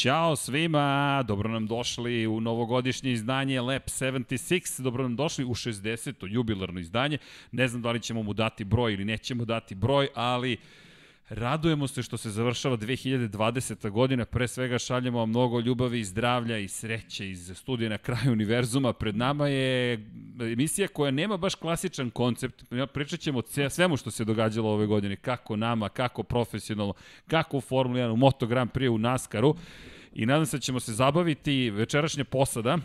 Ćao svima, dobro nam došli u novogodišnje izdanje Lab 76, dobro nam došli u 60. jubilarno izdanje. Ne znam da li ćemo mu dati broj ili nećemo dati broj, ali Radujemo se što se završava 2020. godina, pre svega šaljemo vam mnogo ljubavi i zdravlja i sreće iz studija na kraju univerzuma. Pred nama je emisija koja nema baš klasičan koncept, pričat ćemo o svemu što se događalo ove godine, kako nama, kako profesionalno, kako u Formula 1, u Moto Grand Prix, u NASCAR-u. I nadam se da ćemo se zabaviti večerašnja posada,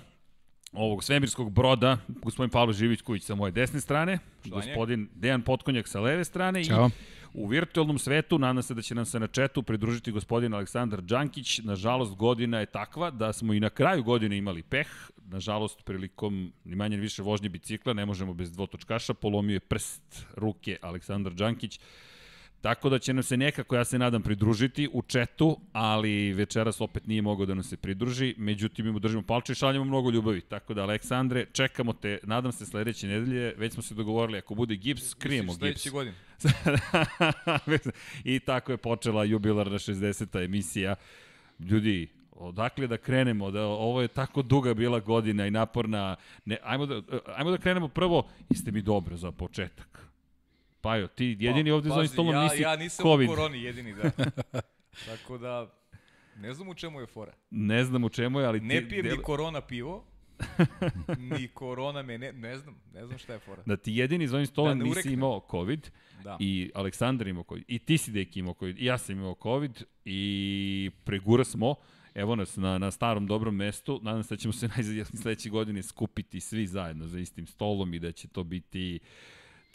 ovog svemirskog broda, gospodin Pavlo Živić-Kujić sa moje desne strane, gospodin Dejan Potkonjak sa leve strane Ćao. i U virtualnom svetu nadam se da će nam se na četu pridružiti gospodin Aleksandar Đankić. Nažalost, godina je takva da smo i na kraju godine imali peh. Nažalost, prilikom ni manje više vožnje bicikla ne možemo bez dvotočkaša. Polomio je prst ruke Aleksandar Đankić. Tako da će nam se nekako, ja se nadam, pridružiti u četu, ali večeras opet nije mogao da nam se pridruži. Međutim, mi mu držimo palče i šaljamo mnogo ljubavi. Tako da, Aleksandre, čekamo te, nadam se, sledeće nedelje. Već smo se dogovorili, ako bude gips, krijemo gips. Sledeće godine. I tako je počela jubilarna 60. emisija. Ljudi, odakle da krenemo, da ovo je tako duga bila godina i naporna. Ne, ajmo, da, ajmo da krenemo prvo, jeste mi dobro za početak. Pajo, ti jedini pa, ovde za ovim stolom ja, nisi Ja nisam COVID. u koroni jedini, da. Tako da, ne znam u čemu je fora. Ne znam u čemu je, ali ti... Ne pijem del... ni korona pivo, ni korona me, ne, ne znam, ne znam šta je fora. Da ti jedini za ovim stolom da, nisi imao COVID da. i Aleksandar imao COVID i ti si deki imao COVID i ja sam imao COVID i pregura smo evo nas na, na starom dobrom mestu. Nadam se da ćemo se najzad sledeće godine skupiti svi zajedno za istim stolom i da će to biti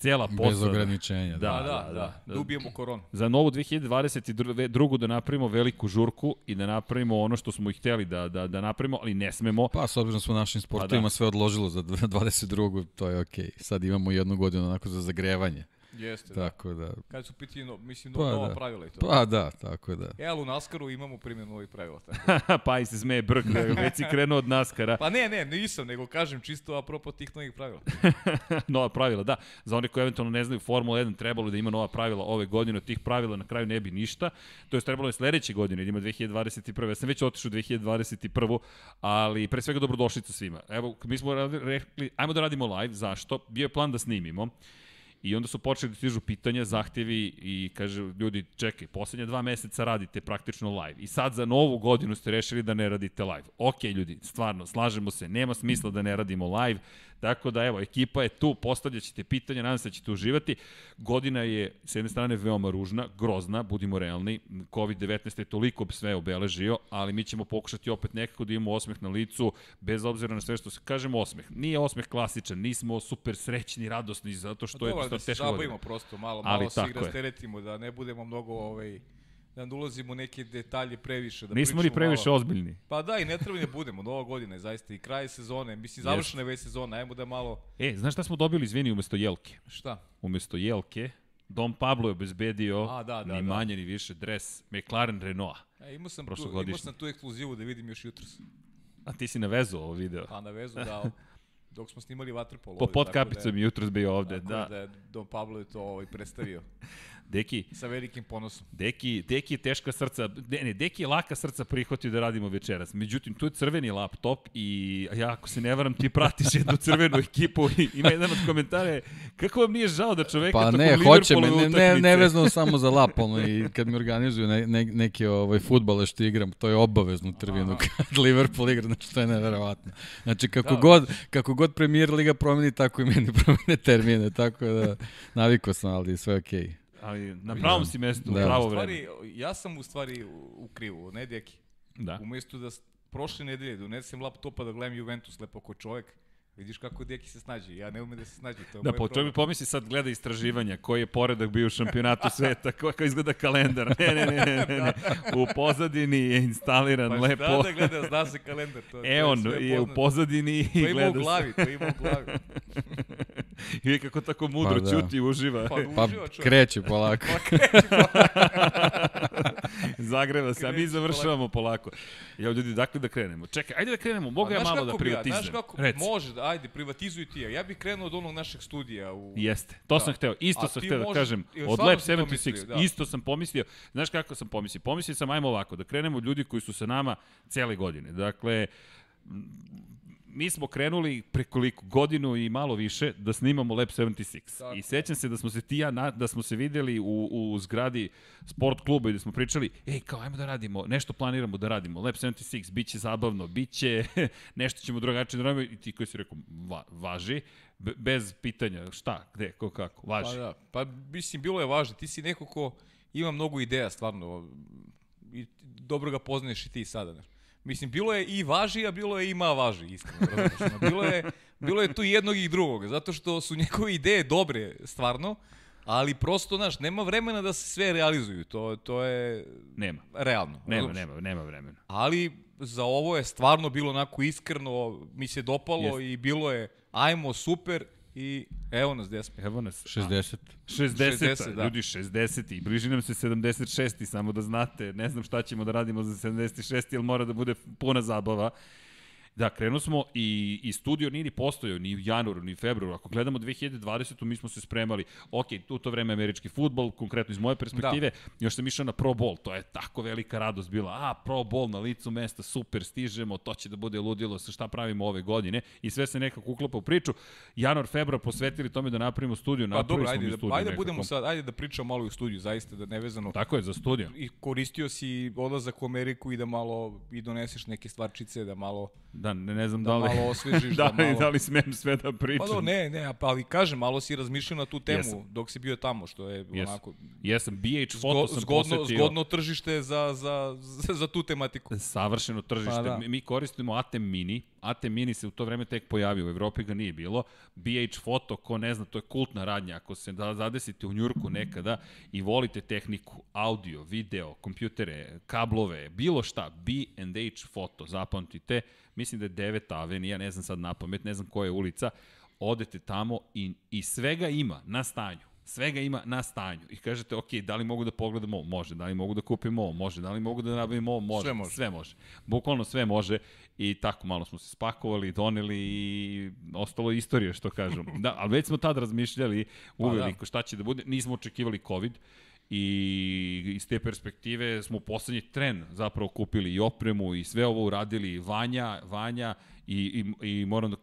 cela posada. Bez ograničenja. Da, da, da. da. da. Dubijemo koronu. Za novu 2022. da napravimo veliku žurku i da napravimo ono što smo i hteli da, da, da napravimo, ali ne smemo. Pa, s obzirom da smo našim sportovima pa da. sve odložilo za 22. to je okej. Okay. Sad imamo jednu godinu onako za zagrevanje. Jeste, da. tako da. da. Kad su pitanje, no, mislim, pa, nova da. pravila i to. Pa da, tako da. E, ali u Naskaru imamo primjenu ovih pravila. Tako. pa i se smeje brk, da već si krenuo od Naskara. pa ne, ne, nisam, nego kažem čisto apropo tih novih pravila. nova pravila, da. Za one koji eventualno ne znaju Formula 1, trebalo da ima nova pravila ove godine, od tih pravila na kraju ne bi ništa. To je trebalo je sledeće godine, da ima 2021. Ja sam već otišao 2021. Ali pre svega dobrodošlica svima. Evo, mi smo rekli, ajmo da radimo live, zašto? Bio je plan da snimimo. I onda su počeli da stižu pitanja, zahtevi i kaže ljudi, čekaj, poslednje dva meseca radite praktično live. I sad za novu godinu ste rešili da ne radite live. Ok, ljudi, stvarno, slažemo se, nema smisla da ne radimo live. Tako da, evo, ekipa je tu, postavljat ćete pitanja, nadam se da ćete uživati. Godina je, s jedne strane, veoma ružna, grozna, budimo realni. COVID-19 je toliko sve obeležio, ali mi ćemo pokušati opet nekako da imamo osmeh na licu, bez obzira na sve što se kažemo osmeh. Nije osmeh klasičan, nismo super srećni, radosni, zato što pa je da teško. Da se prosto, malo, malo ali, se ih rasteretimo, da ne budemo mnogo ovaj, da ne ulazimo u neke detalje previše. Da Nismo ni previše malo. ozbiljni. Pa da, i ne treba da budemo. Nova godina je zaista i kraj sezone. Mislim, završena je već sezona. Ajmo da malo... E, znaš šta smo dobili, izvini, umesto Jelke? Šta? Umesto Jelke, Dom Pablo je obezbedio A, da, da, ni da. manje ni više dres McLaren Renault. E, imao sam, tu, imao sam tu ekskluzivu da vidim još jutros. A ti si na vezu ovo video? Pa na vezu, da. dok smo snimali Waterpolo. Po podkapicom da jutros bio ovde, da. da je Don Pablo je to ovaj predstavio. Deki. Sa velikim ponosom. Deki, Deki je teška srca, ne, ne, Deki je laka srca prihvatio da radimo večeras. Međutim, tu je crveni laptop i ja, ako se ne varam, ti pratiš jednu crvenu ekipu i ima jedan od komentare, kako vam nije žao da čoveka pa tako ne, hoće me, ne, ne, ne vezano samo za lap, ono, i kad mi organizuju ne, ne, neke ovaj, futbale što igram, to je obavezno trvinu kad Liverpool igra, znači to je neverovatno. Znači, kako, da. god, kako god premier liga promeni, tako i meni promene termine, tako da naviko sam, ali sve okej. Okay. Ali na pravom si mestu, da. pravo vreme. Stvari, ja sam u stvari u krivu, ne deki. Da. Umesto da prošle nedelje donesem laptopa da gledam Juventus lepo ko čovek, Vidiš kako Deki se snađi, ja ne umem da se snađi, to je Da, po čovjek pomisli sad gleda istraživanja, koji je poredak bio u šampionatu sveta, kako izgleda kalendar. Ne, ne, ne, ne, ne. U pozadini je instaliran pa lepo. Pa šta da gleda, zna se kalendar. To, e, on je, je u pozadini i gleda gleda To ima u glavi, to ima u glavi. I kako tako mudro pa, da. ćuti i uživa. Pa, pa uživa kreće polako. pa kreće polako. Zagreva se, a mi završavamo polako. Ja, ljudi, dakle da krenemo? Čekaj, ajde da krenemo, mogu ja malo da privatizujem. Znaš kako, Reci. može, da, ajde, privatizuj ti ja. Ja bih krenuo od onog našeg studija. U... Jeste, to da. sam hteo, isto a sam hteo da kažem. Od Lab 76, mislio, da. isto sam pomislio. Znaš kako sam pomislio? Pomislio sam, ajmo ovako, da krenemo ljudi koji su sa nama cele godine. Dakle, mi smo krenuli prekoliko godinu i malo više da snimamo Lab 76. Tako. I sećam se da smo se ti ja na, da smo se videli u, u zgradi sport kluba i da smo pričali, ej, kao ajmo da radimo, nešto planiramo da radimo. Lab 76 biće zabavno, biće nešto ćemo drugačije da radimo i ti koji si rekao va, važi bez pitanja šta, gde, ko kako, važi. Pa da, pa mislim bilo je važno. Ti si neko ko ima mnogo ideja stvarno i dobro ga poznaješ i ti sada, ne? Mislim, bilo je i važi, a bilo je i ma važi, iskreno. bilo, je, bilo je tu jednog i drugog, zato što su njegove ideje dobre, stvarno, ali prosto, znaš, nema vremena da se sve realizuju, to, to je nema. realno. Nema, razumiješ? nema, nema vremena. Ali za ovo je stvarno bilo onako iskreno, mi se dopalo Jest. i bilo je, ajmo, super, I evo nas gde smo. Evo nas. 60. 60, 60 da. ljudi 60 i bliži nam se 76 samo da znate, ne znam šta ćemo da radimo za 76 jer mora da bude puna zabava. Da, krenuo smo i, i studio nije ni postojao ni u januaru, ni u februaru. Ako gledamo 2020. mi smo se spremali, ok, u to vreme američki futbol, konkretno iz moje perspektive, da. još sam išao na Pro Bowl, to je tako velika radost bila. A, Pro Bowl na licu mesta, super, stižemo, to će da bude ludilo sa šta pravimo ove godine i sve se nekako uklapa u priču. Januar, februar posvetili tome da napravimo studio, pa dobro, ajde, da, studio ajde, da budemo sad, ajde da pričamo malo u studiju, zaista da nevezano. Tako je, za studio. I koristio si odlazak u Ameriku i da malo i doneseš neke stvarčice, da malo Da, ne, ne znam da, da li... malo osvežiš, da, da, malo... da li smem sve da pričam. Pa do, ne, ne, ali kažem, malo si razmišljao na tu temu Jesam. dok si bio tamo, što je Jesam. onako... Jesam, BH Photo sam zgodno, posetio. Zgodno tržište za, za, za, za tu tematiku. Savršeno tržište. Pa, da. Mi koristimo Atem Mini. Atem Mini se u to vreme tek pojavio, u Evropi ga nije bilo. BH Photo, ko ne zna, to je kultna radnja. Ako se da zadesite u Njurku nekada i volite tehniku, audio, video, kompjutere, kablove, bilo šta, B&H Photo, zapamtite, mislim da je 9. avenija, ne znam sad na pamet, ne znam koja je ulica, odete tamo i, i svega ima na stanju. Svega ima na stanju. I kažete, ok, da li mogu da pogledam ovo? Može. Da li mogu da kupim ovo? Može. Da li mogu da nabavim ovo? Može. Sve može. Sve može. Bukvalno sve može. I tako malo smo se spakovali, doneli i ostalo istorije, što kažem. Da, ali već smo tad razmišljali uveliko pa, da. šta će da bude. Nismo očekivali COVID i iz te perspektive smo poslednji tren zapravo kupili i opremu i sve ovo uradili Vanja, Vanja i, i, i moram da,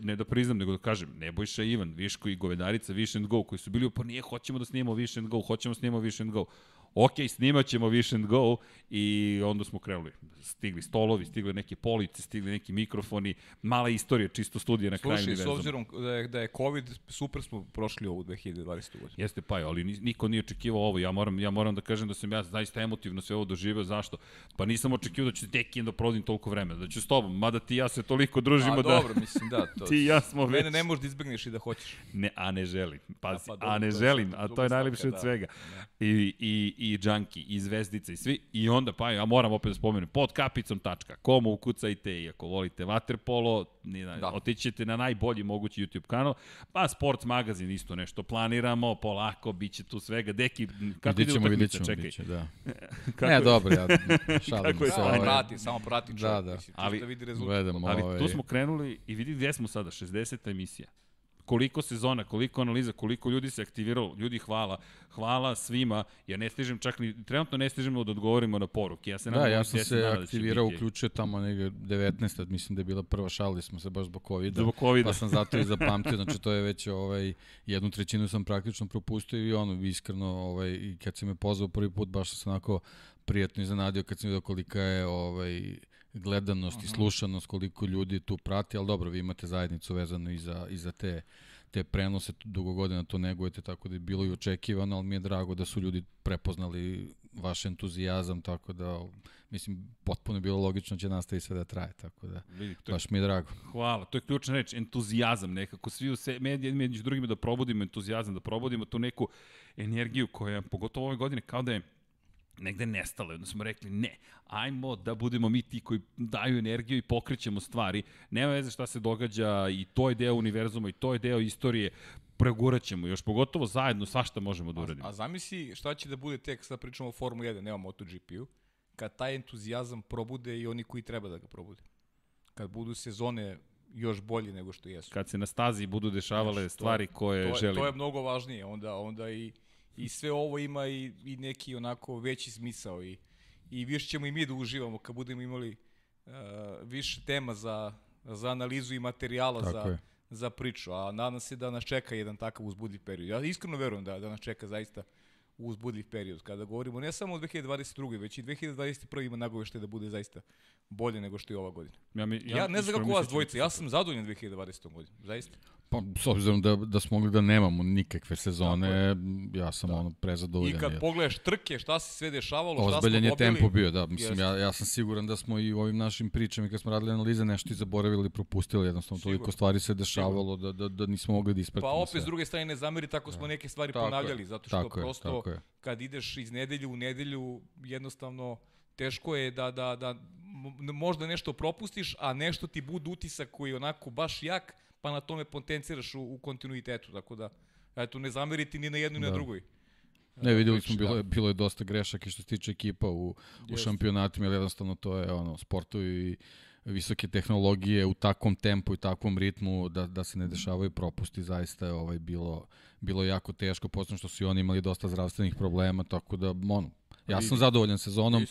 ne da priznam, nego da kažem, Nebojša Ivan, Viško i Govedarica, and Go, koji su bili, pa nije, hoćemo da snimamo and Go, hoćemo da snimamo and Go ok, snimat ćemo Wish and Go i onda smo krenuli. Stigli stolovi, stigli neke police, stigli neki mikrofoni, mala istorija, čisto studija na kraju. Slušaj, s obzirom da je, da je COVID, super smo prošli ovu 2020. godinu. Jeste pa, ali niko nije očekivao ovo. Ja moram, ja moram da kažem da sam ja zaista emotivno sve ovo doživao. Zašto? Pa nisam očekivao da ću tek da provodim toliko vremena, da ću s tobom, mada ti ja se toliko družimo a, da... dobro, mislim, da. To, ti i ja smo već... Mene ne možeš da izbegneš i da hoćeš. Ne, a ne želim. Pa, a, pa, dobro, a ne želim, a to je najlepše od da. svega. Da. I, i, i Junkie, i Zvezdica i svi. I onda, pa ja moram opet da spomenem, pod kapicom.com ukucajte i ako volite waterpolo, da. otićete na najbolji mogući YouTube kanal, pa Sports magazin isto nešto planiramo, polako, bit će tu svega. Deki, kako ide utakmica, čekaj. Biće, da. kako ne, dobro, ja šalim se. Samo prati, samo prati čovjek, da, da. ali, da vidi rezultat. Gledam, ali ovaj... tu smo krenuli i vidi gde smo sada, 60. emisija koliko sezona, koliko analiza, koliko ljudi se aktiviralo, ljudi hvala, hvala svima, ja ne stižem čak ni, trenutno ne stižemo da odgovorimo na poruke, ja se da, ja sam se da aktivirao, da uključio tamo negde 19. mislim da je bila prva šalili smo se baš zbog COVID-a, zbog COVID pa sam zato i zapamtio, znači to je već ovaj, jednu trećinu sam praktično propustio i ono, iskreno, ovaj, i kad si me pozvao prvi put, baš sam se onako prijatno iznenadio kad sam vidio kolika je ovaj, gledanost Aha. i slušanost, koliko ljudi tu prati, ali dobro, vi imate zajednicu vezano i za, i za te te prenose, dugo godina to negujete, tako da je bilo i očekivano, ali mi je drago da su ljudi prepoznali vaš entuzijazam, tako da, mislim, potpuno je bilo logično da će nastaviti sve da traje, tako da, Vidi, to je, baš mi je drago. Hvala, to je ključna reč, entuzijazam nekako, svi u se, među drugima da probudimo entuzijazam, da probudimo tu neku energiju koja, pogotovo ove godine, kao da je negde nestalo. Onda smo rekli, ne, ajmo da budemo mi ti koji daju energiju i pokrećemo stvari. Nema veze šta se događa i to je deo univerzuma i to je deo istorije. pregurat ćemo, još pogotovo zajedno svašta možemo da uradimo. A, a zamisli šta će da bude tek, sad pričamo o Formu 1, nema MotoGP-u, kad taj entuzijazam probude i oni koji treba da ga probude. Kad budu sezone još bolje nego što jesu. Kad se na stazi budu dešavale Znaš, stvari koje to, želimo. To je mnogo važnije, onda, onda i, i sve ovo ima i, i neki onako veći smisao i, i više ćemo i mi da uživamo kad budemo imali uh, više tema za, za analizu i materijala Tako za, je. za priču, a nadam se da nas čeka jedan takav uzbudljiv period. Ja iskreno verujem da, da nas čeka zaista uzbudljiv period. Kada govorimo ne samo o 2022. već i 2021. ima nagovešte da bude zaista bolje nego što je ova godina. Ja, mi, ja, ja ne znam kako vas dvojica, ja sam zadovoljan 2020. godinu, zaista. Pa, s obzirom da, da smo mogli da nemamo nikakve sezone, ja sam da. ono prezadovoljan. I kad jer... pogledaš trke, šta se sve dešavalo, šta smo dobili. je tempo bio, da. Mislim, ja, ja sam siguran da smo i u ovim našim pričama, kad smo radili analize, nešto i zaboravili, propustili, jednostavno Sigur. toliko stvari se dešavalo da, da, da nismo mogli da ispratimo Pa opet, s druge strane, ne zameri, tako smo da. neke stvari tako ponavljali, je, zato što tako prosto, je. kad ideš iz nedelju u nedelju, jednostavno, teško je da, da, da možda nešto propustiš, a nešto ti bude utisak koji je onako baš jak, pa na tome potenciraš u, u kontinuitetu, tako da, eto, ne zameriti ni na jednu da. ni na da. drugoj. Ne, videli smo, bilo je, bilo je dosta grešaka što se tiče ekipa u, u šampionatima, ali jednostavno to je ono, sportovi i visoke tehnologije u takvom tempu i takvom ritmu da, da se ne dešavaju propusti, zaista je ovaj bilo, bilo jako teško, posledno što su i oni imali dosta zdravstvenih problema, tako da, ono, ja sam zadovoljan sezonom,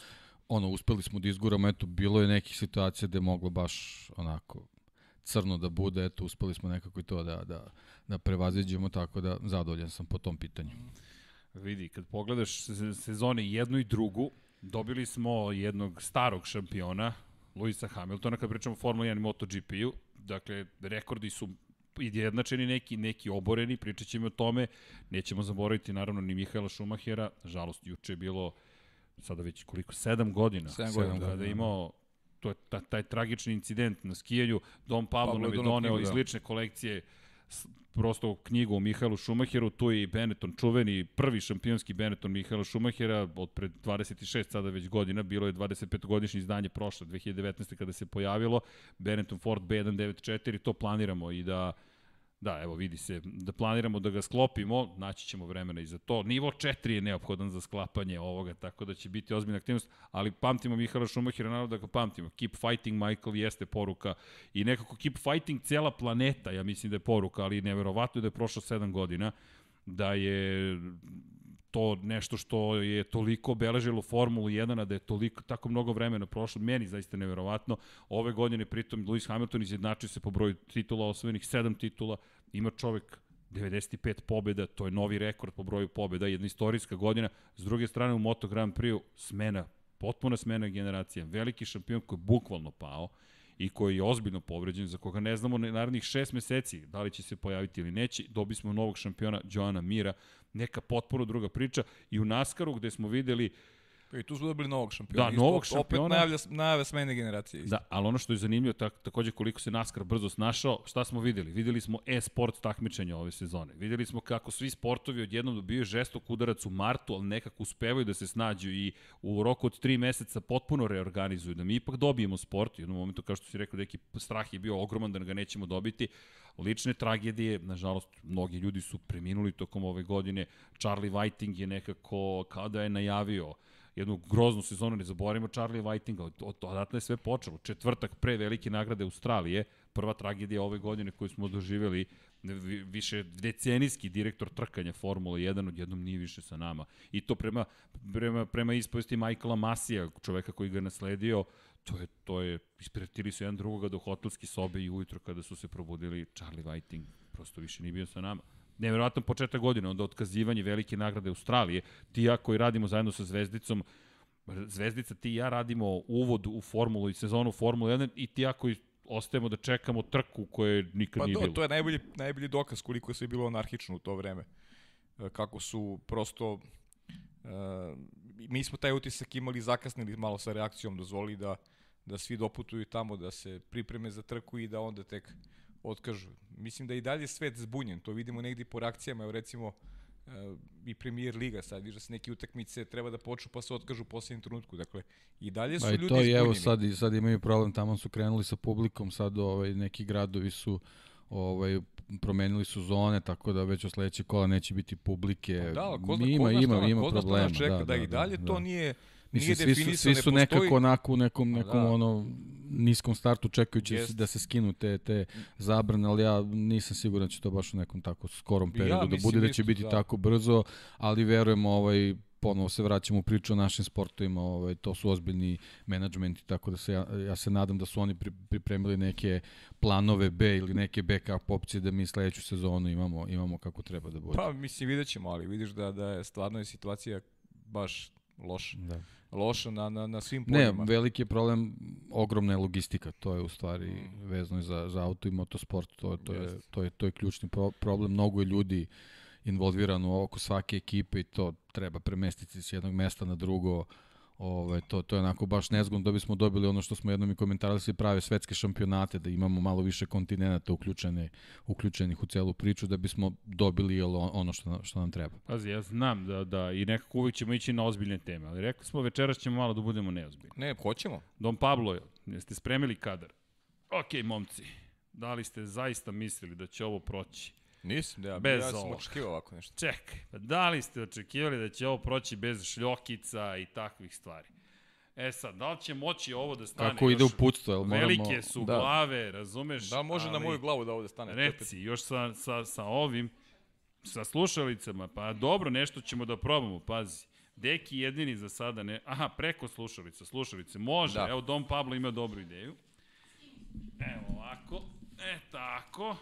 ono, uspeli smo da izguramo, eto, bilo je nekih situacija gde je moglo baš onako crno da bude, eto, uspeli smo nekako i to da, da, da prevaziđemo, tako da zadovoljan sam po tom pitanju. Vidi, kad pogledaš sezone jednu i drugu, dobili smo jednog starog šampiona, Luisa Hamiltona, kad pričamo o Formula 1 i MotoGP-u, dakle, rekordi su jednačeni neki, neki oboreni, pričat ćemo o tome, nećemo zaboraviti naravno ni Mihaela Šumahera, žalost, juče je bilo sada već koliko, sedam godina, sedam godina, kada da, je imao to je ta, taj tragični incident na skijanju, Dom Pablo, Pablo nam je doneo iz da. lične kolekcije prosto knjigu o Mihajlu Šumacheru, tu je i Benetton, čuveni prvi šampionski Benetton Mihajla Šumahera od pred 26 sada već godina, bilo je 25-godišnje izdanje prošle, 2019. kada se pojavilo, Benetton Ford B194, to planiramo i da Da, evo vidi se, da planiramo da ga sklopimo, naći ćemo vremena i za to. Nivo 4 je neophodan za sklapanje ovoga, tako da će biti ozbiljna aktivnost, ali pamtimo Mihala Šumahira, naravno da ga pamtimo. Keep fighting, Michael, jeste poruka. I nekako keep fighting cela planeta, ja mislim da je poruka, ali neverovatno je da je prošlo 7 godina, da je to nešto što je toliko obeležilo Formulu 1, da je toliko, tako mnogo vremena prošlo, meni zaista neverovatno. Ove godine, pritom, Lewis Hamilton izjednačio se po broju titula, osvojenih 7 titula, ima čovek 95 pobjeda, to je novi rekord po broju pobjeda, jedna istorijska godina. S druge strane, u Moto Grand Prix smena, potpuna smena generacija, veliki šampion koji je bukvalno pao i koji je ozbiljno povređen, za koga ne znamo narednih šest meseci da li će se pojaviti ili neće. Dobi smo novog šampiona Joana Mira, neka potpuno druga priča i u Naskaru gde smo videli I tu smo dobili novog šampiona. Da, novog šampiona. Opet najavlja, najavlja smene generacije. Isto. Da, ali ono što je zanimljivo, tak, takođe koliko se NASCAR brzo snašao, šta smo videli? Videli smo e-sport takmičenja ove sezone. Videli smo kako svi sportovi odjednom dobiju žestok udarac u martu, ali nekako uspevaju da se snađu i u roku od tri meseca potpuno reorganizuju, da mi ipak dobijemo sport. U jednom momentu, kao što si rekao, neki strah je bio ogroman da ga nećemo dobiti. Lične tragedije, nažalost, mnogi ljudi su preminuli tokom ove godine. Charlie Whiting je nekako, kada je najavio, jednu groznu sezonu, ne zaboravimo Charlie Whitinga, od, od, odatle je sve počelo. Četvrtak pre velike nagrade Australije, prva tragedija ove godine koju smo doživjeli, više decenijski direktor trkanja Formula 1 odjednom nije više sa nama. I to prema, prema, prema ispovesti Michaela Masija, čoveka koji ga nasledio, to je, to je, ispretili su jedan drugoga do hotelske sobe i ujutro kada su se probudili Charlie Whiting prosto više nije bio sa nama nevjerojatno početak godine, onda otkazivanje velike nagrade Australije, ti ja koji radimo zajedno sa Zvezdicom, Zvezdica, ti i ja radimo uvod u formulu i sezonu Formule 1 i ti ja koji ostajemo da čekamo trku koje nikad pa nije do, bilo. To je najbolji, najbolji dokaz koliko je sve bilo anarhično u to vreme. E, kako su prosto... Uh, mi smo taj utisak imali zakasnili malo sa reakcijom, dozvoli da, da svi doputuju tamo, da se pripreme za trku i da onda tek uh, otkažu. Mislim da i dalje svet zbunjen, to vidimo negdje po reakcijama, evo recimo uh, i premier liga sad, viš da se neke utakmice treba da počnu pa se otkažu u posljednjem trenutku, dakle i dalje su pa ljudi to zbunjeni. evo sad, sad imaju problem, tamo su krenuli sa publikom, sad ovaj, neki gradovi su ovaj, promenili su zone, tako da već od sledećeg kola neće biti publike. Pa da, ko zna, ima, ko zna ima, ima zna problema. Čeka, da, da, da, i dalje da, to da. nije, Mislim, svi su, svi su ne nekako onako u nekom, Pa nekom da. ono niskom startu čekajući Jest. da se skinu te, te zabrane, ali ja nisam siguran da će to baš u nekom tako skorom Ja periodu da mislim bude, da isto, će biti da. tako brzo, ali verujem ovaj, ponovo se vraćamo u priču o našim sportovima, ovaj, to su ozbiljni menadžmenti, tako da se ja, ja se nadam da su oni pri, pripremili neke planove B ili neke backup opcije da mi sledeću sezonu imamo, imamo kako treba da bude. Pa, mislim, vidjet ćemo, ali vidiš da, da je stvarno je situacija baš loša. Da. Loša na, na, na svim Ne, poljima. veliki je problem, ogromna je logistika, to je u stvari Mm. vezano za, za auto i motosport, to, to, je, Jeste. to, je, to je ključni pro, problem, mnogo je ljudi involvirano oko svake ekipe i to treba premestiti s jednog mesta na drugo, Ove, to, to je onako baš nezgodno da bismo dobili ono što smo jednom i komentarisali prave svetske šampionate, da imamo malo više kontinenta uključene, uključenih u celu priču, da bismo dobili ono što, što nam treba. Pazi, ja znam da, da i nekako uvijek ćemo ići na ozbiljne teme, ali rekli smo večeras ćemo malo da budemo neozbiljni. Ne, hoćemo. Don Pablo, jeste spremili kadar? Ok, momci, da li ste zaista mislili da će ovo proći? Nisam, da, ja, Bez ja sam ovo. očekivao ovako nešto. Čekaj, pa da li ste očekivali da će ovo proći bez šljokica i takvih stvari? E sad, da li će moći ovo da stane? Kako ide u putstvo, jel moramo... Velike su Da. glave, razumeš? Da može na ali- moju glavu da ovde stane? To je Reci, još sa, sa, sa ovim, sa slušalicama, pa dobro, nešto ćemo da probamo, pazi. Deki jedini za sada ne... Aha, preko slušalica, slušalice, može. Da. Evo, Dom Pablo ima dobru ideju. Evo ovako, e tako.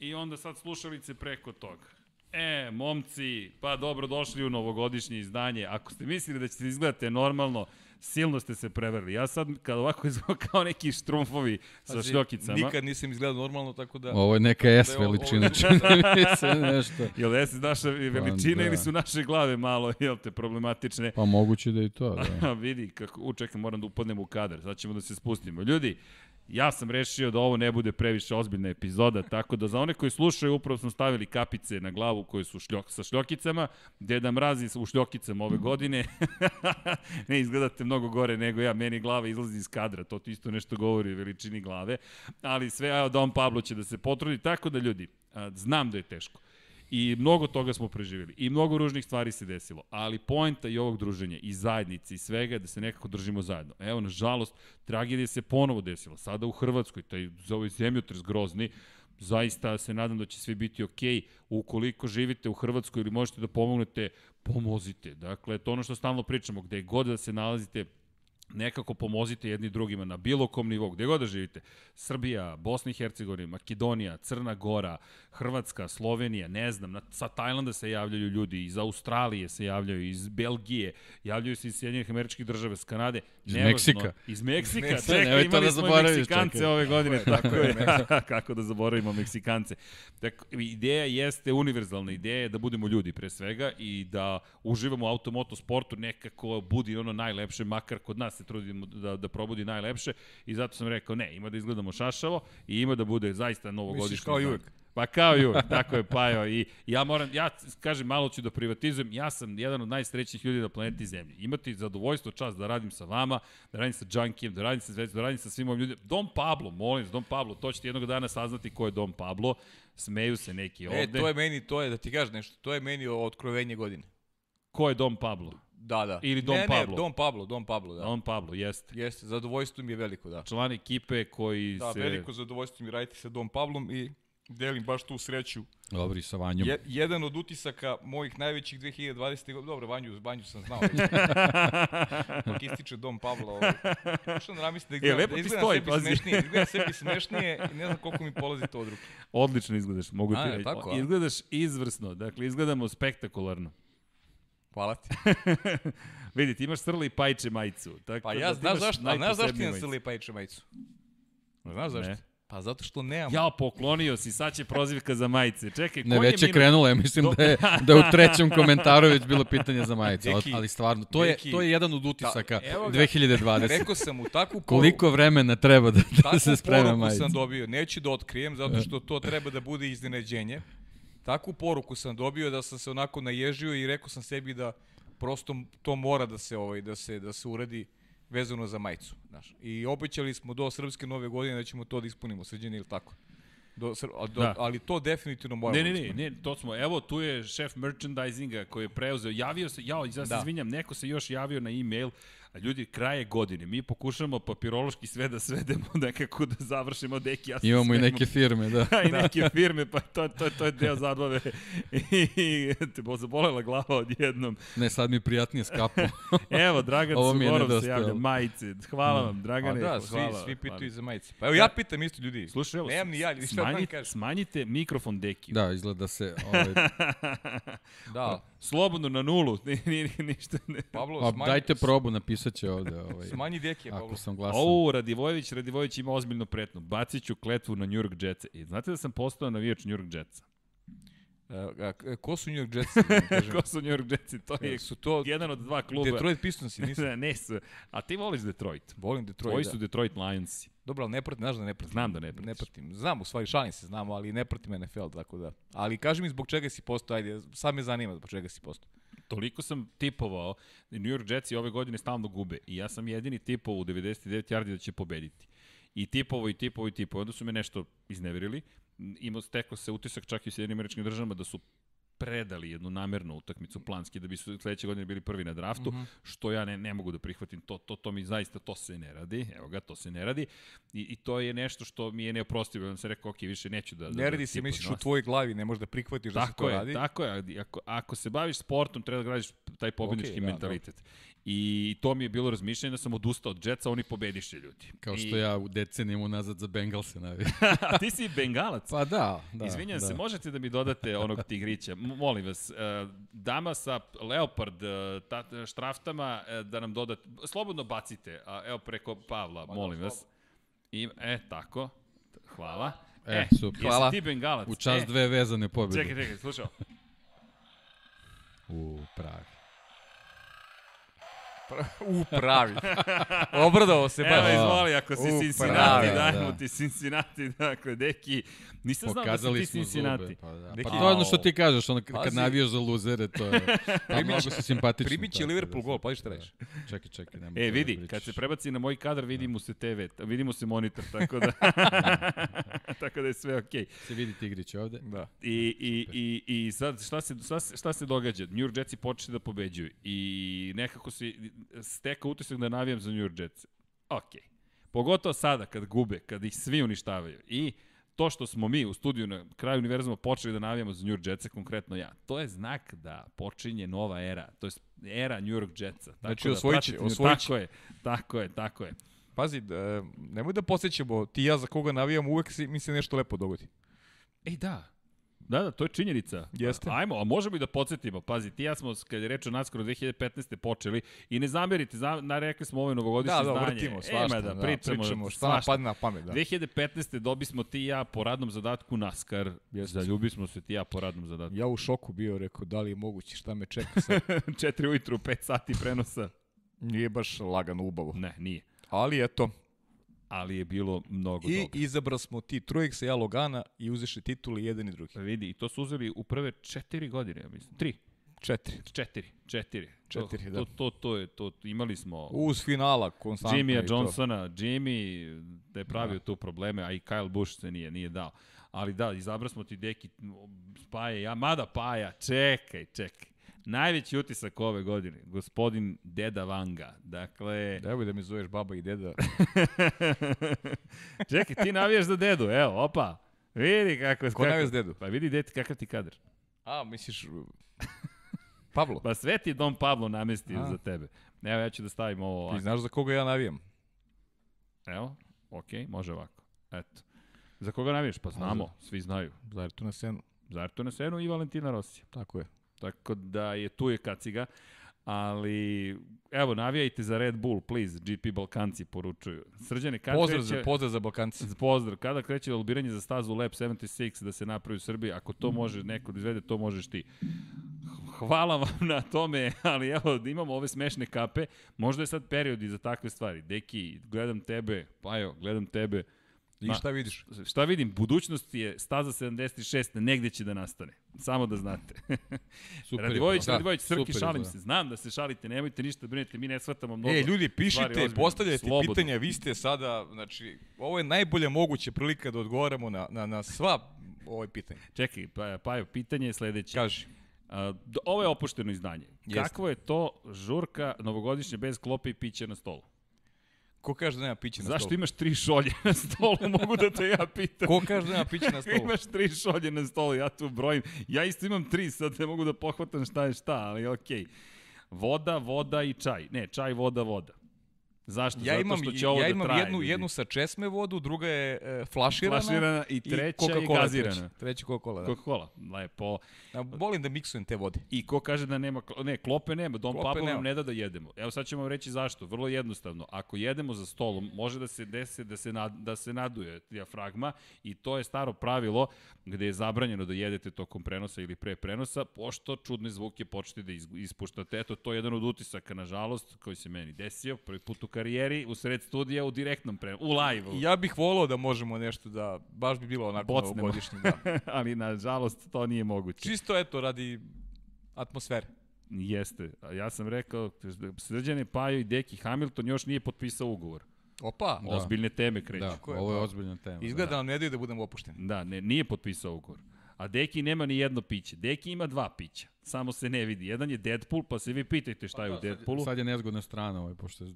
I onda sad slušalice preko toga. E, momci, pa dobro došli u novogodišnje izdanje. Ako ste mislili da ćete izgledate normalno, silno ste se preverili. Ja sad, kad ovako izgledam kao neki štrumfovi sa šljokicama... Nikad nisam izgledao normalno, tako da... Ovo je neka S Da veličina, čini mi se nešto. Jel jesi naša veličina da. ili su naše glave malo, jel te, problematične? Pa moguće da i to, da. A vidi, kako, u, čekaj, moram da upadnem u kadar, sad ćemo da se spustimo. Ljudi, ja sam rešio da ovo ne bude previše ozbiljna epizoda, tako da za one koji slušaju, upravo smo stavili kapice na glavu koje su šljok, sa šljokicama, Deda Mrazi u šljokicama ove godine. ne izgledate mnogo gore nego ja, meni glava izlazi iz kadra, to ti isto nešto govori o veličini glave, ali sve, evo, Don Pablo će da se potrudi, tako da ljudi, znam da je teško. I mnogo toga smo preživjeli. I mnogo ružnih stvari se desilo. Ali poenta i ovog druženja, i zajednice, i svega je da se nekako držimo zajedno. Evo, nažalost, tragedija se ponovo desila. Sada u Hrvatskoj, taj za ovaj zemljotres grozni, zaista se nadam da će sve biti okej. Ukoliko živite u Hrvatskoj ili možete da pomognete, pomozite. Dakle, to ono što stalno pričamo, gde god da se nalazite, nekako pomozite jedni drugima na bilo kom nivou, gde god da živite. Srbija, Bosna i Hercegovina, Makedonija, Crna Gora, Hrvatska, Slovenija, ne znam, na, sa Tajlanda se javljaju ljudi, iz Australije se javljaju, iz Belgije, javljaju se iz Sjedinjenih američkih država, iz Kanade. Iz Nevažno. Meksika. Iz Meksika, Meksika. čekaj, Nemoj to imali da smo Meksikance čekaj. ove godine, Tako tako je, je. Kako da zaboravimo Meksikance. Tako, ideja jeste univerzalna ideja je da budemo ljudi pre svega i da uživamo u automoto sportu nekako budi ono najlepše, makar kod nas se trudimo da, da probudi najlepše i zato sam rekao ne, ima da izgledamo šašavo i ima da bude zaista novogodišnji. Misliš kao i uvek? Pa kao i uvek, tako je Pajo. I ja moram, ja kažem, malo ću da privatizujem, ja sam jedan od najsrećnijih ljudi na planeti Zemlji. Imati zadovoljstvo, čast da radim sa vama, da radim sa Junkijem, da radim sa Zvezdom, da radim sa svim ovim ljudima. Dom Pablo, molim Dom Pablo, to ćete jednog dana saznati ko je Dom Pablo. Smeju se neki ovde. E, to je meni, to je, da ti kažeš nešto, to je meni otkrovenje godine. Ko je Dom Pablo? Da, da. Ili Dom ne, Pablo. Ne, Dom Pablo, Dom Pablo, da. Dom Pablo, jeste. Jeste, zadovoljstvo mi je veliko, da. Član ekipe koji Da, se... veliko zadovoljstvo mi raditi sa Dom Pablom i delim baš tu sreću. Dobri, sa Vanjom. Je, jedan od utisaka mojih najvećih 2020. godine, dobro, Vanju, Vanju sam znao. Dok ističe Dom Pavla. Ovaj. Što da namislim da, E, izgleda, lepo da ti izgledam stoji, sebi pazi. smešnije, izgleda sebi smešnije i ne znam koliko mi polazi to od ruke. Odlično izgledaš, mogu ti reći. Izgledaš izvrsno, dakle, izgledamo spektakularno. Hvala ti. Vidi, ti imaš srli i pajče majicu. Tako Pa da ja ti znaš zašto, a znaš zašto imam majicu. srli pajče majicu? Znaš zašto? Ne. Pa zato što nemam. Ja, poklonio si, sad će prozivka za majice. Čekaj, Ne, već je krenulo, ja mislim da je, da je u trećem komentaru već bilo pitanje za majicu, ali, Deki, ali stvarno, to je, Deki, to je jedan od utisaka Da, evo ga. 2020. Rekao sam mu takvu poruku. Koliko vremena treba da, da Takvu se sprema poruku majica? sam dobio, neću da otkrijem, zato što to treba da bude iznenađenje. Takvu poruku sam dobio da sam se onako naježio i rekao sam sebi da prosto to mora da se ovaj da se da se uradi vezano za majicu, znaš. I obećali smo do srpske nove godine da ćemo to da ispunimo, srđan ili tako. Do, do, da. Ali to definitivno moramo. Ne, ne, ne, ne, to smo, evo tu je šef merchandisinga koji je preuzeo, javio se, jao, ja se da. izvinjam, neko se još javio na e-mail, A ljudi, kraje godine, mi pokušamo papirološki sve da svedemo nekako da završimo deki. Ja Imamo i neke firme, da. da I neke firme, pa to, to, to je deo zabave. I, i te bo zabolela glava odjednom. Ne, sad mi prijatnije skapu. evo, Dragan Sugorov se javlja, majice. Hvala vam, Dragane. Pa da, svi, hvala, svi pitaju za majice. Pa evo, ja pitam isto ljudi. Slušaj, evo, Nemam ni ja, šta smanjite, smanjite mikrofon deki. Da, izgleda se... Ovaj... da. Slobodno na nulu, ni, ni, ništa ne. Pablo, pa, smanji... Dajte probu, napisat će ovde. Ovaj, Smanji deke, Pablo. Ako sam glasao. Ovo, Radivojević, Radivojević ima ozbiljno pretnu. Bacit ću kletvu na New York Jetsa. I znate da sam postao navijač New York Jetsa? A, a, ko su New York Jetsi? Da ko su New York Jetsi? To je su to jedan od dva kluba. Detroit Pistonsi, nisu? ne, ne su. A ti voliš Detroit. Volim Detroit, Tvoji da. su Detroit Lionsi. Dobro, ali ne pratim, znaš da ne pratim. Znam da ne pratiš. Ne pratim. Znam, u stvari šalim se, znam, ali ne pratim NFL, tako da. Ali kaži mi zbog čega si postao, ajde, sad me zanima zbog čega si postao toliko sam tipovao, New York Jetsi ove godine stalno gube i ja sam jedini tipovao u 99 yardi da će pobediti. I tipovo i tipovo i tipovo. Onda su me nešto izneverili. Imao stekao se utisak čak i u Sjedinim američkim državama da su predali jednu namernu utakmicu planski da bi su sledeće godine bili prvi na draftu, mm -hmm. što ja ne, ne mogu da prihvatim, to, to, to mi zaista, to se ne radi, evo ga, to se ne radi i, i to je nešto što mi je neoprostivo, ja sam rekao, ok, više neću da... Ne radi da, se, misliš u tvojoj glavi, ne možeš da prihvatiš da tako se to je, radi. Tako je, ako, ako se baviš sportom, treba da gradiš taj pobednički okay, da, mentalitet. Da. I to mi je bilo razmišljanje da sam odustao od Jetsa, oni pobediše ljudi. Kao što I... ja u decenijama nazad za Bengalse navijam. A ti si Bengalac? Pa da, da. Izvinjam da. se, možete da mi dodate onog tigrića? Molim vas, uh, dama sa Leopard uh, ta, štraftama uh, da nam dodate, slobodno bacite, a evo preko Pavla, molim vas. I, e, tako, hvala. E, e super. Hvala. ti Bengalac? U čas e. dve vezane pobjede. Čekaj, čekaj, slušao. U, pravi. U, pravi. Obradao se baš. Evo, izvoli, ako si Cincinnati, dajmo da. ti Cincinnati, dakle, deki, nisam znao da si ti Cincinnati. Pa, da. pa to je ono što ti kažeš, ono, kad navijaš za luzere, to je, pa mnogo su simpatični. Primit će Liverpool gol, pa šta reći. Čekaj, čekaj, nema. E, vidi, da kad se prebaci na moj kadar, vidi mu se TV, vidi mu se monitor, tako da, tako da je sve okej. Okay. Se vidi Tigrić ovde. Da. I, i, i, i sad, šta se, šta, šta se događa? New York Jetsi počeli da pobeđuju i nekako se stekao utisak da navijam za New York Jets. Ok. Pogotovo sada kad gube, kad ih svi uništavaju. I to što smo mi u studiju na kraju univerzuma počeli da navijamo za New York Jetsa, konkretno ja, to je znak da počinje nova era, to je era New York Jetsa. Tako znači, da, osvojit će, osvojit Tako je, tako je, tako je. Pazi, da, nemoj da posjećamo, ti ja za koga navijam, uvek mi se nešto lepo dogodi. Ej, da, Da, da, to je činjenica. Jeste. Ajmo, a možemo i da podsjetimo. Pazi, ti ja smo, kad je reč o naskoro 2015. počeli i ne zamerite, za, na, rekli smo ovo novogodišnje da, da, da, vrtimo, svašta, da, pričamo, da, pričamo šta nam padne na pamet. Da. 2015. dobi smo ti i ja po radnom zadatku NASCAR. Jeste. Zaljubi smo se ti ja po radnom zadatku. Ja u šoku bio, rekao, da li je moguće, šta me čeka sad? 4 ujutru, 5 sati prenosa. Nije baš lagano ubavu. Ne, nije. Ali eto, ali je bilo mnogo I dobro. I izabrao smo ti sa ja Logana i uzešli tituli jedan i drugi. Pa vidi, i to su uzeli u prve četiri godine, ja mislim. Tri. Četiri. Četiri. Četiri. Četiri, to, da. To, to, to, je, to, imali smo... Uz finala, konstantno. Jimmya Johnsona, Jimmy da je pravio da. tu probleme, a i Kyle Busch se nije, nije dao. Ali da, izabrao smo ti deki Spaje, ja, mada Paja, čekaj, čekaj. Najveći utisak ove godine, gospodin Deda Vanga. Dakle... Evo da mi zoveš baba i deda. Čekaj, ti navijaš za dedu, evo, opa. Vidi kako... Ko navijaš dedu? Pa vidi, deti, kakav ti kadar. A, misliš... Pablo? pa sve ti Dom Pablo namestio A. za tebe. Evo, ja ću da stavim ovo ovako. Ti znaš za koga ja navijam? Evo, okej, okay, može ovako. Eto. Za koga navijaš? Pa znamo, svi znaju. Za Ayrtona Senu. Za Ayrtona Senu i Valentina Rosija. Tako je. Tako da je tu je kaciga. Ali, evo, navijajte za Red Bull, please, GP Balkanci poručuju. Srđane, kada pozdrav kreće... Za, pozdrav za Balkanci. Pozdrav. Kada kreće lobiranje za stazu Lab 76 da se napravi u Srbiji, ako to može neko da izvede, to možeš ti. Hvala vam na tome, ali evo, da imamo ove smešne kape, možda je sad period i za takve stvari. Deki, gledam tebe, Pajo, gledam tebe, I šta vidiš? Šta vidim? Budućnost je staza 76, negde će da nastane. Samo da znate. Super Radivojić, da, Radivojić, Srki, šalim se. Znam da se šalite, nemojte ništa brinete, mi ne shvatamo mnogo. E, ljudi, pišite, postavljajte Slobodno. pitanja, vi ste sada, znači, ovo je najbolje moguće prilika da odgovaramo na, na, na sva ove pitanja. Čekaj, pa, pa pitanje je sledeće. Kaži. A, ovo je opušteno izdanje. Jeste. Kakvo je to žurka novogodišnje bez klope i pića na stolu? Ko kaže da nema piće na stolu? Zašto imaš tri šolje na stolu, mogu da te ja pitam. Ko kaže da nema piće na stolu? imaš tri šolje na stolu, ja tu brojim. Ja isto imam tri, sad ne mogu da pohvatam šta je šta, ali okej. Okay. Voda, voda i čaj. Ne, čaj, voda, voda. Zašto? Ja imam, Zato što će ovo ja da imam traje, jednu, vidi. jednu sa česme vodu, druga je e, flaširana, flaširana i treća i je gazirana. Treća Coca-Cola, da. Coca-Cola, lepo. Ja, volim da miksujem te vode. I ko kaže da nema, ne, klope nema, Dom Papo nam ne da da jedemo. Evo sad ćemo reći zašto. Vrlo jednostavno. Ako jedemo za stolom, može da se desi da se, nad, da se naduje diafragma i to je staro pravilo gde je zabranjeno da jedete tokom prenosa ili pre prenosa, pošto čudne zvuke početi da ispuštate. Eto, to je jedan od utisaka, nažalost, koji se meni desio. Prvi put u karijeri, u sred studija, u direktnom prenosu, u live-u. Ja bih volao da možemo nešto da, baš bi bilo onako novogodišnje. Da. Ali, nažalost, to nije moguće. Čisto, eto, radi atmosfere. Jeste. Ja sam rekao, Srđane Pajo i Deki Hamilton još nije potpisao ugovor. Opa! Da. Ozbiljne teme kreću. Da, ovo je ozbiljna tema. Izgleda da. nam ne daju da budemo opušteni. Da, ne, nije potpisao ugovor. A Deki nema ni jedno piće. Deki ima dva pića. Samo se ne vidi. Jedan je Deadpool, pa se vi pitajte šta pa, je da, u Deadpoolu. Sad je nezgodna strana ovaj, pošto je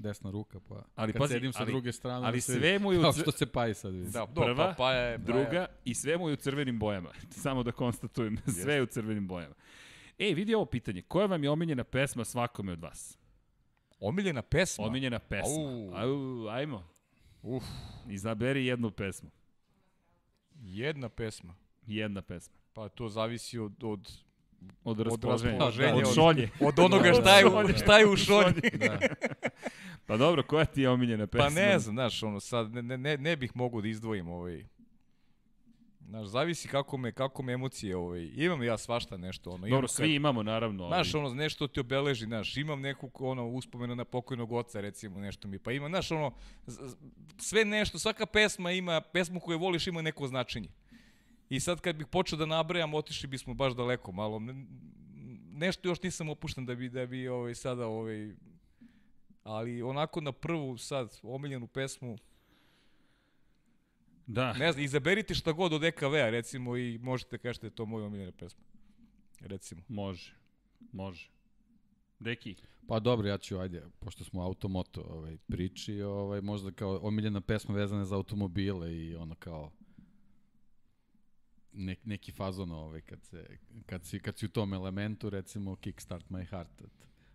desna ruka, pa ali, kad pazi, sedim sa ali, druge strane, ali sve mu je u cr... što se paji sad vidi. Da, prva, pa, pa je, druga pa je. i sve mu je u crvenim bojama. Samo da konstatujem, sve je u crvenim bojama. E, vidi ovo pitanje. Koja vam je omiljena pesma svakome od vas? Omiljena pesma? Omiljena pesma. Au. Au, ajmo. Uf. Izaberi jednu pesmu. Jedna pesma? Jedna pesma. Pa to zavisi od, od Od raspoloženja. Od, da, od šolje. Od, od onoga šta je, u, šta je u šolji. da. Pa dobro, koja ti je omiljena pesma? Pa ne znam, znaš, ono, sad ne, ne, ne bih mogu da izdvojim ovaj, Znaš, zavisi kako me, kako me emocije, ovaj, imam ja svašta nešto. Ono, Dobro, svi kad, imamo, naravno. Ali... Znaš, ono, nešto ti obeleži, znaš, imam neku, ono, uspomenu na pokojnog oca, recimo, nešto mi, pa ima, znaš, ono, sve nešto, svaka pesma ima, pesmu koju voliš ima neko značenje. I sad kad bih počeo da nabrajam, otišli bismo baš daleko, malo, nešto još nisam opušten da bi, da bi ovaj, sada, ovaj, ali onako na prvu sad omiljenu pesmu, Da. Ne znam, izaberite šta god od EKV-a, recimo, i možete kažete da je to moja omiljena pesma. Recimo. Može. Može. Deki. Pa dobro, ja ću, ajde, pošto smo automoto ovaj, priči, ovaj, možda kao omiljena pesma vezana za automobile i ono kao ne, neki fazon ovaj, kad, se, kad, si, kad si u tom elementu, recimo Kickstart My Heart od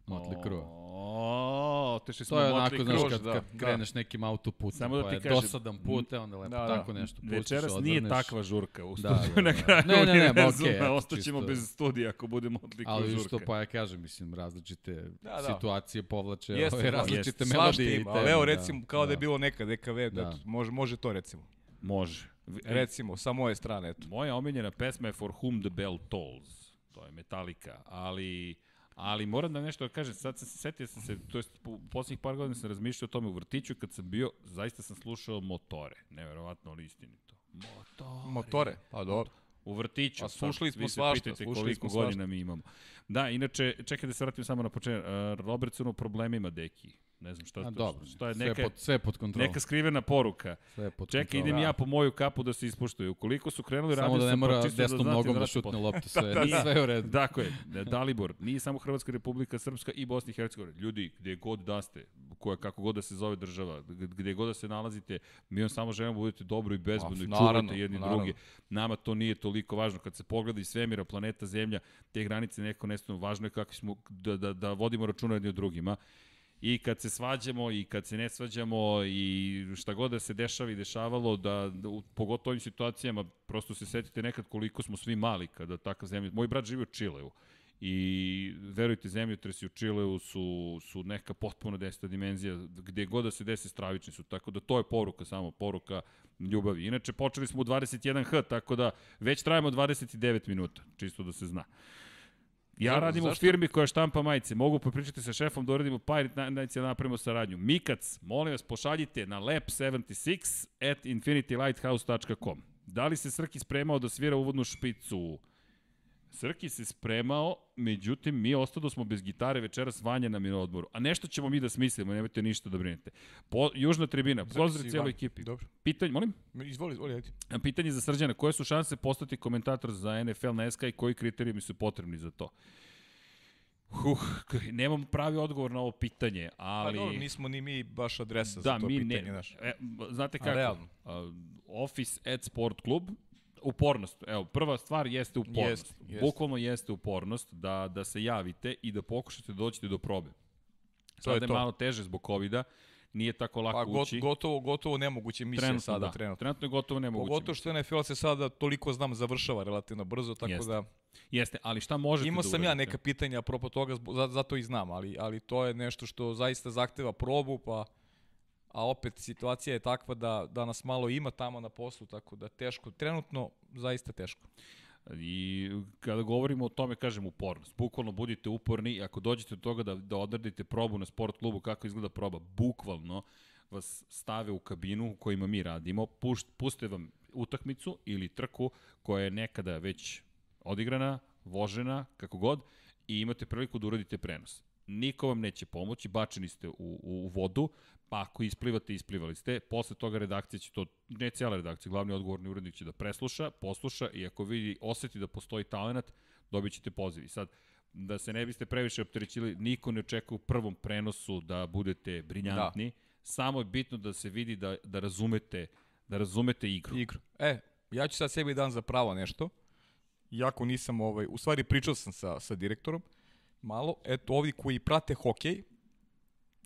Motley Crue. O, to to je onako, znaš, kad, da, kad da. kreneš nekim autoputem, Samo da pa je kažem, dosadan put, e, onda lepo da, da. tako nešto pustiš, Večeras odvrneš. nije takva žurka u studiju da, da, da. na kraju. Ne, ne, ne, ne. Okay, Ostaćemo bez studija ako bude Motley Crue Ali isto, pa ja kažem, mislim, različite da, da. situacije povlače, jeste, ove, različite jeste. melodije. Ima, ali evo, recimo, kao da, da je bilo nekad EKV, da. može, može to recimo. Može. Recimo, sa moje strane, eto. Moja omiljena pesma je For Whom the Bell Tolls. To je Metallica, ali Ali moram da nešto da kažem, sad sam se setio sam se, to jest po poslednjih par godina sam razmišljao o tome u vrtiću kad sam bio, zaista sam slušao motore, neverovatno ali istinito. Motore. Motore, pa dobro. U vrtiću. A slušali smo svašta, slušali koliko smo godina mi imamo. Da, inače, čekaj da se vratim samo na početak. Robertson u problemima, deki. Ne znam šta, A, dobro, šta je neka, sve pod, sve pod kontrolom. Neka skrivena poruka. Sve pod Čekaj, idem ja po moju kapu da se ispuštuje. Ukoliko su krenuli raditi... Samo da ne mora desnom da nogom da šutne loptu, sve, da, da, sve u redu. Dakle, Dalibor, nije samo Hrvatska republika, Srpska i Bosna i Hercegovina. Ljudi, gde god da ste, koja, kako god da se zove država, gde god da se nalazite, mi vam samo želimo da budete dobro i bezbedno i čuvate jedni naravno. drugi. Nama to nije toliko važno. Kad se pogleda iz svemira, planeta, zemlja, te granice neko nestano, važno je kako smo, da, da, da vodimo računa jedni o drugima i kad se svađamo i kad se ne svađamo i šta god da se dešava i dešavalo, da, da u, pogotovo ovim situacijama, prosto se setite nekad koliko smo svi mali kada takav zemlja... Moj brat živi u Čileu i verujte, zemljotresi u Čileu su, su neka potpuno deseta dimenzija, gde god da se desi stravični su, tako da to je poruka samo, poruka ljubavi. Inače, počeli smo u 21H, tako da već trajamo 29 minuta, čisto da se zna. Ja radim u zašto? firmi koja štampa majice. Mogu popričati sa šefom da uradimo Pirate Night Nights i da napravimo saradnju. Mikac, molim vas, pošaljite na lab76 at infinitylighthouse.com. Da li se Srki spremao da svira uvodnu špicu? Srki se spremao, međutim, mi ostado smo bez gitare večeras Vanja nam je na odmoru. A nešto ćemo mi da smislimo, nemojte ništa da brinete. Po, južna tribina, pozdrav cijeloj ekipi. Dobro. Pitanje, molim? Izvoli, izvoli, ajde. A Pitanje za Srđana, koje su šanse postati komentator za NFL na SK i koji kriterijumi su potrebni za to? Huh, nemam pravi odgovor na ovo pitanje, ali... Pa dobro, nismo ni mi baš adresa da, za to mi pitanje, ne. znaš. E, znate A kako? realno? A, office at Sport Club, upornost. Evo, prva stvar jeste upornost. Jeste, jeste. Bukvalno jeste upornost da, da se javite i da pokušate da dođete do probe. To Sada je je to. malo teže zbog COVID-a, nije tako lako Pa ući. gotovo, gotovo nemoguće misija trenutno, sada da. trenutno. Trenutno je gotovo nemoguće. Pogotovo što NFL se sada toliko znam završava relativno brzo, tako Jeste. da Jeste, ali šta možete imao da sam ja neka pitanja apropo toga, zato i znam, ali, ali to je nešto što zaista zahteva probu, pa a opet situacija je takva da, da nas malo ima tamo na poslu, tako da teško, trenutno zaista teško. I kada govorimo o tome, kažem upornost. Bukvalno budite uporni i ako dođete do toga da, da odradite probu na sport klubu, kako izgleda proba, bukvalno vas stave u kabinu u kojima mi radimo, pušt, puste vam utakmicu ili trku koja je nekada već odigrana, vožena, kako god, i imate priliku da uradite prenos. Niko vam neće pomoći, bačeni ste u, u, u vodu, pa ako isplivate, isplivali ste. Posle toga redakcija će to, ne cijela redakcija, glavni odgovorni urednik će da presluša, posluša i ako vidi, oseti da postoji talent, dobit ćete poziv. I sad, da se ne biste previše opterećili, niko ne očekuje u prvom prenosu da budete briljantni, da. samo je bitno da se vidi da, da razumete da razumete igru. Igru. E, ja ću sad sebi dan za pravo nešto, iako nisam, ovaj, u stvari pričao sam sa, sa direktorom, malo, eto, ovi koji prate hokej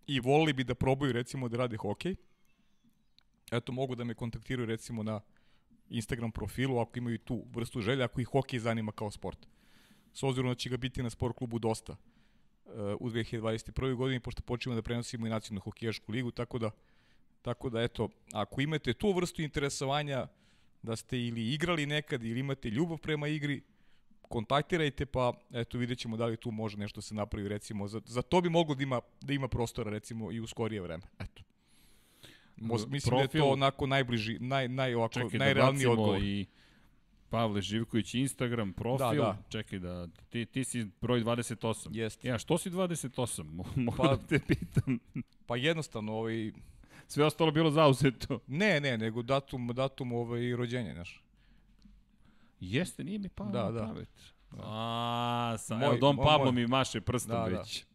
i volili bi da probaju recimo da rade hokej, eto, mogu da me kontaktiraju recimo na Instagram profilu ako imaju tu vrstu želja, ako ih hokej zanima kao sport. S obzirom da će ga biti na sport klubu dosta uh, u 2021. godini, pošto počnemo da prenosimo i nacionalnu hokejašku ligu, tako da Tako da, eto, ako imate tu vrstu interesovanja da ste ili igrali nekad ili imate ljubav prema igri, kontaktirajte pa eto vidjet ćemo da li tu može nešto se napravi recimo za, za to bi moglo da ima, da ima prostora recimo i u skorije vreme eto Moz, mislim da je Profil- to onako najbliži naj, naj, ovako, Čekaj da najrealniji bacimo odgovor i Pavle Živković Instagram profil. Da, da. Čekaj da ti ti si broj 28. Jeste. Ja, što si 28? Mogu Pa- da te pitam. pa jednostavno ovaj, Sve ostalo bilo zauzeto. ne ne nego datum, datum ovaj, rođenja znaš Jeste, nije mi palo Da, na da. pamet. A, sa, Moj- evo Dom moj- Pablo moj. mi maše prstom Da, da. već.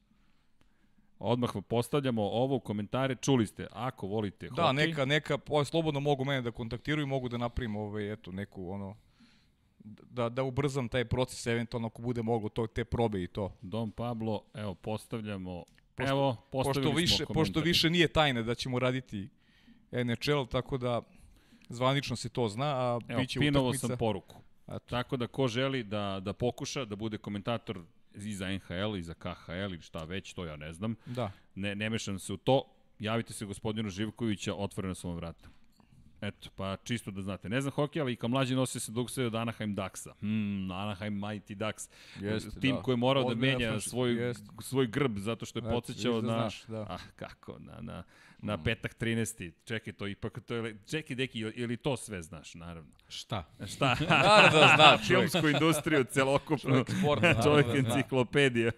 Odmah vam postavljamo ovo u komentare, čuli ste, ako volite Da, hokej, neka, neka, pa slobodno mogu mene da kontaktiraju, mogu da napravim ovaj, eto, neku, ono, da, da ubrzam taj proces, eventualno ako bude moglo to, te probe i to. Dom Pablo, evo, postavljamo, Pošto- evo, postavili Pošto više, smo komentar. pošto više nije tajne da ćemo raditi NHL, tako da zvanično se to zna, a Evo, bit će pinovo utakmica. sam poruku. Eto. Tako da ko želi da, da pokuša da bude komentator i za NHL i za KHL ili šta već, to ja ne znam. Da. Ne, ne mešam se u to. Javite se gospodinu Živkovića, otvorena su vam vrata. Eto, pa čisto da znate. Ne znam hokej, ali i kao mlađi nosi se dug sve od Anaheim Ducksa. Hmm, Anaheim Mighty Ducks. Jeste, Tim da. koji je morao da Ozbiljna menja svoj, jeste. svoj grb zato što je podsjećao da na... znaš, da. Ah, kako? Na, na, na petak 13. Čekaj, to ipak... To je, čekaj, deki, ili to sve znaš, naravno. Šta? Šta? Naravno da zna čovjek. Filmsku industriju, celokupnu. Čovjek sport, Čovjek da enciklopedija.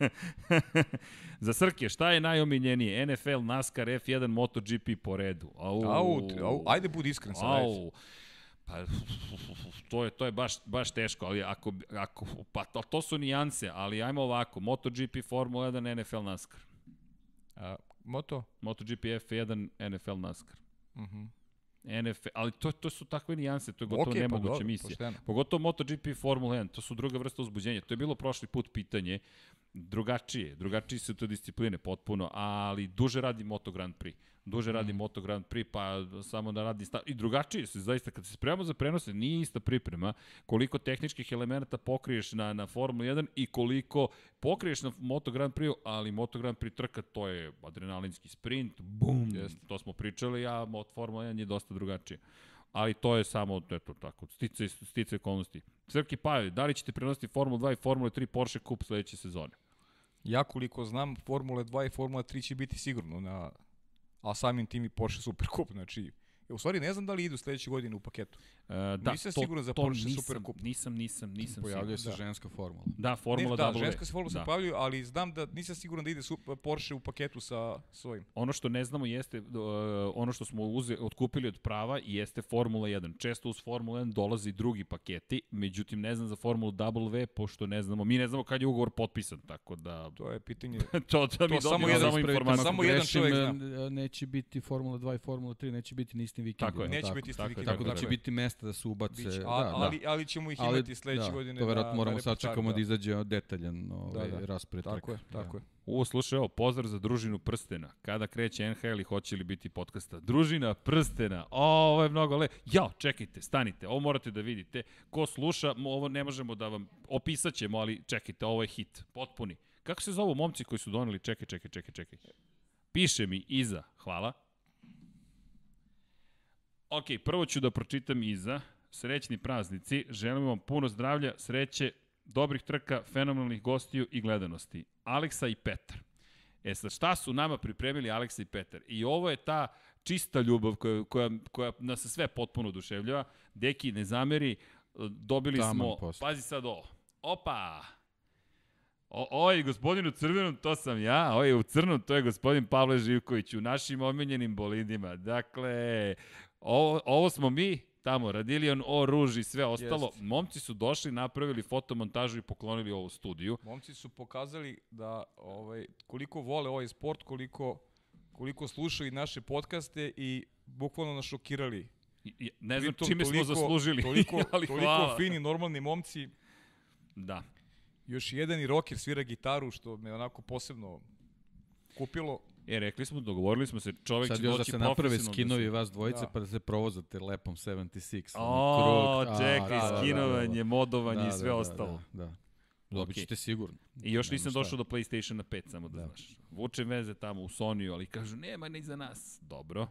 Za Srke, šta je najomiljenije? NFL, NASCAR, F1, MotoGP po redu. Au, Au, au, ajde budi iskren sad. ajde. Au. Pa, to je, to je baš, baš teško, ali ako, ako, pa to, to su nijanse, ali ajmo ovako, MotoGP, Formula 1, NFL, NASCAR. A, moto? MotoGP, F1, NFL, NASCAR. Mhm. NFL, ali to, to su takve nijanse, to je gotovo Okej, pa nemoguća dobro, misija. pošteno. Pogotovo MotoGP i Formula 1, to su druga vrsta uzbuđenja. To je bilo prošli put pitanje, drugačije, drugačije su to discipline potpuno, ali duže radi Moto Grand Prix. Duže radi Mhm. Moto Grand Prix, pa samo da radi sta... i drugačije se zaista kad se spremamo za prenose, nije ista priprema koliko tehničkih elemenata pokriješ na na Formula 1 i koliko pokriješ na Moto Grand Prix, ali Moto Grand Prix trka to je adrenalinski sprint, bum, Jeste. to smo pričali, a Moto Formula 1 je dosta drugačije. ali to je samo, eto tako, stice, stice okolnosti. Srki Pajović, da li ćete prenositi Formula 2 i Formula 3 Porsche Cup sledeće sezone? Ja koliko znam, Formula 2 i Formula 3 će biti sigurno na, a samim tim i Porsche Super Cup, znači u stvari ne znam da li idu sledeće godine u paketu. Uh, da, nisam to, siguran za to Porsche nisam, Super Cup. Nisam, nisam, nisam Pojavljuje se da. ženska formula. Da, formula ne, da, W. ženska se formula da. se pojavljuju, ali znam da nisam siguran da ide su, Porsche u paketu sa svojim. Ono što ne znamo jeste, uh, ono što smo uze, otkupili od prava jeste Formula 1. Često uz Formula 1 dolazi drugi paketi, međutim ne znam za Formulu W, pošto ne znamo, mi ne znamo kad je ugovor potpisan, tako da... To je pitanje... to da mi To samo jedan samo informaciju. samo jedan čovjek zna. e, Neće biti Formula 2 i Formula 3, neće biti ni istim vikendima. Tako je. Neće tako. biti isti tako je, vikend. Tako da Tako će biti mesta da se ubace. Biće, da, a, da. ali, ali ćemo ih imati sledeće da, godine. To verovatno na, moramo na sačekamo da izađe detaljan ovaj, Da, da. raspred Tako je, trka. tako je. U, slušaj, evo, pozdrav za družinu prstena. Kada kreće NHL i hoće li biti podcasta? Družina prstena. O, ovo je mnogo le... Jao, čekajte, stanite, ovo morate da vidite. Ko sluša, ovo ne možemo da vam opisat ćemo, ali čekajte, ovo je hit. Potpuni. Kako se zovu momci koji su doneli? Čekaj, čekaj, čekaj, čekaj. Piše mi iza, hvala. Ok, prvo ću da pročitam iza. Srećni praznici, želim vam puno zdravlja, sreće, dobrih trka, fenomenalnih gostiju i gledanosti. Aleksa i Petar. E sad, šta su nama pripremili Aleksa i Petar? I ovo je ta čista ljubav koja, koja, koja nas sve potpuno oduševljava. Deki, ne zameri, dobili Taman smo, posle. pazi sad ovo, opa, O, ovaj gospodin u crvenom, to sam ja, ovaj u crnom, to je gospodin Pavle Živković u našim omiljenim bolidima. Dakle, ovo, ovo smo mi, tamo, Radilion, O, Ruž i sve ostalo. Jeste. Momci su došli, napravili fotomontažu i poklonili ovo studiju. Momci su pokazali da ovaj koliko vole ovaj sport, koliko koliko slušaju naše podcaste i bukvalno nas šokirali. I- i- Ne znam Pritom čime smo toliko- zaslužili, Toliko, ali toliko hvala. fini, normalni momci. Da. Još jedan i rocker svira gitaru, što me onako posebno kupilo. E, rekli smo, dogovorili smo se, čovek Sad će još da doći se naprave profesionalno skinovi da se... vas dvojice Da. pa da se provozate lepom 76. O, krug. A, čekaj, da, da, da, skinovanje, da. modovanje Da, i sve da, da, ostalo. Da, da. Dobit ćete sigurno. I još nisam šta. došao do PlayStationa 5, samo da, Da. znaš. Vučem veze tamo u Sony-u, ali kažu, nema ni za nas. Dobro.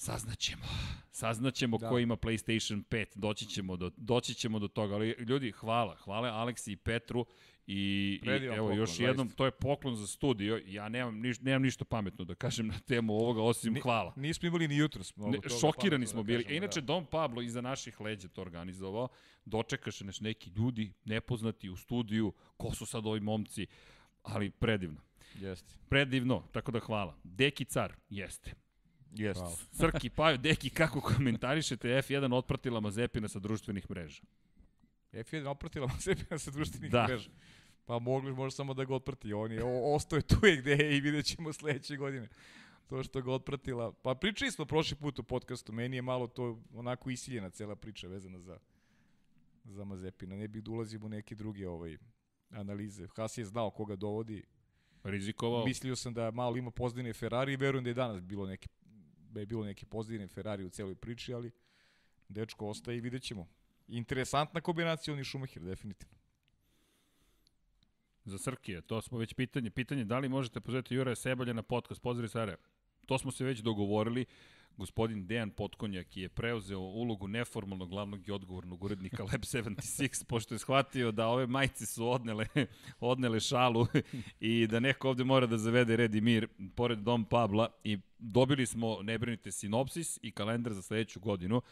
Saznaćemo. Saznaćemo Da. ko ima PlayStation 5, doći ćemo do, doći ćemo do toga. Ali ljudi, hvala. Hvala Aleksi i Petru. I, i evo, poklon, još zaista. jednom, to je poklon za studio. Ja nemam, niš, nemam ništa pametno da kažem na temu ovoga, osim Ni- hvala. Nismo imali ni jutros. mnogo Ne, šokirani smo da bili. kažemo, E, inače, da. Dom Pablo iza naših leđa to organizovao. Dočekaše nas neki ljudi, nepoznati u studiju. Ko su sad ovi momci? Ali predivno. Jeste. Predivno, tako da hvala. Deki car, jeste. Jeste. Srki, Paju, Deki, kako komentarišete F1 otpratila Mazepina sa društvenih mreža? F1 opratila Mazepina sa društvenih Da. mreža. Pa mogli može samo da ga otprati. On je, ostao je tu je gde je i vidjet ćemo sledeće godine. To što ga otpratila. Pa pričali smo prošli put u podcastu. Meni je malo to onako isiljena cela priča vezana za, za Mazepina. Ne bih da ulazim u neke druge ovaj, analize. Haas je znao koga dovodi. Rizikovao? Mislio sam da malo ima pozdine Ferrari i verujem da je danas bilo neke, da je bilo neke pozdine Ferrari u celoj priči, ali dečko ostaje i vidjet ćemo. Interesantna kombinacija on i Schumacher, definitivno. Za Srkije, to smo već pitanje. Pitanje da li možete pozvati Jura Sebalja na podcast, pozdrav Sarajeva. To smo se već dogovorili. Gospodin Dejan Potkonjak je preuzeo ulogu neformalnog glavnog i odgovornog urednika Lab 76, pošto je shvatio da ove majice su odnele, odnele šalu i da neko ovde mora da zavede red i mir pored Dom Pabla i dobili smo, ne brinite, sinopsis i kalendar za sledeću godinu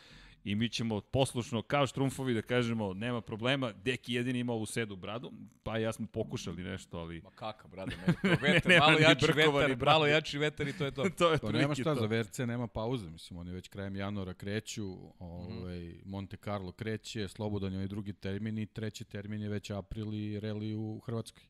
i mi ćemo poslušno, kao štrumfovi, da kažemo, nema problema, Deki jedini ima ovu sedu bradu, pa ja smo pokušali nešto, ali Ma kaka, brade, meni to malo jači vetar, malo jači vetar i to je to. to je Pa nema šta, to. za VRC nema pauze, mislim, oni već krajem januara kreću, ovaj, Monte Carlo kreće, slobodan je ovaj drugi termin i treći termin je već april i reli u Hrvatskoj.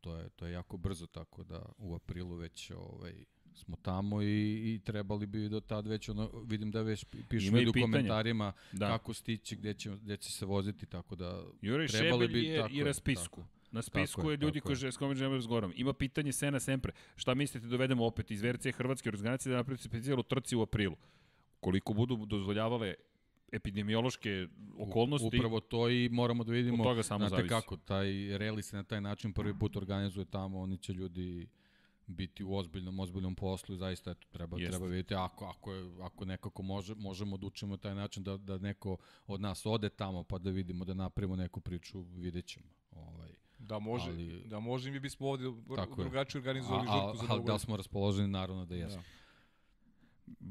To je, to je jako brzo, tako da u aprilu već ovaj, smo tamo i, i trebali bi do tad već, ono, vidim da već pišu ljudi u komentarima Da. kako stići, gde će, gde će se voziti, tako da Jure trebali Šebelj bi, je tako i na spisku. tako. Na spisku je, je, ljudi koji je. s kojima želimo razgovaram. Ima pitanje Sena Sempre. Šta mislite dovedemo opet iz VRC Hrvatske organizacije da napravite specijalu trci u aprilu? Koliko budu dozvoljavale epidemiološke okolnosti, Upravo to i moramo da vidimo Od toga samo znate zavisi. kako, taj reli se na taj način prvi put organizuje tamo, oni će ljudi biti u ozbiljnom, ozbiljnom poslu i zaista eto, treba, Jeste. treba vidjeti ako, ako, je, ako nekako može, možemo da učimo taj način da, da neko od nas ode tamo pa da vidimo da napravimo neku priču, vidjet ćemo. Ovaj, da može, ali, da može mi bismo ovde drugačije organizovali žurku za Ali da smo raspoloženi, naravno da jesmo. Da.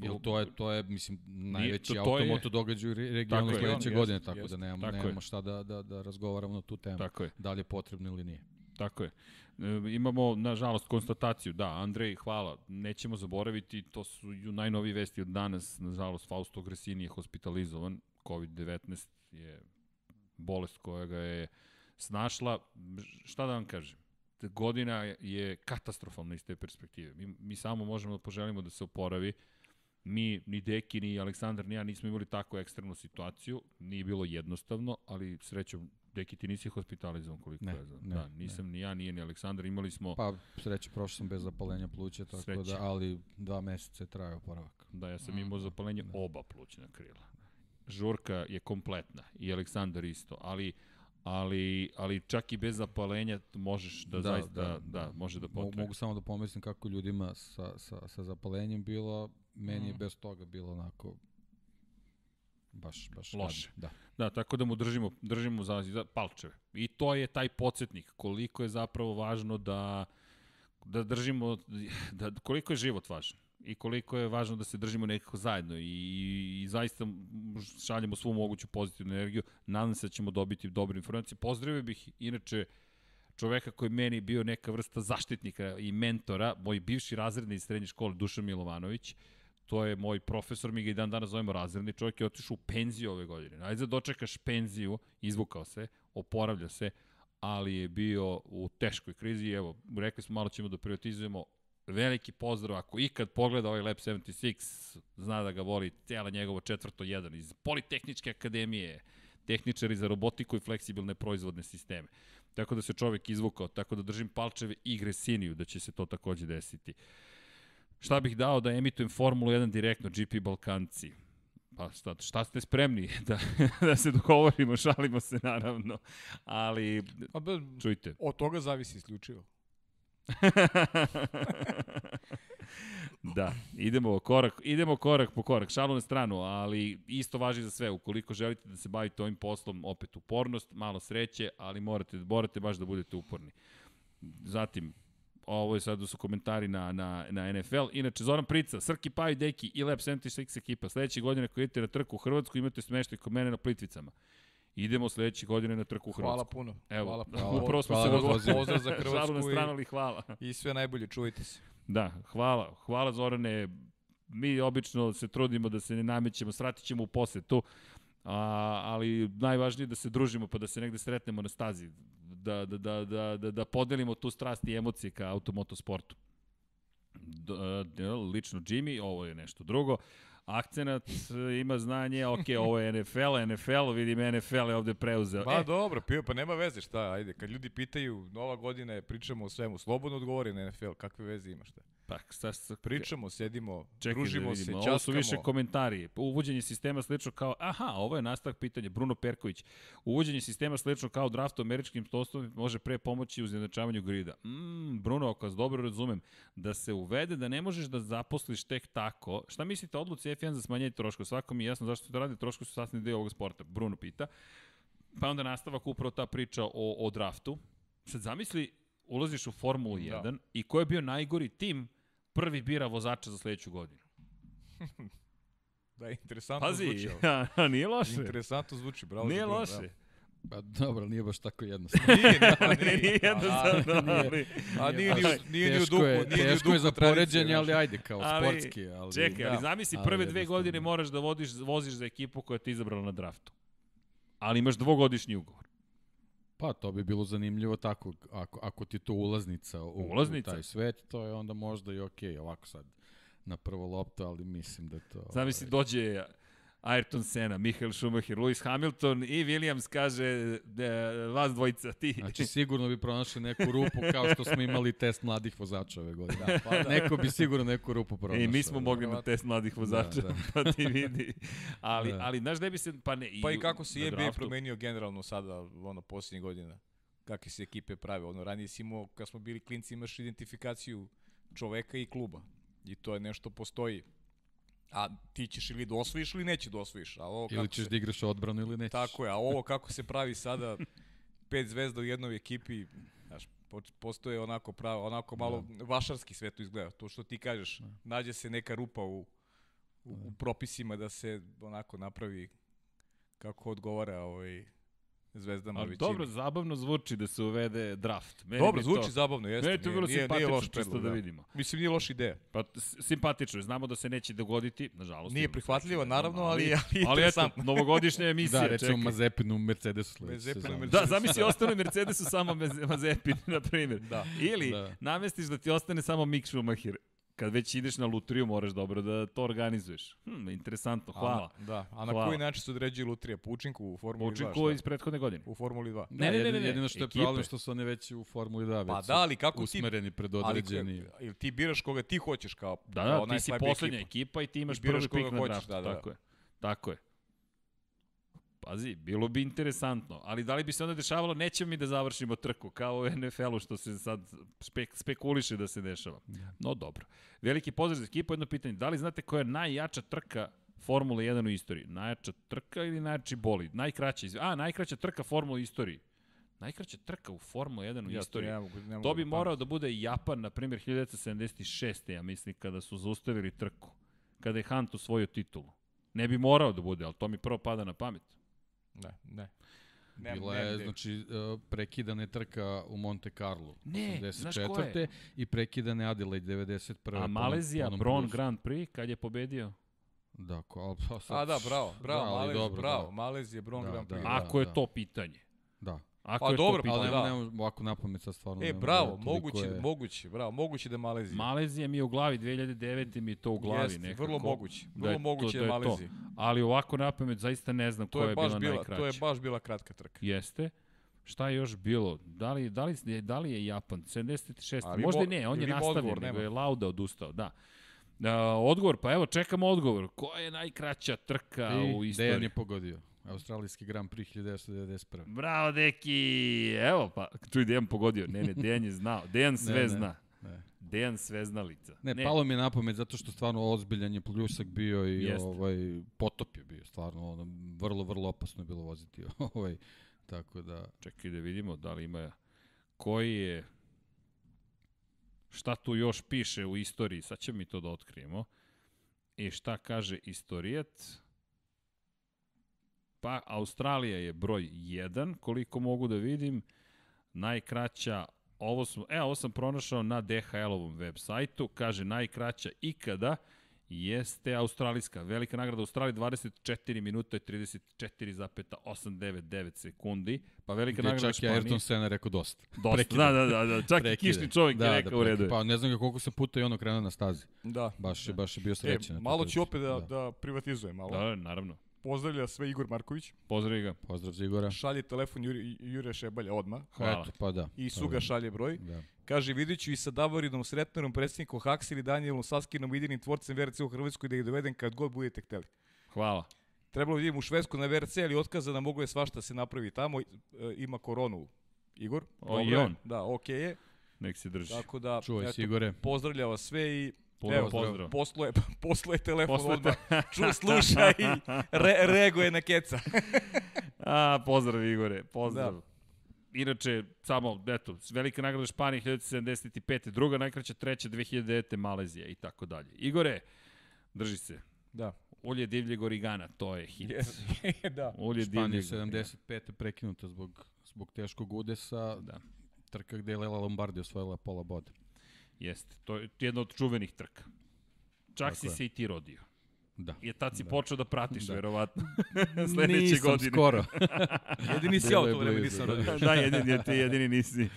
Jel to je to je mislim najveći to, to automoto je... događaj u regionu sledeće godine tako jest, da nemamo tako nemamo je. šta da da da razgovaramo na tu temu. Da li je potrebno ili nije. Tako je. E, imamo, nažalost, konstataciju. Da, Andrej, hvala. Nećemo zaboraviti, to su najnoviji vesti od danas. Nažalost, Fausto Gresini je hospitalizovan. COVID-19 je bolest koja ga je snašla. Šta da vam kažem? Godina je katastrofalna iz te perspektive. Mi, mi samo možemo da poželimo da se oporavi. Mi, ni Deki, ni Aleksandar, ni ja nismo imali takvu ekstremnu situaciju. Nije bilo jednostavno, ali srećom Deki, ti nisi hospitalizovan koliko ne, ja znam. Ne, da, nisam ne. ni ja, nije ni Aleksandar, imali smo... Pa, sreće, prošao sam bez zapalenja pluća, tako sreće. da, ali dva meseca je trajao oporavak. Da, ja sam imao zapalenje da. oba plućna krila. Žurka je kompletna i Aleksandar isto, ali ali, ali čak i bez zapalenja možeš da, da zaista, da, da, da, može da potraje. Mogu samo da pomislim kako ljudima sa, sa, sa zapalenjem bilo, meni je mm. bez toga bilo onako baš, baš loše. Da. Da, tako da mu držimo, držimo za, za palčeve. I to je taj podsjetnik koliko je zapravo važno da da držimo, da, koliko je život važan i koliko je važno da se držimo nekako zajedno i, i, i zaista šaljemo svu moguću pozitivnu energiju. Nadam se da ćemo dobiti dobre informacije. Pozdravio bih inače čoveka koji meni bio neka vrsta zaštitnika i mentora, moj bivši razredni iz srednje škole Dušan Milovanović, to je moj profesor, mi ga i dan danas zovemo razredni, čovjek je otišao u penziju ove godine. Ajde da dočekaš penziju, izvukao se, oporavlja se, ali je bio u teškoj krizi evo, rekli smo malo ćemo da privatizujemo, veliki pozdrav, ako ikad pogleda ovaj Lab 76, zna da ga voli cijela njegovo četvrto jedan iz Politehničke akademije, tehničari za robotiku i fleksibilne proizvodne sisteme. Tako da se čovek izvukao, tako da držim palčeve i Gresiniju da će se to takođe desiti. Šta bih dao da emitujem Formulu 1 direktno, GP Balkanci? Pa šta, šta ste spremni da, da se dogovorimo, šalimo se naravno, ali pa, be, čujte. Od toga zavisi isključivo. da, idemo korak, idemo korak po korak, šalu na stranu, ali isto važi za sve. Ukoliko želite da se bavite ovim poslom, opet upornost, malo sreće, ali morate, morate baš da budete uporni. Zatim, ovo je sad da su komentari na, na, na NFL. Inače, Zoran Prica, Srki Paj, Deki i Lab 76 ekipa. Sledeće godine ako idete na trku u Hrvatsku, imate smeštaj kod mene na Plitvicama. Idemo sledeće godine na trku u Hrvatsku. Hvala puno. Evo, hvala puno. upravo smo hvala, se Pozdrav za Hrvatsku na stranu, ali hvala. I sve najbolje, čujte se. Da, hvala. Hvala Zorane. Mi obično se trudimo da se ne namećemo, sratit ćemo u posetu, a, ali najvažnije je da se družimo pa da se negde sretnemo na stazi da, da, da, da, da, da podelimo tu strast i emocije ka automotosportu. lično Jimmy, ovo je nešto drugo. Akcenat ima znanje, ok, ovo je NFL, NFL, vidim NFL je ovde preuzeo. Pa e. dobro, pio, pa nema veze šta, ajde, kad ljudi pitaju, nova godina je, pričamo o svemu, slobodno odgovori na NFL, kakve veze ima šta? Pa, šta se... Pričamo, sedimo, Čekaj da družimo da se, časkamo. Ovo su više komentari. Uvođenje sistema slično kao, aha, ovo je nastavak pitanja, Bruno Perković. Uvođenje sistema slično kao draft u američkim stostovima može pre pomoći u izjednačavanju grida. Mm, Bruno, ako vas dobro razumem, da se uvede da ne možeš da zaposliš tek tako. Šta mislite odluci F1 za smanjenje troškova? Svako mi je jasno zašto to radi, troškovi su sasvim deo ovog sporta. Bruno pita. Pa onda nastavak upravo ta priča o, o draftu. Sad zamisli, ulaziš u Formulu 1 da. i ko je bio najgori tim prvi bira vozača za sledeću godinu. da, interesantno Pazi, zvuči. Pazi, nije loše. Interesantno zvuči, bravo. Nije loše. Bravo. Pa dobro, nije baš tako jednostavno. nije, nije, pa nije, nije jednostavno, ali... A nije, nije, nije ni u duhu, nije teško je za poređenje, ali ajde, kao ali, sportski. Ali, čekaj, ali da. zamisli, prve dve godine moraš da vodiš, voziš za ekipu koja te izabrala na draftu. Ali imaš dvogodišnji ugovor. Pa to bi bilo zanimljivo tako, ako, ako ti to ulaznica u, ulaznica. u taj svet, to je onda možda i okej, okay, ovako sad na prvo loptu, ali mislim da to... Zamisli, ovaj... dođe Ayrton Senna, Michael Schumacher, Lewis Hamilton i Williams kaže da, vas dvojica, ti. Znači sigurno bi pronašli neku rupu kao što smo imali test mladih vozača ove godine. Da, pa da. Neko bi sigurno neku rupu pronašao. I mi smo mogli na test mladih vozača, da, da. pa ti vidi. Ali, da. ali znaš da bi se, pa ne... I, pa i kako se je promenio generalno sada, ono, posljednjih godina? Kakve se ekipe prave? Ono, ranije si imao, kad smo bili klinci, imaš identifikaciju čoveka i kluba. I to je nešto postoji. A ti ćeš ili da osvojiš ili neće da osvojiš. A ovo ili ćeš se... da igraš odbranu ili nećeš. Tako je, a ovo kako se pravi sada pet zvezda u jednoj ekipi, znaš, postoje onako pravo, onako malo da. vašarski sve to izgleda. To što ti kažeš, da. nađe se neka rupa u, u, u propisima da se onako napravi kako odgovara ovaj Zvezdama Ali većini. dobro, zabavno zvuči da se uvede draft. Meni dobro, zvuči to, zabavno, jeste. Meni to bilo nije, simpatično nije loš čisto da, da vidimo. Mislim, nije loša ideja. Pa simpatično, znamo da se neće dogoditi, nažalost. Nije prihvatljivo, naravno, ali, ali, ali eto, novogodišnja emisija. Da, recimo čekaj. Mazepin u Mercedesu. Mazepin Mercedesu. Da, zamisli ostane Mercedesu samo Mazepin, na primjer. Da. Ili da. namestiš da ti ostane samo Mick Schumacher kad već ideš na lutriju, moraš dobro da to organizuješ. Hm, interesantno, hvala. A, da, a na hvala. koji način se određuje lutrija? Po učinku u Formuli 2? Po učinku iz prethodne godine. U Formuli 2. Ne, ne, ne, ne, ne. jedino što je Ekipe. problem što su oni već u Formuli 2 pa da, ali kako usmereni ti, pred određeni. Ali ti biraš koga ti hoćeš kao Da, da, kao ti si poslednja ekipa. ekipa i ti imaš prvi pik na draftu. Da, da. Tako je. Tako je. Pazi, bilo bi interesantno, ali da li bi se onda dešavalo, nećemo mi da završimo trku, kao u NFL-u što se sad spek, spekuliše da se dešava. Da. No dobro. Veliki pozdrav za ekipu, jedno pitanje, da li znate koja je najjača trka Formule 1 u istoriji? Najjača trka ili najjači bolid? Najkraća, a, najkraća trka Formule u istoriji. Najkraća trka u Formula 1 u ja, istoriji. To, ne mogu, ne mogu to bi da morao da bude Japan, na primjer, 1976. ja mislim, kada su zaustavili trku. Kada je Hunt osvojio titulu. Ne bi morao da bude, ali to mi prvo pada na pamet. Ne, ne. Ne, Bila je, ne, znači, uh, prekidane trka u Monte Carlo ne, 84. i prekidane Adelaide 91. A Malezija, Bron Grand Prix, kad je pobedio? Da, ko, pa sad... A da, bravo, bravo, da, Malezija, dobro, bravo, da. Malezija, Bron da, Grand Prix. Da, da, Ako je to pitanje. Da. Ako pa je dobro, to pitanje. ali ne, ne, ovako na pamet sad stvarno. E, bravo, da moguće, je... moguće, bravo, moguće da je Malezija. Malezija mi je u glavi, 2009. mi je to u glavi Jeste, nekako. vrlo moguće, vrlo da moguće da je, da je Malezija. Ali ovako na pamet zaista ne znam to koja je, bila, bila najkraća. To je baš bila kratka trka. Jeste. Šta je još bilo? Da li, da li, da li je Japan? 76. Ali Možda ne, on je odgovor, nego je Lauda odustao, da. Uh, odgovor, pa evo, čekamo odgovor. Koja je najkraća trka I, u istoriji? Dejan je pogodio. Australijski Grand Prix 1991. Bravo, deki! Evo, pa, čuj, Dejan pogodio. Ne, ne, Dejan je znao. Dejan sve ne, zna. Ne. Dejan Sveznalica. Ne, ne, palo mi je na pamet zato što stvarno ozbiljan je pljusak bio i Jest. ovaj potop je bio stvarno ono, vrlo vrlo opasno je bilo voziti ovaj tako da čekaj da vidimo da li ima koji je šta tu još piše u istoriji, sad ćemo mi to da otkrijemo. I šta kaže istorijat? Pa Australija je broj 1, koliko mogu da vidim. Najkraća, ovo, smo, e, ovo sam pronašao na DHL-ovom web sajtu, kaže najkraća ikada jeste australijska. Velika nagrada Australije 24 minuta i 34,899 sekundi. Pa velika Gde nagrada Španije. Čak je Ayrton Senna rekao dosta. Dosta, Prekide. da, da, da. Čak Prekide. i kišni čovjek da, je rekao da, u redu. Pa ne znam koliko se puta i ono krenuo na stazi. Da. Baš, da. baš je bio srećen. E, malo ću opet da, da. da privatizujem. Malo. Da, naravno. Pozdravlja sve Igor Marković. Pozdrav ga. Pozdrav za Igora. Šalje telefon Jure, Jure Šebalja odma. Hvala. Eto, pa da. I pa Suga da. šalje broj. Da. Kaže, vidit ću i sa Davorinom Sretnerom, predsjednikom Haks ili Danielom Saskinom, jedinim tvorcem VRC u Hrvatskoj da ih dovedem kad god budete hteli. Hvala. Trebalo da idem u Švedsku na VRC, ali otkazana mogu je svašta se napravi tamo. E, ima koronu Igor. O, i on. Da, okej okay je. Nek se drži. Tako da, Čuvaj eto, Igore. Pozdravlja vas sve i Evo, pozdrav. Poslo je, poslo je telefon poslo odmah. Ču, sluša i re, reaguje na keca. A, pozdrav Igore, pozdrav. Da. Inače, samo, eto, velika nagrada Španije 1975. Druga najkraća, treća 2009. Malezija i tako dalje. Igore, drži se. Da. Ulje divljeg origana, to je hit. Yes. da. Ulje Španija 75. prekinuta zbog, zbog teškog udesa. Da. Trka gde je Lela Lombardi osvojila pola boda. Jeste, to je jedna od čuvenih trka. Čak Tako si je. se i ti rodio. Da. I tad si da. počeo da pratiš, da. verovatno, sledeće Nisam godine. skoro. jedini si ja u to vreme nisam rodio. da, jedini, ti jedini nisi.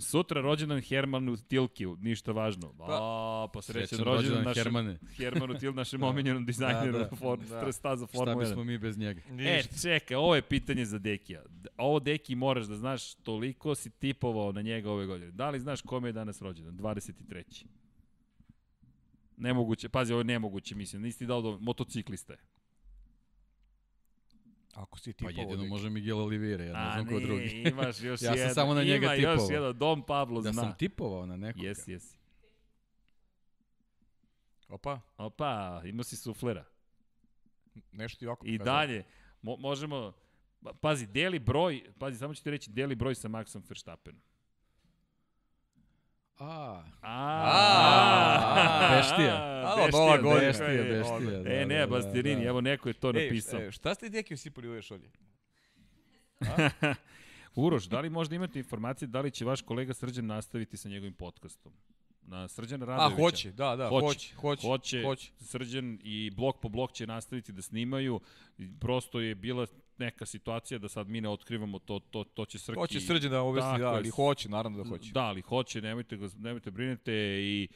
Sutra rođendan Hermanu Tilkiju, ništa važno. Pa, A, pa srećan rođendan našem, Hermane. Hermanu Til, našem da. omiljenom dizajneru da, da, for, da. staza Formula 1. Šta bismo mi bez njega? E, čekaj, ovo je pitanje za Dekija. Ovo Deki moraš da znaš, toliko si tipovao na njega ove godine. Da li znaš kome je danas rođendan? 23. Nemoguće, pazi, ovo je nemoguće, mislim. Nisi ti dao do motociklista je. Ako si tipao... Pa jedino može Miguel Oliveira, ja ne znam ko drugi. imaš još ja jedan. sam samo na njega ima tipovao. još jedan, Dom Pablo da zna. Da sam tipovao na nekoga. Jesi, jesi. Opa, Opa, imao si suflera. nešto jako I pokazao. dalje, mo možemo, pa- pazi, deli broj, pazi, samo ću ti reći, deli broj sa Maxom Verstappenom. A, A, beštija. Alo, nova godina. beštija, beštija. E, da, ne, da, Bastirini, da. evo neko je to Ej, napisao. e, šta ste deki usipali u ove šolje? Uroš, da li možda imate informacije da li će vaš kolega Srđan nastaviti sa njegovim podcastom? Na Srđana A, Radovića. hoće, da, da, hoće, hoće, hoće, hoće. Srđan i blok po blok će nastaviti da snimaju. Prosto je bila neka situacija da sad mi ne otkrivamo to, to, to će Srki... Hoće srđan da objasni, da, ali hoće, naravno da hoće. Da, ali hoće, nemojte, nemojte brinete i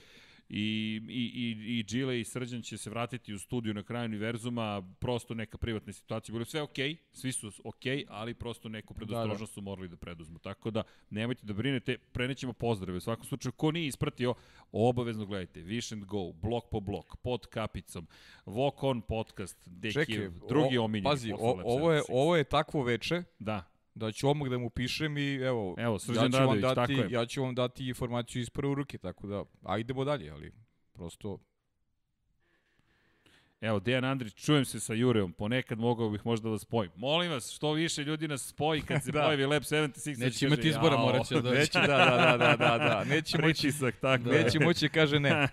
i, i, i, i Džile i Srđan će se vratiti u studiju na kraju univerzuma, prosto neka privatna situacija. Bilo sve okej, okay, svi su okej, okay, ali prosto neku predostrožnost su morali da preduzmu. Tako da, nemojte da brinete, prenećemo pozdrave. U svakom slučaju, ko nije ispratio, obavezno gledajte. Vish and Go, blok po blok, pod kapicom, Walk On podcast, Dekijev, drugi o- omiljeni. Pazi, o, ovo, je, 76. ovo je takvo veče Da, da ću odmah da mu pišem i evo, Evo, Srđan ja ću, vam dati, ja ću vam dati informaciju iz prve ruke, tako da, a idemo dalje, ali prosto, Evo, Dejan Andrić, čujem se sa Jureom, ponekad mogao bih možda da spojim. Molim vas, što više ljudi nas spoji kad se Da. pojavi Lab 76. Neće imati izbora, morat će da dođe. neće, da, da, da, da, da, da, neće moći, tako neće moći, kaže ne.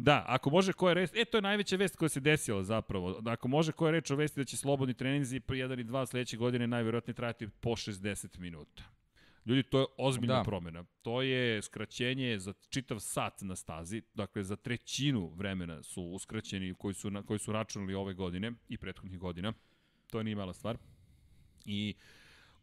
Da, ako može koja reč, e to je najveća vest koja se desila zapravo. Da, ako može koja reč o vesti da će slobodni treninzi po 1 i 2 sledeće godine najverovatnije trajati po 60 minuta. Ljudi, to je ozbiljna da. Promena. To je skraćenje za čitav sat na stazi, dakle za trećinu vremena su uskraćeni koji su, na, koji su računali ove godine i prethodnih godina. To nije mala stvar. I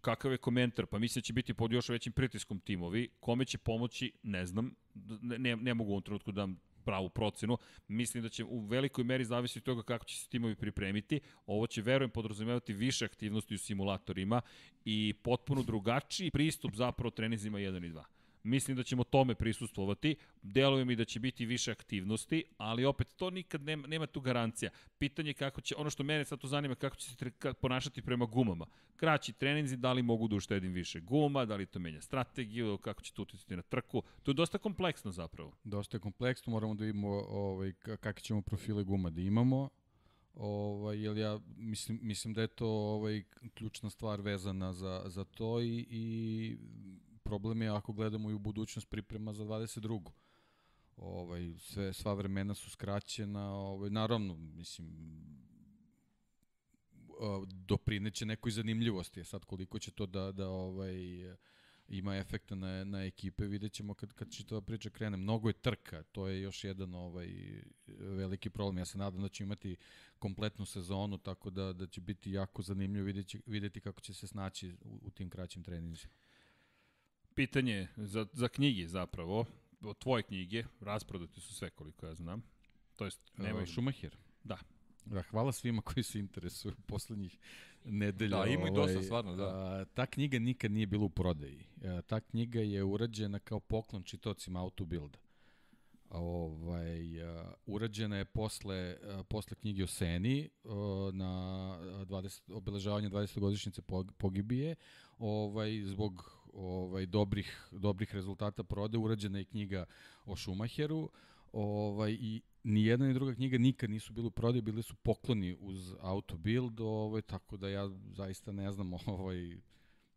kakav je komentar? Pa mislim da će biti pod još većim pritiskom timovi. Kome će pomoći, ne znam. Ne, ne, ne mogu u ovom trenutku da dam pravu procenu. Mislim da će u velikoj meri zavisiti od toga kako će se timovi pripremiti. Ovo će, verujem, podrazumevati više aktivnosti u simulatorima i potpuno drugačiji pristup zapravo trenizima 1 i 2. Mislim da ćemo tome prisustvovati. Deluje mi da će biti više aktivnosti, ali opet to nikad nema, nema tu garancija. Pitanje je kako će, ono što mene sad tu zanima, kako će se tre, ka, ponašati prema gumama. Kraći treninzi, da li mogu da uštedim više guma, da li to menja strategiju, kako će to uticati na trku. To je dosta kompleksno zapravo. Dosta je kompleksno, moramo da vidimo ovaj, ka- kakve ćemo profile guma da imamo. Ovaj, jer ja mislim, mislim da je to ovaj, ključna stvar vezana za, za to i, i problem je ako gledamo i u budućnost priprema za 22. Ovaj, sve, sva vremena su skraćena, ovaj, naravno, mislim, doprineće nekoj zanimljivosti. Sad koliko će to da, da ovaj, ima efekta na, na ekipe, vidjet ćemo kad, kad to priča krene. Mnogo je trka, to je još jedan ovaj, veliki problem. Ja se nadam da će imati kompletnu sezonu, tako da, da će biti jako zanimljivo vidjeti, vidjeti kako će se snaći u, u tim kraćim treninzima. Pitanje za, za knjige zapravo, od tvoje knjige, rasprodate su sve koliko ja znam. To jest, nemaju... Evo, Šumahir. Da. Da, hvala svima koji se interesuju poslednjih nedelja. Da, ima i dosta, stvarno, da. A, ta knjiga nikad nije bila u prodaji. A, ta knjiga je urađena kao poklon čitocima Autobuilda. Ovaj, a, urađena je posle, a, posle knjige o Seni a, na 20, obeležavanje 20. godišnjice pog- pogibije. Ovaj, zbog ovaj, dobrih, dobrih rezultata prode. Urađena je knjiga o Šumacheru ovaj, i ni jedna ni druga knjiga nikad nisu bili u prodaju, bili su pokloni uz Autobuild, ovaj, tako da ja zaista ne znam, ovaj,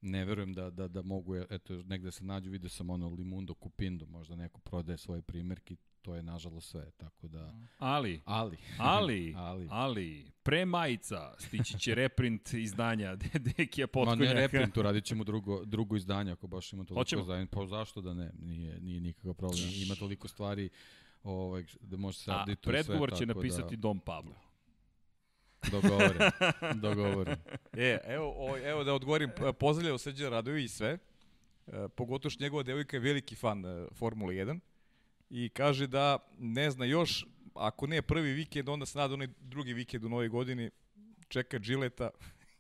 ne verujem da, da, da mogu, eto, negde se nađu, vidio sam ono Limundo Cupindo, možda neko prodaje svoje primjerke, to je nažalost sve, tako da, Ali, ali, ali, Ali. ali, pre majica stići će reprint izdanja Dekija Ma Potkonjaka. ne reprintu, radit ćemo drugo, drugo izdanje ako baš ima toliko Hoćemo. izdanja. Pa zašto da ne? Nije, nije nikakav problem. Ima toliko stvari ovaj, da može se A update sve. predgovor će tako napisati Dom Pablo. Dogovorim, dogovorim. E, evo, o, evo da odgovorim, p- pozdravljao Srđan Radović i sve, e, pogotovo što njegova devojka je veliki fan e, Formule 1 i kaže da ne zna još, ako ne prvi vikend, onda se nada onaj drugi vikend u novoj godini, čeka Džileta,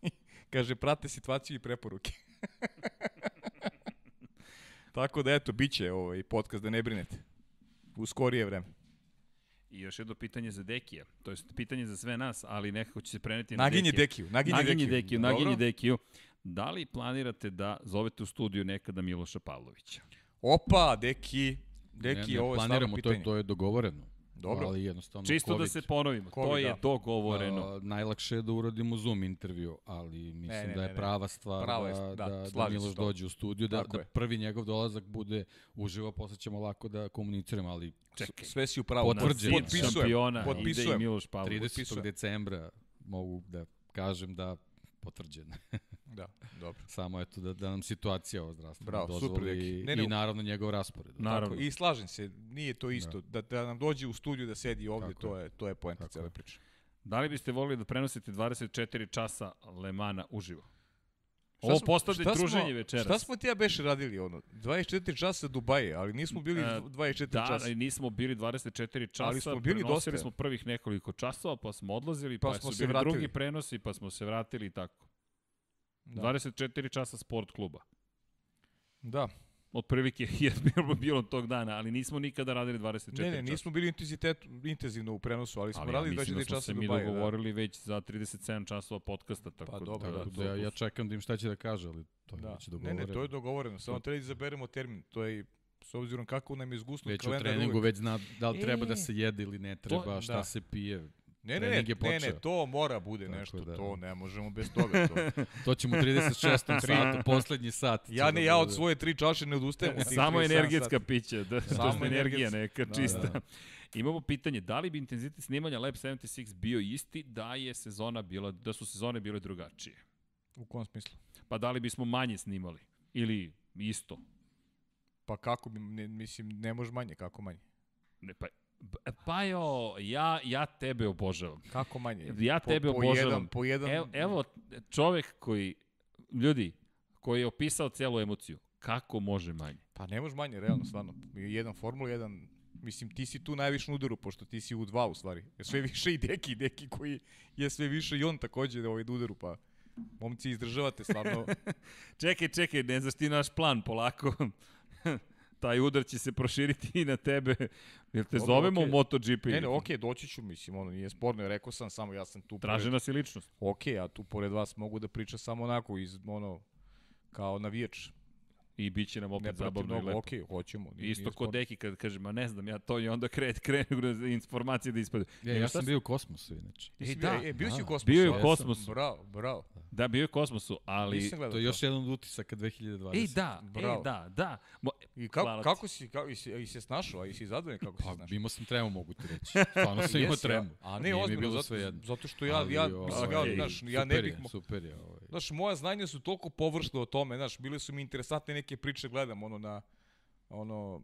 kaže prate situaciju i preporuke. Tako da eto, bit će ovaj podcast, da ne brinete. U skorije vreme. I još jedno pitanje za Dekija, to je pitanje za sve nas, ali nekako će se preneti na Naginje Dekija. Dekiju, naginje, Naginje Dekiju. Dekiju, Dobro. naginje Dekiju. Da li planirate da zovete u studiju nekada Miloša Pavlovića? Opa, Deki, Deki, ne, ne ovo je stvarno planiramo, to pitanje. je, to je dogovoreno. Dobro. ali jednostavno Čisto COVID, da se ponovimo, COVID, to je da. dogovoreno. A, najlakše je da uradimo Zoom intervju, ali mislim Ne, ne, da je ne, prava stvar Prava je, da, da, da, da, se Miloš tobom. dođe u studiju, da, da je. prvi njegov dolazak bude uživo, posle ćemo lako da komuniciramo, ali Čekaj, Sve si u pravu. Potvrđeno. zid Potpisujem. šampiona ide i Potpisujem. Miloš Pavlović. 30. potpisujem. decembra mogu da kažem da potvrđeno. Da, dobro. Samo eto da, da nam situacija ovo zdravstvena Bravo, dozvoli super, i, Ne, ne, i naravno njegov raspored. Naravno. Tako, I slažem se, nije to isto. Da, da nam dođe u studiju da sedi ovde, Tako to je, to je poenta Tako cele je. priče. Da li biste volili da prenosite 24 časa Lemana uživo? Šta Ovo postade šta smo- druženje večeras. Šta smo ti ja beše radili ono? 24 časa Dubaje, ali nismo bili E, 24 Da, časa. i nismo bili 24 časa, Ali smo bili dosta. smo prvih nekoliko časova, pa smo odlazili, pa, Pa smo su se bili vratili. drugi prenosi, pa smo se vratili i tako. Da. 24 časa sport kluba. Da. Otprilike je bilo, bilo tog dana, ali nismo nikada radili 24 Ne, ne, časa. nismo bili intenzitet, intenzivno u prenosu, ali smo ali ja radili mislim da 24 smo časa se mi Dubaje. Da. dogovorili već za 37 časova podcasta. Tako Pa da- dobro, Tako da, da, ja, ja čekam da im šta će da kaže, ali to je Da. već Ne, dogovoreno. ne, to je dogovoreno. Samo treba da izaberemo termin. To je s obzirom kako nam je izgusnut Već u kalendar treningu uvek. već zna da li treba E, da se jede ili ne treba, šta da. se pije. Ne, ne, ne, ne, ne, to mora bude Tako nešto, da- to ne možemo bez toga. To. To ćemo u 36. satu, poslednji sat. Ja ne, da ja od bude. svoje tri čaše ne odustajem. u Samo 37 energetska pića, da, Samo energija neka Da, čista. da. Imamo pitanje, da li bi intenzitet snimanja Lab 76 bio isti da je sezona bila, da su sezone bile drugačije? U kom smislu? Pa da li bismo manje snimali? Ili isto? Pa kako bi, ne, mislim, ne može manje, kako manje? Ne, pa, pa jo, ja, ja tebe obožavam. Kako manje? Ja tebe po, obožavam. Po jedan, po jedan, Evo, evo čovek koji, ljudi, koji je opisao celu emociju, kako može manje? Pa ne može manje, realno, stvarno. Jedan formula, jedan Mislim, ti si tu najviše na udaru, pošto ti si u dva u stvari. Sve više i Deki, Deki koji je sve više i on takođe ovaj na udaru, pa momci izdržavate stvarno. Čekaj, čekaj, ne znaš ti naš plan, polako. Taj udar će se proširiti i na tebe. Jel te Dobro, zovemo u MotoGP? ne, ne, okej, doći ću, mislim, ono nije sporno, jer rekao sam samo, ja sam tu Traže pored, nas i ličnost. okej, a tu pored vas mogu da pričam samo onako, iz, ono, kao navijač. I bit će nam Ne opet protiv zabavno i lepo. okej, hoćemo. nije- Isto kod. Deki kad kaže, ma ne znam ja to i onda krene, krene informacije da ispade. Ja, ja sam bio u kosmosu, inače. Si E, da, e, bio si da. u kosmosu. Bio je u a? kosmosu. Bravo, bravo. Da, bio je u kosmosu, ali... To je još jedan od utisaka 2020. Ej, da, Bravo. ej, da, da. Mo, I Hvala kako, kako si, kako, i si, i se snašao, a i si zadovoljan kako si Pa, snašao? imao sam tremu, mogu ti reći. Stvarno sam imao tremu. A, a ne, ozbiljno, zato, zato što ja, ja, ovaj, mislim, ja, okej, znaš, ja ne super bih... Je, mo- super je. Ovaj. Znaš, moja znanja su toliko površna o tome, znaš, bile su mi interesantne neke priče, gledam ono na, ono,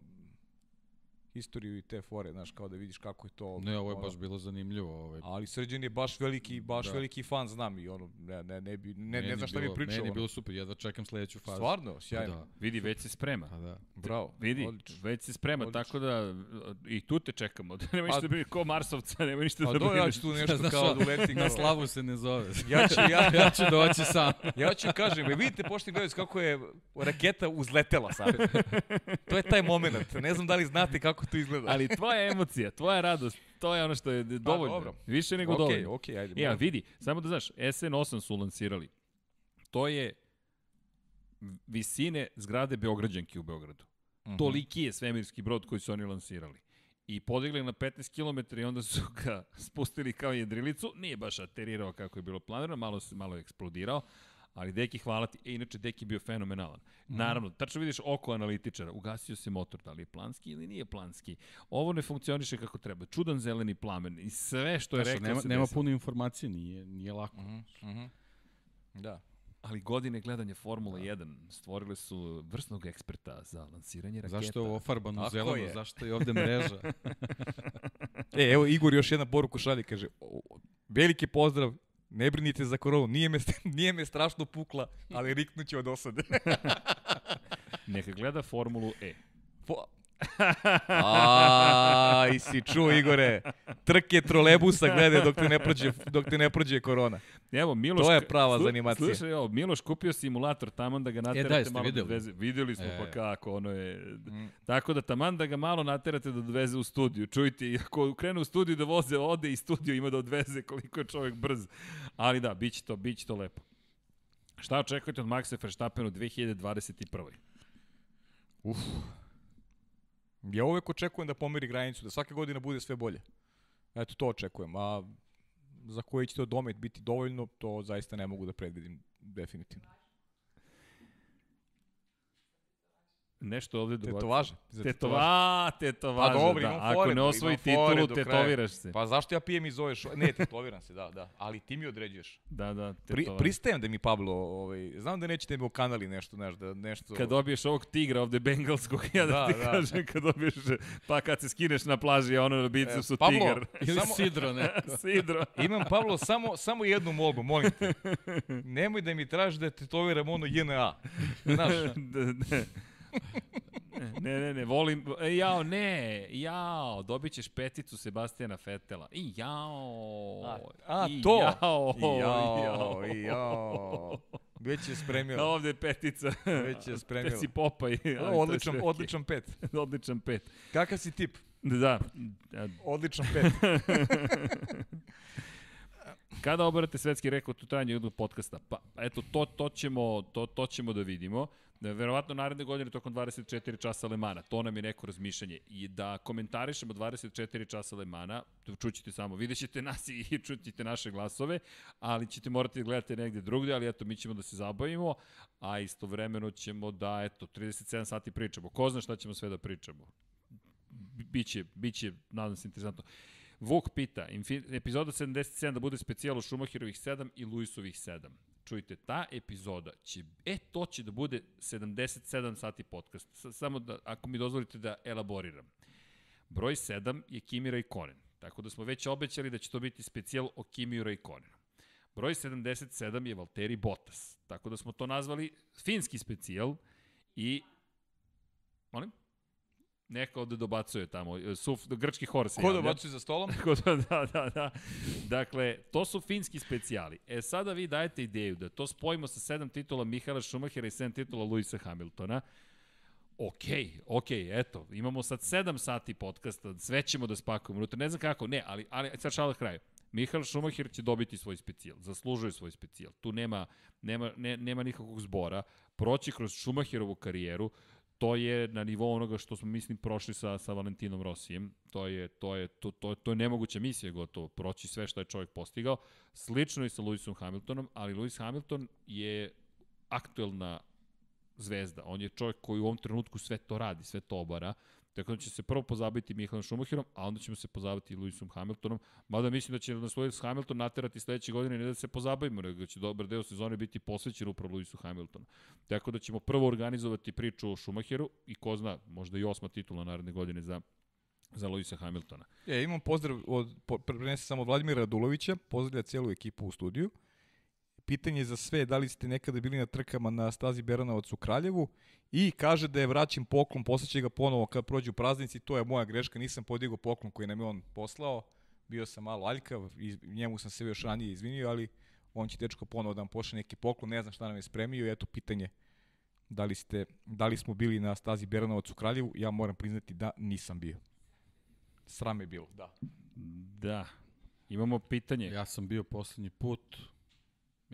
istoriju i te fore, znaš, kao da vidiš kako je to. Ne, ovo je ono, baš bilo zanimljivo. Ovaj. Ali Srđan je baš veliki, baš Da. veliki fan, znam i ono, ne, ne, ne, bi, ne, Meni ne znam šta bilo- bi pričao. Meni je bilo super, jedva čekam sledeću fazu. Stvarno, sjajno. Da, vidi, već se sprema. pa da. Bravo. Vidi, odlično. već se sprema, Odlično. tako da i tu te čekamo. nema ništa Pa- da brineš, ko Marsovca, nema ništa Pa da do, ja ću tu nešto Znaš kao da. Na slavu se ne zove. Ja ću, ja, ja ću doći sam. Ja ću kažem, e, vidite pošti gledajci kako je raketa uzletela sad. to je taj moment. Ne znam da li znate kako to izgleda. Ali tvoja emocija, tvoja radost, to je ono što je dovoljno. Pa dobro. Više nego Okej, dovoljno. okej, ajde. Ja, moram. vidi, samo da znaš, SN8 su lansirali. To je visine zgrade Beograđanke u Beogradu. Mhm. Toliki je svemirski brod koji su oni lansirali. I podigli na 15 km i onda su ga spustili kao jedrilicu. Nije baš aterirao kako je bilo planirano, malo, malo je eksplodirao. Ali Deki, hvala ti. E, inače, Deki je bio fenomenalan. Naravno, tačno vidiš oko analitičara. Ugasio se motor, da li je planski ili nije planski. Ovo ne funkcioniše kako treba. Čudan zeleni plamen i sve što je rekao nema, se nema desilo. puno informacije, nije, nije lako. Mhm, mhm. Da. Ali godine gledanja Formula 1 stvorile su vrsnog eksperta za lansiranje raketa. Zašto je ovo farbano Tako zeleno? je. Zašto je ovde mreža? E, evo Igor još jedna poruku šalje, kaže, "O, o, veliki pozdrav, ne brinite za koronu, nije me, nije me strašno pukla, ali riknuću od osade. Neka gleda Formulu E. Po... A, i si čuo Igore, trke trolebusa glede dok te ne prođe, dok te ne prođe korona. Evo, Miloš... To je prava Slu- zanimacija. Slušaj, evo, Miloš kupio simulator taman da ga naterate da, jeste malo videli? da odveze. Videli smo E. pa kako, ono je... Mm. Tako da taman da ga malo naterate da odveze u studiju. Čujte, ako krenu u studiju da voze, ode i studio ima da odveze koliko je čovjek brz. Ali da, bit će to, bit će to lepo. Šta očekujete od Maxa Verstappena u 2021. Uf. Ja uvek očekujem da pomeri granicu, da svake godine bude sve bolje. Eto, to očekujem. A za koji će to domet biti dovoljno, to zaista ne mogu da predvidim definitivno. Nešto ovde dobacio. Tetovaže. Tetova, tetovaže, Pa dobro, da. imam Ako fore, ne osvoji titulu, tetoviraš se. Pa zašto ja pijem iz ove šo... Ne, tetoviram se, da, da. Ali ti mi određuješ. Da, da, Pri, tetovaže. pristajem da mi Pablo, ovaj, znam da nećete mi okanali nešto, znaš, da nešto... Kad dobiješ ovog tigra ovde bengalskog, ja da, Da, ti da. kažem, kad dobiješ, pa kad se skineš na plaži, a ono na bicepsu E, Pablo, tigar. Ili Samo- sidro neko. Sidro. Imam, Pablo, samo, samo jednu molbu, molim te. Nemoj da mi tražiš da tetoviram ono JNA. Znaš, Da, da. Ne, ne, ne, volim, e, jao, ne, jao, dobit ćeš peticu Sebastijana Fetela. I jao. a, a i to. Jao, I jao, i jao. Već je spremio. Ovde je petica. Već je spremila. Peci Popaj. ali to je odličan, odličan pet. Odličan pet. Kakav si tip? Da, da. Odličan pet. Kada obarate svetski rekord u trajanju jednog podcasta? Pa, eto, to, to, ćemo, to, to ćemo da vidimo. Da, verovatno naredne godine tokom 24 časa Lemana. To nam je neko razmišljanje. I da komentarišemo 24 časa Lemana, čućete samo, vidjet ćete nas i čućete naše glasove, ali ćete morati da gledate negde drugde, ali eto, mi ćemo da se zabavimo, a istovremeno ćemo da, eto, 37 sati pričamo. Ko zna šta ćemo sve da pričamo? Biće, biće, nadam se, interesantno. Vuk pita, epizoda 77 da bude specijal u Šumahirovih 7 i Luisovih 7. Čujte, ta epizoda će, e, to će da bude 77 sati podcast. Samo da, ako mi dozvolite da elaboriram. Broj 7 je Kimi Raikkonen. Tako da smo već obećali da će to biti specijal o Kimiju Raikkonenu. Broj 77 je Valtteri Bottas. Tako da smo to nazvali finski specijal i... Molim? Neka ovde dobacuje tamo. Suf, grčki hor se Ko javlja. dobacuje za stolom? Da, da, da, da. Dakle, to su finski specijali. E, sada vi dajete ideju da to spojimo sa sedam titula Mihaela Schumachera i sedam titula Luisa Hamiltona. Ok, ok, eto, imamo sad 7 sati podcasta, sve ćemo da spakujemo unutra, ne znam kako, ne, ali, ali sad šala kraj. Mihael Schumacher će dobiti svoj specijal, zaslužuje svoj specijal. Tu nema, nema, ne, nema nikakvog zbora. Proći kroz Schumacherovu karijeru, to je na nivou onoga što smo mislim prošli sa sa Valentinom Rosijem. To je to je to to, to je nemoguća misija gotovo proći sve što je čovjek postigao. Slično i sa Lewisom Hamiltonom, ali Lewis Hamilton je aktuelna zvezda. On je čovjek koji u ovom trenutku sve to radi, sve to obara. Tako da će se prvo pozabaviti Mihaelom Schumacherom, a onda ćemo se pozabaviti i Lewisom Hamiltonom. Mada mislim da će nas Lewis Hamilton naterati sledeće godine ne da se pozabavimo, nego da će dobar deo sezone biti posvećen upravo Lewisu Hamiltonu. Tako da ćemo prvo organizovati priču o Schumacheru i ko zna, možda i osma titula naredne godine za za Lewisa Hamiltona. Ja imam pozdrav od, prenese samo Vladimira Radulovića, pozdravlja celu ekipu u studiju. Pitanje za sve, da li ste nekada bili na trkama na stazi Beranovac u Kraljevu i kaže da je vraćen poklon, poslaće ga ponovo kad prođu praznici, to je moja greška, nisam podigao poklon koji nam je on poslao, bio sam malo aljkav, i njemu sam se još ranije izvinio, ali on će tečko ponovo da nam pošle neki poklon, ne znam šta nam je spremio i eto pitanje da li, ste, da li smo bili na stazi Beranovac u Kraljevu, ja moram priznati da nisam bio. Sram je bilo, da. Da. Imamo pitanje. Ja sam bio poslednji put,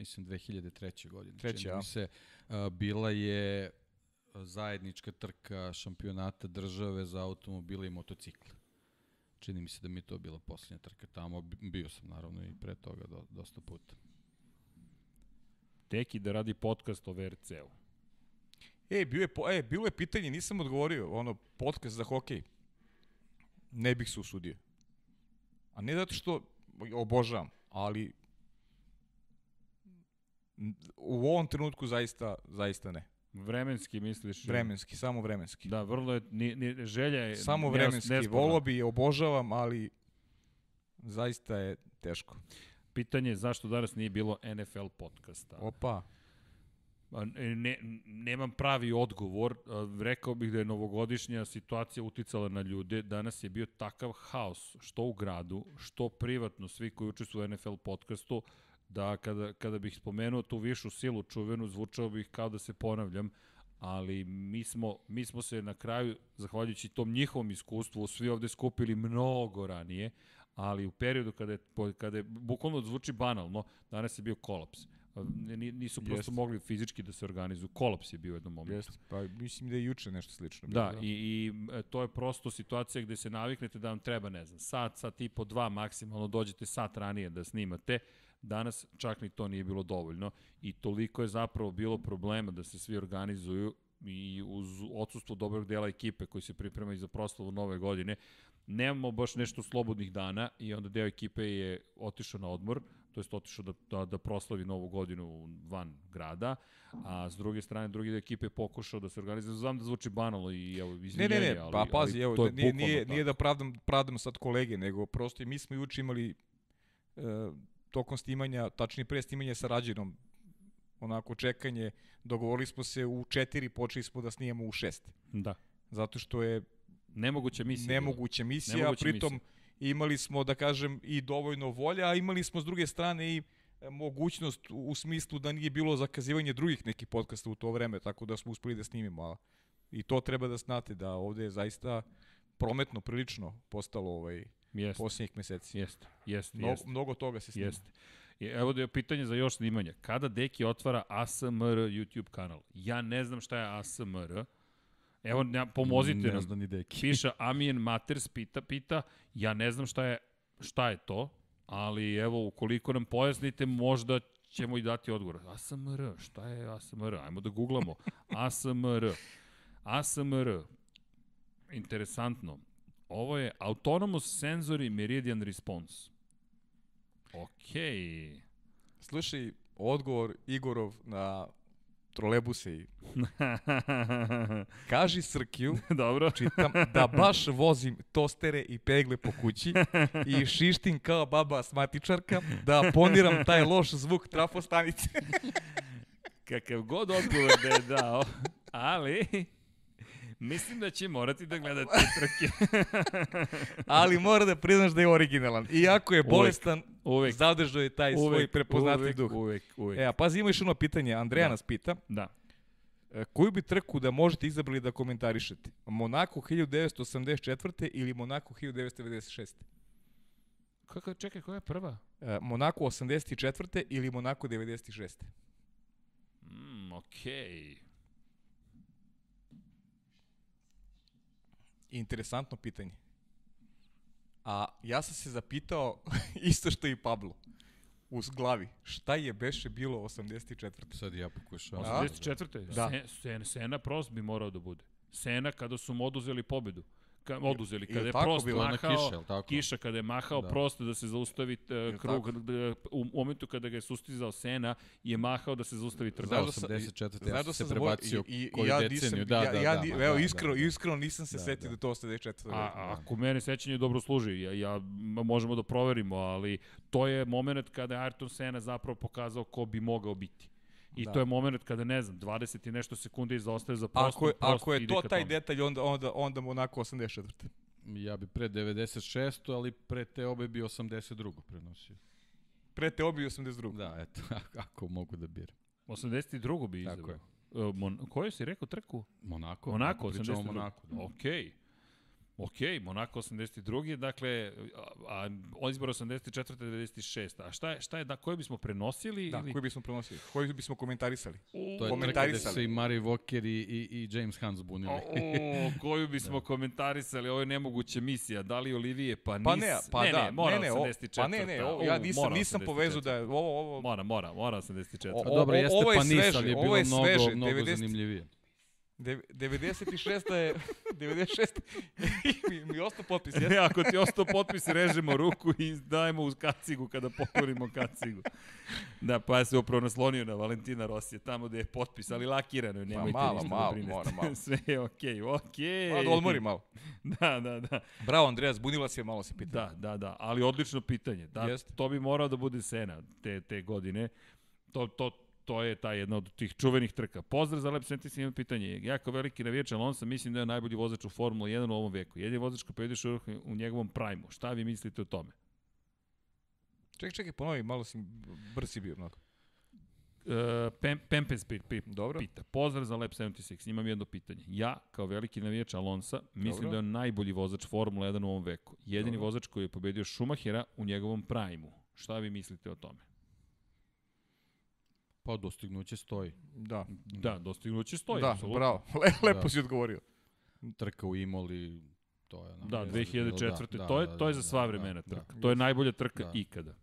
mislim 2003. godine. Treće, Čini a? mi se, a, bila je zajednička trka šampionata države za automobile i motocikle. Čini mi se da mi je to bila poslednja trka tamo. Bi- Bio sam naravno i pre toga do, dosta puta. Teki da radi podcast o VRC-u. E, bio je, po, e, bilo je pitanje, nisam odgovorio, ono, podcast za hokej. Ne bih se usudio. A ne zato što obožavam, ali u ovom trenutku zaista, zaista ne. Vremenski misliš? Vremenski, samo vremenski. Da, vrlo je, ni, ni, želja je... Samo vremenski. nesporna. Volo bi, obožavam, ali zaista je teško. Pitanje je zašto danas nije bilo NFL podcasta. Opa. Ne, nemam pravi odgovor. Rekao bih da je novogodišnja situacija uticala na ljude. Danas je bio takav haos, što u gradu, što privatno, svi koji učestvuju u NFL podcastu, da kada, kada bih spomenuo tu višu silu čuvenu, zvučao bih kao da se ponavljam, ali mi smo, mi smo se na kraju, zahvaljujući tom njihovom iskustvu, svi ovde skupili mnogo ranije, ali u periodu kada je, kada je bukvalno zvuči banalno, danas je bio kolaps. nisu prosto Jest. mogli fizički da se organizuju. Kolaps je bio u jednom momentu. Jest. Pa mislim da je juče nešto slično. Da, bilo. Da. i, i e, to je prosto situacija gde se naviknete da vam treba, ne znam, sat, sat i po dva maksimalno, dođete sat ranije da snimate. Danas čak ni to nije bilo dovoljno i toliko je zapravo bilo problema da se svi organizuju i uz odsustvo dobrog dela ekipe koji se pripremaju za proslavu nove godine, nemamo baš nešto slobodnih dana i onda deo ekipe je otišao na odmor, to jest otišao da, da, da proslavi novu godinu van grada, a s druge strane drugi deo ekipe je pokušao da se organizuje. Znam da zvuči banalno i evo, izvinjenje, ne, ne, ne, ali, pa pazi, ali, evo, to je nije, nije, nije da pravdam, pravdam sad kolege, nego prosto i mi smo juče imali e, tokom snimanja, tačnije pre snimanja sa Rađenom, onako čekanje, dogovorili smo se u četiri, počeli smo da snijemo u šest. Da. Zato što je Nemoguća misija. Nemoguća misija, Nemoguća pritom misija. imali smo, da kažem, i dovoljno volja, a imali smo s druge strane i e, mogućnost u smislu da nije bilo zakazivanje drugih nekih podcasta u to vreme, tako da smo uspeli da snimimo. A I to treba da znate, da ovde je zaista prometno prilično postalo ovaj, Jest. posljednjih meseci. Jeste, jeste, Mno, jeste. Mnogo toga se snima. Jeste. Evo da je pitanje za još snimanja. Kada Deki otvara ASMR YouTube kanal? Ja ne znam šta je ASMR. Evo, ja, pomozite ne nam. Ne znam ni deki. Piše Amien Maters, pita, pita, ja ne znam šta je, šta je to, ali evo, ukoliko nam pojasnite, možda ćemo i dati odgovor. ASMR, šta je ASMR? Ajmo da googlamo. ASMR. ASMR. Interesantno. Ovo je Autonomous Sensory Meridian Response. Okej. Okay. Slušaj, odgovor Igorov na trolebuse i... Kaži Srkiju, Dobro. čitam, da baš vozim tostere i pegle po kući i šištim kao baba asmatičarka, da poniram taj loš zvuk trafostanice. Kakav god odgovor da je dao, ali... Mislim da će morati da gledate trke. Ali mora da priznaš da je originalan. Iako je bolestan, uvek, zadržao je taj uvek, svoj prepoznatli uvek, duh. Uvek, uvek. E, a pazi, ima još ono pitanje. Andreja da. nas pita. Da. E, koju bi trku da možete izabrali da komentarišete? Monako 1984. ili Monako 1996. Kako, čekaj, koja je prva? E, Monako 84. ili Monako 96. Mm, okej. Okay. Interesantno pitanje. A ja sam se zapitao isto što i Pablo u glavi. Šta je beše bilo 84. Sad ja pokušavam. 84. Da. Sena, Sena Prost bi morao da bude. Sena kada su mu oduzeli pobedu ka, oduzeli. Kada je prosto bilo mahao, kiša, tako? kiša kada je mahao da. prosto da se zaustavi uh, krug, da, u momentu kada ga je sustizao Sena, je mahao da se zaustavi trka. Znaš da 84. Ja sam se prebacio i, i, koju ja deceniju. Da, ja, da, ja, da, da, evo, iskreno, da, iskreno nisam se da, setio da. da to 84. A, ako mene sećanje dobro služi, ja, ja možemo da proverimo, ali to je moment kada je Ayrton Sena zapravo pokazao ko bi mogao biti. I da. to je moment kada, ne znam, 20 i nešto sekunde izostaje za prosto. Ako je, prosto ako je to taj detalj, onda, onda, onda mu onako 84. Ja bi pre 96. ali pre te obe bi 82. prenosio. Pre te obe bi 82. Da, eto, ako mogu da biram. 82. bi izabrao. Tako je. Uh, Mon, koju si rekao trku? Monako. Monako, 82. Monako, da. Okej. Okay. Ok, Monako 82. Dakle, a, a izbor 84. 96. A šta je, šta je da, koje bismo prenosili? Da, ili... koje bismo prenosili? Koje bismo komentarisali? U, to je komentarisali. trka se i Mari Walker i, i, i James Hans bunili. O, koju bismo da. komentarisali? Ovo je nemoguća misija. Da li Olivije? Pa, nis... pa ne, pa ne, da, ne, mora ne, ne, 84. Pa ne, ne, o, ja nisam, nisam povezao da je ovo, ovo... Mora, mora, mora 84. O, o, Dobro, jeste ovo je pa nis, ali je bilo je mnogo, mnogo 90... zanimljivije. 96. je 96. mi, mi ostao potpis. Jeste? Ako ti ostao potpis, režemo ruku i dajemo uz kacigu kada pokorimo kacigu. Da, pa ja se upravo naslonio na Valentina Rosija, tamo gde je potpis, ali lakirano je, nemojte malo, ništa malo, da brinete. Malo, malo. Sve je okej, okay, okej. Okay. Pa da odmori malo. Da, da, da. Bravo, Andreas, bunila se malo se pita. Da, da, da, ali odlično pitanje. Da, Jest. To bi morao da bude Sena te, te godine. To, to, to je ta jedna od tih čuvenih trka. Pozdrav za Lep Sentis, imam pitanje. Ja kao veliki navijač Alonso mislim da je najbolji vozač u Formula 1 u ovom veku. Jedin vozač koji pobediš u njegovom prajmu. Šta vi mislite o tome? Čekaj, čekaj, ponovi, malo si brzi bio mnogo. Uh, Pem, Pempes pit, pit, Dobro. pita. Pozdrav za Lab 76, imam jedno pitanje. Ja, kao veliki navijač Alonsa, mislim Dobro. da je on najbolji vozač Formula 1 u ovom veku. Jedini Dobro. vozač koji je pobedio Schumachera u njegovom prajmu. Šta vi mislite o tome? Pa dostignuće stoji. Da. Da, dostignuće stoji. Da, apsolutno. bravo. Le, lepo Da. si odgovorio. Trka u Imoli, to je... Da, je- 2004. da, to je da, to je da, za sva da, vremena da, trka. da. To je najbolja trka Da. ikada.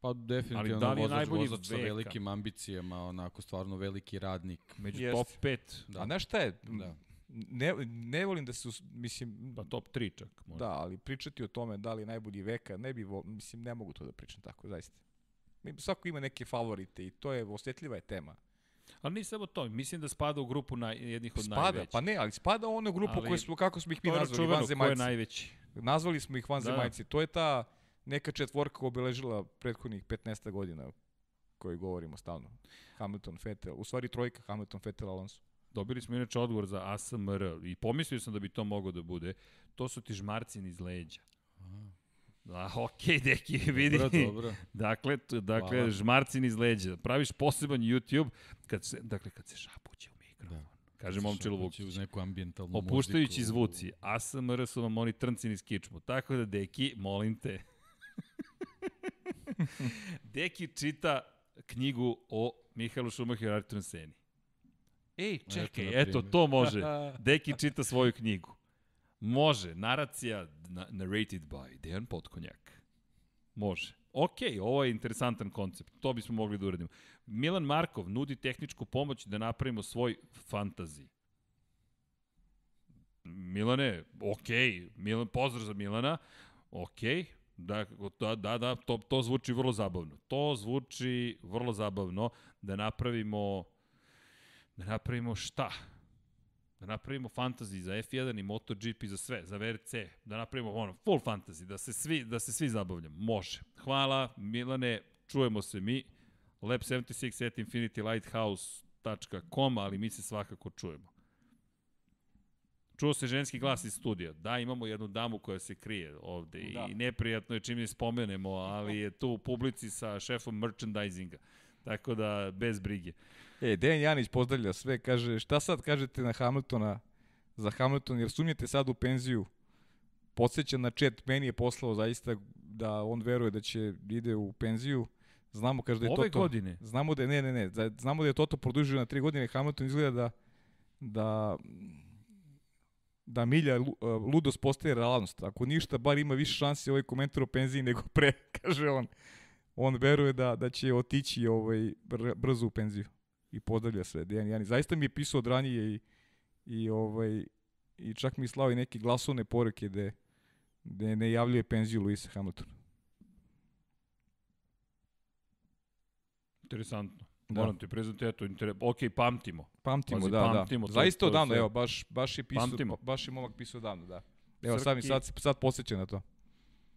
Pa definitivno Ali da vozač, najbolji vozač sa veka? velikim ambicijama, onako stvarno veliki radnik. Među Jeste. top 5, Da. A znaš šta je? Da. Ne, ne volim da se, mislim, pa top 3 čak. Možda. da, ali pričati o tome da li je najbolji veka, ne bi, vo, mislim, ne mogu to da pričam tako, zaista. Svako ima neke favorite i to je, osjetljiva je tema. Ali nije samo to, mislim da spada u grupu naj, jednih od Spada, najvećih. pa ne, ali spada u onu grupu Ali koju smo, kako smo ih mi to je nazvali, čuveno, ko je vanzemaljci. najveći. Nazvali smo ih vanzemaljci. Da. To je ta neka četvorka obeležila prethodnih 15 godina koji govorimo stalno. Hamilton, Vettel, u stvari trojka Hamilton, Vettel, Alonso. Dobili smo inače odgovor za ASMR i pomislio sam da bi to moglo da bude. To su ti žmarcini iz leđa. Da, okej, deki, vidi. Dobro, dobro. Dakle, t- dakle Hvala. žmarcin iz leđa. Praviš poseban YouTube, kad se, dakle, kad se šapuće u mikrofon. Da. Kaže momčilo Šapući Vukić. Uz neku ambientalnu Opuštajući muziku. zvuci. ASMR su vam oni trncini iz kičmu. Tako da, Deki, molim te. Deki čita knjigu o Mihajlu Šumacheru i Arturu Seni. Ej, čekaj, eto, primjer. to može. Deki čita svoju knjigu. Može. Naracija na, narrated by Dejan Potkonjak. Može. Ok, ovo je interesantan koncept. To bismo mogli da uradimo. Milan Markov nudi tehničku pomoć da napravimo svoj fantazi. Milane, ok, Milan, pozdrav za Milana, ok, da, da, da, da to, to zvuči vrlo zabavno. To zvuči vrlo zabavno da napravimo, da napravimo šta? Da napravimo fantasy za F1 i MotoGP za sve, za VRC, da napravimo ono, full fantasy, da se svi, da se svi zabavljamo. Može. Hvala, Milane, čujemo se mi. Lab76 at infinitylighthouse.com, ali mi se svakako čujemo. Čuo se ženski glas iz studija. Da, imamo jednu damu koja se krije ovde Da. i neprijatno je čim je spomenemo, ali je tu u publici sa šefom merchandisinga. Tako da, bez brige. E, Dejan Janić pozdravlja sve, kaže, šta sad kažete na Hamiltona, za Hamilton, jer sumnjate sad u penziju? Podseća na chat, meni je poslao zaista da on veruje da će ide u penziju. Znamo kaže da je Ove Toto... godine. Znamo da je, ne, ne, ne, da- znamo da je Toto produžio na tri godine, Hamilton izgleda da da da Milja uh, ludost postaje realnost. Ako ništa, bar ima više šansi ovaj komentar o penziji nego pre, kaže on. On veruje da, da će otići ovaj, br brzo u penziju. I pozdravlja sve. Dejan Jani. Zaista mi je pisao od ranije i, i, ovaj, i čak mi slao i neke glasovne poruke gde, gde ne javljuje penziju Luisa Hamiltona. Interesantno. Da. Moram ti priznati, eto, inter... ok, pamtimo. Pamtimo, Pazi, da, pamtimo, da. to- Zaista odavno, sve. evo, baš, baš je pisao, Pamtimo. baš je momak pisao odavno, da. Evo, sad mi Srki- sad, sad posjeća na to.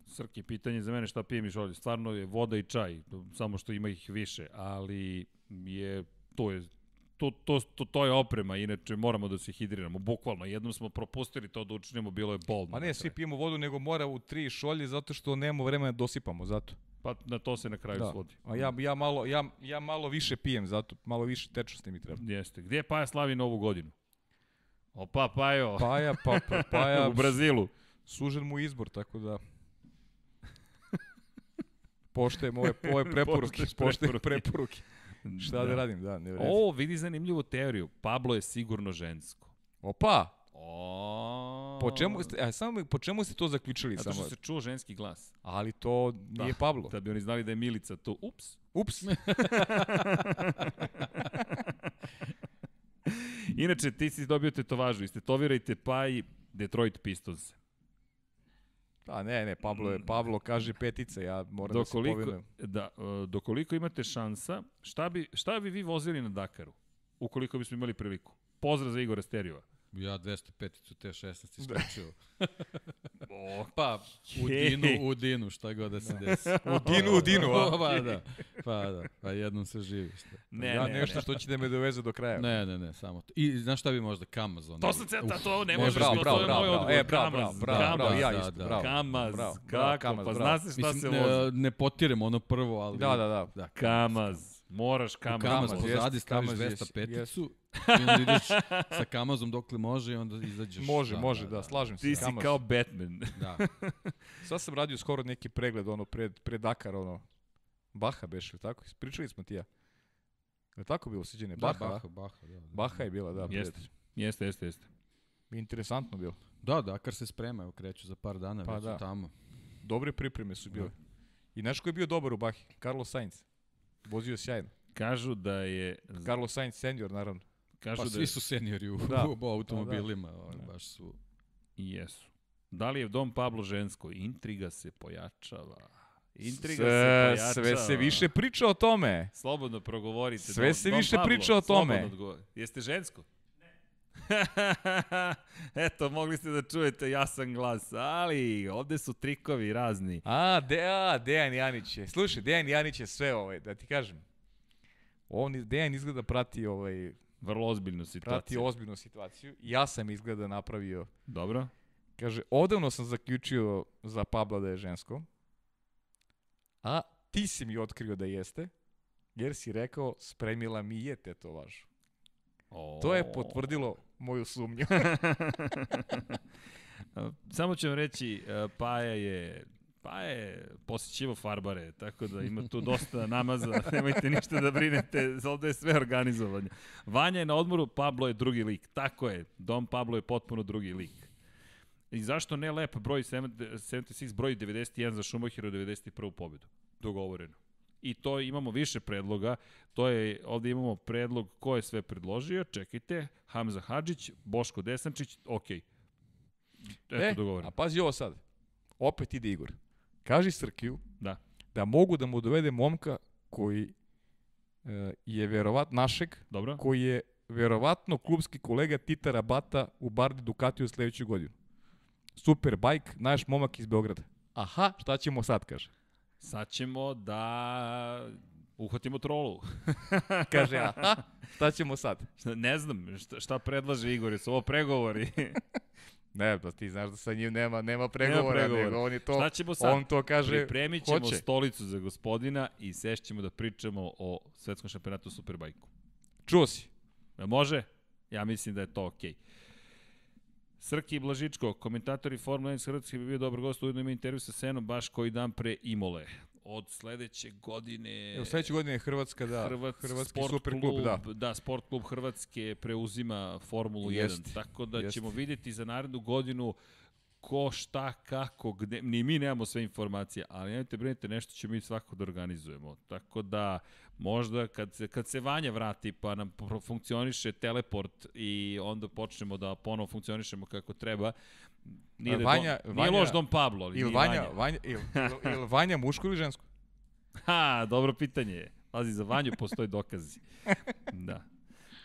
Srki, pitanje za mene šta pijem iz ovdje. Stvarno je voda i čaj, samo što ima ih više, ali je, to je to, to, to, to je oprema, inače moramo da se hidriramo, bukvalno. Jednom smo propustili to da učinimo, bilo je bolno. Na ne, svi pijemo vodu, nego mora u tri šolje zato što nemamo vremena da dosipamo, zato. Pa na to se na kraju Da. svodi. A ja, ja, malo, ja, ja malo više pijem, zato malo više tečnosti mi treba. Jeste. Gdje Paja slavi novu godinu? Opa, Pajo. Paja, pa, pa, paja, u Brazilu. sužen mu izbor, tako da... Poštujem ove, ove preporuke, preporuke. preporuke. Šta da, radim, da, ne vredi. O, vidi zanimljivu teoriju. Pablo je sigurno žensko. Opa! O. Po čemu ste, a, samo mi- po čemu ste to zaključili Zato samo? što se čuo ženski glas. Ali to nije Pablo. Da bi oni znali da je Milica tu. Ups. Ups. Inače, ti si dobio tetovažu. Istetovirajte pa i Detroit Pistons. A ne, ne, Pablo je, Pablo kaže petica, ja moram da se Dokoliko, povinujem. da, e, dokoliko imate šansa, šta bi, šta bi vi vozili na Dakaru? Ukoliko bismo imali priliku. Pozdrav za Igora Sterijova. Ja 205-icu T16 isključivo. O, Pa, u dinu, u dinu, šta god da se desi. U dinu, u dinu, a? pa da, pa da, pa jednom se živi. Šta. ne, ja ne, nešto ne. što će da me doveze do kraja. Ne, ne, ne, samo to. I znaš šta bi možda Kamaz? Ono, To sam ceta, to ne možeš, bravo, bravo, to je bravo, moj bravo. odgovor. E, bravo, bravo, bravo, bravo, ja da, isto, da. bravo. Kamaz, bravo, kako, Kamaz, pa zna se šta Mislim, se vozi. ne, ne potirem ono prvo, ali... Da, da, da. da Kamaz, moraš Kamaz. Kamaz, Kamaz, pozadi staviš Kamaz jest, 205-icu i onda ideš sa Kamazom dokle može i onda izađeš. Može, može, da, slažem se. Ti si Kamaz. kao Batman. Da. Sad sam radio skoro neki pregled, ono, pred, pred Dakar, ono, Baha beš, ili tako? Pričali smo ti ja. Je tako bilo srđene? Da, Baha, Baha, Baha, da. da. Baha je bila, da. Jeste, jeste, jeste, jeste. Interesantno bilo. Da, Dakar se sprema, evo kreću za par dana, Pa već da. tamo. Dobre pripreme su bile. I znaš ko je bio dobar u Bahi? Carlos Sainz. Vozio sjajno. Kažu da je... Carlos Sainz senior, naravno. Kažu Pa da svi su seniori u, Da. u automobilima, ovaj, Da. baš su... I jesu. Da li je Dom Pablo žensko? Intriga se pojačava. Intriga sve, se pojačava. Sve se više priča o tome. Slobodno progovorite. Sve Dom- se Dom više Pablo, priča o tome. slobodno odgovor- Jeste žensko? Eto, mogli ste da čujete jasan glas, ali ovde su trikovi razni. A, de, a, Dejan Janić je. Slušaj, Dejan Janić je sve ovaj, da ti kažem. On, Dejan izgleda prati ovaj, Vrlo ozbiljnu prati situaciju. ozbiljnu situaciju. Ja sam izgleda napravio Dobro. Kaže, odavno sam zaključio za Pabla da je žensko, a ti si mi otkrio da jeste, jer si rekao, spremila mi je tetovažu. O... To je potvrdilo moju sumnju. Samo ću vam reći, e, Paja je Pa je posjećivo farbare, tako da ima tu dosta namaza, nemojte ništa da brinete, ovde je sve organizovanje. Vanja je na odmoru, Pablo je drugi lik, tako je, Dom Pablo je potpuno drugi lik. I zašto ne lep broj 76, broj 91 za Šumahira 91. pobedu? Dogovoreno. I to imamo više predloga. To je, ovde imamo predlog ko je sve predložio. Čekajte, Hamza Hadžić, Boško Desančić, ok. Eto, e, dogovoreno. a pazi ovo sad. Opet ide Igor. Kaži Srkiju Da. da mogu da mu dovede momka koji e, je verovatno našeg, Dobro? koji je verovatno klubski kolega Tita Rabata u Bardi Ducatiju sledeću godinu. Super bajk, naš momak iz Beograda. Aha, šta ćemo sad, kaže. Sad ćemo da uhvatimo trolu. Kaže, aha, šta ćemo sad? ne znam, šta, šta predlaže Igor, su ovo pregovori? Ne, pa ti znaš da sa njim nema, nema pregovora, pregovora. nego on je to, šta ćemo sad? on to kaže, Pripremit ćemo hoće. stolicu za gospodina i sešćemo da pričamo o svetskom šampionatu Superbajku. Čuo si? Može? Ja mislim da je to okej. Srki Blažičko, komentatori Formula 1 iz Hrvatske bi bio dobar gost, ujedno ima intervju sa Senom baš koji dan pre Imole. Od sledeće godine... Evo, sledeće godine je Hrvatska, da, Hrvatski Hrvatski sport super klub, klub, da. da, sport klub Hrvatske preuzima Formulu 1. Jeste, Tako da jeste. ćemo videti za narednu godinu ko, šta, kako, gde, ni mi nemamo sve informacije, ali nemojte brinite, nešto ćemo mi svako da organizujemo. Tako da, možda kad se, kad se Vanja vrati pa nam funkcioniše teleport i onda počnemo da ponovo funkcionišemo kako treba, nije, da Vanja- nije Vanja- loš Dom Pablo, ali Ili nije Vanja, Vanja. Vanja, ili, ili, ili Vanja muško ili žensko? Ha, dobro pitanje je. Pazi, za Vanju postoje dokazi. Da.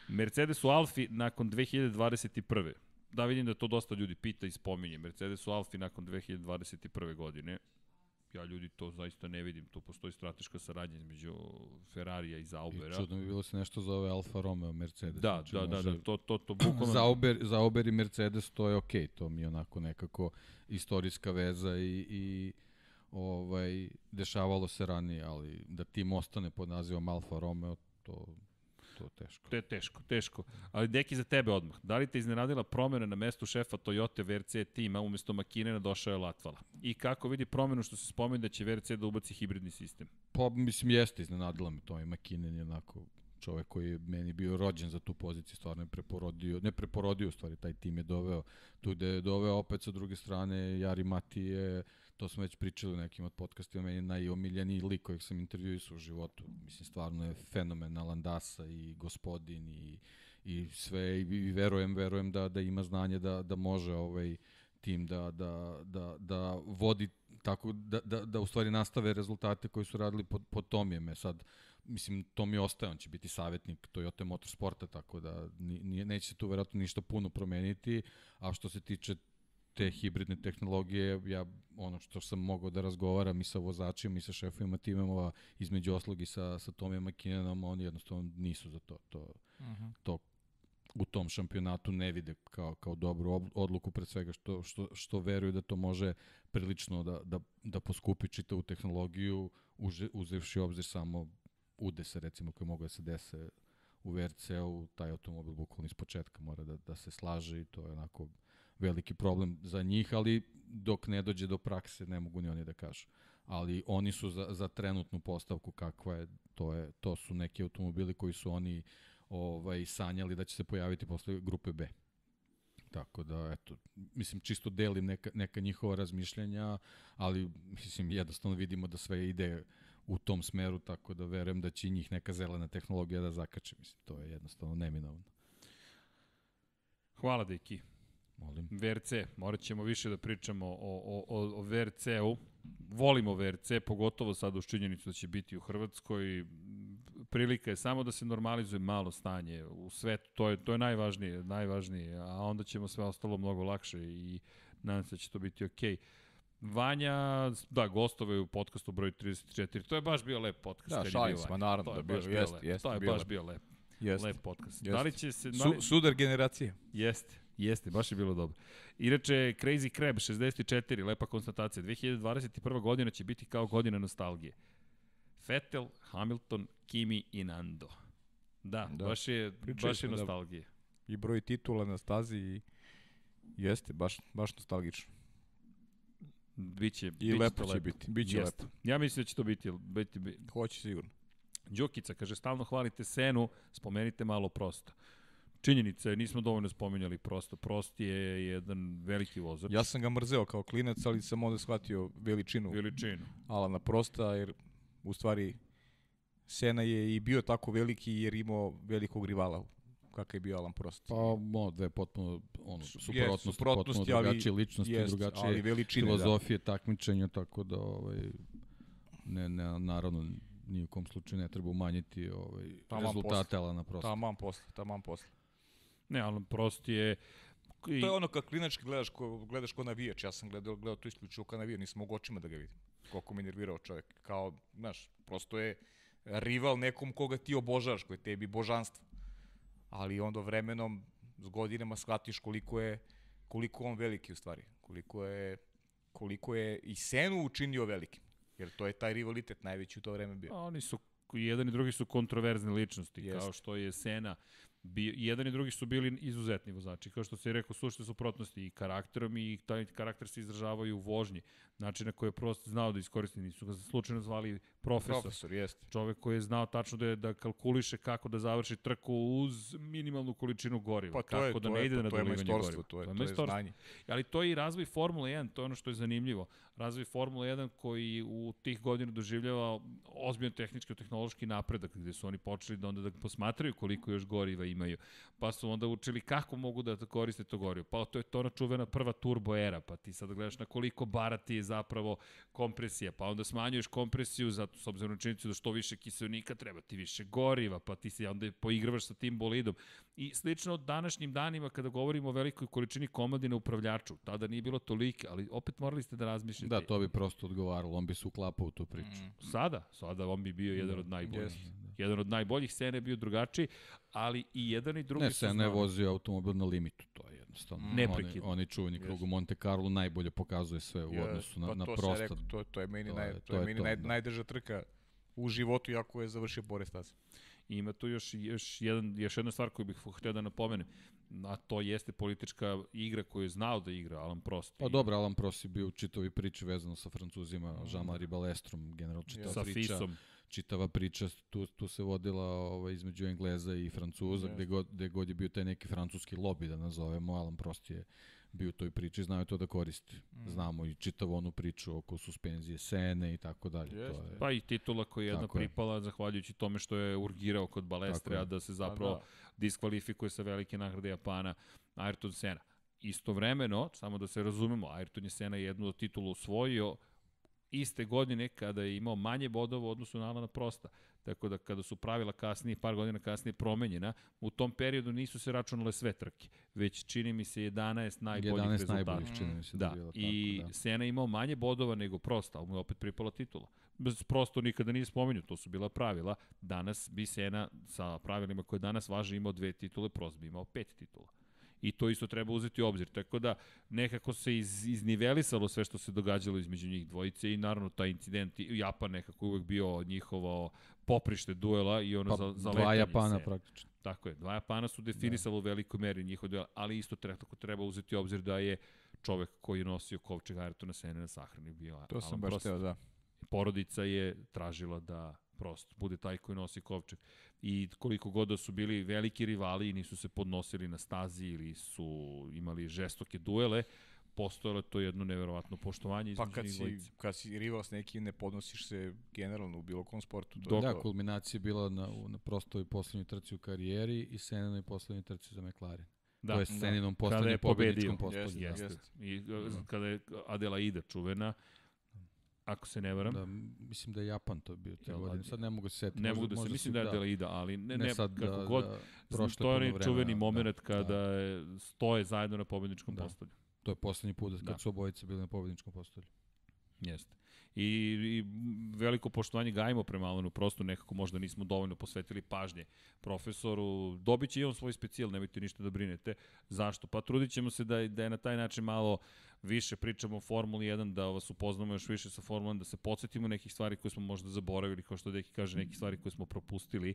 Mercedes u Alfi nakon 2021. Da, vidim da to dosta ljudi pita i spominje. Mercedes u Alfi nakon 2021. godine. Ja ljudi to zaista ne vidim. Tu postoji strateška saradnja između Ferrarija i I Zaubera. čudno bi bilo se nešto zove Alfa Romeo Mercedes. Da, Znači, da, da, da, to, to, to bukvalno... Zauber, Zauber i Mercedes to je okej, to mi je onako nekako istorijska veza i, i ovaj, dešavalo se ranije, ali da tim ostane pod nazivom Alfa Romeo, to, to teško. To je teško, teško. Ali deki za tebe odmah. Da li te iznenadila promjena na mestu šefa Toyota VRC tima, umesto Makinena došao je Latvala? I kako vidi promjenu što se spominje da će VRC da ubaci hibridni sistem? Pa, mislim, jeste, iznenadila me to i McKinnon je onako čovek koji je meni bio rođen za tu poziciju, stvarno je preporodio, ne preporodio stvari, taj tim je doveo tu gde je doveo opet sa druge strane Jari Mati je, to smo već pričali u nekim od podcastima, meni je najomiljeniji lik kojeg sam intervjuisao u životu. Mislim, stvarno je fenomenalan Dasa i gospodin i, i sve i, i verujem, verujem da, da ima znanje da, da može ovaj tim da, da, da, da vodi tako da, da, da u stvari nastave rezultate koji su radili pod, pod Tomijeme. Sad, mislim, Tomi ostaje, on će biti savjetnik Toyota Motorsporta, tako da ni, ni, neće se tu verovatno ništa puno promeniti, a što se tiče te hibridne tehnologije, ja ono što sam mogao da razgovaram i sa vozačima i sa šefovima timova, između oslog i sa, sa Tomijem McKinnonom, oni jednostavno nisu za to. To, uh -huh. to u tom šampionatu ne vide kao, kao dobru ob- odluku pred svega što, što, što veruju da to može prilično da, da, da poskupi čitavu tehnologiju uže, uzevši obzir samo udese recimo koje mogu da se dese u VRC-u, taj automobil bukvalno iz početka mora da, da se slaže i to je onako veliki problem za njih, ali dok ne dođe do prakse ne mogu ni oni da kažu. ali oni su za, za trenutnu postavku kakva je, to, je, to su neki automobili koji su oni ovaj, sanjali da će se pojaviti posle grupe B. Tako da, eto, mislim, čisto delim neka, neka njihova razmišljanja, ali, mislim, jednostavno vidimo da sve ide u tom smeru, tako da verujem da će njih neka zelena tehnologija da zakače. Mislim, to je jednostavno neminovno. Hvala, Deki. Molim. VRC, morat ćemo više da pričamo o, o, o, o VRC-u. Volimo VRC, pogotovo sad uz činjenicu da će biti u Hrvatskoj. Prilika je samo da se normalizuje malo stanje u svetu, to je, to je najvažnije, najvažnije, a onda ćemo sve ostalo mnogo lakše i nadam se da će to biti okej. Okay. Vanja, da, gostove u podcastu broj 34, to je baš bio lep podcast. Da, šalim smo, naravno to je da bio, bio, jest, jest, To je bio baš bio lep, Jest. lep podcast. Jest. Da li će se... Da Su, li, sudar generacije. Jeste, jeste, baš je bilo dobro. Inače, Crazy Crab 64, lepa konstatacija. 2021. godina će biti kao godina nostalgije. Vettel, Hamilton, Kimi i Nando. Da, da. Da. baš je, Pričali baš je da- nostalgije. I broj titula na stazi i jeste, baš, baš nostalgično. Biće, I biće lepo će biti, biće Jeste. lepo. Ja mislim da će to biti, biti, biti. Hoće sigurno. Đokica kaže, stalno hvalite Senu, spomenite malo prosto. Činjenica je, nismo dovoljno spominjali prosto. Prost je jedan veliki vozač. Ja sam ga mrzeo kao klinac, ali sam onda shvatio veličinu Veličinu. Alana Prosta, jer u stvari Sena je i bio tako veliki jer imao velikog rivala kakav je bio Alan Prost. Pa, mo, dve potpuno, ono, suprotnosti, suprotnosti, potpuno ali- drugačije ličnosti, jest, drugačije ali veličine, da. filozofije takmičenja, tako da, ovaj, ne, ne, naravno, ni u kom slučaju ne treba umanjiti ovaj, Taman rezultate Alana Prosta. Taman posle, taman posle. Ne, Alan Prost je... I, To je ono kad klinački gledaš, ko, gledaš ko navijač. Ja sam gledao, gledao to isključivo kao navijač, nisam mogu očima da ga vidim. Koliko me nervirao čovjek. Kao, znaš, prosto je rival nekom koga ti obožavaš, koji je tebi božanstvo. Ali onda vremenom, s godinama shvatiš koliko je, koliko on veliki u stvari. Koliko je, koliko je i Senu učinio velikim. Jer to je taj rivalitet najveći u to vreme bio. A oni su jedan i drugi su kontroverzne ličnosti, Jest. kao što je Sena. Bio, i jedan i drugi su bili izuzetni vozači, kao što se je rekao, sušte suprotnosti i karakterom i taj karakter se izražavaju u vožnji. Način na koji je prosto znao da iskoristi, nisu ga slučajno zvali profesor. Profesor, jeste. Čovek koji je znao tačno da, je, da kalkuliše kako da završi trku uz minimalnu količinu goriva. Pa to kako je, da to ne je, ide pa na to je majstorstvo, goriva. to je, to je majstorstvo. znanje. Ali to je i razvoj Formule 1, to je ono što je zanimljivo. Razvoj Formule 1 koji u tih godina doživljava ozbiljan tehnički i tehnološki napredak, gde su oni počeli da onda da posmatraju koliko još goriva imaju. Pa su onda učili kako mogu da koriste to gorivo. Pa to je to ona čuvena prva turbo era, pa ti sad gledaš na koliko bara ti je zapravo kompresija, pa onda smanjuješ kompresiju zato s obzirom na činjenicu da što više kiselnika treba ti više goriva, pa ti se onda poigravaš sa tim bolidom. I slično današnjim danima kada govorimo o velikoj količini komadi na upravljaču, tada nije bilo tolike, ali opet morali ste da razmišljate. Da, to bi prosto odgovaralo, on bi se uklapao u tu priču. Mm. Sada, sada on bi bio jedan od najboljih. Jeste. Jedan od najboljih, Sene je bio drugačiji, ali i jedan i drugi Ne, su ne znali. vozio automobil na limitu, to je jednostavno. Neprekidno. Oni, oni čuveni krug u Monte Carlo najbolje pokazuje sve u Je, odnosu na, pa na to prosto. sam rekao, to, to je meni, to naj, je- to, to je meni to, naj, da. najdrža trka u životu, iako je završio pored staze. I Ima tu još, još, jedan, još jedna stvar koju bih htio da napomenem, a to jeste politička igra koju je znao da igra Alan Prost. Pa dobro, Alan Prost je bio u čitovi priči vezano sa Francuzima, Jean-Marie Balestrom, general čitava sa priča. Fisom. Čitava priča tu, tu se vodila ovaj, između Engleza i Francuza, gde god, gde god je bio taj neki francuski lobby, da nazovemo, Alan Prost je bio u toj priči, znao je to da koristi. Znamo i čitavu onu priču oko suspenzije Sene i tako dalje. To je, Pa i titula koja je jedna Tako je. pripala zahvaljujući tome što je urgirao kod Balestre, je. da se zapravo da. diskvalifikuje sa velike nagrade Japana Ayrton Senna. Istovremeno, samo da se razumemo, Ayrton je Senna jednu od titula osvojio iste godine kada je imao manje bodova u odnosu na Alana Prosta. Tako da kada su pravila kasnije, par godina kasnije promenjena, u tom periodu nisu se računale sve trke, već čini mi se 11 najboljih 11 rezultata. najboljih, čini mi se da, Da, bilo i tako, da. Sena je imao manje bodova nego Prosta, ali mu je opet pripala titula. Bez Prosto nikada nije spomenuo, to su bila pravila. Danas bi Sena sa pravilima koje danas važe imao dve titule, Prost bi imao pet titula. I to isto treba uzeti u obzir. Tako da nekako se iz, iznivelisalo sve što se događalo između njih dvojice i naravno taj incident, i Japan nekako uvek bio njihovo poprište duela i ono Pa, za, za dva Japana praktično. Tako je, dva Japana su definisalo u velikoj meri njihov duel, ali isto tako treba uzeti u obzir da je čovek koji je nosio kovčeg Ayrtona Sene na sahrani bio To sam baš teo, da. Porodica je tražila da prosto bude taj koji nosi kovčeg. I koliko god da su bili veliki rivali i nisu se podnosili na stazi ili su imali žestoke duele, postojalo to jedno neverovatno poštovanje između pa kad si, dvojice. kad si rival s nekim, ne podnosiš se generalno u bilo kom sportu. To da, kulminacija je bila na, na prostoj poslednjoj trci u karijeri i Senenoj poslednjoj trci za McLaren. Da, to je Seninom da. poslednjoj pobedničkom. Jeste, jeste. I da. kada je Adelaida čuvena, ako se ne varam. Da, mislim da je Japan to bio te godine. Sad ne mogu se setiti. Ne mogu da se, mislim da je Adelaida, ali ne, ne, ne sad kako da, god. Da, to je onaj čuveni moment da, kada da. stoje zajedno na pobedničkom da. postolju. To je poslednji put kad da. su obojice bili na pobedničkom postolju. Jeste. I, I veliko poštovanje gajimo prema Alanu, prosto nekako možda nismo dovoljno posvetili pažnje profesoru. Dobit će i on svoj specijal, nemojte ništa da brinete. Zašto? Pa trudit ćemo se da, da je na taj način malo više pričamo o Formuli 1, da vas upoznamo još više sa Formulom, da se podsjetimo nekih stvari koje smo možda zaboravili, kao što Deki kaže, nekih stvari koje smo propustili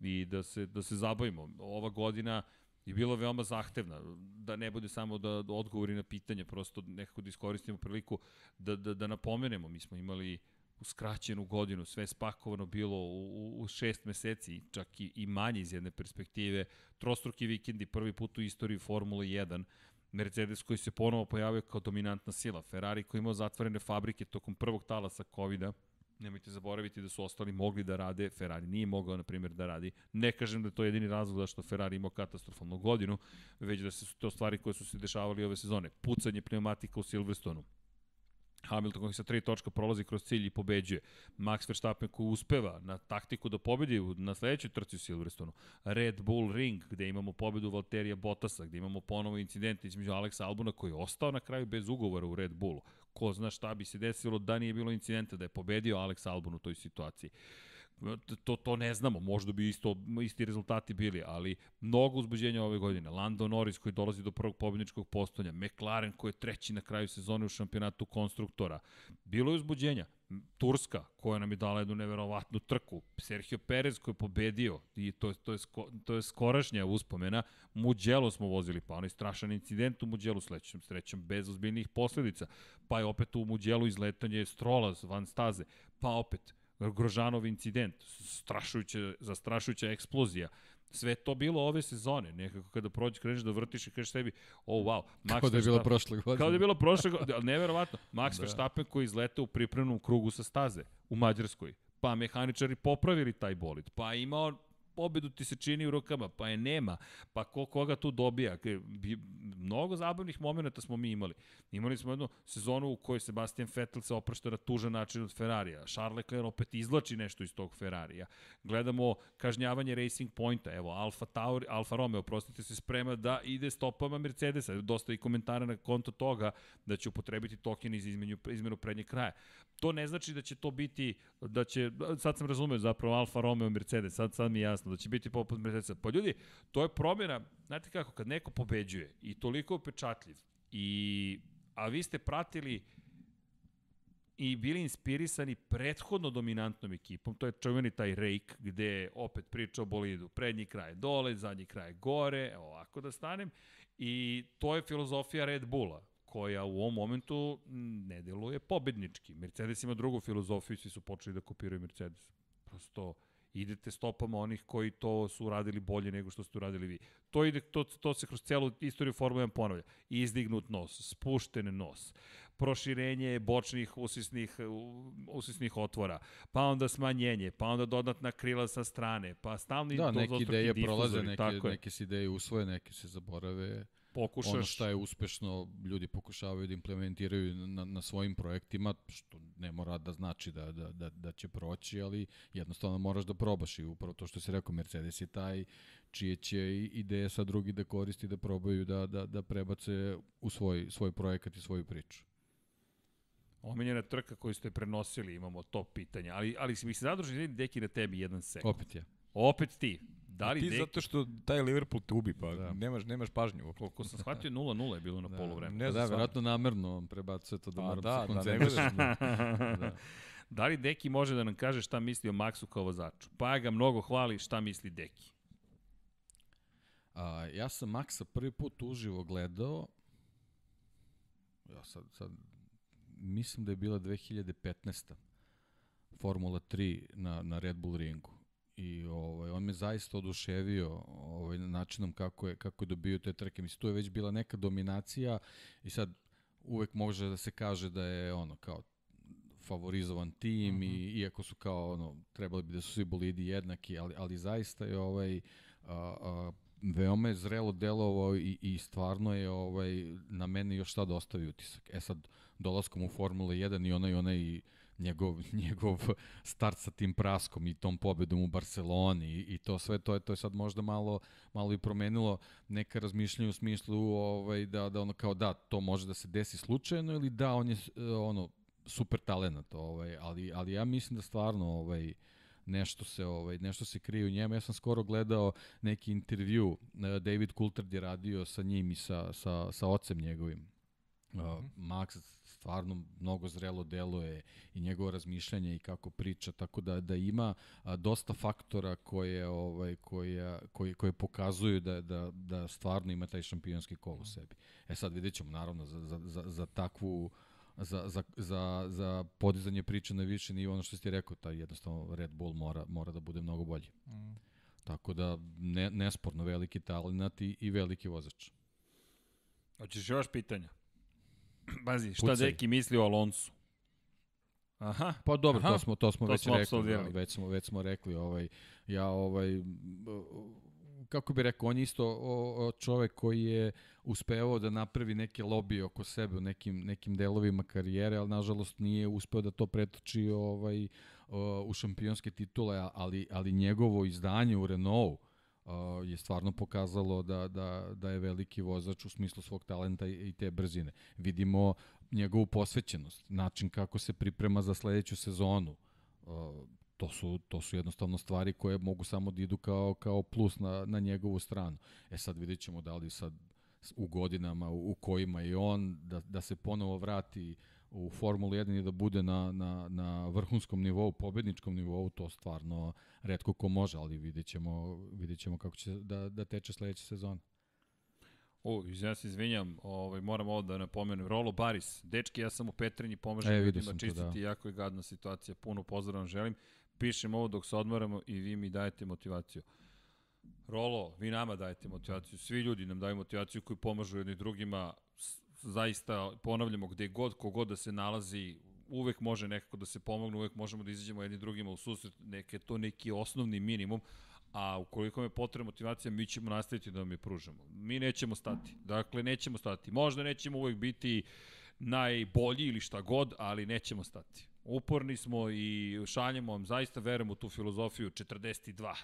i da se, da se zabavimo. Ova godina je bilo veoma zahtevna, da ne bude samo da, da odgovori na pitanje, prosto nekako da iskoristimo priliku da, da, da napomenemo. Mi smo imali u skraćenu godinu, sve spakovano bilo u, u šest meseci, čak i, i manje iz jedne perspektive, trostruki vikendi, prvi put u istoriji Formule 1, Mercedes koji se ponovo pojavio kao dominantna sila, Ferrari koji imao zatvorene fabrike tokom prvog talasa COVID-a, Nemojte zaboraviti da su ostali mogli da rade, Ferrari nije mogao, na primjer, da radi. Ne kažem da je to jedini razlog zašto Ferrari imao katastrofalnu godinu, već da se to stvari koje su se dešavali ove sezone. Pucanje pneumatika u Silverstonu, Hamilton koji sa tri točka prolazi kroz cilj i pobeđuje. Max Verstappen koji uspeva na taktiku da pobedi na sledećoj trci u Silverstonu. Red Bull Ring gde imamo pobedu Valterija Bottasa, gde imamo ponovo incident između Alexa Albona koji je ostao na kraju bez ugovora u Red Bullu. Ko zna šta bi se desilo da nije bilo incidenta da je pobedio Alex Albon u toj situaciji to, to ne znamo, možda bi isto, isti rezultati bili, ali mnogo uzbuđenja ove godine. Lando Norris koji dolazi do prvog pobjedničkog postonja, McLaren koji je treći na kraju sezone u šampionatu konstruktora. Bilo je uzbuđenja. Turska, koja nam je dala jednu neverovatnu trku, Sergio Perez koji je pobedio, i to, to, je, sko, to je skorašnja uspomena, Muđelo smo vozili, pa onaj strašan incident u Muđelu sledećem srećom, bez ozbiljnih posledica, pa je opet u Muđelu izletanje Strola van staze, pa opet Grožanov incident, strašujuća, zastrašujuća eksplozija. Sve to bilo ove sezone, nekako kada prođeš, kreneš da vrtiš i kažeš sebi, oh wow. Max kao da je bilo prošle godine. Kao da je bilo prošle godine, ali neverovatno. Max da. Verstappen koji izlete u pripremnom krugu sa staze u Mađarskoj, pa mehaničari popravili taj bolid, pa imao pobedu ti se čini u rukama, pa je nema, pa ko koga tu dobija. Mnogo zabavnih momenta smo mi imali. Imali smo jednu sezonu u kojoj Sebastian Vettel se oprašta na tužan način od Ferrarija. Charles Leclerc opet izlači nešto iz tog Ferrarija. Gledamo kažnjavanje Racing Pointa. Evo, Alfa, Tauri, Alfa Romeo, prostite se, sprema da ide stopama Mercedesa. Dosta i komentara na konto toga da će upotrebiti token iz izmenu, izmenu prednjeg kraja. To ne znači da će to biti, da će, sad sam razumeo zapravo Alfa Romeo Mercedes, sad, sad mi je jasno da će biti poput Mercedesa. Pa ljudi, to je promjena, znate kako, kad neko pobeđuje i toliko upečatljiv, i, a vi ste pratili i bili inspirisani prethodno dominantnom ekipom, to je čuveni taj rake, gde opet priča o bolidu, prednji kraj dole, zadnji kraj gore, evo ovako da stanem, i to je filozofija Red Bulla koja u ovom momentu ne deluje pobednički. Mercedes ima drugu filozofiju svi su počeli da kopiraju Mercedes. Prosto idete stopama onih koji to su uradili bolje nego što ste uradili vi. To, ide, to, to se kroz celu istoriju Formule 1 ponavlja. Izdignut nos, spušten nos, proširenje bočnih usisnih, usisnih otvora, pa onda smanjenje, pa onda dodatna krila sa strane, pa stalni da, neke ideje prolaze, neke, neke se ideje usvoje, neke se zaborave pokušaš... Ono što je uspešno, ljudi pokušavaju da implementiraju na, na svojim projektima, što ne mora da znači da, da, da, da će proći, ali jednostavno moraš da probaš i upravo to što si rekao, Mercedes je taj čije će ideje sa drugi da koristi, da probaju da, da, da prebace u svoj, svoj projekat i svoju priču. Omenjena trka koju ste prenosili, imamo to pitanje, ali, ali mi se zadruži, deki na tebi jedan sekund. Opet ja. Opet ti. Da li ti deki... zato što taj Liverpool te ubi, pa da. nemaš, nemaš pažnju. Koliko sam shvatio, 0-0 je bilo na da, polovremenu. Ne znam, da, verovatno namerno on prebacuje to da moram da, se koncentrišem. Da, da. da li Deki može da nam kaže šta misli o Maxu kao vozaču? Pa ga mnogo hvali, šta misli Deki? A, ja sam Maxa prvi put uživo gledao, ja sad, sad mislim da je bila 2015. Formula 3 na, na Red Bull ringu i ovaj on me zaista oduševio ovaj načinom kako je kako je dobio te trke mislim tu je već bila neka dominacija i sad uvek može da se kaže da je ono kao favorizovan tim uh -huh. i mhm. iako su kao ono trebali bi da su svi bolidi jednaki ali ali zaista je ovaj a, a, veoma je zrelo delovao i, i stvarno je ovaj na mene još sad ostavi utisak. E sad dolaskom u Formula 1 i onaj onaj njegov, njegov start sa tim praskom i tom pobedom u Barceloni i, i to sve to je to je sad možda malo malo i promenilo neka razmišljanja u smislu ovaj da da ono kao da to može da se desi slučajno ili da on je ono super talenat ovaj ali ali ja mislim da stvarno ovaj nešto se ovaj nešto se krije u njemu. Ja sam skoro gledao neki intervju eh, David Coulthard je radio sa njim i sa sa sa ocem njegovim. Uh, Max stvarno mnogo zrelo deluje i njegovo razmišljanje i kako priča tako da da ima a, dosta faktora koje ovaj koje koje koje pokazuju da da da stvarno ima taj šampionski kol u sebi. E sad videćemo naravno za za za, za takvu za, za, za, za podizanje priče na više nivo, ono što ste rekao, taj jednostavno Red Bull mora, mora da bude mnogo bolji. Mm. Tako da, ne, nesporno veliki talent i, i veliki vozač. Hoćeš još pitanja? Bazi, šta Pucaj. Deki misli o Alonsu? Aha. Pa dobro, Aha. to smo to smo to već smo rekli, da, već smo već smo rekli, ovaj ja ovaj kako bi rekao, on je isto o, o čovek koji je uspevao da napravi neke lobije oko sebe u nekim, nekim delovima karijere, ali nažalost nije uspeo da to pretoči ovaj, o, u šampionske titule, ali, ali njegovo izdanje u Renault je stvarno pokazalo da, da, da je veliki vozač u smislu svog talenta i, te brzine. Vidimo njegovu posvećenost, način kako se priprema za sledeću sezonu, to su, to su jednostavno stvari koje mogu samo da idu kao, kao plus na, na njegovu stranu. E sad vidjet ćemo da li sad u godinama u, u kojima je on, da, da se ponovo vrati u Formulu 1 i da bude na, na, na vrhunskom nivou, pobedničkom nivou, to stvarno redko ko može, ali vidjet ćemo, vidjet ćemo kako će da, da teče sledeća sezona. O, ja se izvinjam, ovaj, moram ovo da napomenem. Rolo Baris, dečki, ja sam u Petrinji, pomažem e, ljudima čistiti, da. jako je gadna situacija, puno pozdravom želim pišem ovo dok se odmaramo i vi mi dajete motivaciju. Rolo, vi nama dajete motivaciju, svi ljudi nam daju motivaciju koji pomažu jedni drugima, zaista ponavljamo gde god, kogod da se nalazi, uvek može nekako da se pomogne, uvek možemo da izađemo jedni drugima u susret, neke, to neki osnovni minimum, a ukoliko me potrebna motivacija, mi ćemo nastaviti da vam je pružamo. Mi nećemo stati, dakle nećemo stati. Možda nećemo uvek biti najbolji ili šta god, ali nećemo stati. Uporni smo i šaljemo vam, zaista verujem u tu filozofiju 42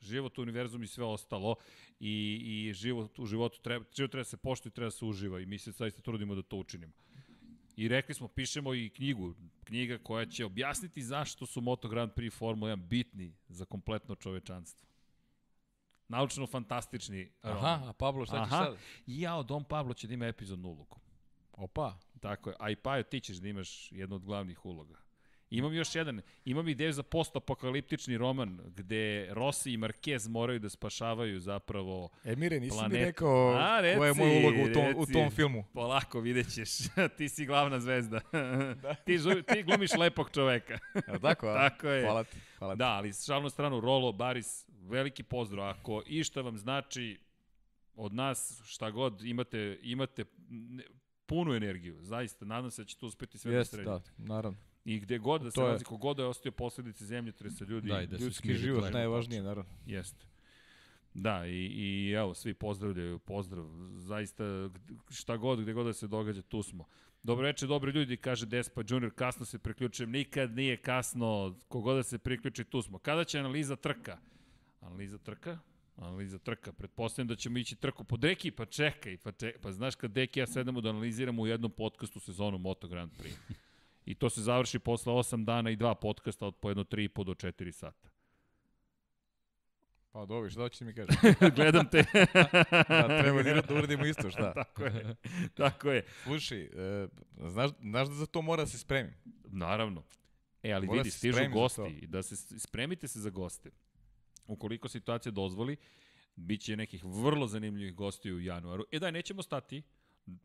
život, univerzum i sve ostalo i, i život u životu treba, život treba da se poštuje, treba da se uživa i mi se zaista trudimo da to učinimo. I rekli smo, pišemo i knjigu, knjiga koja će objasniti zašto su Moto Grand Prix Formula 1 bitni za kompletno čovečanstvo. Naučno-fantastični Aha, a Pablo šta ćeš sad? I ja, Dom Pablo će da ima epizodnu ulogu. Opa. Tako je. A i Pajo, ti ćeš da imaš jednu od glavnih uloga. Imam još jedan, imam ideju za postapokaliptični roman gde Rossi i Marquez moraju da spašavaju zapravo Emire, nisi planetu. mi rekao A, reci, koja je moja uloga u tom, reci, u tom filmu. Polako, vidjet ćeš. ti si glavna zvezda. da. ti, žu, ti glumiš lepog čoveka. Ja, tako, tako je. Hvala ti. Hvala ti. Da, ali šalno stranu, Rolo, Baris, veliki pozdrav. Ako išta vam znači od nas, šta god, imate, imate punu energiju, zaista, nadam se da ćete uspeti sve yes, da sredite. da, naravno. I gde god da se nalazi, kogod da je ostio posledice tresa ljudi, da, da ljudski život je najvažnije, naravno. Jeste. Da, i, i evo, svi pozdravljaju, pozdrav, zaista šta god, gde god da se događa, tu smo. Dobro reče, dobri ljudi, kaže Despa Junior, kasno se priključujem, nikad nije kasno, kogod da se priključi, tu smo. Kada će analiza trka? Analiza trka? Analiza trka. Pretpostavljam da ćemo ići trku po deki, pa čekaj, pa, čekaj, pa znaš kad deki ja sedemo da analiziramo u jednom podcastu sezonu Moto Grand Prix. I to se završi posle 8 dana i dva podcasta od po jedno 3,5 do 4 sata. Pa dobro, šta ćete mi kažeš? Gledam te. da, treba da uradimo isto, šta? tako je, tako je. Slušaj, e, znaš, znaš da za to mora da se spremim? Naravno. E, ali mora vidi, da stižu gosti, da se spremite se za goste. Ukoliko situacija dozvoli, bit će nekih vrlo zanimljivih gosti u januaru. E daj, nećemo stati,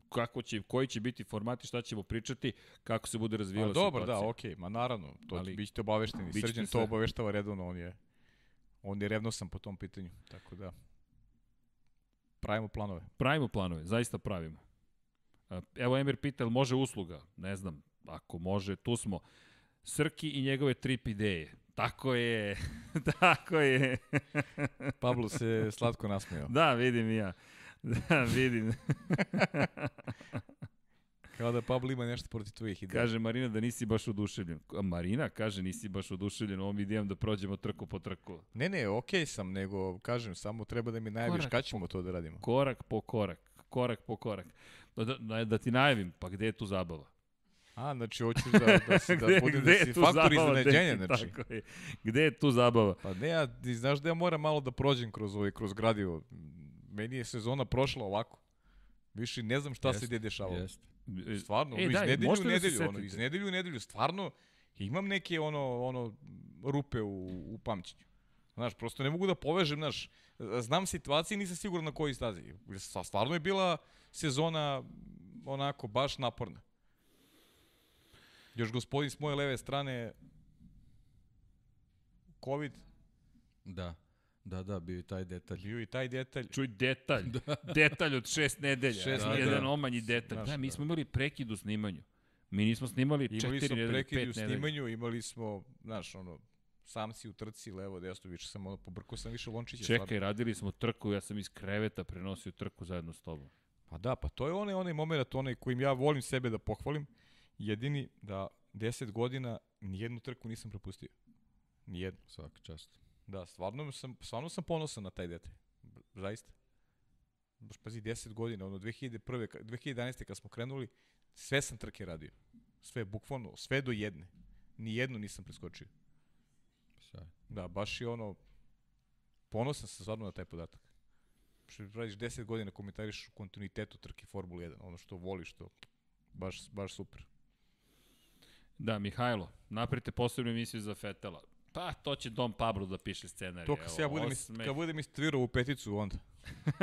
kako će, koji će biti formati, šta ćemo pričati, kako se bude razvijala situacija. Dobro, da, okej, okay, ma naravno, to Ali, bićete obavešteni. Srđan to obaveštava redovno, on je, on je revnosan po tom pitanju, tako da pravimo planove. Pravimo planove, zaista pravimo. Evo Emir pita, može usluga? Ne znam, ako može, tu smo. Srki i njegove trip ideje. Tako je, tako je. Pablo se slatko nasmijao. Da, vidim i ja. Da, vidim. Kao da Pablo ima nešto protiv tvojih ideja. Kaže Marina da nisi baš oduševljen. Marina kaže nisi baš oduševljen ovom idejom da prođemo trku po trku. Ne, ne, okej okay sam, nego kažem, samo treba da mi najaviš kada ćemo to da radimo. Korak po korak, korak po korak. Da, da, da ti najavim, pa gde je tu zabava? A, znači hoćeš da, da, da bude da si faktor iznenađenja, znači. Tako je. Gde je tu zabava? Pa ne, ja, ti znaš da ja moram malo da prođem kroz ovaj, kroz gradivo. Meni je sezona prošla ovako. Više ne znam šta jest, se gde dešavalo. Jest. Stvarno, e, iz daj, nedelju u da nedelju, da ono, iz nedelju u nedelju, stvarno, imam neke ono, ono rupe u, u pamćenju. Znaš, prosto ne mogu da povežem, znaš, znam situacije nisam siguran na koji stazi. Stvarno je bila sezona onako baš naporna. Još gospodin s moje leve strane, COVID. Da. Da, da, bio i taj detalj. Bio i taj detalj. Čuj, detalj. da. Detalj od šest nedelja. Šest da, jedan da. omanji detalj. Znaš, da, mi smo imali prekid u snimanju. Mi nismo snimali imali četiri nedelje, pet nedelje. Imali smo prekid u snimanju, imali smo, znaš, ono, sam si u trci, levo, desno, više sam ono, pobrkao sam više lončiće. Čekaj, stvarno. radili smo trku, ja sam iz kreveta prenosio trku zajedno s tobom. Pa da, pa to je onaj, onaj moment, onaj kojim ja volim sebe da pohvalim, jedini da 10 godina nijednu trku nisam propustio. Nijednu. Svaka čast. Da, stvarno sam, stvarno sam ponosan na taj detalj. Zaista. Baš pazi, 10 godina, ono 2001. 2011. kad smo krenuli, sve sam trke radio. Sve, bukvalno, sve do jedne. Nijednu nisam preskočio. Sve. Da, baš je ono, ponosan sam stvarno na taj podatak. Što radiš 10 godina komentariš u kontinuitetu trke Formula 1, ono što voliš, to baš, baš super. Da, Mihajlo, napravite posebnu emisiju za Fetela. Pa, to će Dom Pablo da piše scenarij. To kad se ja budem, osme... kad budem istvirao u peticu, onda.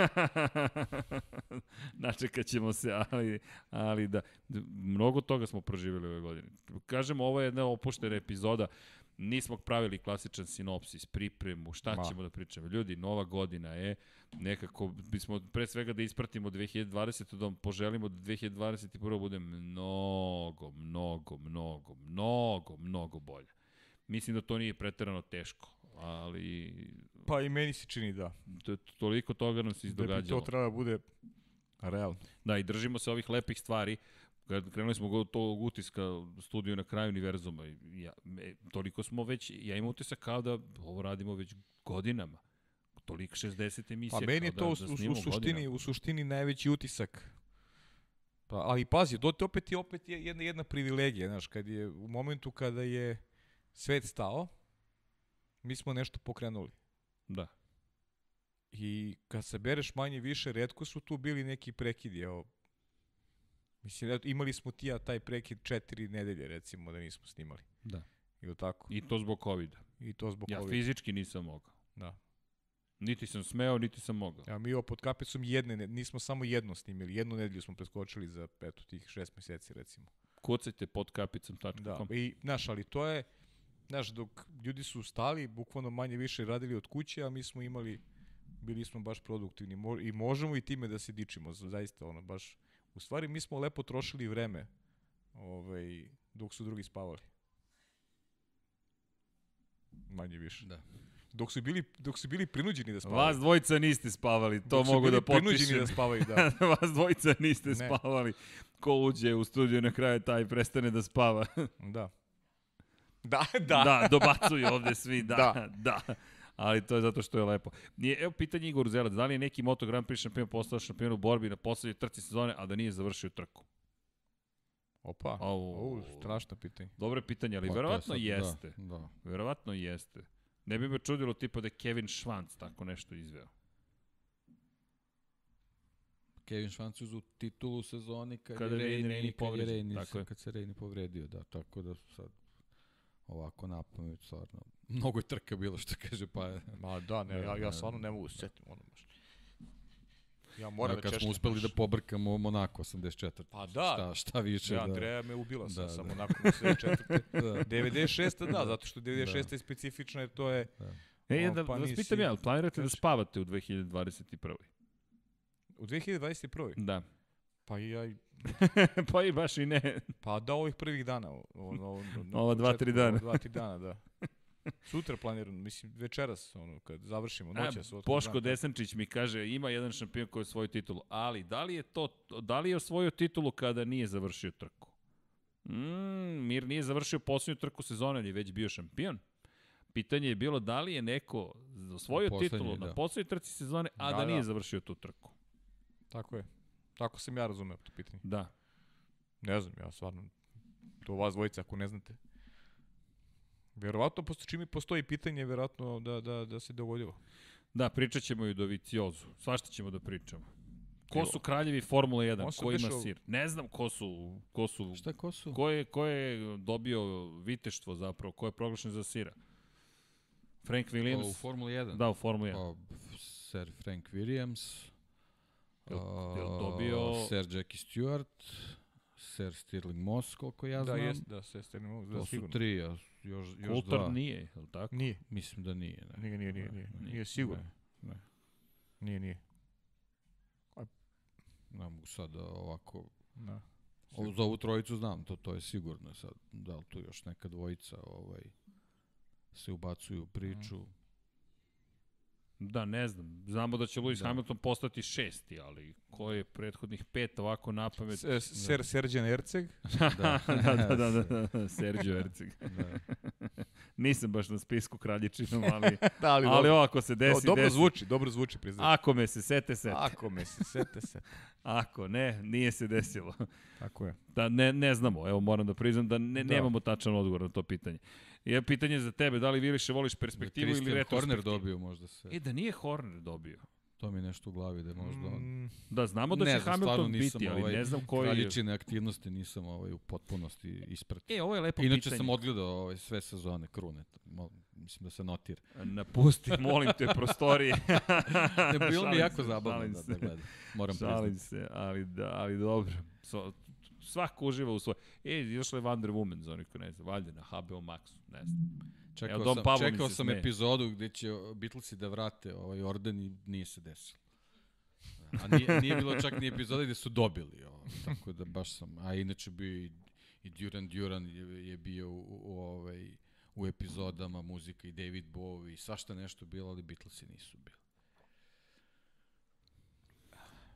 Načekat ćemo se, ali, ali da, mnogo toga smo proživjeli ove godine. Kažemo, ovo je jedna opuštena epizoda. Nismo pravili klasičan sinopsis, pripremu, šta Ma. ćemo da pričamo. Ljudi, nova godina je, nekako bismo pre svega da ispratimo 2020. da vam poželimo da 2021. bude mnogo, mnogo, mnogo, mnogo, mnogo bolje. Mislim da to nije preterano teško, ali... Pa i meni se čini da. To, toliko toga nam se izdogađalo. Da bi to treba da bude realno. Da, i držimo se ovih lepih stvari. Kad krenuli smo od tog utiska studiju na kraju univerzuma, ja, me, toliko smo već, ja imam utisak kao da ovo radimo već godinama. Toliko 60 emisija. Pa meni je to da, u, da u, suštini, godinama. u suštini najveći utisak. Pa, ali pazi, to opet je opet je jedna, jedna privilegija, znaš, kad je u momentu kada je svet stao, mi smo nešto pokrenuli. Da. I kad se bereš manje više, redko su tu bili neki prekidi. Evo, mislim, imali smo tija taj prekid četiri nedelje, recimo, da nismo snimali. Da. Ili tako? I to zbog covid -a. I to zbog ja covid -a. Ja fizički nisam mogao. Da. Niti sam smeo, niti sam mogao. Ja, mi ovo pod kapicom jedne, nismo samo jedno snimili, jednu nedelju smo preskočili za eto, tih šest meseci, recimo. Kucajte pod kapicom. Da, i, znaš, ali to je, Znaš, dok ljudi su stali, bukvalno manje više radili od kuće, a mi smo imali, bili smo baš produktivni i možemo i time da se dičimo, zaista, ono, baš, u stvari mi smo lepo trošili vreme, ovaj, dok su drugi spavali. Manje više. Da. Dok su bili dok su bili prinuđeni da spavaju. Vas dvojica niste spavali, to dok mogu da potpišem. prinuđeni da spavaju, da. Vas dvojica niste ne. spavali. Ko uđe u studiju na kraju taj prestane da spava. da. Da, da. Da, dobacuju ovde svi, da, da. da. Ali to je zato što je lepo. Nije, evo pitanje Igor Zelac, da li je neki Moto Grand Prix šampion postao šampion u borbi na poslednjoj trci sezone, a da nije završio trku? Opa, o, strašno pitanje. Dobre pitanje, ali pa, verovatno sad, da, jeste. Da, da. Verovatno jeste. Ne bi me čudilo tipa da je Kevin Schwanz tako nešto izveo. Kevin Schwanz uzu titulu sezoni kad, kada je Reini povredio. Kad, kad se Reini povredio, da, tako da sad ovako napamet, stvarno. Mnogo je trka bilo što kaže, pa... Ma da, ne, ja, ja stvarno ne mogu se setim ono baš. Ja moram da kad smo uspeli da pobrkamo Monako 84. Pa da. Šta, šta više Ja, da... Andreja me ubila sa, Da, sa da. Sve četvrte. Da. 96. da, zato što 96. je specifična jer to je... E, O, da, pa da vas pitam ja, planirate da spavate u 2021. U 2021. Da. Pa ja, pa i baš i ne. pa da ovih prvih dana. O, o, o, na Ova dva, tri dana. Ova dva, tri dana, da. Sutra planiram, mislim, večeras, ono, kad završimo, noćas. A, otkud Boško dan. Desančić mi kaže ima jedan šampion koji je svoju titulu, ali da li je to da li je osvojio titulu kada nije završio trku? Mm, Mir nije završio poslednju trku sezone, ali je već bio šampion. Pitanje je bilo da li je neko osvojio Na titulu na da. poslednjoj trci sezone, a da, Da, nije da. završio tu trku. Tako je. Tako sam ja razumeo to pitanje. Da. Ne znam, ja stvarno, to vas dvojica ako ne znate. Verovatno, posto, čim i postoji pitanje, verovatno da, da, da se dogodilo. Da, pričat ćemo i o Doviciozu. Svašta ćemo da pričamo. Ko su kraljevi Formule 1? On se Ko ima sir? Ne znam ko su, ko su Šta, ko su? Ko je, ko je dobio viteštvo zapravo? Ko je proglašen za sira? Frank O, u Williams? Formuli 1? Da, u Formuli 1. O, Sir Frank Williams. Jel o, dobio- Sir Jackie Stewart. Sir Stirling Moss, koliko ja Da, znam. jest, da, ste ne mogu, da, To su sigurno. tri, a još, još Coulter dva. nije, je li tako? Nije, Mislim da nije. Ne. nije, nije, nije, nije, Ne, nije sigurno. Ne, ne. Nije, nije. Ne mogu sad da ovako... Da. O, za ovu trojicu znam, to, to je sigurno sad. Da li tu još neka dvojica ovaj, se ubacuju u priču. Da, ne znam. Znamo da će Lewis Da. Hamilton postati šesti, ali ko je prethodnih pet ovako na pamet? Ser Serđan Erceg, da, da, da, da, da, da, Sergio Erceg. Da. Nisam baš na spisku kraljičinom, ali, da, ali, ali ovako se desi, dobro desi. zvuči, dobro zvuči, priznam. Ako me se sete, sete. Ako me se, sete se. Ako ne, nije se desilo. Tako je. Da ne, ne znamo, evo moram da priznam da, ne, Da. nemamo tačan odgovor na to pitanje. Je pitanje za tebe, da li vi više voliš Da perspektivu ili Christian retrospektivu? Horner dobio možda se. E, da nije Horner dobio. To mi je nešto u glavi da možda on. Mm, Da, znamo da Ne će Hamilton nisam biti, ali ovaj ne znam koji je... Kraljičine aktivnosti nisam ovaj, u potpunosti ispratio. E, ovo je lepo Inače pitanje. sam odgledao ovaj, sve sezone Krune. Mislim da se notira. Napusti, molim te, prostorije. Ne, bilo mi jako zabavno da, da gledam. Moram Šalim priznati. se, ali, da, ali dobro. So, svako uživa u svoj... E, izašla je Wonder Woman, za onih ko ne zna, valjda na HBO Maxu, ne znam. Čekao Evo, sam, čekao sam smeje. epizodu gde će Beatlesi da vrate ovaj orden i nije se desilo. A nije, nije bilo čak ni epizoda gde su dobili. Ovo, tako da baš sam... A inače bio i, i Duran Duran je, je bio u, u, ovaj, u epizodama muzika i David Bowie i svašta nešto bilo, ali Beatlesi nisu bili.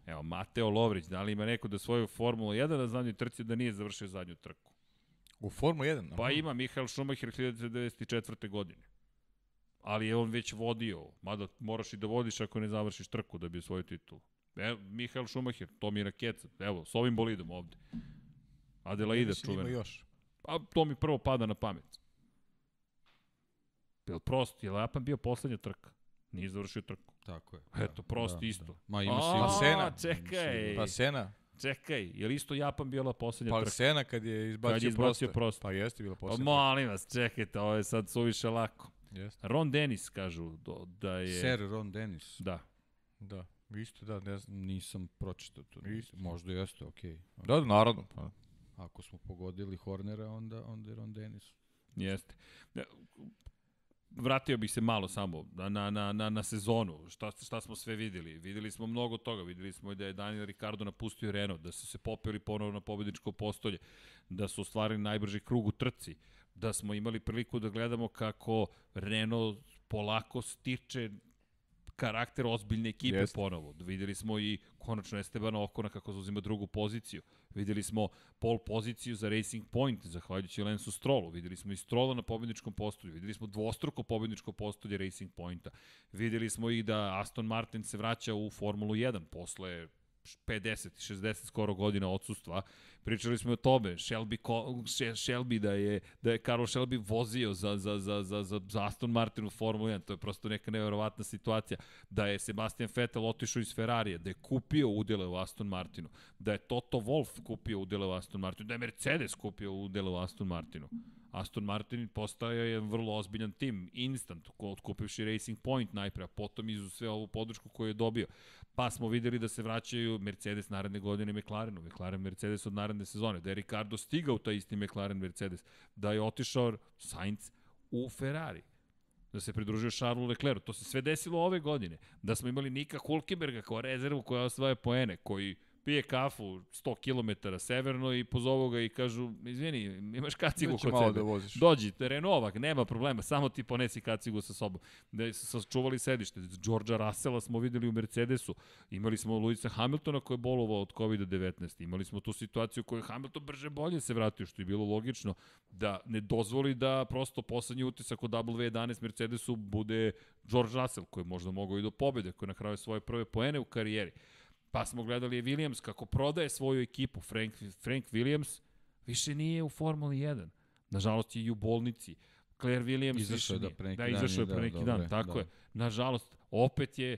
Evo, Mateo Lovrić, da li ima neko da svoju Formulu 1 na zadnjoj trci da nije završio zadnju trku? u Formu 1. Pa ima Mihael Schumacher 1994. godine. Ali je on već vodio, mada moraš i da vodiš ako ne završiš trku da bi svoju titulu. Evo, Mihael Schumacher, Tomi Rakeca, evo, s ovim bolidom ovde. Adelaida Mislim, ima čuvena. još. A to mi prvo pada na pamet. Jel prosto, jel Japan bio poslednja trka? Nije završio trku. Tako je. Eto, prost isto. Ma ima sigurno. Pa Sena. čekaj. Pa Sena. Čekaj, je li isto Japan bila poslednja Pa trka? Sena kad je izbacio, Kad je izbacio prosto. prosto. Pa jeste bila Pa poslednja. molim vas, čekajte, ovo je sad suviše lako. Jeste. Ron Dennis kažu do, da je... Sir Ron Dennis. Da. Da. Isto, da, ne znam. Nisam pročitao to. Isto. Možda jeste, okej. Da, da, naravno. Pa. Ako smo pogodili Hornera, onda, onda je Ron Dennis. Jeste. Vratio bih se malo samo na, na, na, na, sezonu, šta, šta smo sve videli. Videli smo mnogo toga, videli smo i da je Daniel Ricardo napustio Renault, da su se popeli ponovo na pobedničko postolje, da su ostvarili najbrži krug u trci, da smo imali priliku da gledamo kako Renault polako stiče karakter ozbiljne ekipe Jeste. ponovo. Videli smo i konačno Estebana Okona kako zauzima drugu poziciju. Videli smo pol poziciju za Racing Point, zahvaljujući Lensu Strollu. Videli smo i Strolla na pobedničkom postolju. Videli smo dvostruko pobedničko postolje Racing Pointa. Videli smo i da Aston Martin se vraća u Formulu 1 posle 50, 60 skoro godina odsustva. Pričali smo i o tome, Shelby, Shelby da je da je Carlo Shelby vozio za, za, za, za, za, Aston Martin u Formulu 1, to je prosto neka neverovatna situacija. Da je Sebastian Vettel otišao iz Ferrarija, da je kupio udele u Aston Martinu, da je Toto Wolff kupio udele u Aston Martinu, da je Mercedes kupio udele u Aston Martinu. Aston Martin postao je jedan vrlo ozbiljan tim, instant, otkupivši Racing Point najpre, a potom izu sve ovu podršku koju je dobio. Pa smo videli da se vraćaju Mercedes naredne godine i McLarenu, McLaren Mercedes od naredne sezone, da je Ricardo stigao taj isti McLaren Mercedes, da je otišao Sainz u Ferrari da se pridružio Charlesu Leclercu. To se sve desilo ove godine. Da smo imali Nika Hulkenberga kao rezervu koja osvaja poene, koji pije kafu 100 km severno i pozovu ga i kažu, izvini, imaš kacigu kod sebe. Da voziš. Dođi, Renovak, nema problema, samo ti ponesi kacigu sa sobom. Da su sačuvali sedište. Georgea Russella smo videli u Mercedesu. Imali smo Luisa Hamiltona koji je bolovao od COVID-19. Imali smo tu situaciju koju Hamilton brže bolje se vratio, što je bilo logično, da ne dozvoli da prosto poslednji utisak od W11 Mercedesu bude George Russell, koji je možda mogao i do pobede, koji je na kraju svoje prve poene u karijeri. Pa smo gledali Williams kako prodaje svoju ekipu. Frank, Frank Williams više nije u Formuli 1. Nažalost je i u bolnici. Claire Williams izašao da pre neki da, izašao je pre neki da, dan, dobre, tako da. je. Nažalost, opet je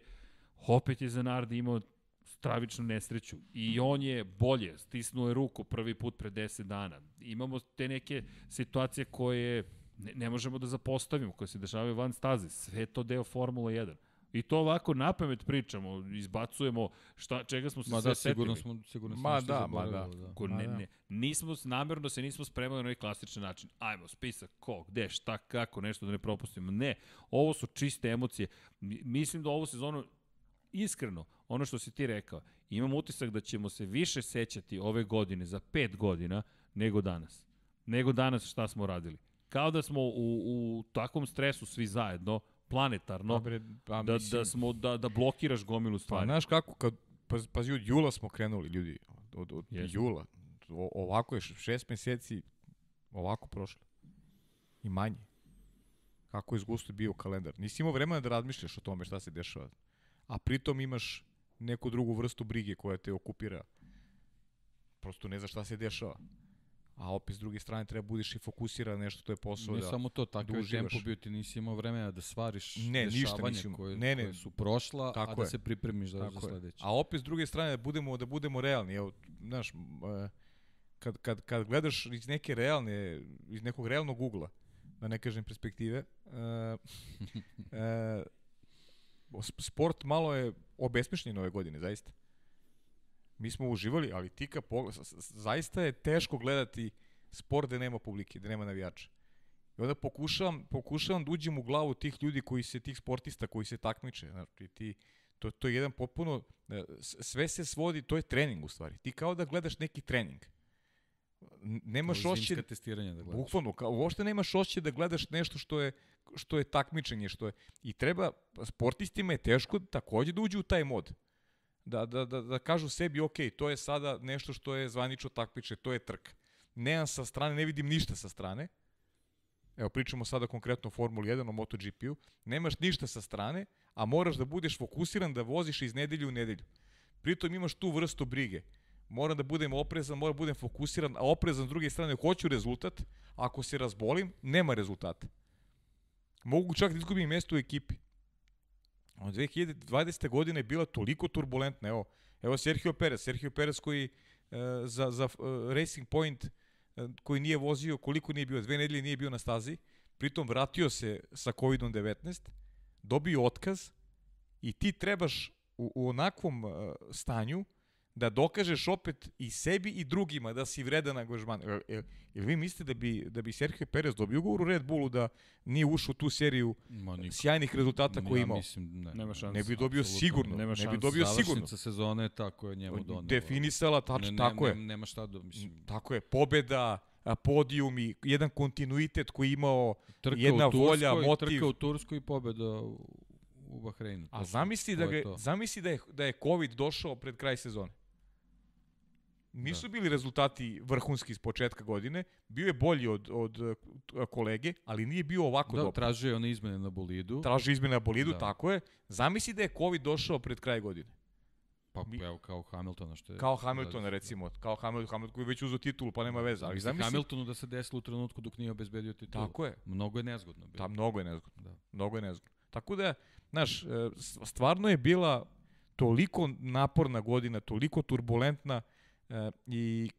opet je Zanardi imao stravičnu nesreću i on je bolje, stisnuo je ruku prvi put pre 10 dana. Imamo te neke situacije koje ne, ne možemo da zapostavimo, koje se dešavaju van staze. Sve to deo Formula 1. I to ovako na pamet pričamo, izbacujemo šta, čega smo se ma sve da, sigurno smo, sigurno smo ma da, ma da. da. Ko, ne, ne, nismo, namerno se nismo spremali na ovaj klasičan način. Ajmo, spisak, ko, gde, šta, kako, nešto da ne propustimo. Ne, ovo su čiste emocije. Mislim da ovu sezonu, iskreno, ono što si ti rekao, imam utisak da ćemo se više sećati ove godine, za pet godina, nego danas. Nego danas šta smo radili. Kao da smo u, u takvom stresu svi zajedno, planetarno, Dobre, pa, da, da, smo, da, da blokiraš gomilu stvari. Pa, znaš kako, kad, pa, pa od jula smo krenuli, ljudi, od, od, od jula. O, ovako je šest meseci, ovako prošlo. I manje. Kako je zgusto bio kalendar. Nisi imao vremena da razmišljaš o tome šta se dešava. A pritom imaš neku drugu vrstu brige koja te okupira. Prosto ne znaš šta se dešava a opet s druge strane treba budiš i fokusiran nešto, to je posao ne da samo to, tako da je tempo bio, ti nisi imao vremena da svariš ne, dešavanja ništa koje, ne, ne, koje su prošla, tako a da je. se pripremiš za, za sledeće. A opet s druge strane da budemo, da budemo realni, evo, znaš, kad, kad, kad gledaš iz neke realne, iz nekog realnog ugla, da ne kažem perspektive, uh, uh, sport malo je obesmišljen ove godine, zaista. Mi smo uživali, ali ti ka pogled, zaista je teško gledati sport gde nema publike, gde nema navijača. I onda pokušavam, pokušavam da uđem u glavu tih ljudi koji se, tih sportista koji se takmiče. Znači, ti, to, to je jedan potpuno, e, sve se svodi, to je trening u stvari. Ti kao da gledaš neki trening. Nemaš ošće... testiranja da gledaš. Bukvalno, kao, uopšte nemaš ošće da gledaš nešto što je, što je takmičenje, što je... I treba, sportistima je teško takođe da uđu u taj mod da, da, da, da kažu sebi, ok, to je sada nešto što je zvanično takmiče, to je trk. Nemam sa strane, ne vidim ništa sa strane. Evo, pričamo sada konkretno o Formuli 1, o MotoGP-u. Nemaš ništa sa strane, a moraš da budeš fokusiran da voziš iz nedelju u nedelju. Pritom imaš tu vrstu brige. Moram da budem oprezan, moram da budem fokusiran, a oprezan s druge strane hoću rezultat. Ako se razbolim, nema rezultata. Mogu čak da izgubim mesto u ekipi. Od 2020. godine je bila toliko turbulentna. Evo, evo Sergio Perez. Sergio Perez koji e, za, za e, Racing Point e, koji nije vozio, koliko nije bio, dve nedelje nije bio na stazi, pritom vratio se sa COVID-19, dobio otkaz i ti trebaš u, u onakvom e, stanju da dokažeš opet i sebi i drugima da si vredan angažman. Jel, jel vi mislite da bi, da bi Sergio Perez dobio ugovor u Red Bullu da nije ušao u tu seriju Ma, sjajnih rezultata koje imao? Ja mislim, ne. Nema šanse. Ne bi dobio sigurno. Nema. Ne bi dobio sigurno. Završnica sezone je tako je njemu donelo. Definisala, tač, ne, ne, tako je. nema šta da, mislim. Tako je, pobeda, podijum i jedan kontinuitet koji imao trka jedna Turskoj, volja, motiv. Trka u Turskoj i pobeda u Bahreinu. A zamisli da, ga, zamisli da je, da je COVID došao pred kraj sezone. Nisu da. bili rezultati vrhunski s početka godine, bio je bolji od, od uh, kolege, ali nije bio ovako da, dobro. tražio je one izmene na bolidu. Tražio izmene na bolidu, da. tako je. Zamisli da je COVID došao pred kraj godine. Pa Mi, evo kao Hamiltona što je... Kao Hamiltona da, recimo, kao Hamilton, Hamilton koji je već uzeo titulu pa nema veze. Ali zamisli... Hamiltonu da se desilo u trenutku dok nije obezbedio titulu. Tako je. Mnogo je nezgodno bilo. Da, mnogo je nezgodno. Da. Mnogo je nezgodno. Tako da, znaš, e, stvarno je bila toliko naporna godina, toliko turbulentna, E, I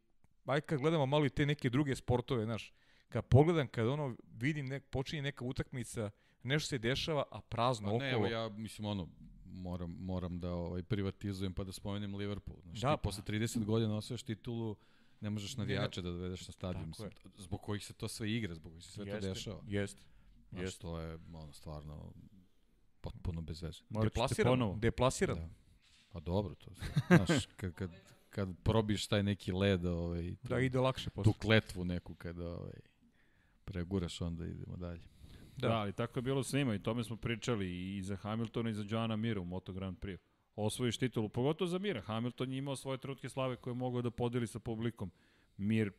aj kad gledamo malo i te neke druge sportove, znaš, kad pogledam, kad ono vidim, nek, počinje neka utakmica, nešto se dešava, a prazno pa ne, okolo. Evo ja, mislim, ono, moram, moram da ovaj, privatizujem pa da spomenem Liverpool. Znaš, Da, ti pa. posle 30 godina osvajaš titulu, ne možeš navijače da dovedeš na stadion. Mislim, zbog kojih se to sve igra, zbog kojih se sve to dešava. Jeste. Znaš, Jeste. to je ono, stvarno potpuno bez veze. Deplasiran, deplasiran. Da. Pa dobro, to znaš, kad, kad, kad probiš taj neki led, ovaj, tu, Da, ide lakše tu posle. kletvu neku kada ovaj, preguraš, onda idemo dalje. Da. da, ali tako je bilo svima i tome smo pričali i za Hamiltona i za Joana Mira u Moto Grand Prix. Osvojiš titulu, pogotovo za Mira. Hamilton je imao svoje trenutke slave koje je mogao da podeli sa publikom. Mir,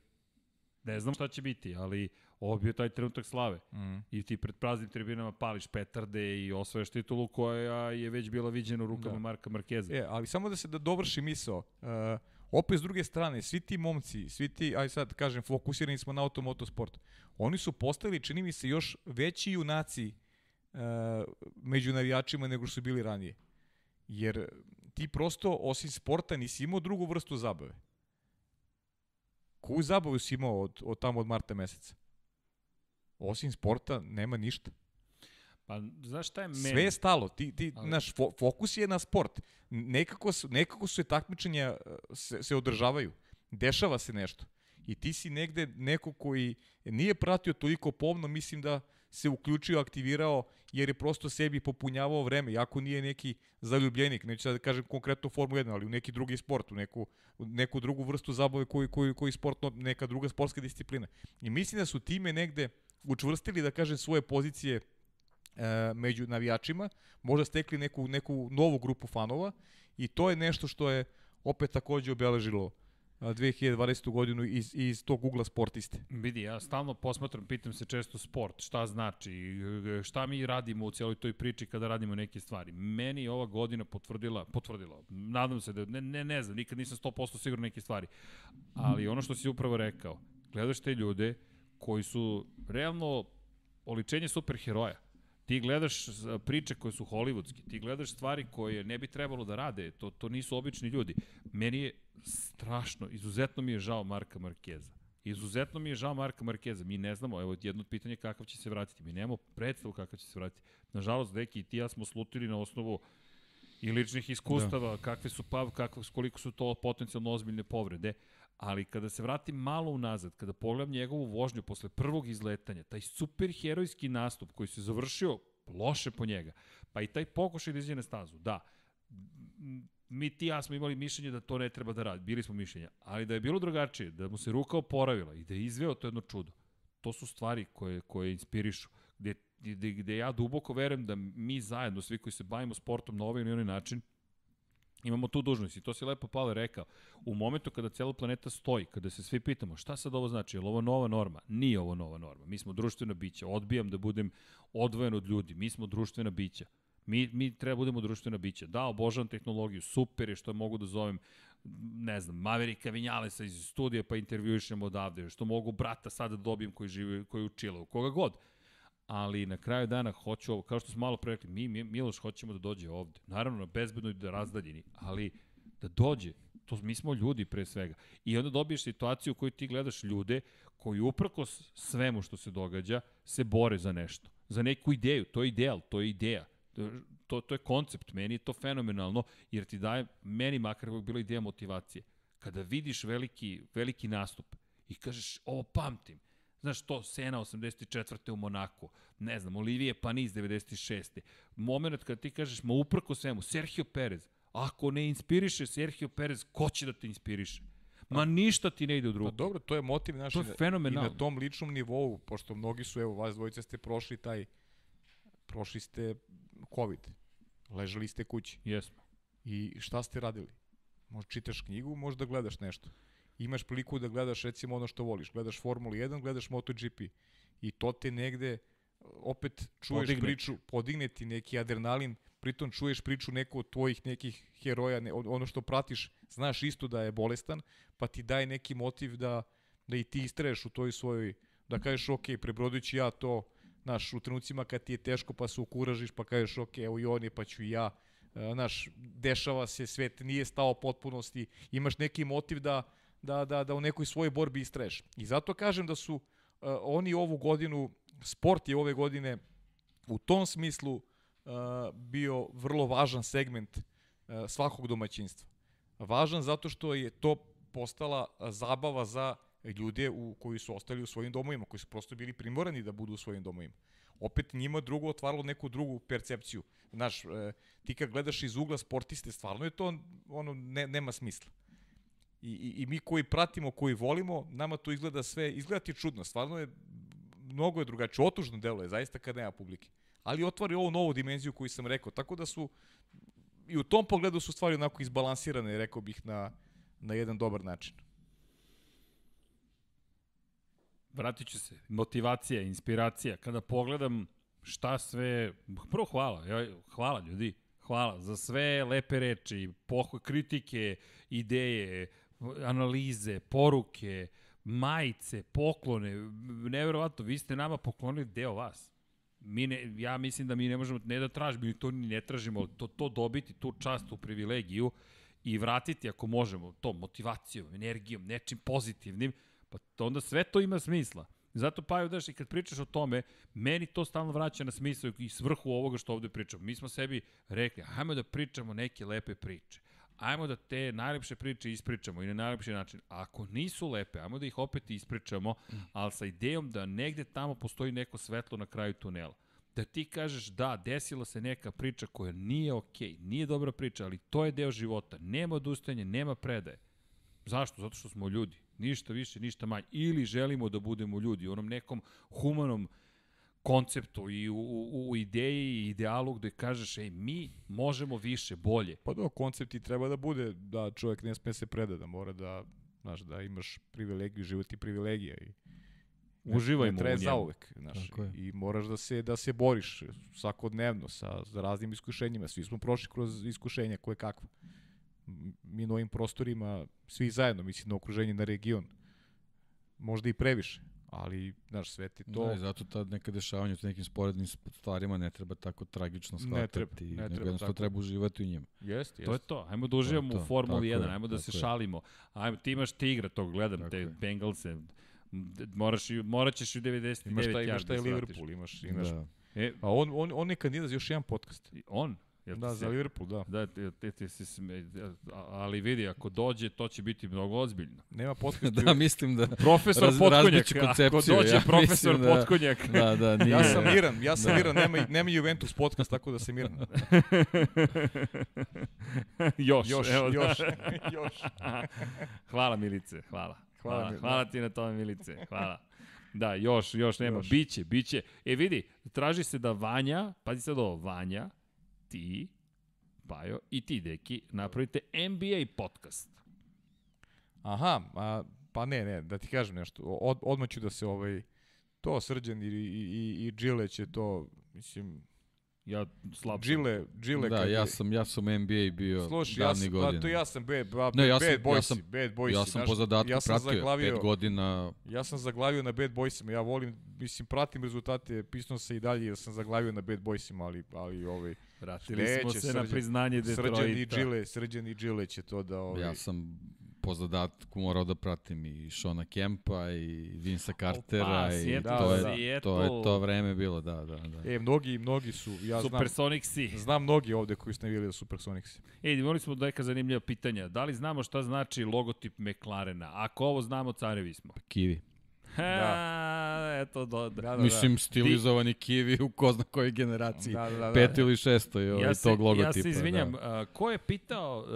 ne znam šta će biti, ali ovo bio taj trenutak slave. Mm. I ti pred praznim tribinama pališ petarde i osvojaš titulu koja je već bila viđena u rukama Da. Marka Markeza. E, ali samo da se da dovrši misao. Uh, opet s druge strane, svi ti momci, svi ti, aj sad kažem, fokusirani smo na automotosport. Oni su postali, čini mi se, još veći junaci uh, među navijačima nego što su bili ranije. Jer ti prosto, osim sporta, nisi imao drugu vrstu zabave. Koju zabavu si imao od, od tamo od marta meseca? Osim sporta, nema ništa. Pa, znaš šta je meni? Sve je stalo. Ti, ti, Ali- naš fo, fokus je na sport. Nekako su, nekako su se takmičenja uh, se, se održavaju. Dešava se nešto. I ti si negde neko koji nije pratio toliko pomno, mislim da se uključio, aktivirao, jer je prosto sebi popunjavao vreme, jako nije neki zaljubljenik, neću sad da kažem konkretno Formu 1, ali u neki drugi sport, u neku, u neku drugu vrstu zabave koji, koji, koji sport, no, neka druga sportska disciplina. I mislim da su time negde učvrstili, da kažem, svoje pozicije e, među navijačima, možda stekli neku, neku novu grupu fanova i to je nešto što je opet takođe obeležilo a, 2020. godinu iz, iz tog ugla sportiste. Vidi, ja stalno posmatram, pitam se često sport, šta znači, šta mi radimo u cijeloj toj priči kada radimo neke stvari. Meni je ova godina potvrdila, potvrdila, nadam se da, ne, ne, ne znam, nikad nisam 100% siguran neke stvari, ali ono što si upravo rekao, gledaš te ljude koji su realno oličenje superheroja. Ti gledaš priče koje su hollywoodske, ti gledaš stvari koje ne bi trebalo da rade, to, to nisu obični ljudi. Meni je strašno, izuzetno mi je žao Marka Markeza. Izuzetno mi je žao Marka Markeza. Mi ne znamo, evo jedno od pitanja kakav će se vratiti. Mi nemamo predstavu kakav će se vratiti. Nažalost, Deki i ti ja smo slutili na osnovu i ličnih iskustava, da. kakve su pa, kako, koliko su to potencijalno ozbiljne povrede, ali kada se vratim malo unazad, kada pogledam njegovu vožnju posle prvog izletanja, taj superherojski nastup koji se završio loše po njega, pa i taj pokušaj da izađe na stazu, da, mi ti ja smo imali mišljenje da to ne treba da radi, bili smo mišljenja, ali da je bilo drugačije, da mu se ruka oporavila i da je izveo to jedno čudo, to su stvari koje, koje inspirišu, gde, gde, gde ja duboko verujem da mi zajedno, svi koji se bavimo sportom na ovaj ili onaj način, imamo tu dužnost i to si lepo Pavle rekao. U momentu kada cela planeta stoji, kada se svi pitamo šta sad ovo znači, je li ovo nova norma? Nije ovo nova norma. Mi smo društvena bića. Odbijam da budem odvojen od ljudi. Mi smo društvena bića. Mi, mi treba budemo društvena bića. Da, obožavam tehnologiju, super je što mogu da zovem, ne znam, Maverika Vinjalesa iz studija pa intervjuišem odavde, što mogu brata sada da dobijem koji živi, koji je u koga god ali na kraju dana hoću ovo, kao što smo malo pre rekli, mi, mi Miloš hoćemo da dođe ovde. Naravno, na bezbednoj da razdaljini, ali da dođe. To, mi smo ljudi pre svega. I onda dobiješ situaciju u kojoj ti gledaš ljude koji uprkos svemu što se događa se bore za nešto. Za neku ideju. To je ideal, to je ideja. To, to je koncept. Meni je to fenomenalno, jer ti daje, meni makar je bila ideja motivacije. Kada vidiš veliki, veliki nastup i kažeš, ovo pamtim, Znaš to, Sena 84. u Monaku, ne znam, Olivije Panis 96. Moment kad ti kažeš, ma uprko svemu, Sergio Perez, ako ne inspiriše Sergio Perez, ko će da te inspiriše? Ma ništa ti ne ide u drugu. Pa dobro, to je motiv naš To je fenomenalno. i na tom ličnom nivou, pošto mnogi su, evo, vas dvojica ste prošli taj, prošli ste COVID, ležali ste kući. Jesmo. I šta ste radili? Možda čitaš knjigu, možda gledaš nešto imaš priliku da gledaš recimo ono što voliš. Gledaš Formulu 1, gledaš MotoGP. I to te negde opet čuješ Podigne. priču, podigne ti neki adrenalin, pritom čuješ priču neku od tvojih nekih heroja, ne, ono što pratiš, znaš isto da je bolestan, pa ti daje neki motiv da, da i ti istraješ u toj svojoj, da kažeš ok, prebrodujući ja to, znaš, u trenucima kad ti je teško pa se ukuražiš, pa kažeš ok, evo i on je, pa ću i ja, znaš, dešava se, svet nije stao potpunosti, imaš neki motiv da, da, da, da u nekoj svojoj borbi istraješ. I zato kažem da su oni ovu godinu, sport je ove godine u tom smislu uh, bio vrlo važan segment uh, svakog domaćinstva. Važan zato što je to postala zabava za ljude u, koji su ostali u svojim domovima, koji su prosto bili primorani da budu u svojim domovima. Opet njima drugo otvaralo neku drugu percepciju. Znaš, ti kad gledaš iz ugla sportiste, stvarno je to, ono, ne, nema smisla. I, i, I mi koji pratimo, koji volimo, nama to izgleda sve, izgleda ti čudno, stvarno je, mnogo je drugačije, otužno delo je, zaista kad nema publike. Ali otvari ovu novu dimenziju koju sam rekao, tako da su, i u tom pogledu su stvari onako izbalansirane, rekao bih, na, na jedan dobar način. Vratit ću se. Motivacija, inspiracija. Kada pogledam šta sve... Prvo hvala. Ja, hvala ljudi. Hvala za sve lepe reči, pohoj, kritike, ideje, analize, poruke, majice, poklone. Neverovatno, vi ste nama poklonili deo vas. Mi ne, ja mislim da mi ne možemo, ne da tražimo, mi to ni ne tražimo, to, to dobiti, tu čast, tu privilegiju i vratiti ako možemo to motivacijom, energijom, nečim pozitivnim, pa to onda sve to ima smisla. Zato pa daš i kad pričaš o tome, meni to stalno vraća na smisao i svrhu ovoga što ovde pričamo. Mi smo sebi rekli, hajmo da pričamo neke lepe priče. Ajmo da te najlepše priče ispričamo i na najlepši način. Ako nisu lepe, ajmo da ih opet ispričamo, ali sa idejom da negde tamo postoji neko svetlo na kraju tunela da ti kažeš da, desila se neka priča koja nije okej, okay, nije dobra priča, ali to je deo života. Nema odustajanja, nema predaje. Zašto? Zato što smo ljudi. Ništa više, ništa manje. Ili želimo da budemo ljudi u onom nekom humanom konceptu i u, u, u ideji i idealu gde kažeš, ej, mi možemo više, bolje. Pa da, koncept i treba da bude da čovjek ne sme se preda, da mora da, znaš, da imaš privilegiju, život i privilegija i Uživajmo ne, ne u zauvek, znaš, i moraš da se da se boriš svakodnevno sa, sa raznim iskušenjima. Svi smo prošli kroz iskušenja koje kakvo. Mi na ovim prostorima, svi zajedno, mislim na okruženje, na region, možda i previše, ali, znaš, sve ti to... Da, i zato ta neka dešavanja u nekim sporednim stvarima ne treba tako tragično shvatati, ne treba, ne nego treba, jednostavno treba uživati u njima. Jeste, jeste. To je to, ajmo da uživamo u Formuli 1, ajmo da se je. šalimo, ajmo, ti imaš tigra, to gledam, tako te je. Bengalse, moraš, moraćeš u 99 imaš taj, imaš taj Liverpool, imaš, imaš. Da. E, a on, on, on je kandidat za još jedan podcast. On? Jel da, za Liverpool, da. Da, te, te, te se sme, ali vidi, ako dođe, to će biti mnogo ozbiljno. Nema podcast. da, mislim da profesor raz, Potkonjak, ako dođe ja profesor da, Potkonjak. Da, da, nije. Ja sam miran, ja sam da. miran, nema, nema Juventus podcast, tako da sam miran. još, još, evo, još, još. hvala Milice, hvala. Hvala, hvala, hvala ti na tome Milice, hvala. Da, još, još nema. Još. Biće, biće. E vidi, traži se da Vanja, pazi sad ovo, Vanja, ti, Bajo i ti, Deki, napravite NBA podcast. Aha, a, pa ne, ne, da ti kažem nešto. Od, odmah ću da se ovaj, to Srđan i, i, i, i Džile će to, mislim, Ja slab Džile, Džile Da, ja sam ja sam NBA bio Sluši, davni ja godina. Pa to ja sam bad, bad, ne, ja sam, bad boys, ja sam, bad boys. Ja sam po zadatku ja sam pratio zaglavio, pet godina. Ja sam zaglavio na bad boysima. Ja volim, mislim, pratim rezultate, pisno se i dalje jer sam zaglavio na bad boysima, ali, ali ovaj, Vratili smo se srđan, na priznanje Detroita. Srđan i Džile, Srđan i Džile će to da... Ovaj, ja sam po zadatku morao da pratim i Shona Kempa i Vinsa Cartera Opa, i Seattle, to, je, da, to je to vreme bilo, da, da, da. E, mnogi, mnogi su, ja Supersonicsi. znam, znam mnogi ovde koji su najavili da Supersonicsi. E, imali smo neka zanimljiva pitanja. Da li znamo šta znači logotip McLarena? Ako ovo znamo, carevi smo. Kiwi da. eto, do, da, da, da. Mislim, stilizovani Ti... kivi u ko zna kojoj generaciji. Da, da, da. Pet ili šestoj ovaj, ja se, tog logotipa. Ja se izvinjam, da. uh, ko je pitao,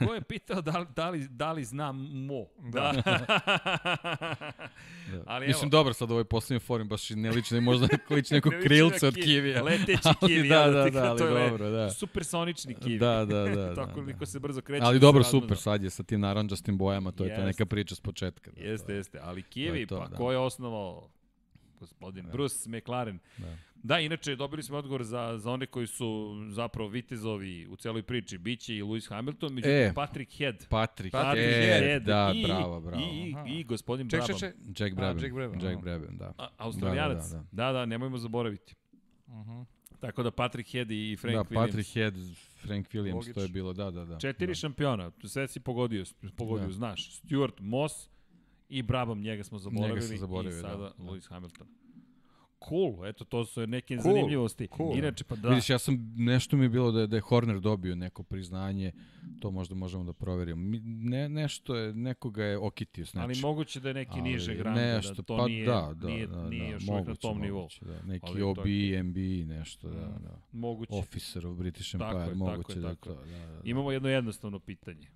uh, ko je pitao da, da, li, da li znam mo? Da. da. Ali, Mislim, evo, dobro, sad ovaj poslednji forum baš ne liči, možda liči neko krilce od kivija. Leteći kivi. da, da, da, ali dobro, da. Supersonični kivi. Da, da, da. Tako da, da. se brzo kreće. Ali dobro, super, sad je sa tim naranđastim bojama, to je ta neka priča s početka. Da, jeste, jeste, ali kivi, pa da. Ko je osnovao gospodin da. Bruce McLaren. Da. Da, inače, dobili smo odgovor za, za one koji su zapravo vitezovi u celoj priči. Biće i Lewis Hamilton, međutim e, Patrick Head. Patrick, Patrick Head, Head. Da, i, bravo, bravo. I, i, i gospodin ček, Brabham. Ček, ček. Jack Brabham. A, Jack Brabham, Jack Brabham da. A, Australijanac. Da, da, da. da, da, nemojmo zaboraviti. Uh mhm. -huh. Tako da Patrick Head i Frank da, Williams. Da, Patrick Head, Frank Williams, Logič. to je bilo, da, da, da. Četiri da. šampiona, sve si pogodio, pogodio, da. znaš. Stuart Moss, i Brabham, njega smo zaboravili, Njega zaboravili, i sada da, da. Lewis Hamilton. Cool, eto to su neke Cool, zanimljivosti. cool. Inače, pa da, Vidiš, ja sam, nešto mi je bilo da je, da je Horner dobio neko priznanje, to možda možemo da proverimo. Mi, ne, nešto je, nekoga je okitio s ali nečim. moguće da je neki Ali niže grande, nešto, da to pa nije, da, da, nije, da, nije da, još uvijek na moguće, tom nivou. moguće, Da, neki Ali OB, je- MB, nešto, da, da. Moguće. Officer of British Tako Empire, je, tako moguće je, da je tako to. Da, da, da. Imamo jedno jednostavno pitanje.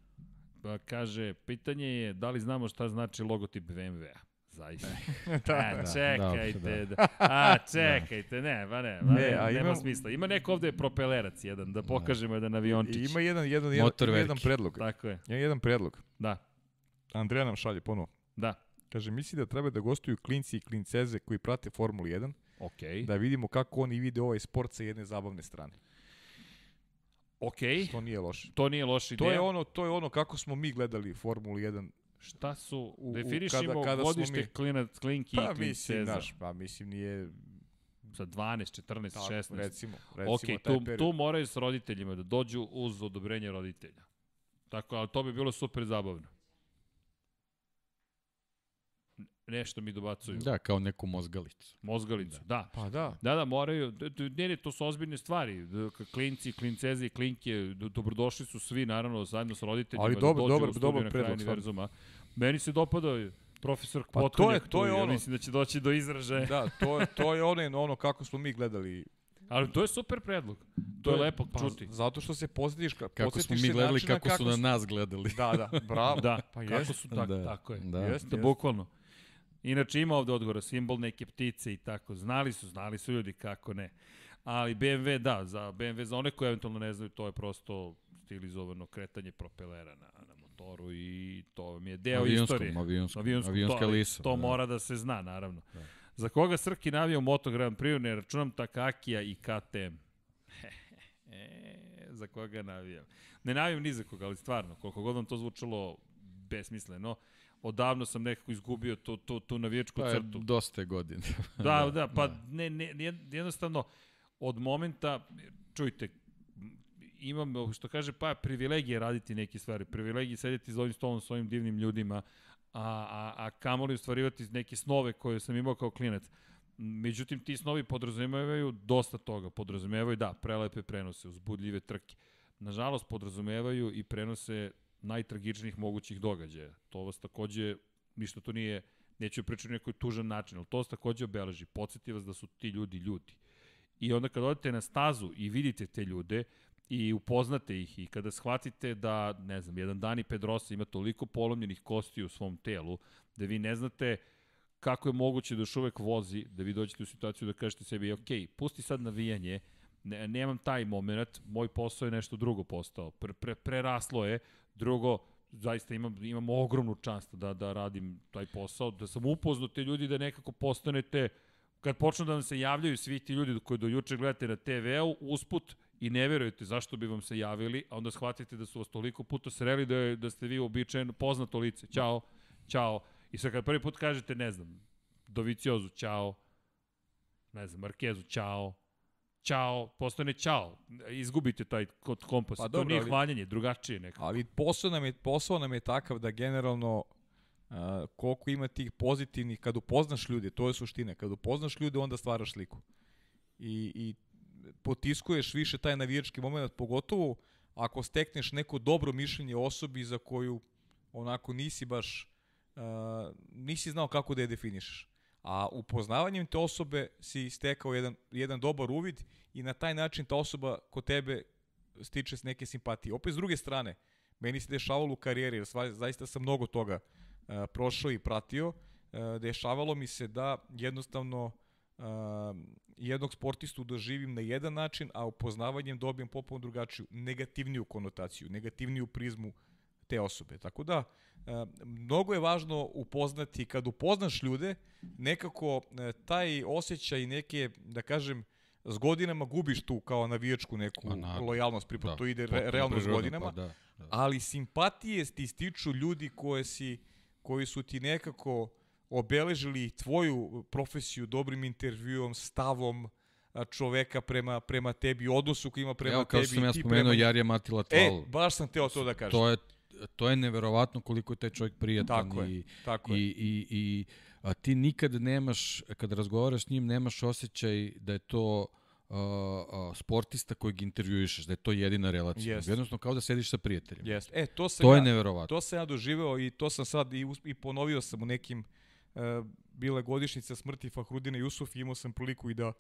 Pa kaže, pitanje je da li znamo šta znači logotip BMW-a? Zaista. Da, a, da, čekajte. da, Da, a, čekajte, ne, ba ne, ba Ne, ne, a nema imam- smisla. Ima neko ovde propelerac jedan, da pokažemo jedan aviončić. Ima jedan, jedan, jedan, jedan veliki. predlog. Tako je, Ima jedan predlog. da, Andreja nam šalje ponovo. da. Kaže, misli da treba da gostuju klinci i klinceze koji prate Formulu 1, Okej, da vidimo kako oni vide ovaj sport sa jedne zabavne strane. Okej. To nije loše. To nije loša To ideja. je ono, to je ono kako smo mi gledali Formulu 1. Šta su, u- definišimo kada- kada smo godište mi- klinac, klinki Pa i mislim, klinceza. znaš, pa mislim nije Sa 12, 14, tako, 16. recimo, recimo Ok, taj tu, period. tu moraju s roditeljima da dođu uz odobrenje roditelja. Tako, ali to bi bilo super zabavno. N- Nešto mi dobacuju. Da, kao neku mozgalicu. Mozgalicu, da. Pa da. Da, da, moraju, ne, ne, to su ozbiljne stvari. Klinci, klinceze i klinke, dobrodošli su svi, naravno, zajedno s roditeljima, Ali da studiju dobar na kraju predlog, stvarno. univerzuma. Meni se dopada profesor Pa to je- to je tu, ja ono- mislim da će doći do izražaja. Da, to je, to je ono, ono kako smo mi gledali. Ali to je super predlog. To je lepo pa, čuti. Zato što se posjetiš, ka, Kako smo mi se gledali, načina kako, su na nas gledali. Da, da, bravo. Da, pa kako jest. su tak, Da, tako je. da. Jeste. bukvalno. Inače ima ovde odgovora, simbol neke ptice i tako. Znali su, znali su ljudi kako ne. Ali BMW, da, za BMW, za one koji eventualno ne znaju, to je prosto stilizovano kretanje propelera na, na motoru i to vam je deo Avionskom, istorije. avionskom, Avionskom, avionska to, lisa, To da. mora da se zna, naravno. Za koga Srki navija u Moto Grand Prix, ne računam Takakija i KTM. e, za koga navijam? Ne navijam ni za koga, ali stvarno, koliko god vam to zvučalo besmisleno, odavno sam nekako izgubio tu, tu, tu navijačku Pa crtu. dosta je godina. Da, da, pa Ne, ne, jed- jednostavno, od momenta, čujte, imam, što kaže, pa privilegije raditi neke stvari, privilegije sedeti za ovim stolom s ovim divnim ljudima, a, a, a kamoli ostvarivati neke snove koje sam imao kao klinac. Međutim, ti snovi podrazumevaju dosta toga. Podrazumevaju, da, prelepe prenose, uzbudljive trke. Nažalost, podrazumevaju i prenose najtragičnijih mogućih događaja. To vas takođe, ništa to nije, neću pričati na neki tužan način, ali to vas takođe obeleži. Podsjeti vas da su ti ljudi ljudi. I onda kad odete na stazu i vidite te ljude i upoznate ih i kada shvatite da, ne znam, jedan Dani Pedrosa ima toliko polomljenih kosti u svom telu, da vi ne znate kako je moguće da još uvek vozi, da vi dođete u situaciju da kažete sebi, ok, pusti sad navijanje, ne, nemam taj moment, moj posao je nešto drugo postao, pre, pre, preraslo je, drugo, zaista imam, imam ogromnu čast da, da radim taj posao, da sam upoznao te ljudi da nekako postanete, kad počnu da vam se javljaju svi ti ljudi koji do juče gledate na TV-u, usput i ne verujete zašto bi vam se javili, a onda shvatite da su vas toliko puta sreli da, je, da ste vi uobičajeno poznato lice. Ćao, ćao. I sad kad prvi put kažete, ne znam, Doviciozu, ćao, ne znam, Markezu, ćao, ćao, postane ćao. Izgubite taj kod kompas. Pa to dobro, nije ali- hvaljenje, drugačije nekako. Ali posao nam je, posao nam je takav da generalno uh, koliko ima tih pozitivnih, kad upoznaš ljude, to je suština, kad upoznaš ljude onda stvaraš sliku. I, i potiskuješ više taj navijački moment, pogotovo ako stekneš neko dobro mišljenje osobi za koju onako nisi baš, uh, nisi znao kako da je definišeš. A upoznavanjem te osobe si stekao jedan, jedan dobar uvid i na taj način ta osoba kod tebe stiče neke simpatije. Opet s druge strane, meni se dešavalo u karijeri, jer zaista sam mnogo toga uh, prošao i pratio, uh, dešavalo mi se da jednostavno uh, jednog sportistu doživim na jedan način, a upoznavanjem dobijem potpuno drugačiju, negativniju konotaciju, negativniju prizmu te osobe. Tako da, e, mnogo je važno upoznati, kad upoznaš ljude, nekako e, taj osjećaj neke, da kažem, s godinama gubiš tu kao navijačku neku naravno. lojalnost, pripa Da, to ide re, realno s prirodno, godinama, Pa da, da. ali simpatije ti stiču ljudi koje si, koji su ti nekako obeležili tvoju profesiju dobrim intervjuom, stavom a, čoveka prema, prema tebi, odnosu koji ima prema Evo, kao tebi. što sam ja spomenuo, prema... Jarija Matila E, Tval. baš sam teo to da kažem. to je to je neverovatno koliko je taj čovjek prijatan tako i, je, tako i, je. i, i a ti nikad nemaš, kad razgovaraš s njim, nemaš osjećaj da je to uh, uh, sportista kojeg intervjuišeš, da je to jedina relacija. Jest. Jednostavno kao da sediš sa prijateljem. Jest. E, to sam To ja, je neverovatno. To sam ja doživeo i to sam sad i, i ponovio sam u nekim uh, bile godišnjice smrti Fahrudina Jusuf i imao sam priliku i da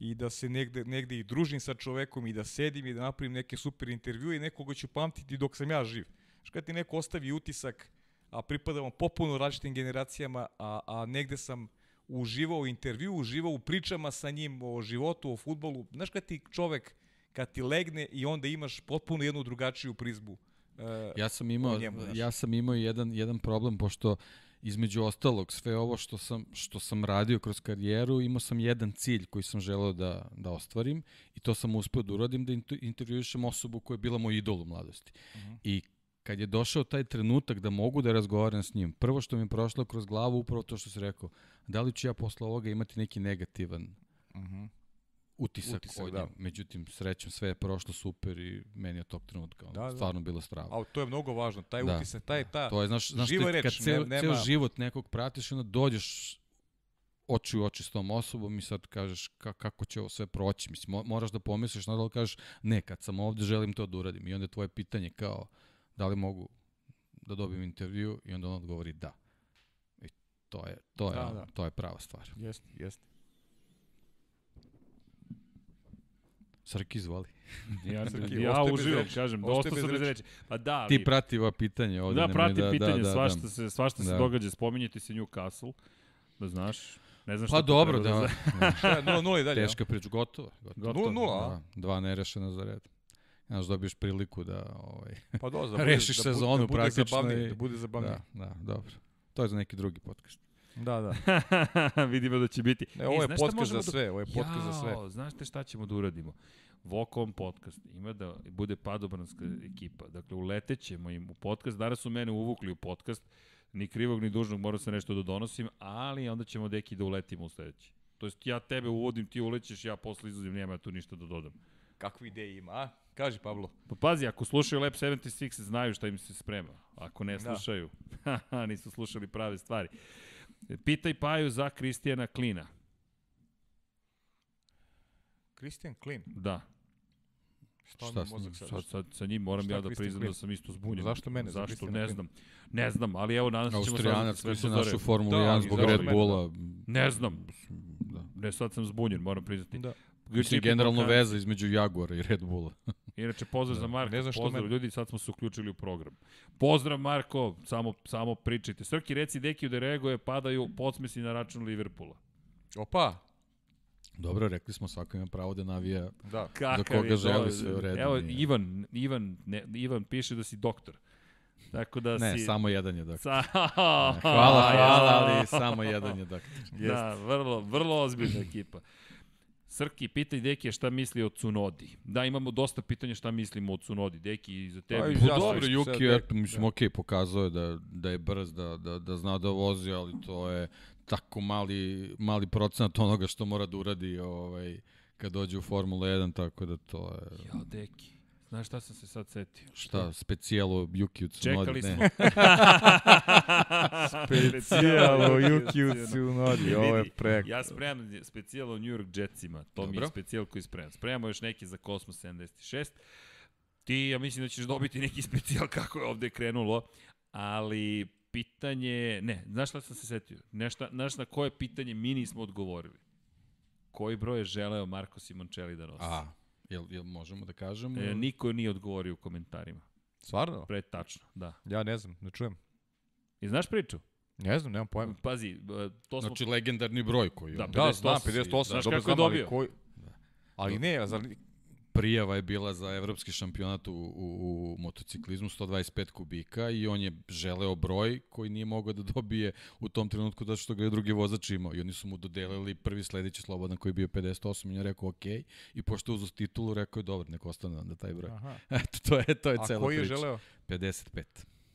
i da se negde, negde i družim sa čovekom i da sedim i da napravim neke super intervjue i nekoga ću pamtiti dok sam ja živ. Što kad ti neko ostavi utisak, a pripadamo popuno različitim generacijama, a, a negde sam uživao u intervju, uživao u pričama sa njim o životu, o futbolu. Znaš kad ti čovek, kad ti legne i onda imaš potpuno jednu drugačiju prizbu. Uh, Ja sam imao, njemu, znaš. ja sam imao jedan, jedan problem, pošto između ostalog sve ovo što sam, što sam radio kroz karijeru, imao sam jedan cilj koji sam želeo da, da ostvarim i to sam uspeo da uradim, da inter- intervjuišem osobu koja je bila moj idol u mladosti. Mhm. I kad je došao taj trenutak da mogu da razgovaram s njim, prvo što mi je prošlo kroz glavu upravo to što si rekao, da li ću ja posle ovoga imati neki negativan Mhm. utisak, Utisak, od da. Međutim, srećom, sve je prošlo super i meni je tog trenutka Da, da. stvarno bilo strava. A to je mnogo važno, taj Da. utisak, taj ta To je, znaš, znaš živa reč, kad ceo, ne- ceo nema- život nekog pratiš, onda dođeš oči u oči s tom osobom i sad kažeš ka, kako će ovo sve proći. Mislim, mo, moraš da pomisliš, nadal kažeš ne, kad sam ovde želim to da uradim. I onda je tvoje pitanje kao da li mogu da dobijem intervju i onda on odgovori da. I to je, to je, Da, da, da. to je prava stvar. Jeste, jeste. Srki, izvoli. Ja, Srki, ja uživam, kažem, dosta sam bez reči. Pa da, ali, Ti prati ova pitanja ovde. da, nemoj pratim pitanje, da, svašta, da. se, svašta se Da. događa, spominjete se Newcastle, da znaš. Ne znam šta Pa dobro, da. znaš. Šta je, 0-0 i dalje. Teška priča, gotovo. gotovo. Gotovo. 0-0, a? Da, dva nerešena za red. Znaš, dobiješ priliku da... Ovaj, Pa do, da bude, Rešiš da, bude- sezonu da bude praktično Zabavnije, i- Da bude zabavnije. da, da, dobro. To je za neki drugi podcast. Da, da. Vidimo da će biti. Ne, ovo je šta podcast za da- sve, ovo je podcast za sve. Znaš te šta ćemo da uradimo? Vokom podcast ima da bude padobranska ekipa. Dakle, uletećemo im u podcast. Danas su mene uvukli u podcast. Ni krivog, ni dužnog, moram se nešto da donosim, ali onda ćemo deki da uletimo u sledeći. To jest ja tebe uvodim, ti ulećeš, ja posle izuzim, nema ja tu ništa da dodam. Kakve ideje ima, a? Kaži, Pablo. Pa pazi, ako slušaju Lab 76, znaju šta im se sprema. Ako ne Da. slušaju, haha, nisu slušali prave stvari. Pitaj Paju za Kristijana Klina. Christian Klin. Da, Šta, Šta mozak njim? sad? sad, sad sa njim moram Šta ja da priznam da sam isto zbunjen. Zašto mene za Zašto? Christiana Ne znam. Ne znam, ali evo nadam se da ćemo saznati koji sve se što našao u zore. Formuli Da, 1 ali zbog Red Bulla. Ne znam. Da. Ne, sad sam zbunjen, moram priznati. Da. Mislim, generalno Balkanci. veza između Jaguara i Red Bulla. Inače, pozdrav za Marka. Ne znam što pozdrav mene. ljudi, sad smo se uključili u program. Pozdrav Marko, samo, samo pričajte. Srki, reci Dekiju da reaguje, padaju podsmesi na račun Liverpoola. Opa, Dobro, rekli smo svako ima pravo da navija. da. Kakav koga je želi sve u redu, Evo, nije. Ivan, Ivan, ne, Ivan piše da si doktor. Tako da Ne, si... samo jedan je doktor. Sa... Hvala, hvala, ali samo jedan je doktor. Da, vrlo, vrlo ozbiljna ekipa. Srki, pitaj Deki šta misli o Cunodi. Da, imamo dosta pitanja šta mislimo o Cunodi. Deki, i za Pa tebi. i Pa Ja dobro, Juki, eto, mislim, da. okej, pokazao je da, da je brz, da, da, da zna da vozi, ali to je tako mali, mali procenat onoga što mora da uradi ovaj, kad dođe u Formulu 1, tako da to je... Ja, Deki. Znaš šta sam se sad setio? Šta, specijalo Juki u Tsunodi? Čekali smo. Specijalo Juki u Tsunodi, ovo je preko. Ja spremam specijalo New York Jetsima. To mi je Dobro. specijal koji spremam. Spremamo još neki za Cosmos 76. Ti, ja mislim da ćeš dobiti neki specijal kako je ovde krenulo, ali pitanje, ne, znaš šta sam se setio? Nešta, znaš na koje pitanje mi nismo odgovorili? Koji broj je želeo Marko Simoncelli da nosi? A, jel, jel možemo da kažemo? E, niko nije odgovorio u komentarima. Stvarno? Pre tačno, da. Ja ne znam, ne čujem. I znaš priču? Ne znam, nemam pojma. Pazi, e, to smo... Znači, legendarni broj koji Da, on- Da, znam, 58. 58, Znaš dobro kako je znam, ali dobio? koji... Ali ne, zar... prijava je bila za evropski šampionat u, u, u motociklizmu 125 kubika i on je želeo broj koji nije mogao da dobije u tom trenutku zato što ga je drugi vozač imao i oni su mu dodelili prvi sledeći slobodan koji je bio 58 i on je rekao ok i pošto je uzao titulu rekao je dobro nek ostane onda taj broj. Aha. Eto to je to je A cela koji je priča. želeo? 55.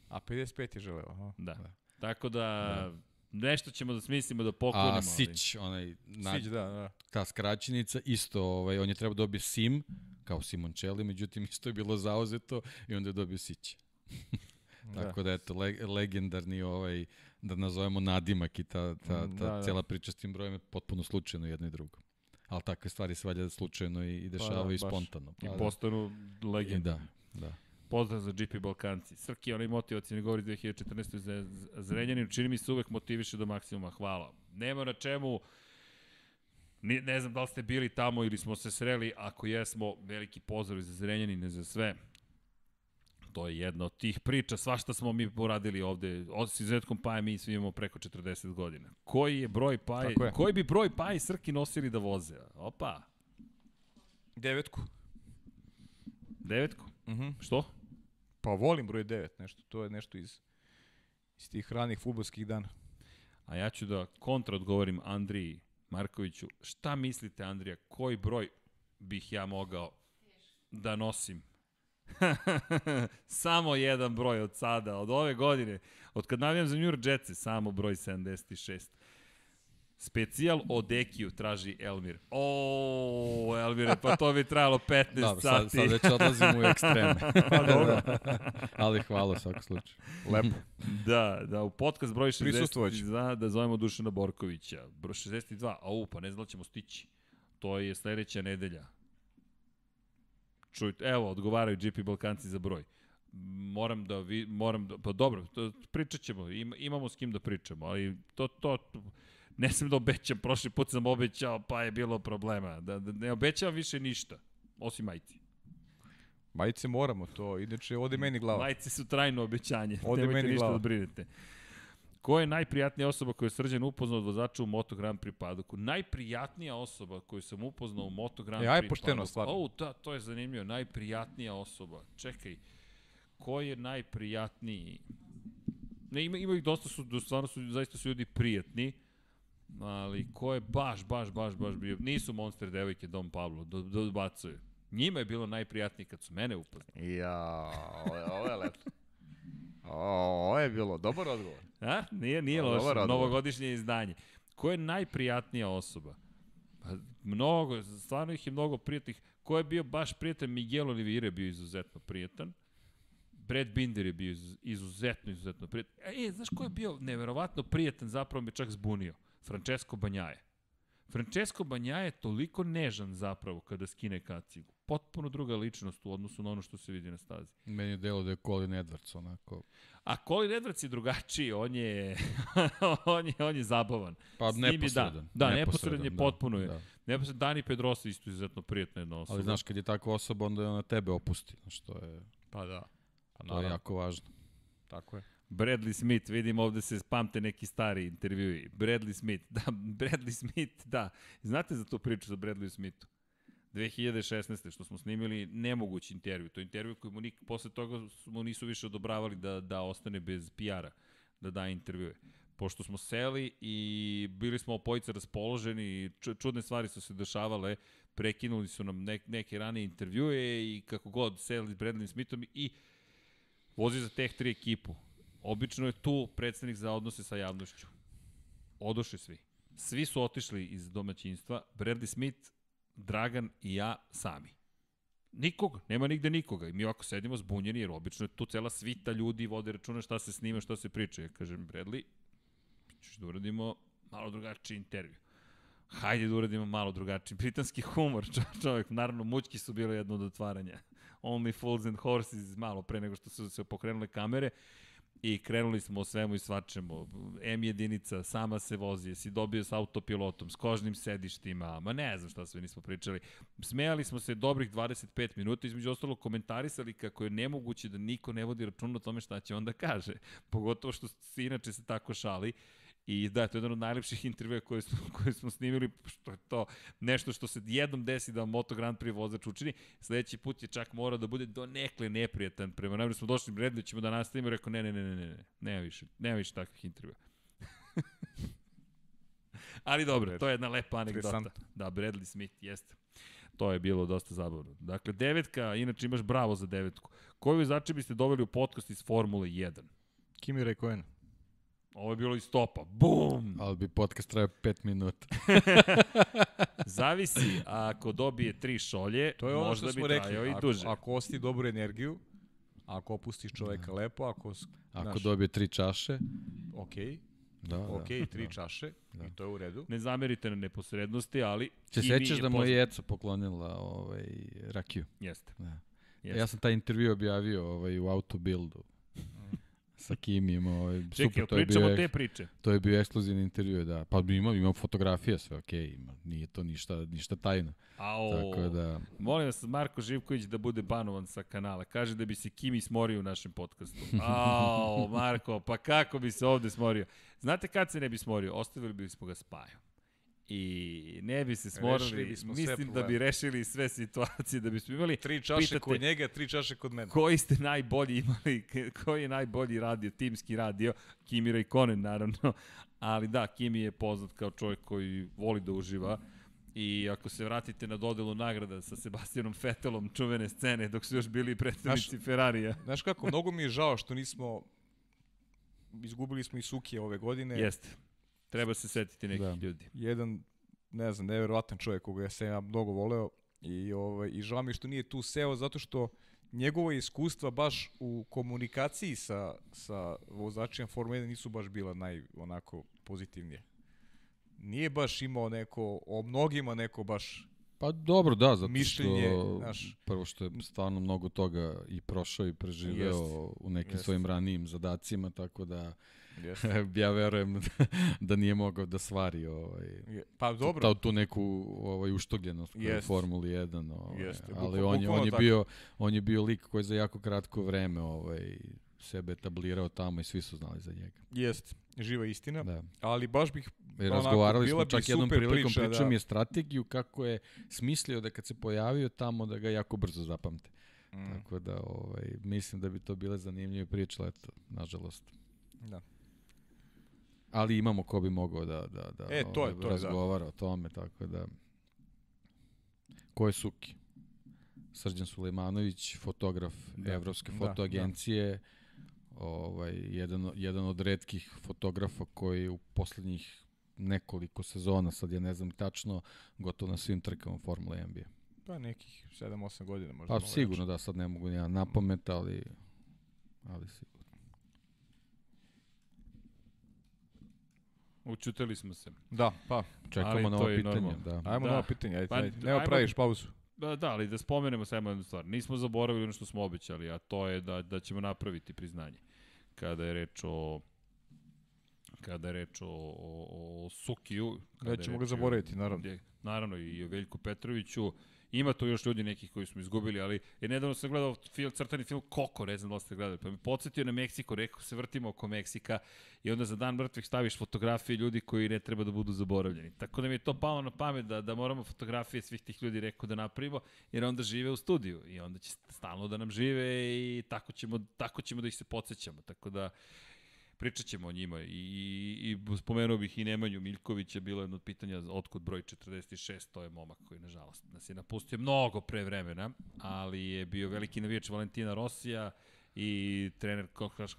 A 55 je želeo, aha. Da. Tako da, nešto ćemo da smislimo da poklonimo. A Sić, onaj na, Sić, da, da. ta skraćenica, isto, ovaj, on je trebao da dobije Sim, kao Simoncelli, međutim isto je bilo zauzeto i onda je dobio Sić. Tako da, eto, le, legendarni ovaj, da nazovemo nadimak i ta, ta, ta da, da. priča s tim brojem je potpuno slučajno jedno i drugo. Ali takve stvari se valjda slučajno i, i dešavaju pa, da, i spontano. Pa, I da. postanu legende. Da, da. Pozdrav za GP Balkanci. Srki, onaj motivacijni govor iz 2014. za Zrenjanin, čini mi se uvek motiviše do maksimuma. Hvala. Nema na čemu, ne, ne znam da li ste bili tamo ili smo se sreli, ako jesmo, veliki pozdrav za Zrenjanine, za sve. To je jedna od tih priča, svašta smo mi poradili ovde, od s izuzetkom paja mi svi imamo preko 40 godina. Koji je broj paje, je. koji bi broj paje Srki nosili da voze? Opa. Devetku. Devetku? Mhm. Uh -huh. Što? Pa volim broj 9, nešto, to je nešto iz, iz tih ranih futbolskih dana. A ja ću da kontra odgovorim Andriji Markoviću. Šta mislite, Andrija, koji broj bih ja mogao da nosim? samo jedan broj od sada, od ove godine, od kad navijam za New York Jetsi, samo broj 76. Specijal o Dekiju traži Elmir. O, Elmire, pa to bi trajalo 15 Dobro, sati. Sad, sad već odlazimo u ekstreme. pa dobro. Ali hvala svakog slučaju. Lepo. Da, da, u podcast broj 62 da zovemo Dušana Borkovića. Broj 62, au, pa ne znam da ćemo stići. To je sledeća nedelja. Čujte, evo, odgovaraju GP Balkanci za broj moram da vi, moram da, pa dobro, to, pričat ćemo, Im, imamo s kim da pričamo, ali to, to, ne sam da obećam, prošli put sam obećao, pa je bilo problema. Da, da ne obećavam više ništa, osim majci. Majice moramo to, inače ode meni glava. Majice su trajno obećanje, ode Nemojte meni ništa glava. da brinete. Ko je najprijatnija osoba koju je Srđan upoznao od vozača u Moto Grand Prix padoku? Najprijatnija osoba koju sam upoznao u Moto Grand Prix padoku. Ja je pošteno, stvarno. O, da, to je zanimljivo. Najprijatnija osoba. Čekaj, ko je najprijatniji? Ne, ima, ima ih dosta, su, stvarno su, zaista su ljudi prijatni ali ko je baš, baš, baš, baš bio, nisu monster devojke Dom Pablo, do, do, dobacuju. Njima je bilo najprijatnije kad su mene upoznali. Ja, ovo je, ovo je lepo. ovo je bilo dobar odgovor. A? Nije, nije loše, novogodišnje izdanje. Ko je najprijatnija osoba? Pa, mnogo, stvarno ih je mnogo prijatnih. Ko je bio baš prijatan? Miguel Oliveira je bio izuzetno prijatan. Brad Binder je bio izuzetno, izuzetno prijatan. E, znaš ko je bio neverovatno prijatan, zapravo me čak zbunio? Francesco Banjaje. Francesco Banjaje je toliko nežan zapravo kada skine kacigu. Potpuno druga ličnost u odnosu na ono što se vidi na stazi. Meni je delo da je Colin Edwards onako... A Colin Edwards je drugačiji, on je, on je, on je zabavan. Pa neposredan. Da, da neposredan je, da, potpuno je. Da. Neposredan, Dani Pedrosa isto izuzetno prijatna jedna osoba. Ali znaš, kad je takva osoba, onda je ona tebe opusti. Znaš, to je... Pa da. Pa, to je jako važno. Tako je. Bradley Smith, vidim ovde se pamte neki stari intervjui. Bradley Smith, da, Bradley Smith, da. Znate za tu priču za Bradley Smithu? 2016. što smo snimili nemogući intervju. To je intervju koji mu nik, posle toga mu nisu više odobravali da, da ostane bez PR-a, da da intervjue. Pošto smo seli i bili smo opojice raspoloženi, čudne stvari su se dešavale, prekinuli su nam nek, neke rane intervjue i kako god seli s Bradley Smithom i vozi za teh tri ekipu Obično je tu predstavnik za odnose sa javnošću. Odošli svi. Svi su otišli iz domaćinstva, Bradley Smith, Dragan i ja sami. Nikog, nema nigde nikoga. I mi ovako sedimo zbunjeni, jer obično je tu cela svita ljudi vode računa šta se snima, šta se priča. Ja kažem, Bradley, ćeš da uradimo malo drugačiji intervju. Hajde da uradimo malo drugačiji. Britanski humor, čovjek. Naravno, mućki su bile jedno od otvaranja. Only Fools and Horses, malo pre nego što su se pokrenule kamere. I krenuli smo o svemu i svačemu. M jedinica, sama se vozi, si dobio s autopilotom, s kožnim sedištima, ma ne znam šta sve nismo pričali. Smejali smo se dobrih 25 minuta, između ostalo komentarisali kako je nemoguće da niko ne vodi račun o tome šta će on da kaže. Pogotovo što se inače se tako šali. I da, to je jedan od najlepših intervjua koje smo, koje smo snimili, što je to nešto što se jednom desi da Moto Grand Prix vozač učini. Sledeći put je čak morao da bude do nekle neprijatan. Prema najbolje smo došli redno, ćemo da nastavimo rekao ne, ne, ne, ne, ne, ne, nema više, nema više takvih intervjua. Ali dobro, to je jedna lepa anegdota. Da, Bradley Smith, jeste. To je bilo dosta zabavno. Dakle, devetka, inače imaš bravo za devetku. Koju začin biste doveli u podcast iz Formule 1? Kimi Rekoen. Ovo je bilo iz topa. Bum! Ali bi podcast trajao 5 minuta. Zavisi, ako dobije tri šolje, to je možda bi trajao i duže. Ako, ako osti dobru energiju, Ako opustiš čoveka da. lepo, ako... Ako znaš, dobije tri čaše... Okej. Okay. Da, da, ok, tri da. čaše, da. i to je u redu. Ne zamerite na neposrednosti, ali... Se sećaš da mu je poklonila ovaj, rakiju? Jeste. Da. Jeste. Ja sam taj intervju objavio ovaj, u Autobuildu. Sa Kimim, ovaj, Čekaj, super, to je bio, te priče. To je bio ekskluzivni intervju, da. Pa imam, imam fotografije, sve okej, okay, ima, nije to ništa, ništa tajno. Ao, Tako da... Molim vas, Marko Živković da bude banovan sa kanala. Kaže da bi se Kimi smorio u našem podcastu. Ao, Marko, pa kako bi se ovde smorio? Znate kad se ne bi smorio? Ostavili bi smo ga spaju i ne bi se smorali. Mislim da bi rešili sve situacije, da bismo imali... Tri čaše pitate, kod njega, tri čaše kod mene. Koji ste najbolji imali, koji je najbolji radio, timski radio? Kimi Konen, naravno. Ali da, Kimi je poznat kao čovjek koji voli da uživa. I ako se vratite na dodelu nagrada sa Sebastianom Vettelom, čuvene scene, dok su još bili predstavnici znaš, Ferrarija. Znaš kako, mnogo mi je žao što nismo izgubili smo i Sukije ove godine. Jeste. Treba se setiti nekih da. ljudi. Jedan, ne znam, neverovatan čovjek koga ja sam ja mnogo voleo i, ovaj, i žao mi što nije tu seo zato što njegovo iskustva baš u komunikaciji sa, sa vozačima Formula 1 nisu baš bila naj onako pozitivnije. Nije baš imao neko, o mnogima neko baš Pa dobro, da, zato mišljenje, što naš, prvo što je stvarno mnogo toga i prošao i preživeo jest, u nekim jest. svojim ranijim zadacima, tako da Yes. ja verujem da nije mogao da svari ovaj, pa, dobro. Ta, tu neku ovaj, uštogljenost yes. u Formuli 1. Ovaj, yes. ali on, je, on, je bio, on je bio lik koji za jako kratko vreme ovaj, sebe etablirao tamo i svi su znali za njega. Jest, živa istina. Da. Ali baš bih I razgovarali smo čak jednom prilikom, priča, pričao da. mi je strategiju kako je smislio da kad se pojavio tamo da ga jako brzo zapamte. Mm. Tako da ovaj, mislim da bi to bile zanimljive priče, eto, nažalost. Da ali imamo ko bi mogao da, da, da e, to je, ovaj, to razgovara da. o tome, tako da... Ko je Suki? Srđan Sulejmanović, fotograf da, Evropske da, fotoagencije, da. ovaj, jedan, jedan od redkih fotografa koji u poslednjih nekoliko sezona, sad ja ne znam tačno, gotovo na svim trkama Formule NBA. Pa nekih 7-8 godina možda. Pa sigurno reći. da, sad ne mogu ja na pamet, ali, ali sigurno. Učutili smo se. Da, pa. Čekamo na ovo pitanje. Da. Ajmo da. na ovo pitanje, ajde, pa, ajde. Nema praviš pauzu. Da, da, ali da spomenemo samo jednu stvar. Nismo zaboravili ono što smo obećali, a to je da, da ćemo napraviti priznanje. Kada je reč o kada je reč o, o, o Sukiju. Nećemo ga zaboraviti, naravno. Naravno i o Veljku Petroviću. Ima tu još ljudi nekih koji smo izgubili, ali je nedavno sam gledao film, crtani film Koko, ne znam da ste gledali, pa mi podsjetio na Meksiko, rekao se vrtimo oko Meksika i onda za dan mrtvih staviš fotografije ljudi koji ne treba da budu zaboravljeni. Tako da mi je to palo na pamet da, da moramo fotografije svih tih ljudi rekao da napravimo, jer onda žive u studiju i onda će stalno da nam žive i tako ćemo, tako ćemo da ih se podsjećamo. Tako da pričat ćemo o njima. I, i, i spomenuo bih i Nemanju Miljkovića, bilo je jedno od pitanja otkud broj 46, to je momak koji nažalost nas je napustio mnogo pre vremena, ali je bio veliki navijač Valentina Rosija i trener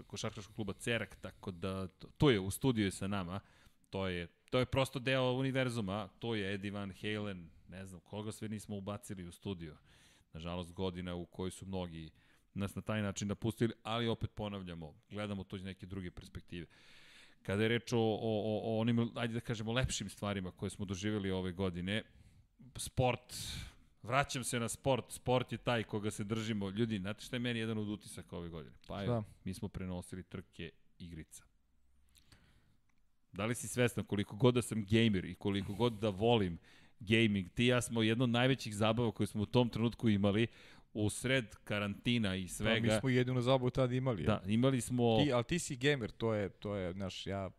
košarkaškog kluba Cerak, tako da to je u studiju sa nama, to je, to je prosto deo univerzuma, to je Eddie Van Halen, ne znam koga sve nismo ubacili u studiju. Nažalost, godina u kojoj su mnogi uh, nas na taj način napustili, ali opet ponavljamo, gledamo to iz neke druge perspektive. Kada je reč o, o, o onim, ajde da kažemo, lepšim stvarima koje smo doživjeli ove godine, sport, vraćam se na sport, sport je taj koga se držimo. Ljudi, znate šta je meni jedan od utisaka ove godine? Pa je, mi smo prenosili trke igrica. Da li si svestan koliko god da sam gamer i koliko god da volim gaming, ti ja smo jedno od najvećih zabava koje smo u tom trenutku imali, u sred karantina i svega. Da, mi smo jedinu zabavu tada imali. Da, imali smo... Ti, ali ti si gamer, to je, to je, znaš, ja...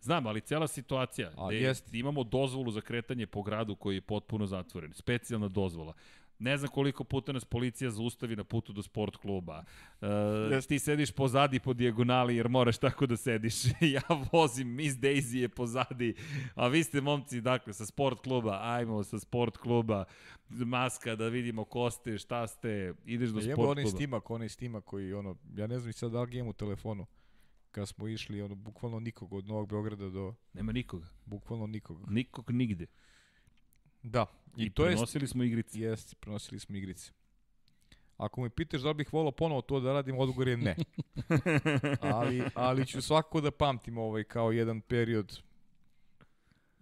Znam, ali cela situacija, A, gde jest. imamo dozvolu za kretanje po gradu koji je potpuno zatvoren, specijalna dozvola. Ne znam koliko puta nas policija zaustavi na putu do sport kluba. Yes. Ti sediš pozadi po dijagonali jer moraš tako da sediš. ja vozim, Miss Daisy je pozadi, a vi ste momci, dakle, sa sport kluba, ajmo sa sport kluba, maska da vidimo ko ste, šta ste, ideš do ja, sport kluba. onaj stimak, onaj stimak koji, ono, ja ne znam sad da li u telefonu kad smo išli, ono, bukvalno nikog od Novog Beograda do... Nema nikoga. Bukvalno nikoga. Nikog nigde. Da. I, I to prenosili smo igrice. Jeste, prenosili smo igrice. Ako me pitaš da li bih volao ponovo to da radim, odgovor je ne. ali, ali ću svakako da pamtim ovaj kao jedan period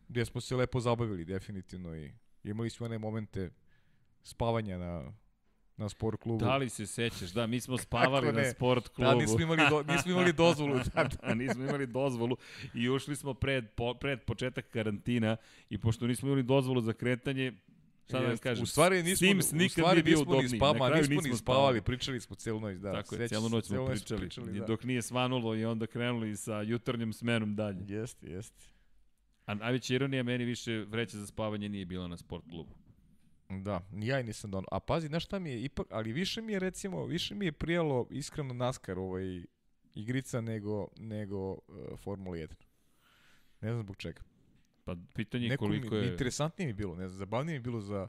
gdje smo se lepo zabavili definitivno i imali smo one momente spavanja na na sport klubu. Da li se sećaš? Da, mi smo spavali na sport klubu. Da, nismo imali, do, nismo imali dozvolu. da, da, nismo imali dozvolu i ušli smo pred, po, pred početak karantina i pošto nismo imali dozvolu za kretanje, Šta da kažem? U stvari nismo, Sims nikad u stvari nije bio nismo ni spama, nismo, nismo ni spavali, pričali smo celu noć, da. Tako je, celu noć smo pričali, pričali da. dok nije svanulo i onda krenuli sa jutarnjom smenom dalje. Jeste, jeste. A najveća ironija meni više vreća za spavanje nije bila na sport klubu. Da, ja i nisam donao. A pazi, znaš šta mi je ipak, ali više mi je recimo, više mi je prijalo iskreno NASCAR ovaj igrica nego, nego uh, Formula 1. Ne znam zbog čega. Pa pitanje je koliko je... Interesantnije mi bilo, ne znam, zabavnije mi bilo za,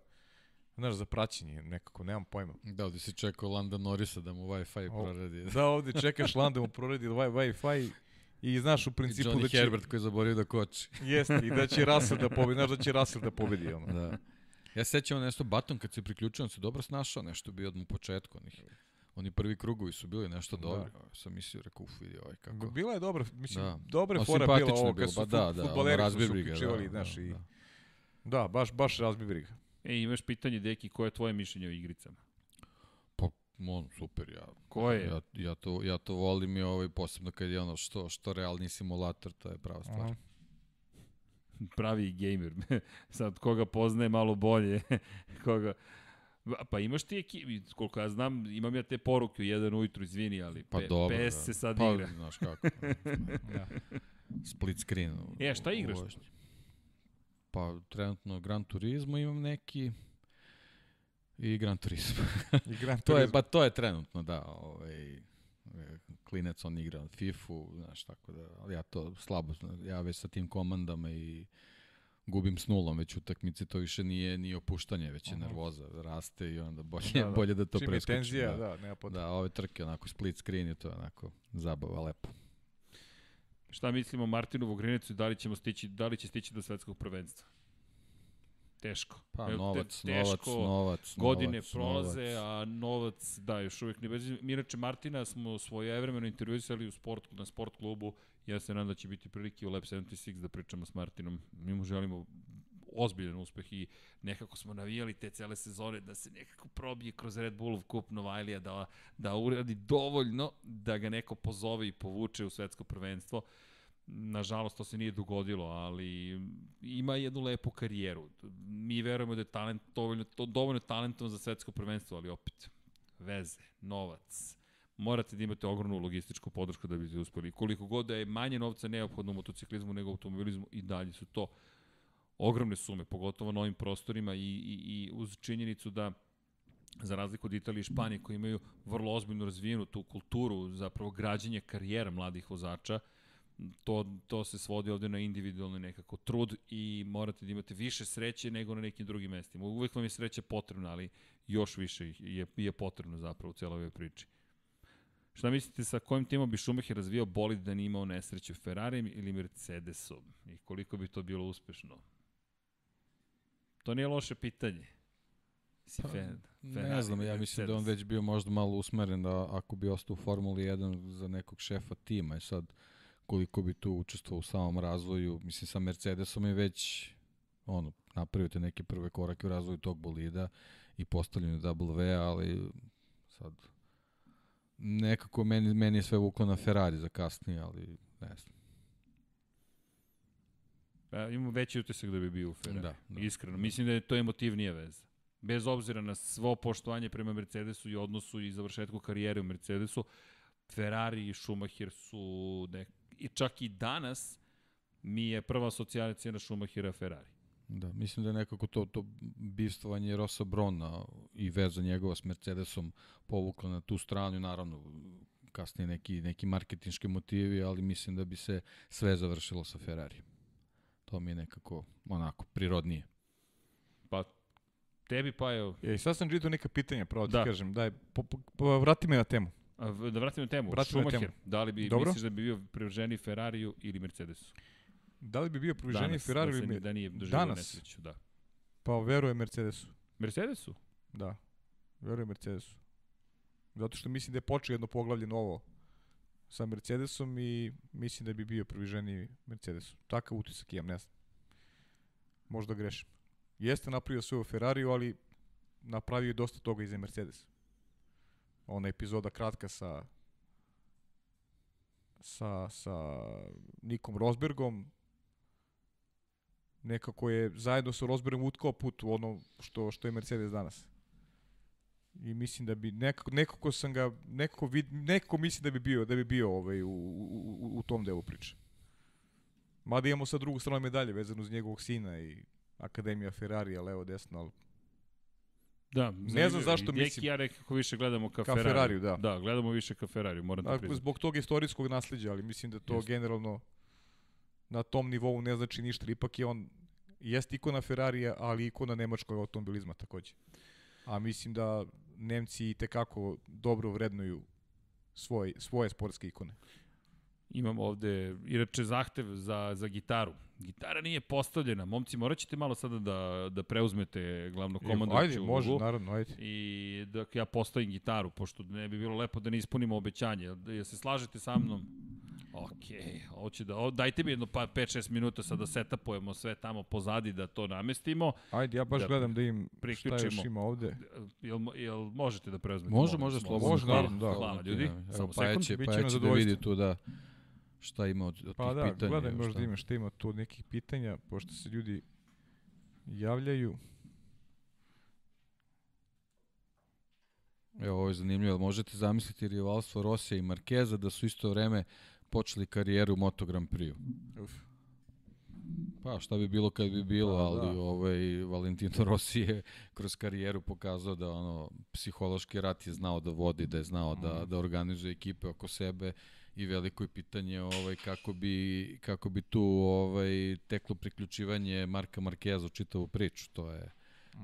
znaš, za praćenje, nekako, nemam pojma. Da, ovdje si čekao Landa Norisa da mu Wi-Fi proradi. Da, ovdje čekaš Landa da mu proradi Wi-Fi i znaš u principu Johnny da će... Herbert koji je zaborio da koči. Jeste, i da će Russell da pobedi, znaš da će Russell da pobedi. Ono. Da. Ja sećam nešto Baton kad se priključio, on se dobro snašao, nešto bio od mu početku. Onih. Oni prvi krugovi su bili nešto dobro. Da. Sam mislio, rekao, uf, vidi ovaj kako. Bila je dobra, mislim, da. dobre fora bila ovo kad su ba, da, da, futbaleri su se uključivali, da, znaš, da, i... Da. da, baš, baš razbi briga. E, imaš pitanje, Deki, koje je tvoje mišljenje o igricama? Pa, on, super, ja. Koje? Ja, ja, to, ja to volim i ovaj, posebno kad je ono što, što realni simulator, to je prava stvar. Aha pravi gamer. Sad, koga poznaje malo bolje, koga... Pa imaš ti ekipi, koliko ja znam, imam ja te poruke u jedan ujutru, izvini, ali pa pe, dobro, PS da. se sad pa, igra. Znaš kako. ja. Split screen. E, šta igraš? Pa trenutno Gran Turismo imam neki i Gran Turismo. I Gran Turismo. to je, pa to je trenutno, da. Ovaj, klinec on igra FIFA, znaš, tako da, ali ja to slabo, ja već sa tim komandama i gubim s nulom već utakmice, to više nije ni opuštanje, već je nervoza, raste i onda bolje, da, da. bolje da to Čim preskočim. tenzija, da, da, nema potreba. Da, ove trke, onako split screen je to onako zabava, lepo. Šta mislimo o Martinu Vogrinicu i da li ćemo stići, da li će stići do svetskog prvenstva? Teško. Pa novac, te, teško, novac, novac, godine novac, prolaze, novac. a novac, da, još uvijek ne. Mi inače Martina smo svoje evremeno intervjuisali u sport, na sport klubu, ja se nadam da će biti prilike u Lab 76 da pričamo s Martinom. Mi mu želimo ozbiljan uspeh i nekako smo navijali te cele sezone da se nekako probije kroz Red Bullov kup Novajlija, da, da uradi dovoljno da ga neko pozove i povuče u svetsko prvenstvo. Uh, Nažalost, to se nije dogodilo, ali ima jednu lepu karijeru. Mi verujemo da je talent, dovoljno, to, dovoljno talentovan za svetsko prvenstvo, ali opet, veze, novac, morate da imate ogromnu logističku podršku da biste uspeli. Koliko god da je manje novca neophodno u motociklizmu nego u automobilizmu, i dalje su to ogromne sume, pogotovo na ovim prostorima i, i, i uz činjenicu da za razliku od Italije i Španije koji imaju vrlo ozbiljno razvijenu tu kulturu zapravo građenja karijera mladih vozača, to, to se svodi ovde na individualni nekako trud i morate da imate više sreće nego na nekim drugim mestima. Uvek vam je sreća potrebna, ali još više je, je potrebno zapravo u celoj ovoj priči. Šta mislite sa kojim timom bi Schumacher razvijao bolid da nije imao nesreću, Ferrarijem ili Mercedesom? I koliko bi to bilo uspešno? To nije loše pitanje. Si pa, fan, ne znam, ja mislim da on već bio možda malo usmeren da ako bi ostao u Formuli 1 za nekog šefa tima i sad koliko bi tu učestvovao u samom razvoju. Mislim, sa Mercedesom je već ono, napravio te neke prve korake u razvoju tog bolida i postavljanju W, ali sad nekako meni, meni je sve vuklo na Ferrari za kasnije, ali ne znam. Pa, imam veći utisak da bi bio u Ferrari. Da, da. Iskreno. Mislim da je to emotivnija veza. Bez obzira na svo poštovanje prema Mercedesu i odnosu i završetku karijere u Mercedesu, Ferrari i Schumacher su nek, i čak i danas mi je prva asocijacija na Schumachera Ferrari. Da, mislim da je nekako to, to bivstvovanje Rosa Brona i veza njegova s Mercedesom povukla na tu stranu naravno kasnije neki, neki marketinški motivi, ali mislim da bi se sve završilo sa Ferrari. To mi je nekako onako prirodnije. Pa tebi pa je... E, sad sam čitao neka pitanja, pravo ti da. kažem. Daj, po, po, po, vrati me na temu. Da vratimo temu. Vratimo Schumacher, temu. da li bi Dobro. misliš da bi bio privrženiji Ferrariju ili Mercedesu? Da li bi bio privrženiji Ferrariju ili da, da nije doživio nesreću, da. Pa verujem Mercedesu. Mercedesu? Da. Verujem Mercedesu. Zato što mislim da je počeo jedno poglavlje novo sa Mercedesom i mislim da bi bio prviženiji Mercedesu. Takav utisak imam, ne znam. Možda grešim. Jeste napravio svoju Ferrariju, ali napravio je dosta toga i za Mercedes. Ona epizoda kratka sa sa, sa Nikom Rosbergom, nekako je zajedno sa Rosbergom utkao put u ono što, što je Mercedes danas. I mislim da bi nekako, nekako sam ga nekako vid, nekako mislim da bi bio da bi bio ovaj u, u, u, u tom delu priče. Mada imamo sa drugu stranu medalje vezano uz njegovog sina i Akademija Ferrari, levo desno, ali Da, ne znam zašto I mislim. ja nekako više gledamo ka, Ka Ferrariju. Da. Da, gledamo više ka Ferrariju, moram da Dakle, priznam. zbog tog istorijskog nasleđa, ali mislim da to Jeste. generalno na tom nivou ne znači ništa. Ipak je on, jest ikona Ferrarija, ali ikona nemačkog automobilizma takođe. A mislim da Nemci i tekako dobro vrednuju svoj, svoje sportske ikone. Imam ovde, inače, zahtev za, za gitaru. Gitara nije postavljena. Momci, morat ćete malo sada da, da preuzmete glavno komandu. Ajde, može, naravno, ajde. I da ja postavim gitaru, pošto ne bi bilo lepo da ne ispunimo obećanje. Jel se slažete sa mnom? Ok, hoće da, o, dajte mi jedno pa 5-6 minuta sad da setapujemo sve tamo pozadi da to namestimo. Ajde, ja baš Da gledam da im šta priključimo. još ima ovde. Jel, jel možete da preuzmete? Može, može, slobodno. Može, naravno, da. Hvala, ljudi. Evo, Samo pa sekund. će, pa će nam će da vidi tu da šta ima od, od Pa tih da, pitanja. gledaj evo, možda šta. ima šta ima tu nekih pitanja, pošto se ljudi javljaju. Evo, ovo je zanimljivo. Možete zamisliti rivalstvo Rosija i Markeza da su isto vreme počeli karijeru u Moto Grand Prix. Uf. Pa šta bi bilo kad bi bilo, Pa, ali da. ovaj Valentino Rossi je kroz karijeru pokazao da ono psihološki rat je znao da vodi, da je znao da Mhm. da organizuje ekipe oko sebe i veliko je pitanje ovaj kako bi kako bi tu ovaj teklo priključivanje Marka Markeza u čitavu priču. To je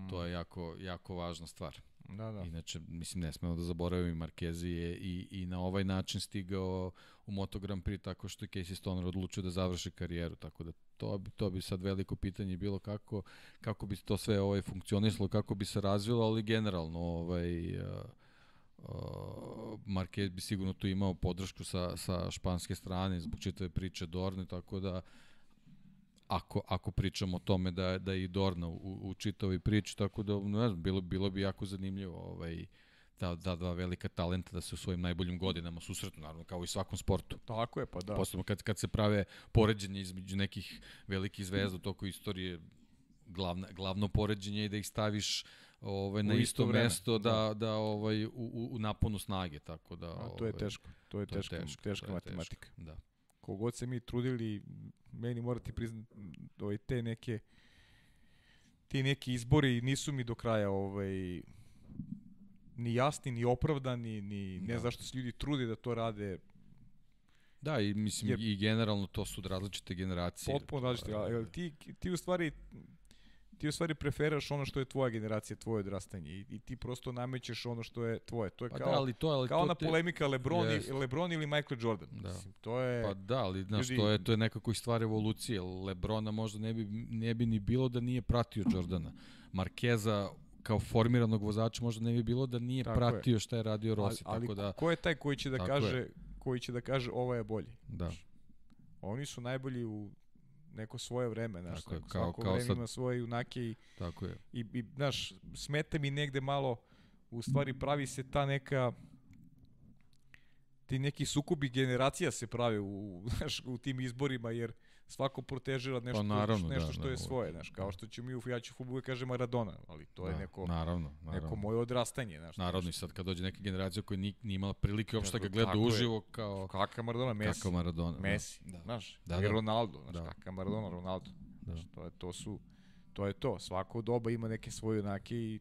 to je jako jako važna stvar. Da, da. Inače, mislim, ne smemo da zaboravimo i Markezi je i, i na ovaj način stigao u Moto Grand Prix tako što je Casey Stoner odlučio da završi karijeru, tako da to bi, to bi sad veliko pitanje bilo kako, kako bi to sve ovaj funkcionisalo, kako bi se razvilo, ali generalno ovaj, uh, uh, Marquez bi sigurno tu imao podršku sa, sa španske strane zbog čitave priče Dorne, tako da ako, ako pričamo o tome da, da je i Dorna u, u čitavoj priči, tako da ne znam, bilo, bilo bi jako zanimljivo ovaj, da, da dva velika talenta da se u svojim najboljim godinama susretnu, naravno, kao i svakom sportu. Tako je, pa da. Posebno kad, kad se prave poređenje između nekih velikih zvezda u toku istorije, glavna, glavno poređenje je da ih staviš ovaj, na U isto, isto mesto da, da, ovaj, u, u, u naponu snage, tako da... A, to je ovaj, teško. To je to je teško, teška to je matematika. Teško, da. Kogod se mi trudili, meni morate priznati ovaj, te neke ti neki izbori nisu mi do kraja ovaj ni jasni, ni opravdani, ni ne Da. zašto se ljudi trude da to rade Da, i mislim Jer- i generalno to su različite generacije. potpuno različite. A, jel ti, ti u stvari ti u stvari preferiraš ono što je tvoja generacija, tvoje odrastanje i, i ti prosto namećeš ono što je tvoje. To je Pa kao, da, ali to, ali kao to ona te- polemika Lebron, i, Jeste. Lebron ili Michael Jordan. Da. Mislim, to je... Pa da, ali znaš, ljudi- to je, to je nekako i stvar evolucije. Lebrona možda ne bi, ne bi ni bilo da nije pratio Jordana. Markeza kao formiranog vozača možda ne bi bilo da nije Tako pratio šta je radio Rossi. ali, ali tako da, ko je taj koji će da Tako kaže koji će da kaže ovo je bolje? da. Oni su najbolji u neko svoje vreme, znaš, Tako svako, kao- svako kao vreme sad- ima svoje junake i, Tako je. i, i znaš, smete mi negde malo, u stvari pravi se ta neka ti neki sukobi generacija se prave u, znaš, u tim izborima, jer svako protežira nešto, Pa naravno, nešto da, što da, je uvek. svoje, znaš, kao što ću mi u ja ću fudbalu kaže Maradona, ali to je da, neko, naravno, naravno. neko moje odrastanje, znaš. Naravno i sad kad dođe neka generacija koja nije, nije imala prilike uopšte da ga gleda je. uživo kao Kakav Maradona, Messi. kakav Maradona. da. Messi, Da. znaš, Da, da. Ronaldo, znaš, Da. kakav Maradona, Ronaldo. Da. Znaš, to je, to su, to je to. Svako doba ima neke svoje junake i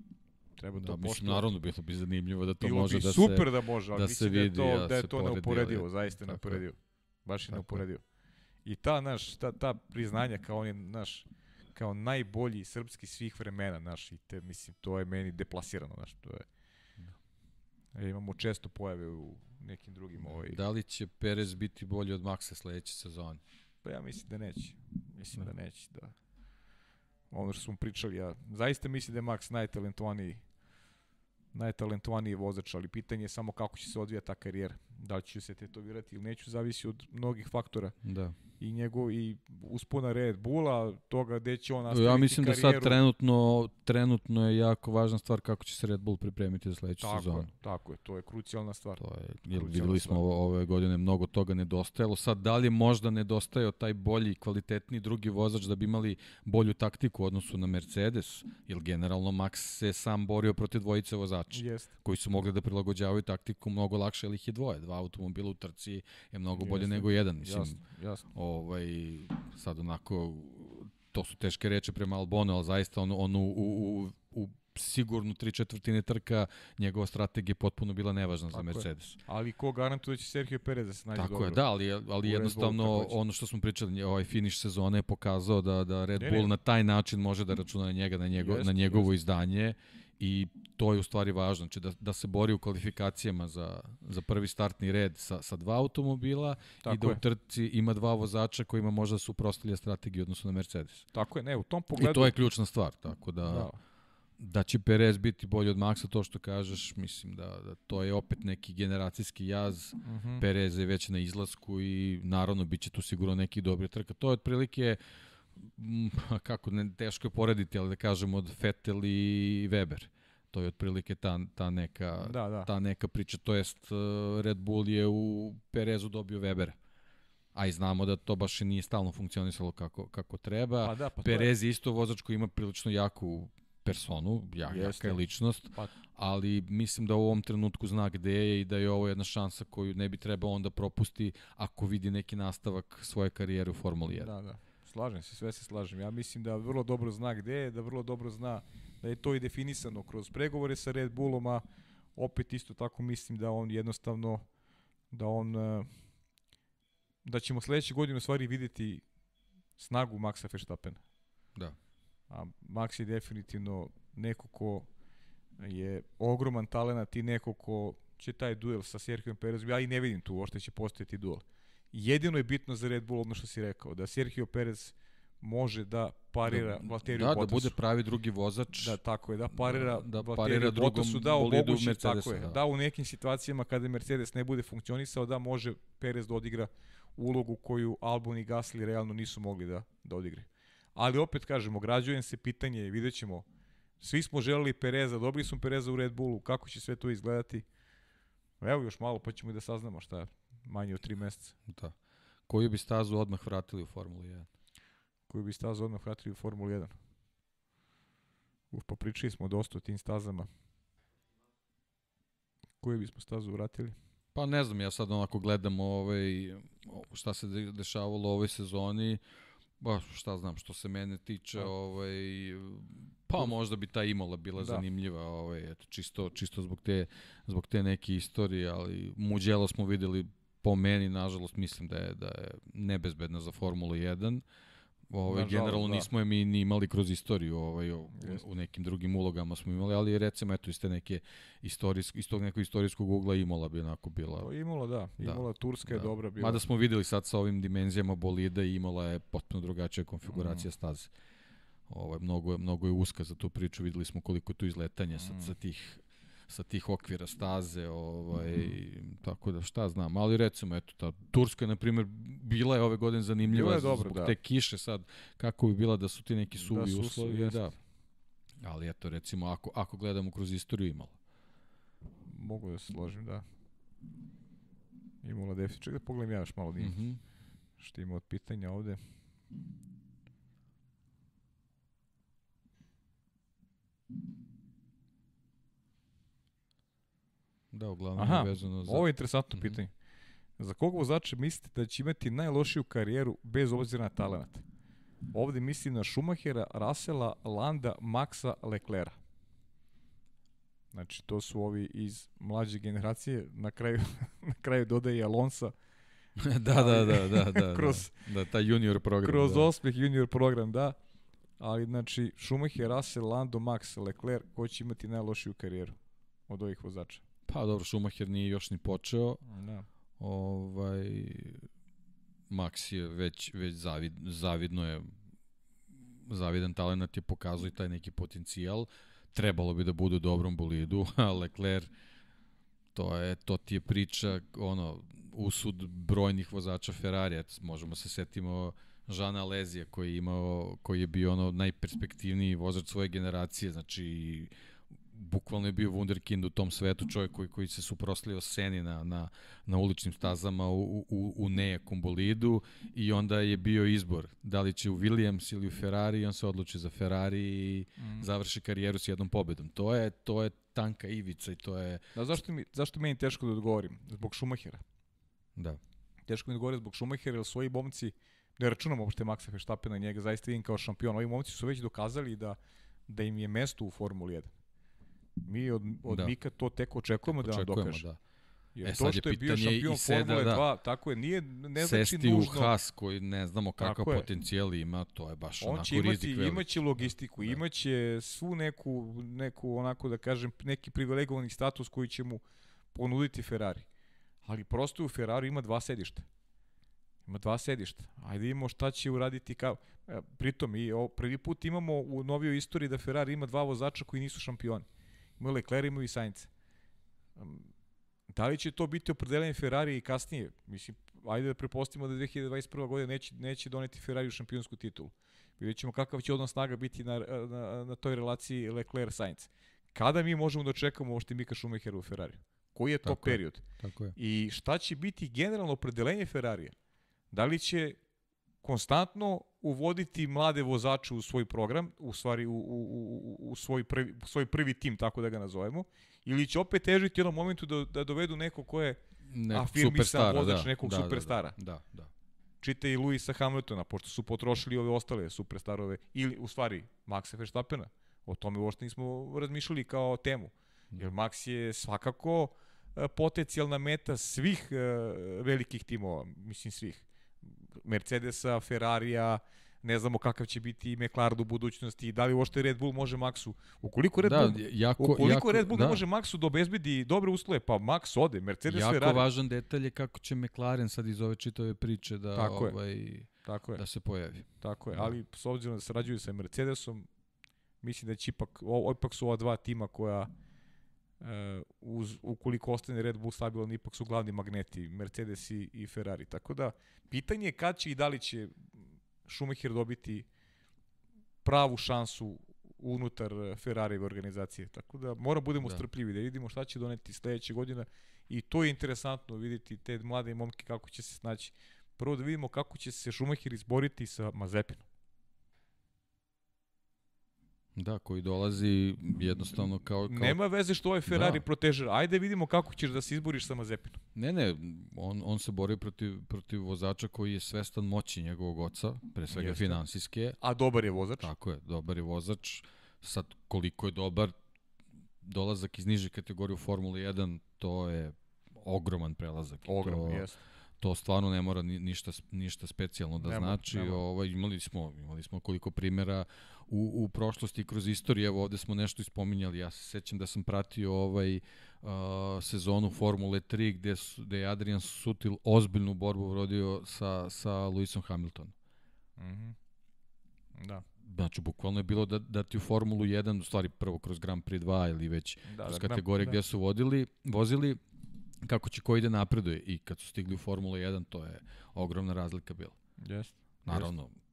treba Da, to mislim, poštovati. naravno bilo bi zanimljivo da to Bilo može bi da super se... da može, ali da mislim se da je vidi, to, da je to poredi, neuporedivo, zaista je. neuporedivo. Baš je je. neuporedivo. I ta, naš, ta, ta priznanja kao on je, naš, kao najbolji srpski svih vremena, naš, i te, mislim, to je meni deplasirano, naš, to je. E, imamo često pojave u nekim drugim ovaj, Da li će Perez biti bolji od Maxa sledeće sezone? Pa ja mislim da neće. Mislim Da. da neće, da. Ono što smo pričali, ja zaista mislim da je Max najtalentovaniji najtalentovaniji vozač, ali pitanje je samo kako će se odvija ta karijera. Da li će se tetovirati ili neću, zavisi od mnogih faktora. Da. I njegov i uspona Red Bulla, toga gde će on nastaviti Ja mislim karijeru. da sad trenutno, trenutno je jako važna stvar kako će se Red Bull pripremiti za sledeću tako sezonu. Je, tako je, to je krucijalna stvar. To je, jer videli smo ovo, ove godine mnogo toga nedostajalo. Sad, da li je možda nedostajao taj bolji, kvalitetni drugi vozač da bi imali bolju taktiku u odnosu na Mercedes? Jer generalno Max se sam borio protiv dvojice vozača Jeste. koji su mogli da prilagođavaju taktiku mnogo lakše, ali ih je dvoje. Dva automobila u trci je mnogo bolje Jeste. nego jedan. Mislim, Jasno, jasno. ovaj, sad onako, to su teške reči prema Albonu, ali zaista on, on u, u, u, u sigurno tri četvrtine trka, njegova strategija je potpuno bila nevažna Tako za je. Mercedes. Ali ko garantuje da će Sergio Perez da se nađe Tako dobro? je, da, ali, ali jednostavno ono što smo pričali, ovaj finiš sezone je pokazao da, da Red Ne, Bull ne. na taj način može da računa na njega, na, njego, Jeste, na njegovo izdanje i to je u stvari važno, znači da, da se bori u kvalifikacijama za, za prvi startni red sa, sa dva automobila Tako i da je. u trci ima dva vozača kojima možda su prostilja strategiju odnosno na Mercedes. Tako je, ne, u tom pogledu... I to je ključna stvar, tako da, Da. da. će Perez biti bolji od Maxa, to što kažeš, mislim da, da to je opet neki generacijski jaz, Mm -hmm. Perez je već na izlasku i naravno bit će tu sigurno neki dobri trka. To je otprilike, mm, kako ne, teško je porediti, ali da kažemo od Vettel i Weber. To je otprilike ta, ta, neka, Da, da. ta neka priča, to jest uh, Red Bull je u Perezu dobio Webera. A i znamo da to baš i nije stalno funkcionisalo kako, kako treba. Pa da, pa Perez je isto vozač koji ima prilično jaku personu, ja, jaka je ličnost, Pa- ali mislim da u ovom trenutku zna gde je i da je ovo jedna šansa koju ne bi trebao onda propusti ako vidi neki nastavak svoje karijere u Formuli 1. Da, da. Slažem se, sve se slažem. Ja mislim da vrlo dobro zna gde je, da vrlo dobro zna da je to i definisano kroz pregovore sa Red Bullom, a opet isto tako mislim da on jednostavno da on eh, da ćemo sledeće godine u stvari videti snagu Maxa Verstappena. Da. A Max je definitivno neko ko je ogroman talenat i neko ko će taj duel sa Sergio Perezom, ja i ne vidim tu uopšte će postojati duel. Jedino je bitno za Red Bull ono što si rekao, da Sergio Perez može da parira da, Valteriju Da, Bottasu. da bude pravi drugi vozač. Da, tako je, da parira, Da- da parira Bottasu, da omogući, tako je, da. da. u nekim situacijama kada Mercedes ne bude funkcionisao, da može Perez da odigra ulogu koju Albon i Gasly realno nisu mogli da, da odigre. Ali opet kažemo, građujem se pitanje i vidjet ćemo, svi smo želeli Pereza, dobili smo Pereza u Red Bullu, kako će sve to izgledati? Evo još malo pa ćemo i da saznamo šta je manje od tri meseca. Da. Koju bi stazu odmah vratili u Formulu 1? Koju bi stazu odmah vratili u Formulu 1. Uf, pa pričali smo dosta o tim stazama. Koju bismo stazu vratili? Pa ne znam, ja sad onako gledam ovaj, šta se de- dešavalo u ovoj sezoni, ba šta znam, što se mene tiče, Da. ovaj, pa možda bi ta Imola bila Da. zanimljiva, ovaj, eto, čisto, čisto zbog, te, zbog te neke istorije, ali Muđelo smo videli po meni, nažalost, mislim da je, da je nebezbedna za Formulu 1. Ovaj, Nažalost, generalno da. nismo je mi ni imali kroz istoriju, ovaj, u, u nekim drugim ulogama smo imali, ali recimo eto iz te neke istorijsk, iz tog nekog istorijskog ugla Imola bi onako bila. To je Imola, da. Da. Imola Turska je da. dobra bila. Mada smo videli sad sa ovim dimenzijama bolida i Imola je potpuno drugačija konfiguracija Mm. staze. Ovaj, mnogo, je, mnogo je uska za tu priču, videli smo koliko je tu izletanja Mm. sa, sa tih sa tih okvira staze, ovaj, tako da šta znam, ali recimo, eto, ta Turska, na primjer, bila je ove godine zanimljiva je dobro, zbog da. te kiše sad, kako bi bila da su ti neki suvi su uslovi, jeste. da. Ali eto, recimo, ako, ako gledamo kroz istoriju imala. Mogu da se složim, da. Imola deficit. Čekaj da pogledam ja još malo da imam. Mhm. Što ima od pitanja ovde. Da, uglavnom Aha, je vezano za... Ovo je interesantno Mhm. pitanje. Za koga vozača mislite da će imati najlošiju karijeru bez obzira na talent? Ovde mislim na Schumachera, Rasela, Landa, Maxa, Leclera. Znači, to su ovi iz mlađe generacije. Na kraju, na kraju dodaje i Alonsa da, da, da, da, da. Kroz- da, da, taj junior program. kroz da. osmeh junior program, da. Ali, znači, Schumacher, Russell, Lando, Max, Leclerc, ko će imati najlošiju karijeru od ovih vozača? Pa dobro, Schumacher nije još ni počeo. Da. Ovaj, Max je već, već zavid, zavidno je zavidan talent je pokazao i taj neki potencijal. trebalo bi da budu u dobrom bolidu, a Leclerc to je to ti je priča ono usud brojnih vozača Ferrarija. Možemo se setimo Žana Lezija koji je imao koji je bio ono najperspektivniji vozač svoje generacije, znači bukvalno je bio wunderkind u tom svetu, čovjek koji, koji se suproslio seni na, na, na uličnim stazama u, u, u nejakom bolidu i onda je bio izbor da li će u Williams ili u Ferrari i on se odluči za Ferrari i mm. završi karijeru s jednom pobedom. To je, to je tanka ivica i to je... Da, zašto, mi, zašto meni teško da odgovorim? Zbog Šumahira. Da. Teško mi da odgovorim zbog Šumahira, jer svoji bomci, ne računam uopšte Maxa Verstappena, njega zaista vidim kao šampion. Ovi momci su već dokazali da, da im je mesto u Formuli 1. Mi od, od da. Mika to tek očekujemo tek da nam dokaže. Da. Jer e, to što je, je bio šampion Seda, Formule da. 2, tako je, nije, ne znači Sesti nužno... u Haas koji ne znamo kakav potencijal ima, to je baš On onako će imati, rizik velik. Imaće logistiku, da. imaće svu neku, neku, onako da kažem, neki privilegovani status koji će mu ponuditi Ferrari. Ali prosto u Ferrari ima dva sedišta. Ima dva sedišta. Ajde imamo šta će uraditi kao... E, pritom, i o, prvi put imamo u novijoj istoriji da Ferrari ima dva vozača koji nisu šampioni. Ima Leclerc, ima i Sainz. Da li će to biti opredeljenje Ferrari i kasnije? Mislim, ajde da prepostimo da 2021. godina neće, neće doneti Ferrari u šampionsku titulu. Vidjet ćemo kakav će odnos snaga biti na, na, na toj relaciji Leclerc-Sainz. Kada mi možemo da očekamo ošte Mika Schumachera u Ferrari? Koji je to tako period? Je, tako je. I šta će biti generalno opredeljenje Ferrarija? Da li će konstantno uvoditi mlade vozače u svoj program, u stvari u, u, u, u svoj, prvi, svoj prvi tim, tako da ga nazovemo, ili će opet težiti jednom momentu da, da dovedu neko ko je afirmisan vozač da, nekog da, superstara. Da, da, da. Čite i Luisa Hamiltona, pošto su potrošili ove ostale superstarove, ili u stvari Maxa Verstappena. O tome uopšte nismo razmišljali kao temu. Jer Max je svakako e, potencijalna meta svih uh, velikih timova, mislim svih. Mercedesa, Ferrarija, ne znamo kakav će biti McLaren u budućnosti, da li uopšte Red Bull može Maxu, ukoliko Red da, Bull, jako, ukoliko jako, Red Bull da. može Maxu da obezbedi dobre uslove, pa Max ode, Mercedes jako Ferrari. Jako važan detalj je kako će McLaren sad iz ove čitave priče da, Tako ovaj, je. Tako je. da se pojavi. Tako je, da. ali s obzirom da sarađuju sa Mercedesom, mislim da će ipak, o, ipak su ova dva tima koja uz, ukoliko ostane Red Bull stabilan, ipak su glavni magneti, Mercedes i, i Ferrari. Tako da, pitanje je kad će i da li će Schumacher dobiti pravu šansu unutar Ferrarijeve organizacije. Tako da mora budemo da. strpljivi da vidimo šta će doneti sledeće godine i to je interesantno videti te mlade momke kako će se snaći. Prvo da vidimo kako će se Schumacher izboriti sa Mazepinom. Da, koji dolazi jednostavno kao... kao... Nema veze što ovaj Ferrari da. protežer. Ajde vidimo kako ćeš da se izboriš sa Mazepinom. Ne, ne, on, on se bori protiv, protiv vozača koji je svestan moći njegovog oca, pre svega Jeste. finansijske. A dobar je vozač. Tako je, dobar je vozač. Sad, koliko je dobar, dolazak iz niže kategorije u Formuli 1, to je ogroman prelazak. Ogroman, jeste to stvarno ne mora ništa ništa specijalno da nema, znači nema. ovaj imali smo imali smo koliko primera u, u prošlosti kroz istoriju evo ovde smo nešto ispominjali ja se sećam da sam pratio ovaj uh, sezonu Formule 3 gde su gde je Adrian Sutil ozbiljnu borbu vodio sa sa Lewisom Hamiltonom. Mm da. Znači, bukvalno je bilo da, da ti u Formulu 1, u stvari prvo kroz Grand Prix 2 ili već da, kroz da, kategorije da. gde su vodili, vozili, kako će ko ide napreduje i kad su stigli u Formula 1 to je ogromna razlika bila. Jeste. Naravno, yes.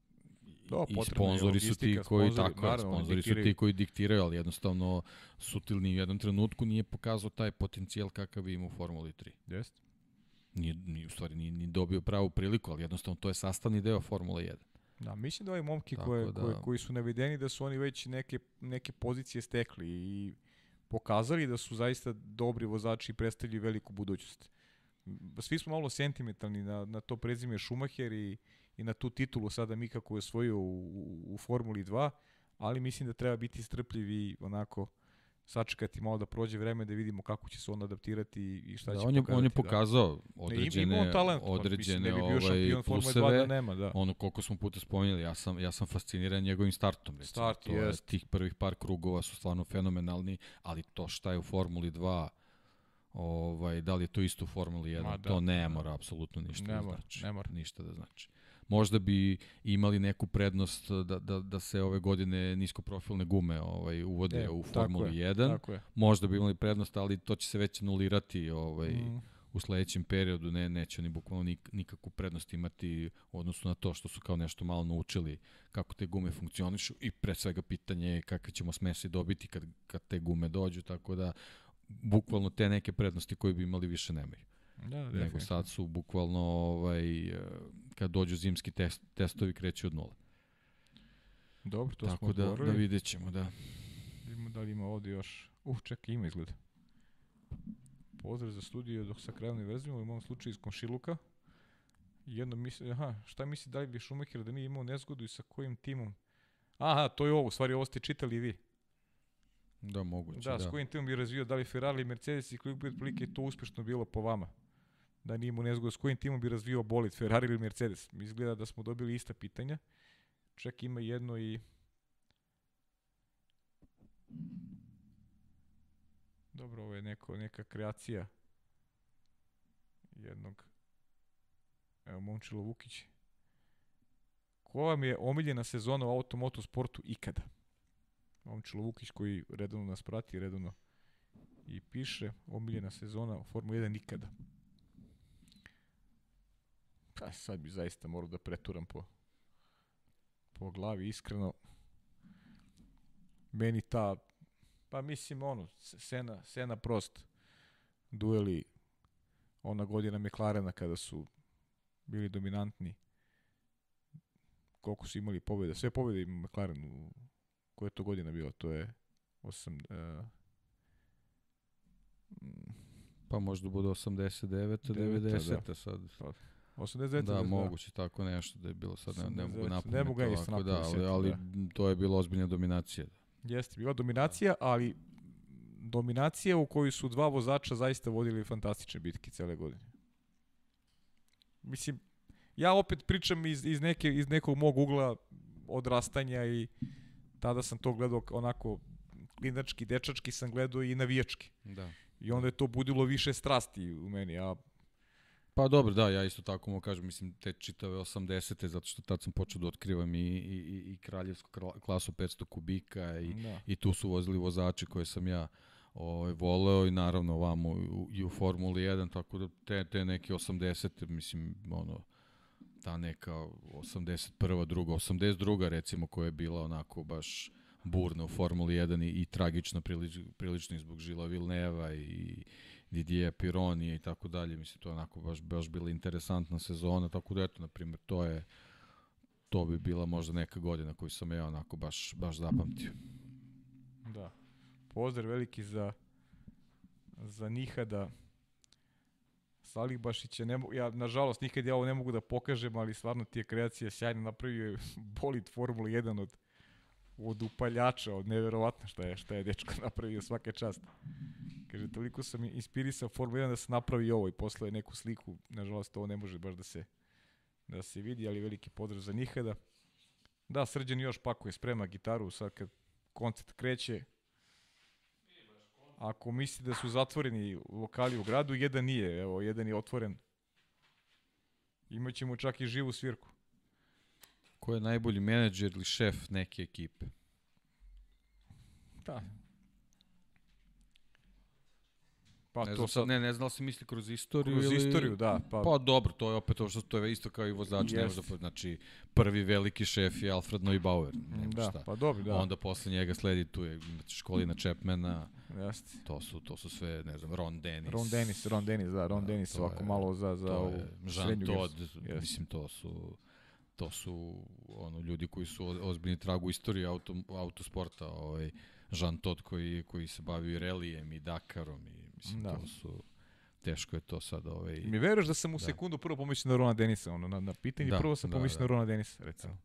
Do, i sponzori su ti koji sponzori, tako naravno, sponzori su ti koji diktiraju, ali jednostavno Sutil ni u jednom trenutku nije pokazao taj potencijal kakav ima u Formuli 3. Jeste. Nije, nije, u stvari nije, nije dobio pravu priliku, ali jednostavno to je sastavni deo Formule 1. Da, mislim da ovi momki koje, da... koje, koji su navedeni da su oni već neke, neke pozicije stekli i pokazali da su zaista dobri vozači i predstavljaju veliku budućnost. Svi smo malo sentimentalni na, na to prezime Schumacher i, i na tu titulu sada Mika koju je osvojio u, u, u Formuli 2, ali mislim da treba biti strpljiv i onako sačekati malo da prođe vreme da vidimo kako će se on adaptirati i šta da, će on je, pokazati. On je da. pokazao da. određene, ne, talent, određene mislim, ne bi ovaj, pluseve, da nema, da. ono koliko smo puta spominjali, ja sam, ja sam fasciniran njegovim startom. Recimo. Start, to jest. Je, tih prvih par krugova su stvarno fenomenalni, ali to šta je u Formuli 2 ovaj, da li je to isto u Formuli 1, Ma, da, to ne mora apsolutno ništa ne da mora, znači. Ne mora. Ništa da znači. Možda bi imali neku prednost da, da, da se ove godine niskoprofilne gume ovaj, uvode e, u Formuli 1. Tako je. Možda bi imali prednost, ali to će se već anulirati ovaj, mm. u sledećem periodu. Ne, neće oni bukvalno nik, nikakvu prednost imati u odnosu na to što su kao nešto malo naučili kako te gume funkcionišu i pre svega pitanje je kakve ćemo smesi dobiti kad, kad te gume dođu, tako da bukvalno te neke prednosti koje bi imali više nemaju. Da, nego sad su bukvalno ovaj, kad dođu zimski test, testovi kreću od nula. Dobro, to Tako smo da, da vidjet ćemo, da. Vidimo da li ima ovde još... Uh, čekaj, ima izgled. Pozdrav za studiju dok sa verzima, u mom slučaju iz Komšiluka. Jedno misli, aha, šta misli da li bi Šumacher da nije imao nezgodu i sa kojim timom? Aha, to je ovo, u stvari ovo ste čitali vi. Da, moguće, da. Da, s kojim timom bi razvio, da li Ferrari Mercedes i koliko bi otprilike to uspešno bilo po vama? Da nije imao nezgodu, s kojim timom bi razvio bolid, Ferrari ili Mercedes? Izgleda da smo dobili ista pitanja. Čak ima jedno i... Dobro, ovo je neko, neka kreacija jednog evo Momčilo Vukić. Ko vam je omiljena sezona u automoto sportu ikada? Momčilo Vukić koji redovno nas prati, redovno i piše omiljena sezona u Formula 1 nikada. Pa sad bi zaista morao da preturam po, po glavi, iskreno. Meni ta, pa mislim ono, Sena, Sena prost, dueli ona godina McLarena kada su bili dominantni. Koliko su imali pobjede? Sve pobjede ima McLaren u koja je to godina bila? To je 8... Uh, pa možda bude 89. 90. Da. sad. 89. Da, moguće tako nešto da je bilo sad, ne, ne mogu napomenuti. Ne mogu ja isto da, ali, ali da. to je bila ozbiljna dominacija. Jeste, bila dominacija, ali dominacija u kojoj su dva vozača zaista vodili fantastične bitke cele godine. Mislim, ja opet pričam iz, iz, neke, iz nekog mog ugla odrastanja i tada sam to gledao onako klinački, dečački sam gledao i navijački. Da. I onda je to budilo više strasti u meni. A Pa dobro, da, ja isto tako mogu kažem, mislim, te čitave 80. zato što tad sam počeo da otkrivam i, i, i, kraljevsku klasu 500 kubika i, da. i tu su vozili vozači koje sam ja ovaj, voleo i naravno ovamo u, i u Formuli 1, tako da te, te neke 80. mislim, ono, ta neka 81. druga, 82. recimo koja je bila onako baš burna u Formuli 1 i, i tragična prilič, prilično i zbog Žila Vilneva i Didier Pironi i tako dalje. Mislim, to je onako baš, baš bila interesantna sezona, tako da eto, na primjer, to je to bi bila možda neka godina koju sam ja onako baš, baš zapamtio. Da. Pozdrav veliki za za Nihada Salih Bašića, ne, ja nažalost nikad ja ovo ne mogu da pokažem, ali stvarno ti je kreacija sjajna, napravio je bolid Formula 1 od, od upaljača, od neverovatno šta je, šta je dečko napravio svake čast. Kaže, toliko sam inspirisan Formula 1 da se napravi ovo i posle neku sliku, nažalost ovo ne može baš da se da se vidi, ali veliki pozdrav za Nihada. Da, Srđan još pakuje, sprema gitaru, sad kad koncert kreće, Ako misli da su zatvoreni lokali u gradu, jedan nije, evo, jedan je otvoren. Imaćemo čak i živu svirku. Ko je najbolji menadžer ili šef neke ekipe? Da, Pa ne to sad, ne, ne znam da se misli kroz istoriju kroz ili... istoriju, da. Pa, pa dobro, to je opet to što to je isto kao i vozač, ne možda, znači prvi veliki šef je Alfred Neubauer, nema da, šta. pa dobro, da. Onda posle njega sledi tu je školina Chapmana, Jeste. To su, to su sve, ne znam, Ron Dennis. Ron Dennis, Ron Dennis, da, Ron da, Dennis ovako je, malo za, za je, Jean Todt, mislim, to su to su ono ljudi koji su ozbiljni tragu istorije auto, autosporta, ovaj Jean Todt koji koji se bavi i relijem i Dakarom i mislim da. to su teško je to sad ovaj Mi veruješ da sam u da. sekundu prvo pomislio na Rona Denisa, ono na na pitanje da, prvo sam da, pomislio da. na Rona Denisa, recimo. Da.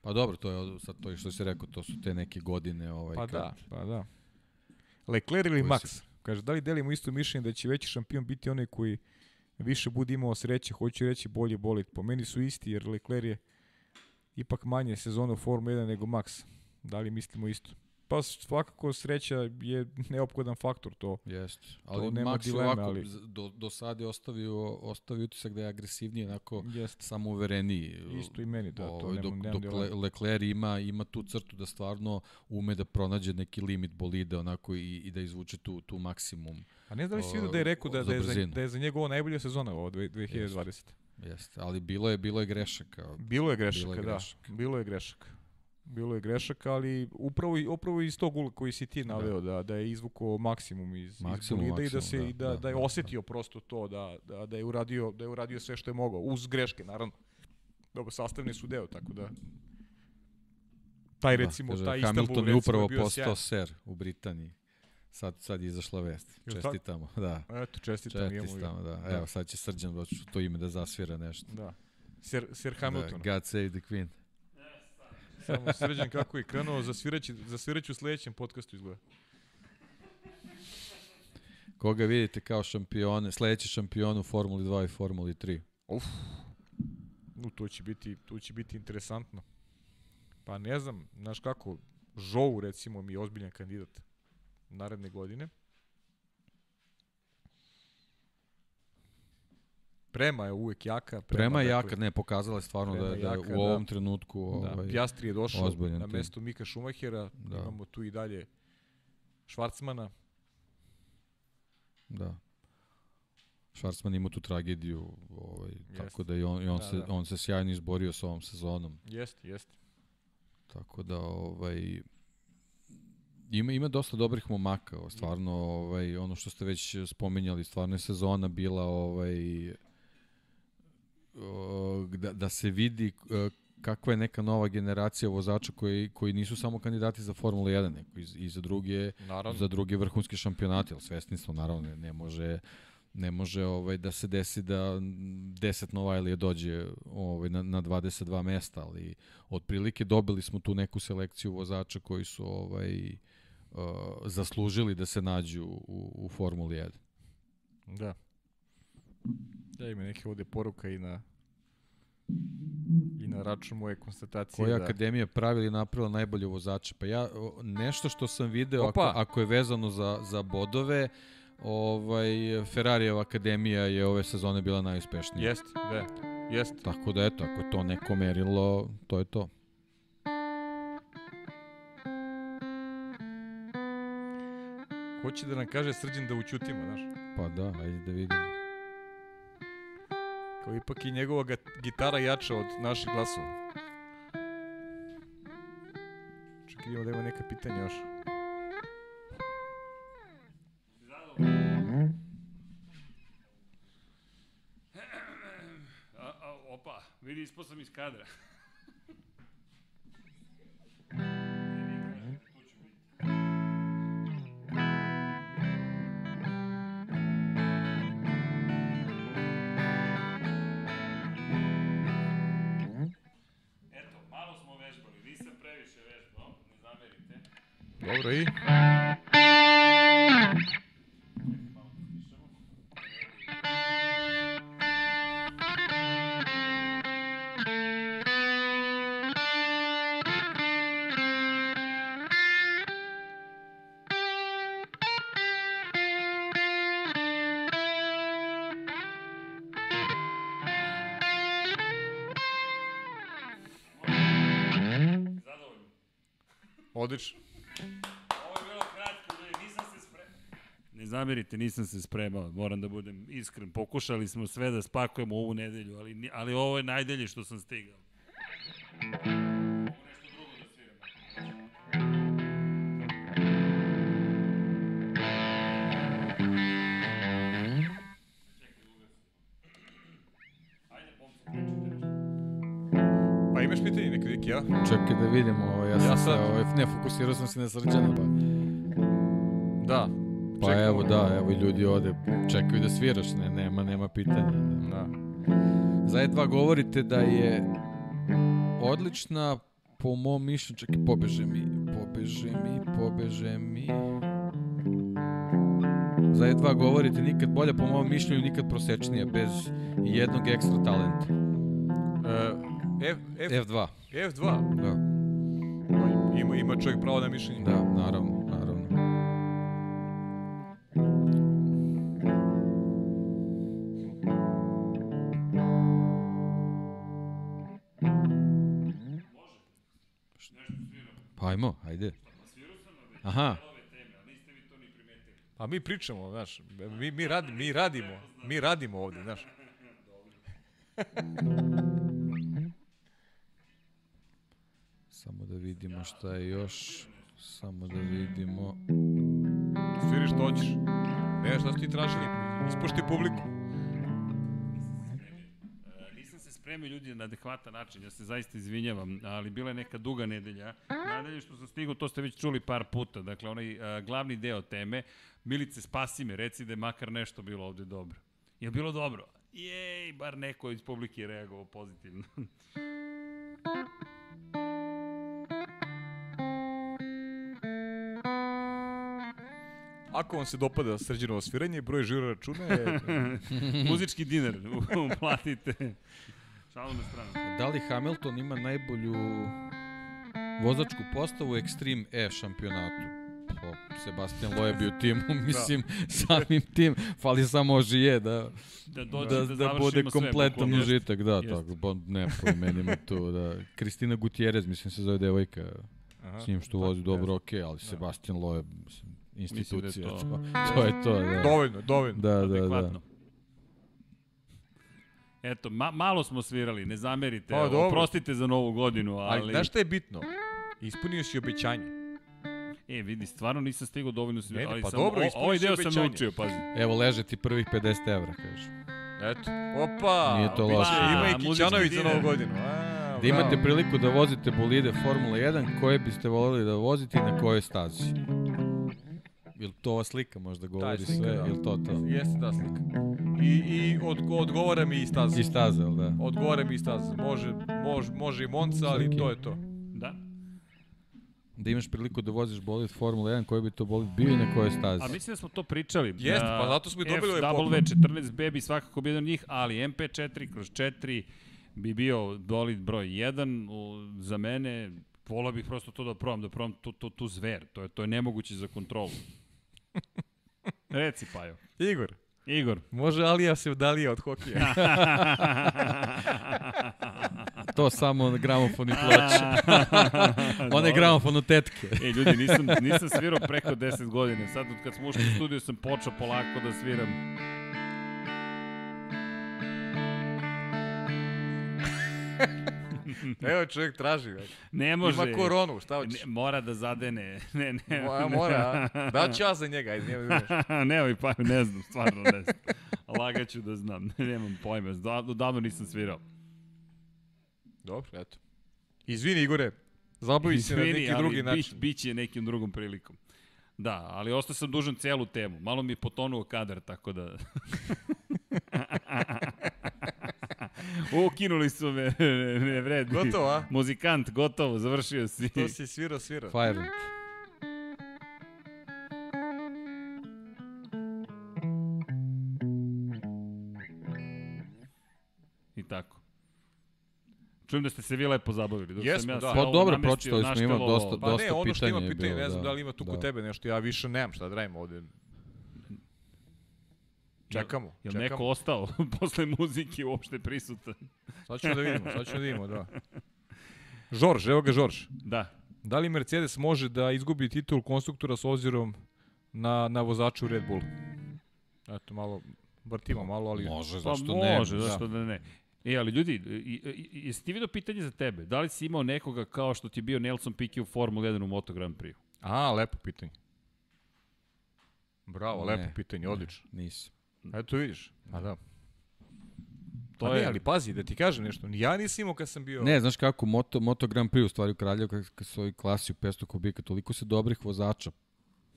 Pa dobro, to je sad to je što se rekao, to su te neke godine ovaj pa kad, da, pa da. Leclerc ili Max? Si... Kaže, da li delimo isto mišljenje da će veći šampion biti onaj koji više bude imao sreće, hoću reći bolje bolit. Po meni su isti, jer Leclerc je ipak manje sezona u Formu 1 nego Max. Da li mislimo isto? Pa svakako sreća je neophodan faktor to. Jeste. Ali to Max dileme, ovako, ali... do, do sada je ostavio, ostavio utisak da je agresivniji, onako Jest. samouvereniji. Isto i meni, da. To ovaj, dok, nema, dok Le, Leclerc ima, ima tu crtu da stvarno ume da pronađe neki limit bolide onako i, i da izvuče tu, tu maksimum. A ne znam li si vidio da je rekao da, da, je za, da je za njega ovo najbolja sezona ovo 2020. Jeste. Jeste, ali bilo je bilo je grešaka. Bilo je grešaka, bilo je da. Grešaka. Bilo je grešaka bilo je grešaka, ali upravo, upravo iz tog ula koji si ti da. naveo, da, da, da je izvukao maksimum iz, maksimum, iz bolida i da, se, da, i da, da, da je da, osetio da. prosto to, da, da, da, je uradio, da je uradio sve što je mogao, uz greške, naravno. Dobro, sastavni su deo, tako da taj da, recimo, kaže, taj Istanbul Hamilton je upravo postao ser u Britaniji. Sad, sad je izašla vest. Čestitamo, da. Eto, čestitamo. Čestitamo, da. da. Evo, sad će Srđan doći to ime da zasvira nešto. Da. Sir, Sir Hamilton. Da, God save the Queen. Samo sređen kako je krenuo, za zasvireću u sledećem podcastu izgleda. Koga vidite kao šampione, sledeći šampion u Formuli 2 i Formuli 3? Uf. No, to će biti, to će biti interesantno. Pa ne znam, znaš kako, Žou recimo mi je ozbiljan kandidat naredne godine. Prema je uvek jaka. Prema, prema je dakle, jaka, ne, pokazala je stvarno da, je, da u ovom da, trenutku da, ovaj, Pjastri je došao na mesto Mika Šumahera, da. imamo tu i dalje Švarcmana. Da. Švarcman ima tu tragediju, ovaj, jest. tako da i on, i on, da, se, da. on se sjajno izborio sa ovom sezonom. Jeste, jeste. Tako da, ovaj, ima ima dosta dobrih momaka, stvarno ovaj ono što ste već spominjali, stvarno je sezona bila ovaj da, da se vidi e, kakva je neka nova generacija vozača koji, koji nisu samo kandidati za Formulu 1, nego i, i za druge, naravno. za druge vrhunske šampionate, ali svesni smo, naravno, ne, ne može ne može ovaj da se desi da 10 Novajlije dođe ovaj na, na 22 mesta, ali otprilike dobili smo tu neku selekciju vozača koji su ovaj uh, zaslužili da se nađu u, u Formuli 1. Da. Da ima neke ovde poruka i na i na račun moje konstatacije. Koja da... akademija pravili i napravila najbolje vozače? Pa ja, nešto što sam video, ako, ako je vezano za, za bodove, ovaj, Ferrarijeva akademija je ove sezone bila najuspešnija. Jest, da. Jest. Tako da eto, ako je to neko merilo, to je to. Hoće da nam kaže Srđan da učutimo, znaš? Pa da, ajde da vidimo. Kao ipak i njegova gitara jača od naših glasova. Čekaj, idemo da ima neka pitanja još. opa, vidi, ispao sam iz kadra. Dobro i... Odlično. Zamerite, nisam se spremao, moram da budem iskren. Pokušali smo sve da spakujemo ovu nedelju, ali, ali ovo je najdelje što sam stigao. Ne fokusirao sam se na srđana, pa... Da, Pa Čekamo. evo da, evo ljudi ovde čekaju da sviraš, ne, nema, nema pitanja. Da. Za E2 govorite da je odlična, po mom mišljenju, čekaj, pobeže mi, pobeže mi, pobeže mi. Za E2 govorite nikad bolja, po mom mišljenju, nikad prosečnija, bez jednog ekstra talenta. Uh, F, F, F2. F2? Da. Ima, ima čovjek pravo na mišljenje. Da, naravno, naravno. Pa ajmo, ajde. Aha, A mi pričamo, znaš, mi, mi, radi, mi radimo, mi radimo ovde, znaš. samo da vidimo šta je još. Samo da vidimo. Sviri što hoćeš. Ne, šta su ti tražili? Ispošti publiku. E, Nisam se spremio ljudi na adekvatan način, ja se zaista izvinjavam, ali bila je neka duga nedelja. Nadalje što sam stigao, to ste već čuli par puta, dakle onaj a, glavni deo teme, Milice spasi me, reci da je makar nešto bilo ovde dobro. Je bilo dobro? Jej, bar neko iz publike je reagovao pozitivno. Ako vam se dopada srđenovo sviranje, broj žiro računa je... Muzički dinar, uplatite. Šalu na stranu. Da li Hamilton ima najbolju vozačku postavu u Extreme E šampionatu? Pa, Sebastian Loeb je u timu, mislim, samim tim, fali samo Ožije da, Da dođe da, da, da, bude kompletan užitak, da, Jeste. tako, ba, ne, pomenimo to, da. Kristina Gutierrez, mislim se zove devojka, Aha, s njim što vozi dobro, okej, ali Sebastian Loeb, mislim, institucija, da je to- to, to je to, da. Dovoljno, dovoljno. Da, da, da. Adekvatno. Eto, ma, malo smo svirali, ne zamerite, Pa, dobro. oprostite za novu godinu, ali... Ali, znaš šta je bitno? Ispunio si obećanje. E, vidi, stvarno nisam stigao dovoljno svirati, Ne, ne, ali pa sam, dobro, o, ovaj deo sam naučio, pazi. Evo, leže ti prvih 50 evra, kaže. Eto. Opa! Nije to loše. Ima i A, muzički Kićanović za novu godinu. A, Da imate priliku da vozite bolide Formula 1, koje biste voljeli da vozite i na kojoj stazi? Ili to ova slika možda govori slika, sve, da. ili to to? Jeste ta slika. I, i od, odgovara mi i staza. I staza, jel da? Odgovara mi i staza. Može, može, može i Monca, ali Srki. to je to. Da. Da imaš priliku da voziš bolid Formula 1, koji bi to bolid bio i na kojoj stazi? A mislim da smo to pričali. Jeste, pa zato smo i dobili ovaj poklon. FW14 B bi svakako bio jedan od njih, ali MP4 kroz 4 bi bio bolid broj 1 u, za mene. Volao bih prosto to da probam, da probam tu, tu, tu zver. To je, to je nemoguće za kontrolu. Reci, Pajo. Igor, Igor. može Alija se udalija od hokija. To samo gramofon i ploče. One gramofon od tetke. E, ljudi, nisam, nisam svirao preko 10 godina. Sad, od kad smo ušli u studiju, sam počeo polako da sviram. Evo čovjek traži. već. Ne može. Ima koronu, šta Ne, hoćeš? mora da zadene. Ne, ne. Mora, mora. a? Da ću ja za njega, ajde, nema znaš. Nemoj pa, ne znam, stvarno ne znam. Lagaću da znam, nemam pojma. Davno, davno nisam svirao. Dobro, eto. Izvini Igore, zabavi se na Izvini, neki drugi način. biće nekim drugom prilikom. Da, ali ostao sam dužan celu temu. Malo mi je potonuo kadar, tako da... Ukinuli su me, ne, ne vredi. Gotovo, a? Muzikant, gotovo, završio si. To si svirao, svirao. Fire. I tako. Čujem da ste se vi lepo zabavili. Dok Jesmo, sam ja da. Pa dobro, pročitali smo, ima naštelovao. dosta- Pa ne, dosta ono što ima pitanja je pitanje, bilo, ne znam da. da li ima tu kod Da. tebe nešto, ja više nemam šta da radim ovde. Čekamo, Jel čekamo. neko ostao posle muzike uopšte prisutan? Sad ćemo da vidimo, sad ćemo da vidimo, da. Žorž, evo ga Žorž. Da. Da li Mercedes može da izgubi titul konstruktora s obzirom na, na vozaču Red Bull? Eto, malo, vrtimo malo, ali... Može, Pa zašto ne? može, zašto da ne. E, ali ljudi, i- i- jesi ti vidio pitanje za tebe? Da li si imao nekoga kao što ti je bio Nelson Piquet u Formula 1 u Moto Grand Prix? A, lepo pitanje. Bravo, Ne, lepo pitanje, odlično. Nisam. Eto vidiš. A da. To To je... ne, ali pazi, da ti kažem nešto. Ja nisam imao kad sam bio... Ne, znaš kako, Moto, Moto Grand Prix u stvari u Kraljevu, kad, kad su ovi klasi u 500 kubika, toliko se dobrih vozača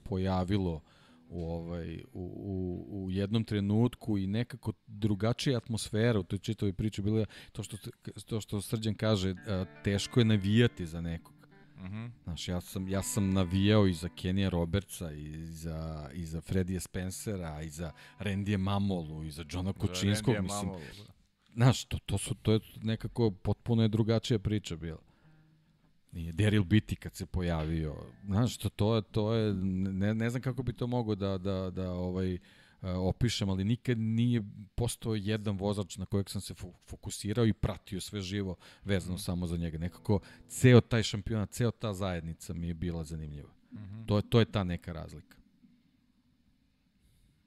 pojavilo u, ovaj, u, u, u jednom trenutku i nekako drugačija atmosfera u toj čitavoj priči bila to što, to što Srđan kaže, teško je navijati za nekog. Mhm. Znaš, ja sam, ja sam navijao i za Kenija Robertsa, i za, i za Fredija Spencera, i za Rendije Mamolu, i za Johna Kučinskog, Randija mislim. Mamolu, da. Znaš, to, to, su, to je nekako potpuno je drugačija priča bila. Nije Daryl Beatty kad se pojavio. Znaš, to, to, to je, ne, ne znam kako bi to mogo da, da, da ovaj, opišem, ali nikad nije postao jedan vozač na kojeg sam se fokusirao i pratio sve živo vezano mm. samo za njega. Nekako ceo taj šampionat, ceo ta zajednica mi je bila zanimljiva. Mm -hmm. to, je, to je ta neka razlika.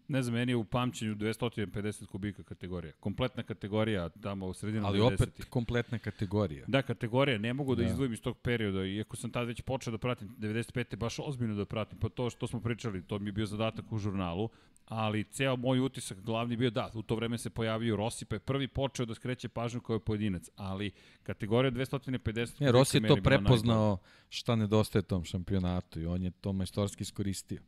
Ne znam, meni je u pamćenju 250 kubika kategorija. Kompletna kategorija tamo u sredinu Ali 90. opet kompletna kategorija. Da, kategorija. Ne mogu da, da. izdvojim iz tog perioda. Iako sam tad već počeo da pratim 95. baš ozbiljno da pratim. Pa to što smo pričali, to mi je bio zadatak u žurnalu. Ali ceo moj utisak glavni bio da, u to vreme se pojavio Rossi, pa je prvi počeo da skreće pažnju kao pojedinac. Ali kategorija 250 Ne, Rossi je to prepoznao šta nedostaje tom šampionatu i on je to majstorski iskoristio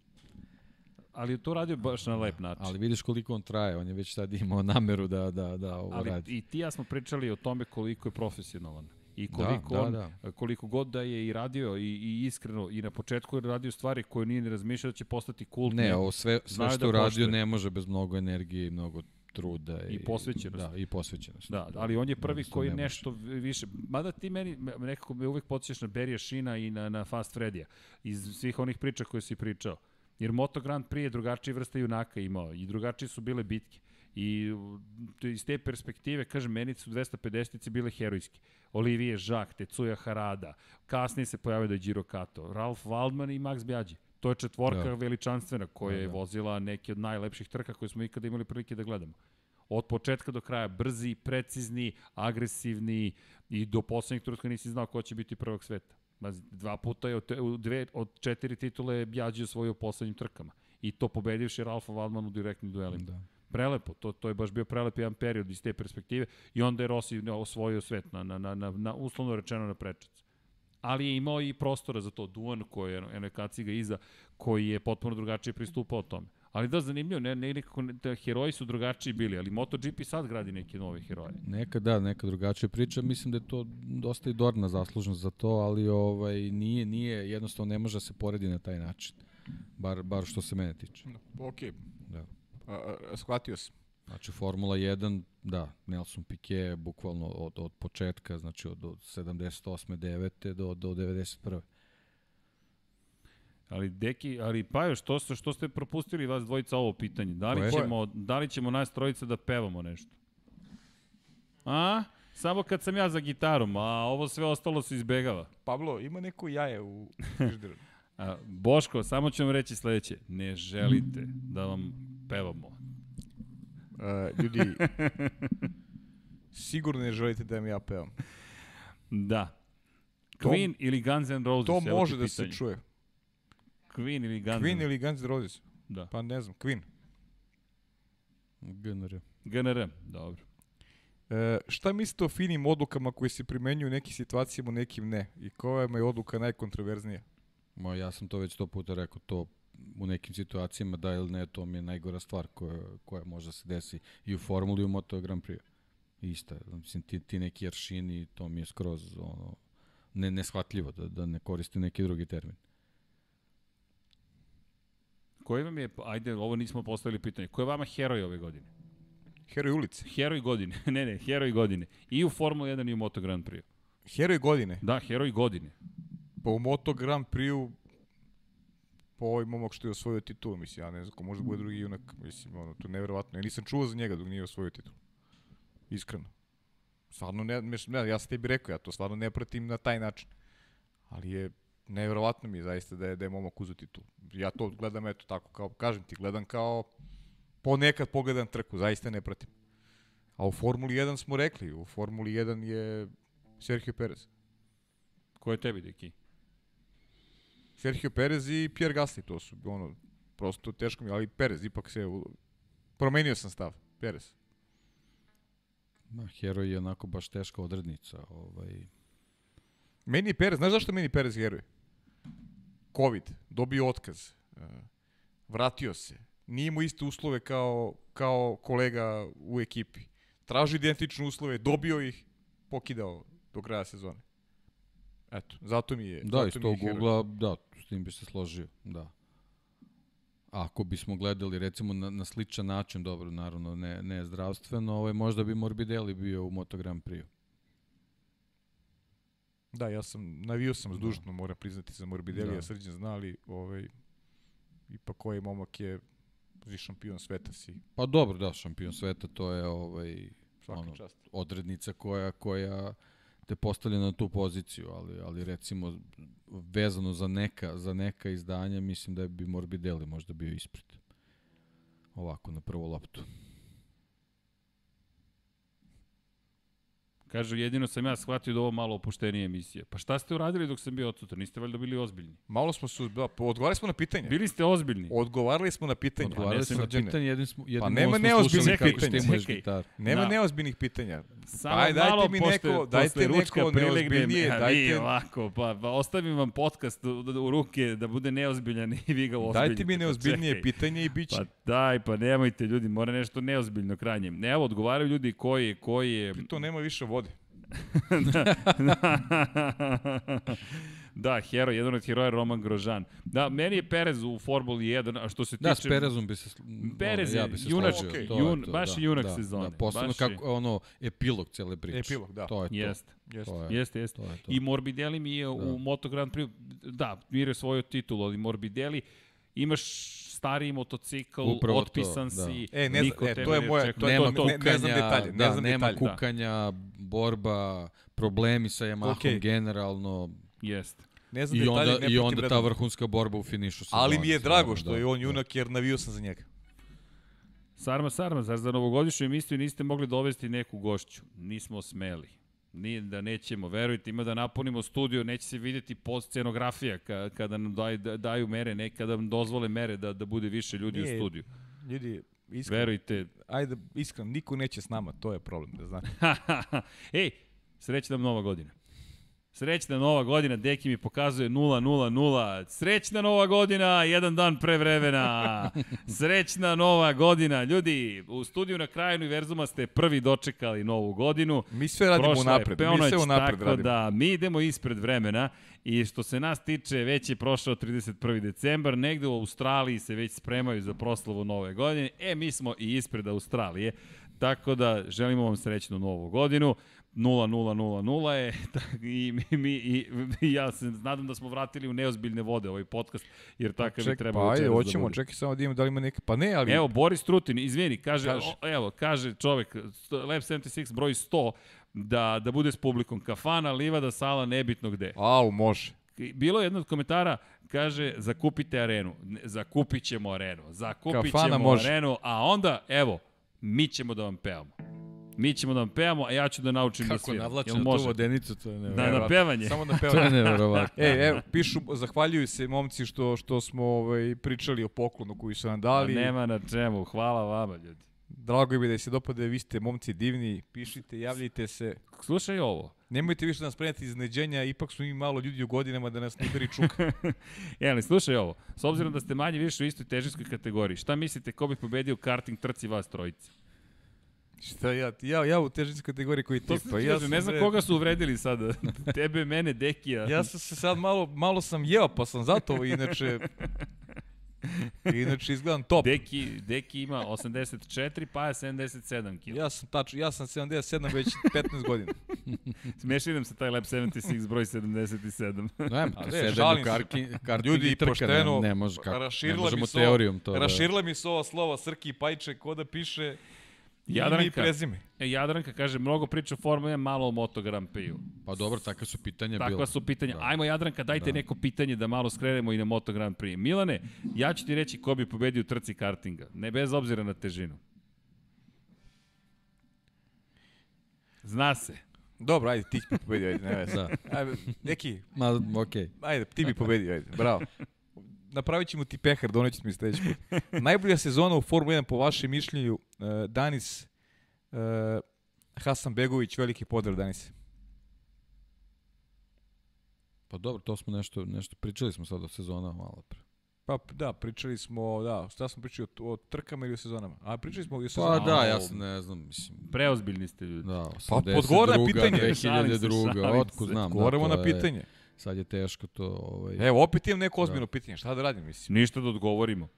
ali to radio baš na lep način. Ali vidiš koliko on traje, on je već sad imao nameru da, da, da ovo ali radi. I ti ja smo pričali o tome koliko je profesionalan i da, koliko da, on, da, da. koliko god da je i radio i, i iskreno i na početku je radio stvari koje nije ni razmišljao da će postati kult. Ne, ovo sve, sve što da radio ne može bez mnogo energije i mnogo truda i, i posvećenosti. Da, i posvećenosti. Da, ali on je prvi koji nešto više, mada ti meni nekako me uvek podsjećaš na Berija Šina i na, na Fast Fredija iz svih onih priča koje si pričao. Jer Moto Grand Prix je drugačije vrste junaka imao i drugačije su bile bitke. I iz te perspektive, kažem, meni su 250-ice bile herojske. Olivier Jacques, Tetsuya Harada, kasnije se pojavio da je Giro Kato, Ralf Waldman i Max Bjađi. To je četvorka da. veličanstvena koja da, je da. vozila neke od najlepših trka koje smo ikada imali prilike da gledamo. Od početka do kraja brzi, precizni, agresivni i do poslednjeg trutka nisi znao ko će biti prvog sveta. Dva puta je od, te, u dve, od četiri titule Bjađi osvojio u poslednjim trkama. I to pobedivši Ralfa Waldman u direktnim duelima. Da. Prelepo, to, to je baš bio prelep jedan period iz te perspektive i onda je Rossi osvojio svet na, na, na, na, na uslovno rečeno na prečac. Ali je imao i prostora za to. Duan koji je Enekaci ga iza, koji je potpuno drugačije pristupao tome. Ali da, zanimljivo, ne, ne, nekako, da, heroji su drugačiji bili, ali MotoGP sad gradi neke nove heroje. Neka da, neka drugačija priča, mislim da je to dosta i Dorna zaslužno za to, ali ovaj nije, nije, jednostavno ne može da se poredi na taj način. Bar, bar što se mene tiče. Ok. Da. A, a, shvatio sam. Znači, Formula 1, da, Nelson Piquet bukvalno od, od početka, znači od, od 78. 9. do, do 91. Ali deki, ali pa još što ste što ste propustili vas dvojica ovo pitanje? Da li ćemo da li ćemo nas trojica da pevamo nešto? A? Samo kad sam ja za gitarom, a ovo sve ostalo se izbegava. Pablo, ima neko jaje u frižideru. Boško, samo ću vam reći sledeće. Ne želite da vam pevamo. Uh, ljudi, sigurno ne želite da vam ja pevam. Da. Queen to, ili Guns N' Roses? To može da se čuje. Queen ili Guns Queen ili Guns Roses? Da. Pa ne znam, Queen. GNR. GNR, dobro. E, šta mislite o finim odlukama koje se primenjuju u nekim situacijama, u nekim ne? I koja je odluka najkontroverznija? Ma, ja sam to već sto puta rekao, to u nekim situacijama da ili ne, to mi je najgora stvar koja, koja može da se desi i u Formuli i u Moto Grand Prix. Ista, mislim, ti, ti neki aršini, to mi je skroz ono, ne, neshvatljivo da, da ne koristi neki drugi termin. Koji vam je, ajde, ovo nismo postavili pitanje, ko je vama heroj ove godine? Heroj ulice. Heroj godine. ne, ne, heroj godine. I u Formula 1 i u Moto Grand Prix. Heroj godine? Da, heroj godine. Pa u Moto Grand Prix po ovaj momak što je osvojio titulu, mislim, ja ne znam ko može da bude drugi junak, mislim, ono, to je nevjerovatno. Ja nisam čuo za njega dok nije osvojio titulu. Iskreno. Stvarno ne, ne, ja sam tebi rekao, ja to stvarno ne pratim na taj način. Ali je nevjerovatno mi je zaista da je, da je momak uzeti tu. Ja to gledam, eto, tako kao, kažem ti, gledam kao, ponekad pogledam trku, zaista ne pratim. A u Formuli 1 smo rekli, u Formuli 1 je Sergio Perez. Ko je tebi, Deki? Sergio Perez i Pierre Gasly, to su, ono, prosto teško mi, ali Perez, ipak se, promenio sam stav, Perez. Ma, heroj je onako baš teška odrednica, ovaj... Meni je Perez, znaš zašto meni Perez heroj? COVID, dobio otkaz, e, vratio se, nije imao iste uslove kao, kao kolega u ekipi. Traži identične uslove, dobio ih, pokidao do kraja sezone. Eto, zato mi je... Da, iz tog ugla, da, s tim bi se složio, da. Ako bismo gledali recimo na, na sličan način, dobro, naravno ne, ne zdravstveno, ovaj, možda bi Morbidelli bio u Moto Grand Prix. Da, ja sam, navio sam zdušno, mora priznati za Morbidelli, da. srđan zna, ali ovaj, ipak koji momak je vi šampion sveta si. Pa dobro, da, šampion sveta, to je ovaj, ono, čast. odrednica koja, koja te postavlja na tu poziciju, ali, ali recimo vezano za neka, za neka izdanja, mislim da bi Morbidelli možda bio ispred. Ovako, na prvu loptu. Kažu, jedino sam ja shvatio da ovo malo opuštenije emisije. Pa šta ste uradili dok sam bio odsutan? Niste valjda bili ozbiljni? Malo smo su, da, odgovarali smo na pitanje. Bili ste ozbiljni? Odgovarali smo na pitanje. Odgovarali smo na pitanje, jedin smo, jedin pa nema neozbiljnih pitanja. Čekaj, nema da. neozbiljnih pitanja. Samo Aj, dajte malo mi pošte, neko, dajte neko neozbiljnije. Dajte... Vi ovako, pa, pa ostavim vam podcast u, u, ruke da bude neozbiljan i vi ga ozbiljite. Dajte mi neozbiljnije Čekaj. pitanje i bit će. Pa daj, pa nemojte ljudi, mora nešto neozbiljno krajnje. Ne, evo, odgovaraju ljudi koji je, koji je... To nema više vode. da, hero, jedan od heroja Roman Grožan. Da, meni je Perez u Formuli 1, a što se tiče... Da, s Perezom bi se... Perez je, ja bi se junač, okay. to jun, to, baš da, junak da, sezone. Da, posebno kako, ono, epilog cele priče. Epilog, da. To je to. Jeste. Jeste, jeste. Jest. I Morbidelli mi je da. u Moto Grand Prix, da, mire svoju titulu, ali Morbidelli imaš stariji motocikl, Upravo otpisan to, da. si, e, ne, niko e, to je moja, to, nema to, kukanja, ne, ne znam detalje, ne da, znam nema detalje. kukanja, borba, problemi sa Yamahom okay. generalno. Jeste. Ne znam I detalje, onda, I onda ta vrhunska borba u finišu. Ali mi je drago što da, je on da. junak jer navio sam za njega. Sarma, Sarma, zar za novogodišnju emisiju niste mogli dovesti neku gošću? Nismo smeli. Nije da nećemo, verujte, ima da napunimo studio, neće se videti post scenografija ka, kada nam daj, da, daju mere, ne, kada nam dozvole mere da, da bude više ljudi Nije, u studiju. Ljudi, iskreno, verujte. Ajde, iskreno, niko neće s nama, to je problem, da znate. Ej, srećna nam nova godina. Srećna nova godina, Deki mi pokazuje 0-0-0. Srećna nova godina, jedan dan pre vremena. Srećna nova godina. Ljudi, u studiju na kraju univerzuma ste prvi dočekali novu godinu. Mi sve radimo Prošla napred. Mi sve unapred radimo. da mi idemo ispred vremena i što se nas tiče već je prošao 31. decembar, negde u Australiji se već spremaju za proslavu nove godine. E, mi smo i ispred Australije. Tako da želimo vam srećnu novu godinu. 0-0-0-0 je i, mi, mi, i, i ja se nadam da smo vratili u neozbiljne vode ovaj podcast, jer takav Ček, bi trebao pa, ajde, hoćemo, da čekaj samo da imamo da li ima neke, pa ne, ali... Evo, Boris Trutin, izvini, kaže, kaže. O, evo, kaže čovek, Lab 76 broj 100, da, da bude s publikom, kafana, livada, sala, nebitno gde. Au, može. Bilo je jedno od komentara, kaže, zakupite arenu. Zakupit ćemo arenu. Zakupit Kafana ćemo može. arenu, a onda, evo, mi ćemo da vam pevamo. Mi ćemo da vam pevamo, a ja ću da naučim Kako da sviram. Kako navlače na tu vodenicu, to je nevjerovatno. Da, na pevanje. Samo na pevanje. to je nevjerovatno. e, evo, pišu, zahvaljuju se momci što, što smo ovaj, pričali o poklonu koji su nam dali. A nema na čemu, hvala vama ljudi. Drago mi da se dopade, vi ste momci divni, pišite, javljajte se. Slušaj ovo. Nemojte više da nas preneti izneđenja, ipak su mi malo ljudi u godinama da nas ne udari čuka. e, ali slušaj ovo, s obzirom da ste manje više u istoj težinskoj kategoriji, šta mislite ko bi pobedio karting trci vas trojice? Šta ja, ja, ja u težinskoj kategoriji koji ti, pa ja sam ne znam koga su uvredili sada, tebe, mene, Dekija. Ja sam se sad malo, malo sam jeo, pa sam zato, inače, Inače izgledam top. Deki, Deki ima 84, pa je 77 kg. Ja sam tač, ja sam 77 već 15 godina. Smeši nam se taj Lab 76 broj 77. Ne, a ne, šalim karki, karki Ljudi trka, pošteno, ne, ne, može, kako, ne možemo teorijom to. Raširila mi se ova slova Srki Pajče ko da piše Jadranka, ime i prezime. E, Jadranka kaže, mnogo priča o Formula 1, malo o Moto Grand Prix-u. Pa dobro, takve su pitanja Takva bila. su pitanja. Da. Ajmo Jadranka, dajte da. neko pitanje da malo skrenemo i na Moto Grand Prix. Milane, ja ću ti reći ko bi pobedio u trci kartinga. Ne bez obzira na težinu. Zna se. Dobro, ajde, ti bi pobedio, ajde, ne veze. Da. Ajde, neki. Ma, okej. Okay. Ajde, ti bi pobedio, ajde, bravo napravit ćemo ti pehar, doneću mi sledeći put. Najbolja sezona u Formula 1 po vašem mišljenju, uh, Danis uh, Hasan Begović, veliki pozdrav Danis. Pa dobro, to smo nešto, nešto pričali smo sad o sezona malo pre. Pa da, pričali smo, da, šta smo pričali o, o trkama ili o sezonama? A pričali smo o pa sezonama. Pa da, ja sam ne znam, mislim. Preozbiljni ste ljudi. Da, 82. Pa na pitanje. 2002. Otko znam. Odgovorimo da, na pitanje. Je, sad je teško to... Ovaj... Evo, opet imam neko ozbiljno da. pitanje, šta da radim, mislim? Ništa da odgovorimo.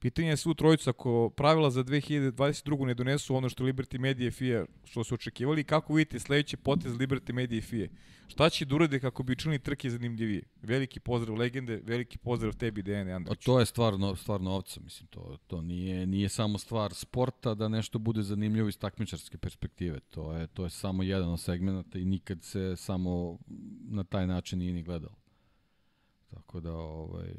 Pitanje je svu trojicu, ako pravila za 2022. ne donesu ono što Liberty Media i FIA što su očekivali, kako vidite sledeći potez Liberty Media i FIA? Šta će da urade kako bi čini trke zanimljivije? Veliki pozdrav legende, veliki pozdrav tebi, Dejane Andrić. A to je stvar, stvar novca, mislim, to, to nije, nije samo stvar sporta da nešto bude zanimljivo iz takmičarske perspektive. To je, to je samo jedan od segmenta i nikad se samo na taj način nije ni gledalo. Tako da, ovaj,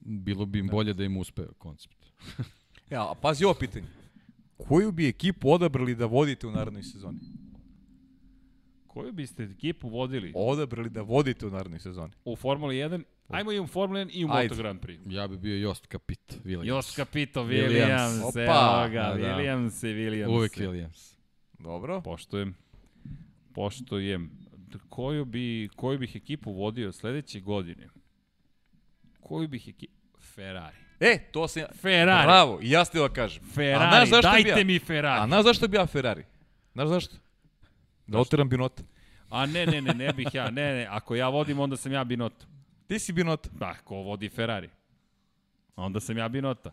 bilo bi im da. bolje da im uspe koncept. ja, a pazi ovo pitanje. Koju bi ekipu odabrali da vodite u narednoj sezoni? Koju biste ekipu vodili? Odabrali da vodite u narednoj sezoni. U Formuli 1? Ajmo i u Formuli 1 i u Ajde. Moto Grand Prix. Ja bi bio Jost Capito, Williams. Jost Capito, Williams. Evo ga, da, da. Williams i Williams. Uvek Williams. Dobro. Poštujem. Poštujem. Koju, bi, koju bih ekipu vodio sledeće godine? Koju bih ekipu? Ferrari. E, to se... Ferrari. Bravo, i ja ste da kažem. Ferrari, dajte ja? mi Ferrari. A znaš zašto bi ja Ferrari? Znaš zašto? Da oteram Binota. A ne, ne, ne, ne bih ja. Ne, ne, ako ja vodim, onda sam ja Binota. Ti si Binota. Da, ko vodi Ferrari. Onda sam ja Binota.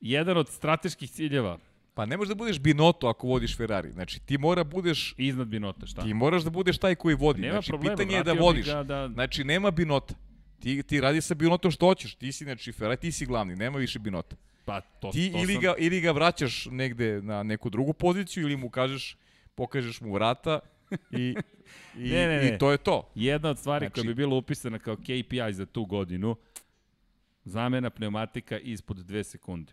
Jedan od strateških ciljeva Pa ne možeš da budeš Binoto ako vodiš Ferrari. Znači ti mora budeš iznad Binota, šta? Ti moraš da budeš taj koji vodi. Nema znači problema, pitanje je da vodiš. Da... Znači nema Binota. Ti, ti radi sa Binotom što hoćeš. Ti si znači Ferrari, ti si glavni, nema više Binota. Pa to, ti to ili sam... ga ili ga vraćaš negde na neku drugu poziciju ili mu kažeš pokažeš mu vrata i, i, ne, ne, ne. i to je to. Jedna od stvari znači, koja bi bila upisana kao KPI za tu godinu, zamena pneumatika ispod 2 sekunde.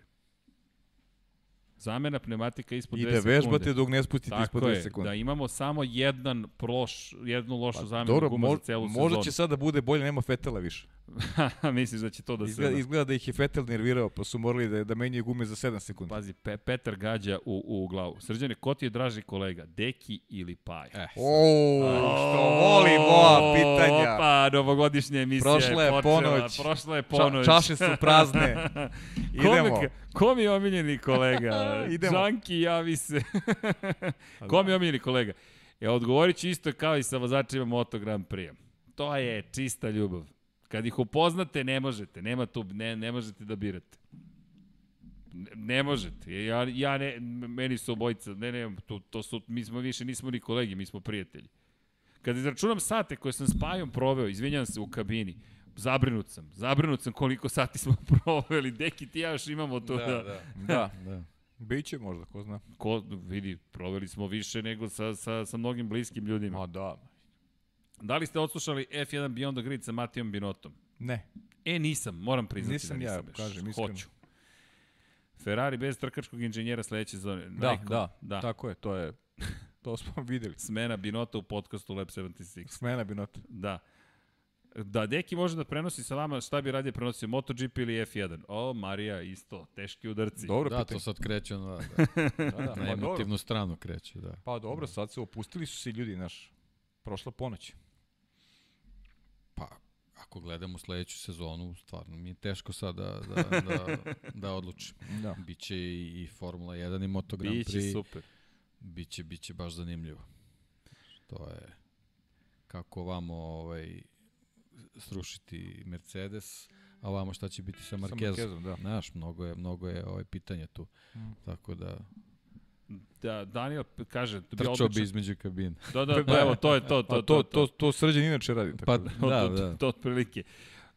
Zamena pneumatika ispod 2 sekunde. I da vežbate dok ne spustite Tako ispod 2 sekunde. da imamo samo jedan proš, jednu lošu pa, zamenu dobro, guma mo, za celu sezonu. Možda će sada da bude bolje, nema Fetela više. Misliš da će to da se... Izgleda, izgleda da ih je Fetel nervirao, pa su morali da, da menjaju gume za 7 sekundi. Pazi, Pe, Petar gađa u, u glavu. Srđane, ko ti je draži kolega, Deki ili Paj? Eh, o, što voli moja pitanja. Opa, novogodišnja emisija Prošla je počela. ponoć. Prošla je ponoć. Ča, čaše su prazne. Idemo. Ko, ko mi je omiljeni kolega? Idemo. Žanki, javi se. ko mi je omiljeni kolega? E, odgovorit ću isto kao i sa vozačima Moto Grand Prix. To je čista ljubav. Kad ih upoznate, ne možete. Nema tu, ne, ne možete da birate. Ne, ne možete. Ja, ja ne, meni su obojica, ne, ne, to, to su, mi smo više, nismo ni kolegi, mi smo prijatelji. Kad izračunam sate koje sam s Pajom proveo, izvinjam se u kabini, zabrinut sam. Zabrinut sam koliko sati smo proveli. Deki ti ja još imamo to da... Da, da. da. da. Biće možda, ko zna. Ko, vidi, proveli smo više nego sa, sa, sa mnogim bliskim ljudima. A da, Da li ste odslušali F1 Beyond the Grid sa Matijom Binotom? Ne. E, nisam, moram priznati nisam da nisam. ja, kažem, iskreno. Hoću. Ferrari bez trkačkog inženjera sledeće sezone. Da, da, da, tako je, to je, to smo videli. Smena Binota u podcastu Lab 76. Smena Binota. Da. Da Deki može da prenosi sa vama šta bi radije prenosio MotoGP ili F1. O, Marija, isto, teški udarci. Dobro, da, pitanje. to sad kreće na, da, da, da, na pa emotivnu stranu kreće, da. Pa dobro, sad se opustili su se ljudi, naš, prošla ponoć. Pa, ako gledamo sledeću sezonu, stvarno mi je teško sad da, da, da, da odlučim. Da. Biće i, i Formula 1 i Moto Grand Prix. Biće super. Biće, biće baš zanimljivo. To je kako vamo ovaj, srušiti Mercedes, a vamo šta će biti sa Markezom. Sa Markezom, da. Znaš, mnogo je, mnogo je ovaj pitanje tu. Mm. Tako da da Daniel kaže to bi odlično. bi između kabine. Da, da, da, evo, to je to, to, to, to, to, to srđan inače radi. Tako pa, da, da, da. To, to, otprilike.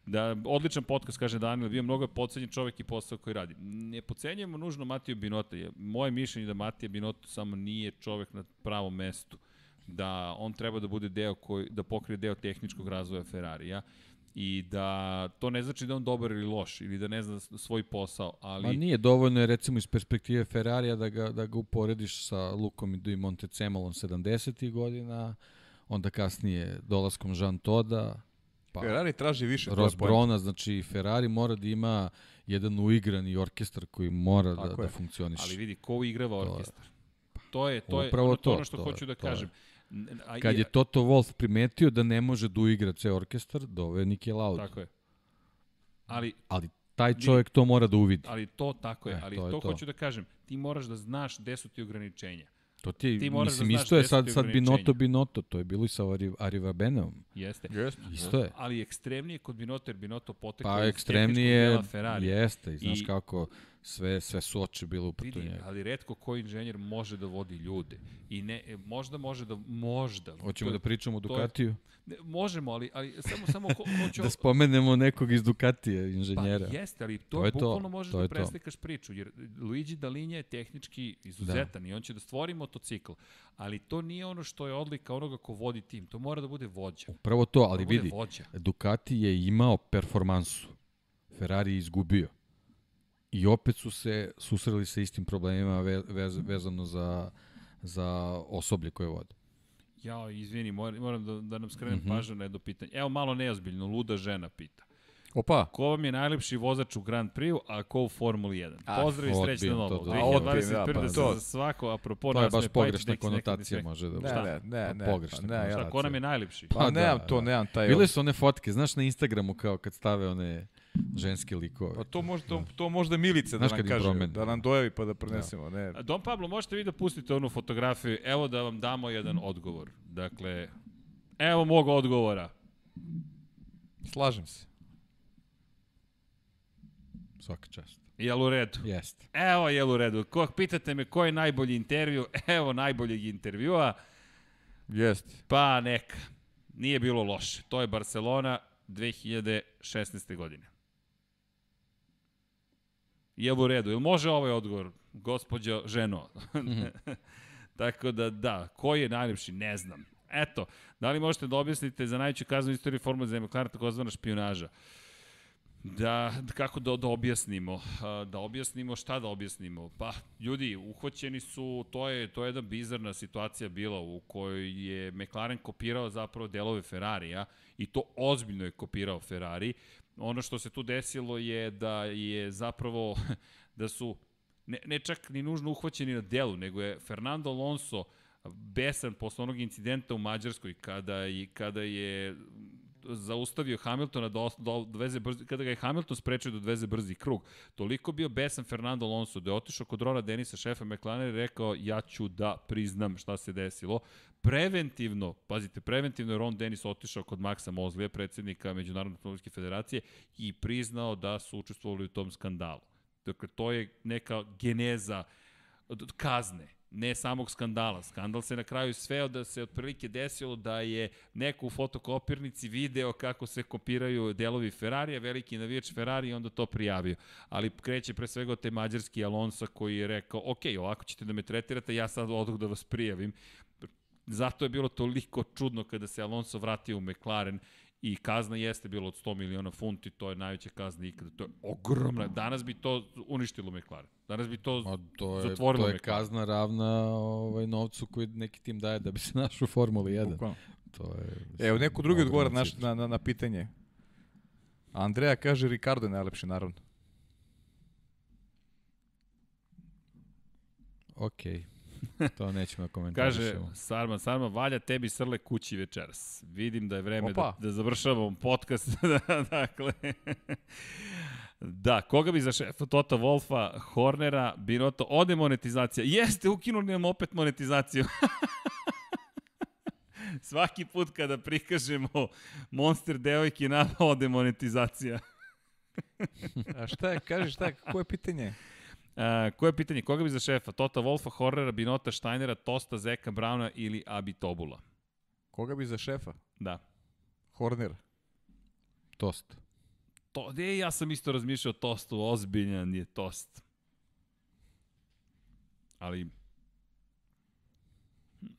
Da, odličan podcast, kaže Daniel, bio mnogo podcenjen čovek i posao koji radi. Ne pocenjujemo nužno Matiju Binota. Moje mišljenje da Matija Binota samo nije čovek na pravom mestu. Da on treba da bude deo koji, da pokrije deo tehničkog razvoja Ferrarija i da to ne znači da on dobar ili loš ili da ne zna svoj posao, ali... Ma nije dovoljno je recimo iz perspektive Ferrarija da ga, da ga uporediš sa Lukom i Montecemolom 70. godina, onda kasnije dolaskom Jean Toda, pa Ferrari traži više Ross Brona, znači Ferrari mora da ima jedan uigrani orkestar koji mora Tako da, da je. da funkcioniše. Ali vidi, ko uigrava orkestar? To je, to je, to je ono, to, ono što to, hoću da kažem. Je. Kad je Toto Wolf primetio da ne može da uigra ceo orkestar, dove Niki Lauda. Tako je. Ali, ali taj čovjek to mora da uvidi. Ali to tako je, e, ali to, to, to hoću da kažem, ti moraš da znaš gde su ti ograničenja. To ti je, ti mislim, da isto je sad, sad Binoto Binoto, to je bilo i sa Arrivabenom. Jeste. jeste. Isto je. Ali ekstremnije kod Binoto, jer Binoto potekao pa, ekstremnije, jeste, i znaš I, kako sve, sve su oči bilo uprto njega. Ali redko koji inženjer može da vodi ljude. I ne, možda može da, možda. Hoćemo da pričamo o Ducatiju? Ne, možemo, ali, ali samo, samo ho, hoću... da spomenemo nekog iz Ducatije, inženjera. Pa jeste, ali to, to je bukvalno to, možeš to da preslikaš priču, jer Luigi Dalinja je tehnički izuzetan da. i on će da stvori motocikl, ali to nije ono što je odlika onoga ko vodi tim, to mora da bude vođa. Upravo to, ali da vidi, vođa. Ducati je imao performansu, Ferrari je izgubio. I opet su se susreli sa istim problemima vez, vezano za, za osoblje koje vode. Ja, izvini, moram, moram da, da nam skrenem mm -hmm. pažnju na jedno pitanje. Evo malo neozbiljno, luda žena pita. Opa. Ko vam je najlepši vozač u Grand Prix, a ko u Formuli 1? Ah, Pozdrav i srećno novo. 2021. da, pa, to, za svako, apropo to je baš pogrešna konotacija može da bude. Ne, ne, ne. Pa pogrešna. Ne, Šta, ko nam je najlepši? Pa, pa nemam to, nemam taj... Bile su one fotke, znaš na Instagramu kao kad stave one ženske likove. Pa to može to, to možda Milice da nam kaže, promen. da nam dojavi pa da prenesemo, da. ne. Don Pablo, možete vi da pustite onu fotografiju, evo da vam damo jedan odgovor. Dakle, evo mog odgovora. Slažem se. Svaka čast. Jel u redu? Jeste. Evo jel u redu. Ko, pitate me ko je najbolji intervju, evo najboljeg intervjua. Jeste. Pa neka. Nije bilo loše. To je Barcelona 2016. godine. Jel u redu? Jel može ovaj odgovor, gospođo ženo? Mm Tako da, da, koji je najljepši, ne znam. Eto, da li možete da objasnite za najveću kaznu istoriju Formule za McLaren takozvana špionaža? Da, kako da, da objasnimo? Da objasnimo šta da objasnimo? Pa, ljudi, uhvaćeni su, to je, to je jedna bizarna situacija bila u kojoj je McLaren kopirao zapravo delove Ferrarija i to ozbiljno je kopirao Ferrari. Ono što se tu desilo je da je zapravo, da su ne, ne čak ni nužno uhvaćeni na delu, nego je Fernando Alonso besan posle onog incidenta u Mađarskoj kada je, kada je zaustavio Hamiltona da, da doveze brzi, kada ga je Hamilton sprečio da odveze brzi krug, toliko bio besan Fernando Alonso da je otišao kod Rona Denisa, šefa McLaren, i rekao ja ću da priznam šta se desilo. Preventivno, pazite, preventivno je Ron Dennis otišao kod Maxa Mozlija, predsednika Međunarodne automobilske federacije, i priznao da su učestvovali u tom skandalu. Dakle, to je neka geneza kazne ne samog skandala. Skandal se na kraju sveo da se otprilike desilo da je neko u fotokopirnici video kako se kopiraju delovi Ferrarija, veliki navijač Ferrari i onda to prijavio. Ali kreće pre svega od te mađarski Alonso koji je rekao, ok, ovako ćete da me tretirate, ja sad odoh da vas prijavim. Zato je bilo toliko čudno kada se Alonso vratio u McLaren i kazna jeste bilo od 100 miliona funti, to je najveća kazna ikada, to je ogromna. Danas bi to uništilo McLaren. Danas bi to, Ma, to je, zatvorilo To je McLaren. kazna ravna ovaj, novcu koji neki tim daje da bi se našao u Formuli 1. Bukvalno. To je, Evo, neko drugi odgovara na, na, na, na pitanje. Andreja kaže Ricardo je najlepši, naravno. Okej. Okay. to nećemo da komentarišemo. Kaže, Sarma, Sarma, valja tebi srle kući večeras. Vidim da je vreme da, da završavamo podcast. Da, dakle, Da, koga bi za šefa Tota Wolfa, Hornera, Binoto, ode monetizacija. Jeste, ukinuli nam opet monetizaciju. Svaki put kada prikažemo Monster devojke nama ode monetizacija. A šta je, kaži šta je, koje je pitanje? Uh, koje je pitanje? Koga bi za šefa? Tota Wolfa, Horrera, Binota, Steinera, Tosta, Zeka, Brauna ili Abi Tobula? Koga bi za šefa? Da. Horner. Tost. To, je, ja sam isto razmišljao o Tostu, ozbiljan je Tost. Ali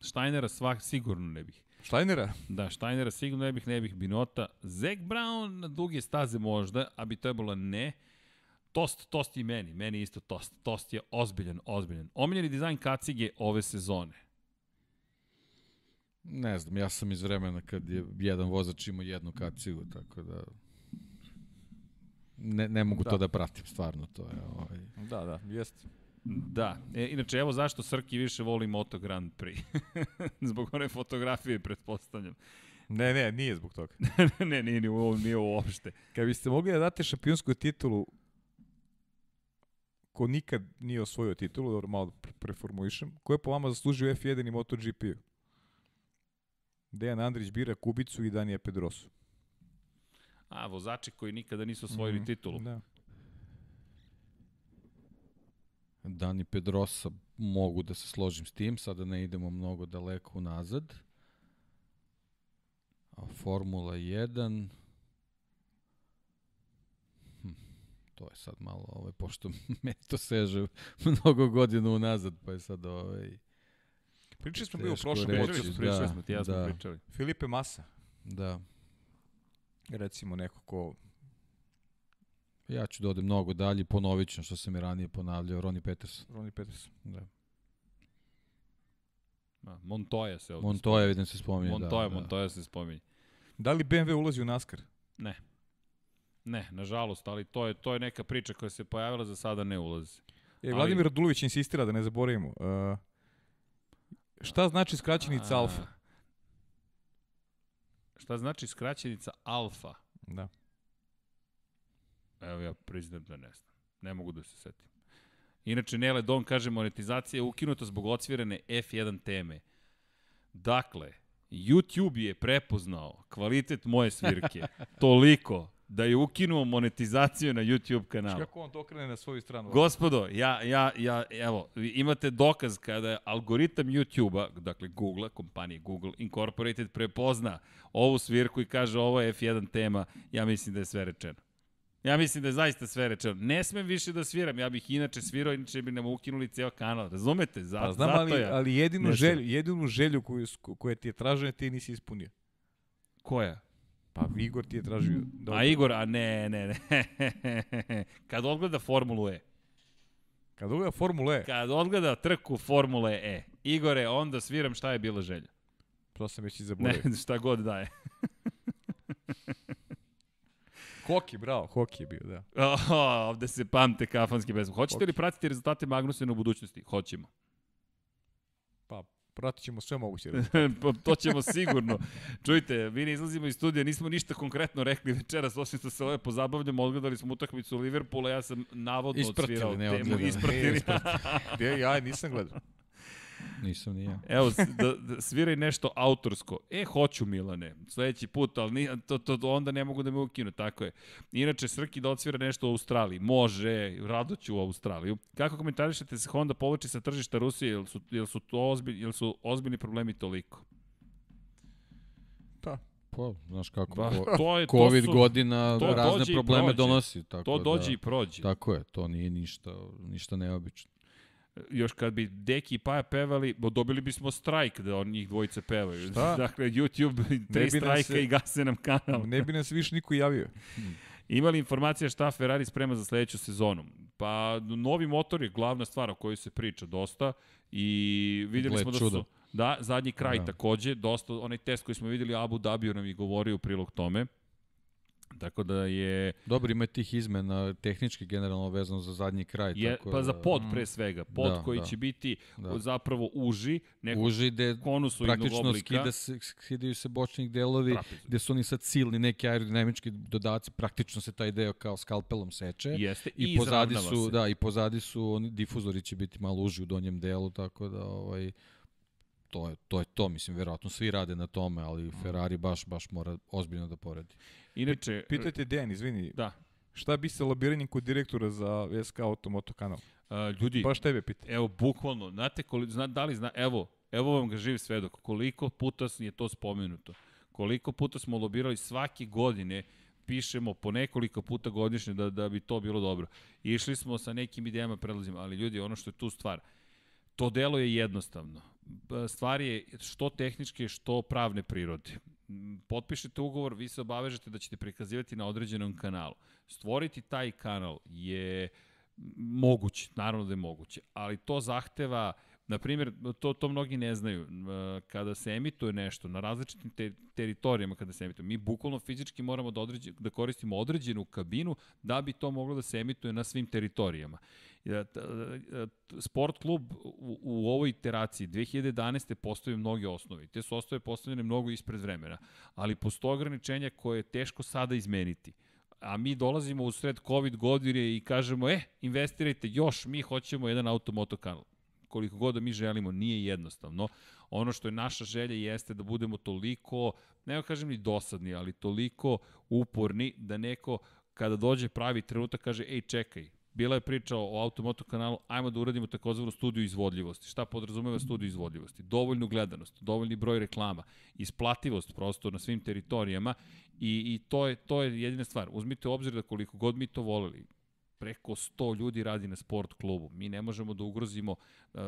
Steinera svak sigurno ne bih. Steinera? Da, Steinera sigurno ne bih, ne bih Binota. Zek Brown na duge staze možda, a bi trebalo ne. Tost, tost i meni, meni isto tost. Tost je ozbiljan, ozbiljan. Omiljeni dizajn kacige ove sezone. Ne znam, ja sam iz vremena kad je jedan vozač imao jednu kacigu, tako da ne, ne mogu da. to da pratim, stvarno to je. Ovaj... Da, da, jeste. Da, e, inače evo zašto Srki više voli Moto Grand Prix. Zbog one fotografije, pretpostavljam. Ne, ne, nije zbog toga. ne, nije, nije, nije uopšte. Kad biste mogli da date šampionsku titulu ko nikad nije osvojio titulu, dobro malo da preformulišem, ko je po vama zaslužio F1 i MotoGP-u? Dejan Andrić bira Kubicu i Danija Pedrosu. A, vozači koji nikada nisu osvojili mm, titulu. Da. Dani Pedrosa mogu da se složim s tim, sada ne idemo mnogo daleko unazad. A Formula 1 hm, to je sad malo, ovaj, pošto me to seže mnogo godina unazad, pa je sad ovaj... Pričali smo bio u prošlom reći, pričali da, smo, ti ja smo da. pričali. Filipe Massa. Da. Recimo neko ko Ja ću da odem mnogo dalje, ponovit ću što sam i ranije ponavljao, Roni Peters. Roni Peters. Da. Da, Montoya se ovdje Montoya vidim se spominje. Montoya, da, Montoya da. se spominje. Da li BMW ulazi u NASCAR? Ne. Ne, nažalost, ali to je to je neka priča koja se pojavila za sada ne ulazi. E, Vladimir ali... Radulović insistira da ne zaboravimo. Uh, šta znači skraćenica A... alfa? Šta znači skraćenica alfa? Da. Evo ja priznam da ne znam. Ne mogu da se setim. Inače, Nele Don kaže monetizacija je ukinuta zbog ocvirene F1 teme. Dakle, YouTube je prepoznao kvalitet moje svirke toliko da je ukinuo monetizaciju na YouTube kanalu. Kako on to okrene na svoju stranu? Gospodo, ja, ja, ja, evo, imate dokaz kada je algoritam YouTube-a, dakle Google, kompanije Google Incorporated, prepozna ovu svirku i kaže ovo je F1 tema, ja mislim da je sve rečeno. Ja mislim da je zaista sve rečeno. Ne smem više da sviram, ja bih inače svirao, inače bi nam ukinuli ceo kanal. Razumete? Za, pa znam, zato ali, ja. ali jedinu, želju, jedinu želju koju, koja ti je tražena ti nisi ispunio. Koja? Pa Igor ti je tražio. Da a Igor, a ne, ne, ne. Kad odgleda Formulu E. Kad odgleda Formulu E? Kad odgleda trku Formule E. Igore, onda sviram šta je bila želja. To sam već i zaboravio. Ne, šta god daje. Hoki, bravo, hoki je bio, da. Oh, ovde se pamte kafanski pesme. Hoćete hoki. li pratiti rezultate Magnusena u budućnosti? Hoćemo. Pratit ćemo sve moguće pa, to ćemo sigurno. Čujte, mi ne izlazimo iz studija, nismo ništa konkretno rekli večeras, osim što se ove pozabavljamo, odgledali smo utakmicu Liverpoola, ja sam navodno ispratili, odsvirao ne temu. Ispratili, ne, ja nisam gledao. Nisam ni ja. Evo, da, da sviraj nešto autorsko. E, hoću Milane, sledeći put, ali ni, to, to, to, onda ne mogu da me ukinu, tako je. Inače, Srki da odsvira nešto u Australiji. Može, rado ću u Australiju. Kako komentarišete se Honda povlači sa tržišta Rusije, jel su, jel su, to ozbilj, jel su ozbiljni problemi toliko? Pa, Pa, znaš kako, ba, to je, COVID to su, godina to razne probleme donosi. Tako to dođe da, i prođe. Tako je, to nije ništa, ništa neobično još kad bi Deki i Paja pevali, dobili bismo strajk da on njih dvojice pevaju. Šta? Dakle, YouTube, tri strajka se, i gase nam kanal. Ne bi nas više niko javio. Imali informacija šta Ferrari sprema za sledeću sezonu? Pa, novi motor je glavna stvar o kojoj se priča dosta i videli Gled smo da čudo. su... Da, zadnji kraj da. takođe, dosta, onaj test koji smo videli Abu Dhabiju nam i govorio u prilog tome. Tako da je... Dobro, ima tih izmena tehnički generalno vezano za zadnji kraj. Je, tako pa da, za pod pre svega. Pod da, koji da, će biti da. zapravo uži, nekog uži de, praktično oblika. Skida se, skidaju se bočnih delovi, Trapezu. gde su oni sad silni neki aerodinamički dodaci, praktično se taj deo kao skalpelom seče. Jeste, i, i pozadi su, se. Da, i pozadi su, oni difuzori će biti malo uži u donjem delu, tako da ovaj, to je, to je to, mislim, verovatno svi rade na tome, ali Ferrari baš, baš mora ozbiljno da poredi. Inače... Pitajte Dejan, izvini. Da. Šta bi se lobiranjem kod direktora za SK Automoto kanal? Uh, ljudi, baš tebe pitam. Evo, bukvalno, znate koliko, zna, da li zna, evo, evo vam ga živ svedok, koliko puta je to spomenuto, koliko puta smo lobirali svake godine, pišemo po nekoliko puta godišnje da, da bi to bilo dobro. Išli smo sa nekim idejama, predlazima, ali ljudi, ono što je tu stvar, to delo je jednostavno. Stvar je što tehničke, što pravne prirode potpišete ugovor, vi se obavežete da ćete prikazivati na određenom kanalu. Stvoriti taj kanal je moguće, naravno da je moguće, ali to zahteva, na primjer, to, to mnogi ne znaju, kada se emituje nešto na različitim te, teritorijama, kada se emituje, mi bukvalno fizički moramo da, određe, da koristimo određenu kabinu da bi to moglo da se emituje na svim teritorijama. Sport klub u, u ovoj iteraciji 2011. postoje mnoge osnovi. Te su osnove postavljene mnogo ispred vremena, ali postoje ograničenja koje je teško sada izmeniti a mi dolazimo u sred COVID godine i kažemo, e, investirajte još, mi hoćemo jedan automoto kanal. Koliko god da mi želimo, nije jednostavno. Ono što je naša želja jeste da budemo toliko, ne kažem ni dosadni, ali toliko uporni da neko kada dođe pravi trenutak kaže, ej čekaj, bila je priča o Automoto kanalu, ajmo da uradimo takozvanu studiju izvodljivosti. Šta podrazumeva studiju izvodljivosti? Dovoljnu gledanost, dovoljni broj reklama, isplativost prosto na svim teritorijama i, i to, je, to je jedina stvar. Uzmite u obzir da koliko god mi to voleli, preko 100 ljudi radi na sport klubu. Mi ne možemo da ugrozimo uh,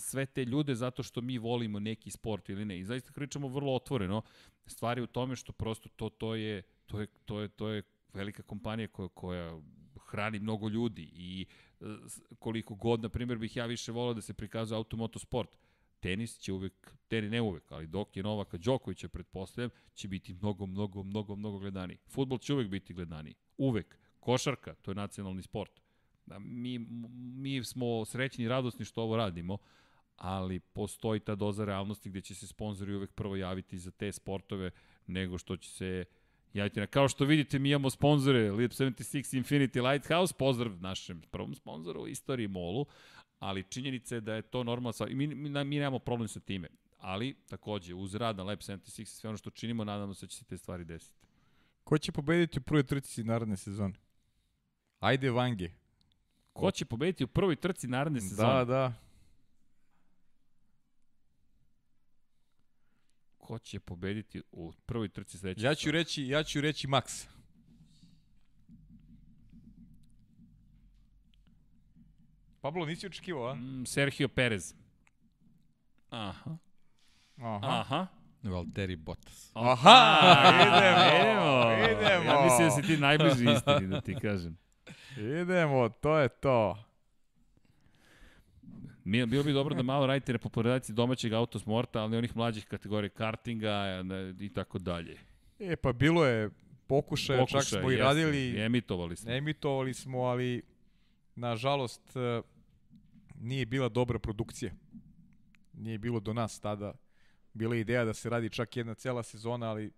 sve te ljude zato što mi volimo neki sport ili ne. I zaista pričamo vrlo otvoreno. Stvari u tome što prosto to, to je to je, to je, to je velika kompanija koja, koja hrani mnogo ljudi i e, koliko god, na primjer, bih ja više volao da se prikazuje automotosport. Tenis će uvek, tenis ne uvek, ali dok je Novaka Đokovića, pretpostavljam, će biti mnogo, mnogo, mnogo, mnogo gledaniji. Futbol će uvek biti gledaniji. Uvek. Košarka, to je nacionalni sport. Da, mi, mi smo srećni i radosni što ovo radimo, ali postoji ta doza realnosti gde će se sponzori uvek prvo javiti za te sportove nego što će se Javite na, kao što vidite, mi imamo sponzore Lip 76 Infinity Lighthouse, pozdrav našem prvom sponzoru u istoriji Molu, ali činjenica je da je to normalno, mi, mi, mi nemamo problem sa time, ali takođe uz rad na Lab 76 i sve ono što činimo, nadamo se da će se te stvari desiti. Ko će pobediti u prvoj trci naredne sezone? Ajde Vange. Ko će pobediti u prvoj trci naredne da, sezone? Da, da. Ko će pobediti u prvoj trci sledeće. Ja ću reći, ja ću reći Max. Pablo, nisi očekivao, a? Mm, Sergio Perez. Aha. Aha. Aha. Valtteri Bottas. Aha, idemo, idemo. Ja mislim da si ti najbliži istini, da ti kažem. Idemo, to je to. Bilo bi dobro da malo radite na popularizaciji domaćeg autosmorta, ali onih mlađih kategorija kartinga i tako dalje. E, pa bilo je pokušaja, Pokušaj, čak smo i radili. Emitovali smo. Emitovali smo, ali nažalost e, nije bila dobra produkcija. Nije bilo do nas tada. Bila je ideja da se radi čak jedna cela sezona, ali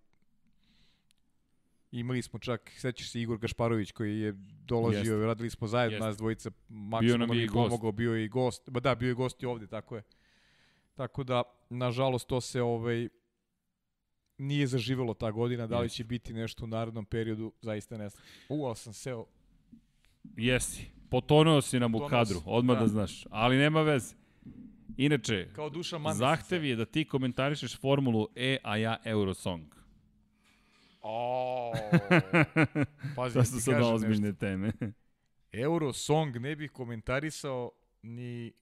Imali smo čak, sećaš se Igor Gašparović koji je dolazio, Jest. radili smo zajedno Jest. nas dvojica, maksimum nam pomogao, bio je i gost. Ba da, bio je gost i ovde, tako je. Tako da, nažalost, to se ovaj, nije zaživelo ta godina, da li će biti nešto u narodnom periodu, zaista ne znam. U, ali sam seo. Jesi, potonuo si nam u kadru, odmah da. da znaš, ali nema veze. Inače, Kao duša zahtev je da ti komentarišeš formulu E, a ja Eurosong. O, pazi, to su sada ozbiljne nešto. teme. Eurosong ne bih komentarisao ni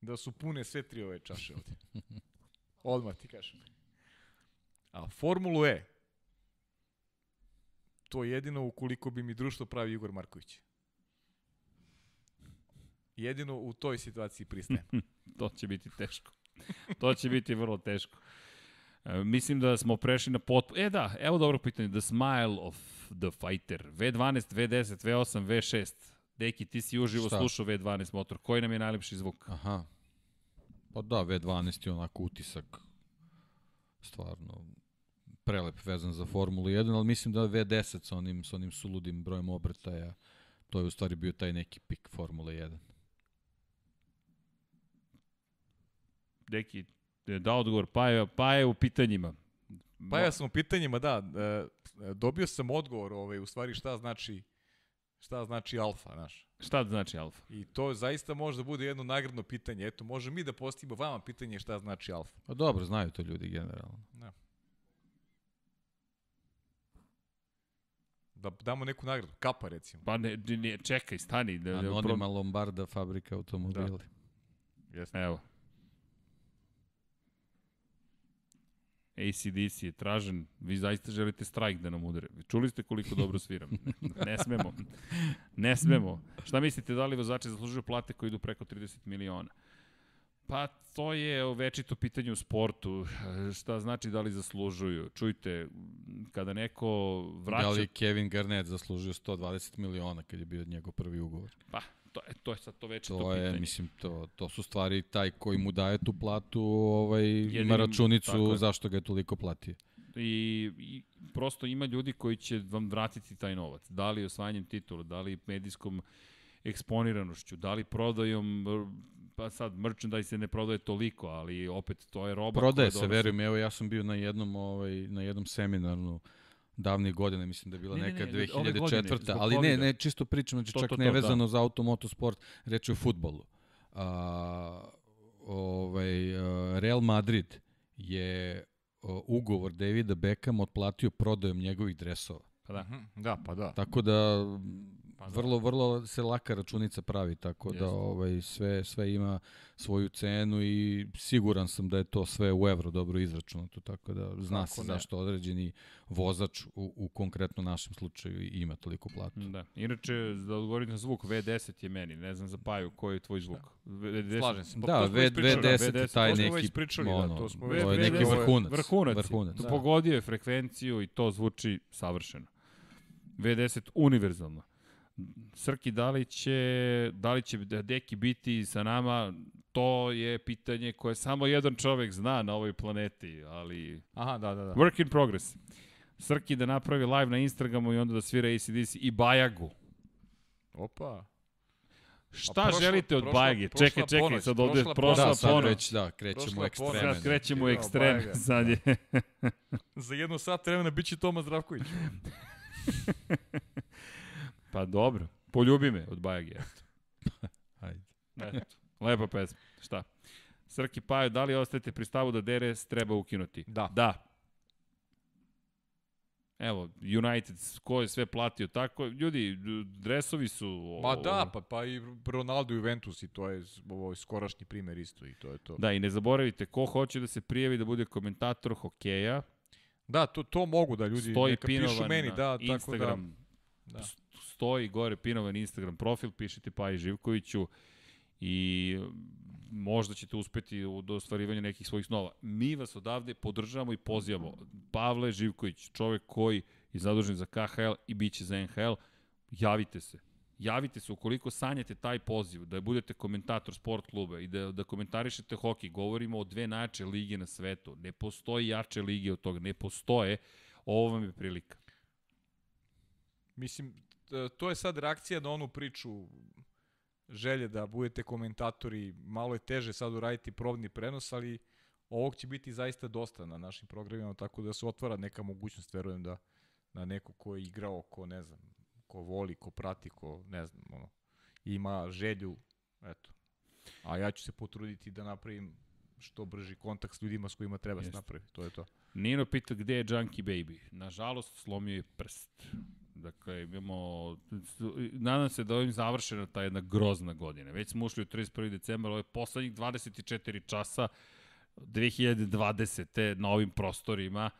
da su pune sve tri ove čaše ovde. Odmah ti kažem. A Formulu E, to je jedino ukoliko bi mi društvo pravi Igor Marković. Jedino u toj situaciji pristajem. to će biti teško. To će biti vrlo teško. E, mislim da smo prešli na pot... E da, evo dobro pitanje. The Smile of the Fighter. V12, V10, V8, V6. Deki, ti si uživo Šta? slušao V12 motor. Koji nam je najlepši zvuk? Aha. Pa da, V12 je onako utisak stvarno prelep vezan za Formulu 1, ali mislim da V10 sa onim, sa onim suludim brojem obrtaja, to je u stvari bio taj neki pik Formule 1. Deki, da odgovor, pa je, pa je u pitanjima. Pa ja sam u pitanjima, da. E, dobio sam odgovor, ovaj, u stvari šta znači šta znači alfa, znaš. Šta znači alfa? I to zaista može da bude jedno nagradno pitanje. Eto, može mi da postavimo vama pitanje šta znači alfa. Pa dobro, znaju to ljudi generalno. Da. Da damo neku nagradu, kapa recimo. Pa ne, ne čekaj, stani. Da, Anonima Lombarda, fabrika automobila. Da. Jesne. Evo. ACDC je tražen, vi zaista želite strajk da nam udare. Čuli ste koliko dobro sviram. Ne smemo. Ne smemo. Šta mislite, da li vozači zaslužuju plate koji idu preko 30 miliona? Pa to je večito pitanje u sportu. Šta znači da li zaslužuju? Čujte, kada neko vraća... Da li Kevin Garnett zaslužio 120 miliona kad je bio njegov prvi ugovor? Pa, to, je, to je sad to večito to je, pitanje. Mislim, to, to su stvari, taj koji mu daje tu platu, ovaj, Jedinim, ima računicu zašto ga je toliko platio. I, i prosto ima ljudi koji će vam vratiti taj novac. Da li osvajanjem titula, da li medijskom eksponiranošću, da li prodajom pa sad merchandise se ne prodaje toliko, ali opet to je roba prodaje se, verujem, evo ja sam bio na jednom ovaj na jednom seminaru davnih godina, mislim da je bila ne, neka ne, ne, 2004. Godine, ali ne, ne, čisto pričam, znači to, čak to, to, nevezano da. za automotosport, reći o futbolu. A, ovaj, Real Madrid je ugovor Davida Beckham otplatio prodajom njegovih dresova. Pa da. Mhm, da, pa da. Tako da Pa da. vrlo, vrlo se laka računica pravi, tako da, Jeste. da ovaj, sve, sve ima svoju cenu i siguran sam da je to sve u evro dobro izračunato, tako da zna tako se ne. zašto određeni vozač u, u konkretno našem slučaju ima toliko platu. Da. Inače, da odgovorim na zvuk, V10 je meni, ne znam za Paju koji je tvoj zvuk. Da. V10. Slažem se. Pa, da, v, V10 je taj neki, pričali, ono, da, to smo to je neki vrhunac. Vrhunac. vrhunac. Da. Pogodio je frekvenciju i to zvuči savršeno. V10 univerzalno. Srki, da li će, da li će Deki biti sa nama, to je pitanje koje samo jedan čovek zna na ovoj planeti, ali... Aha, da, da, da. Work in progress. Srki da napravi live na Instagramu i onda da svira ACDC i Bajagu. Opa. Šta prošla, želite od prošla, Bajage? Čekaj, čekaj, ponoć, sad ovde prošla, prošla da, sad već, da, krećemo u ekstreme. Sad krećemo u ekstreme, sad je. Za jedno sat vremena biće Toma Zdravković. Pa dobro, poljubi me od Bajage, eto. Ajde. Eto, lepa pesma. Šta? Srki Pajo, da li ostajete pri stavu da DRS treba ukinuti? Da. Da. Evo, United, ko je sve platio tako, ljudi, dresovi su... Ma da, pa, pa i Ronaldo i Juventus i to je ovo skorašnji primer isto i to je to. Da, i ne zaboravite, ko hoće da se prijavi da bude komentator hokeja, Da, to, to mogu da ljudi Stoji neka pišu meni, da, Instagram, tako da. Da stoji gore pinovan Instagram profil, pišite Paji Živkoviću i možda ćete uspeti u ostvarivanju nekih svojih snova. Mi vas odavde podržavamo i pozivamo. Pavle Živković, čovek koji je zadužen za KHL i bit će za NHL, javite se. Javite se ukoliko sanjate taj poziv, da budete komentator sport kluba i da, da komentarišete hokej. Govorimo o dve najjače lige na svetu. Ne postoji jače lige od toga. Ne postoje. Ovo vam je prilika. Mislim, E, to je sad reakcija na onu priču želje da budete komentatori, malo je teže sad uraditi probni prenos, ali ovog će biti zaista dosta na našim programima, tako da se otvara neka mogućnost, verujem da na neko ko je igrao, ko ne znam, ko voli, ko prati, ko ne znam, ono, ima želju, eto. A ja ću se potruditi da napravim što brži kontakt s ljudima s kojima treba se napraviti, to je to. Nino pita gde je Junkie Baby. Nažalost, slomio je prst. Dakle, imamo, nadam se da ovim završena ta jedna grozna godina. Već smo ušli u 31. decembar, ovo je poslednjih 24 časa 2020. na ovim prostorima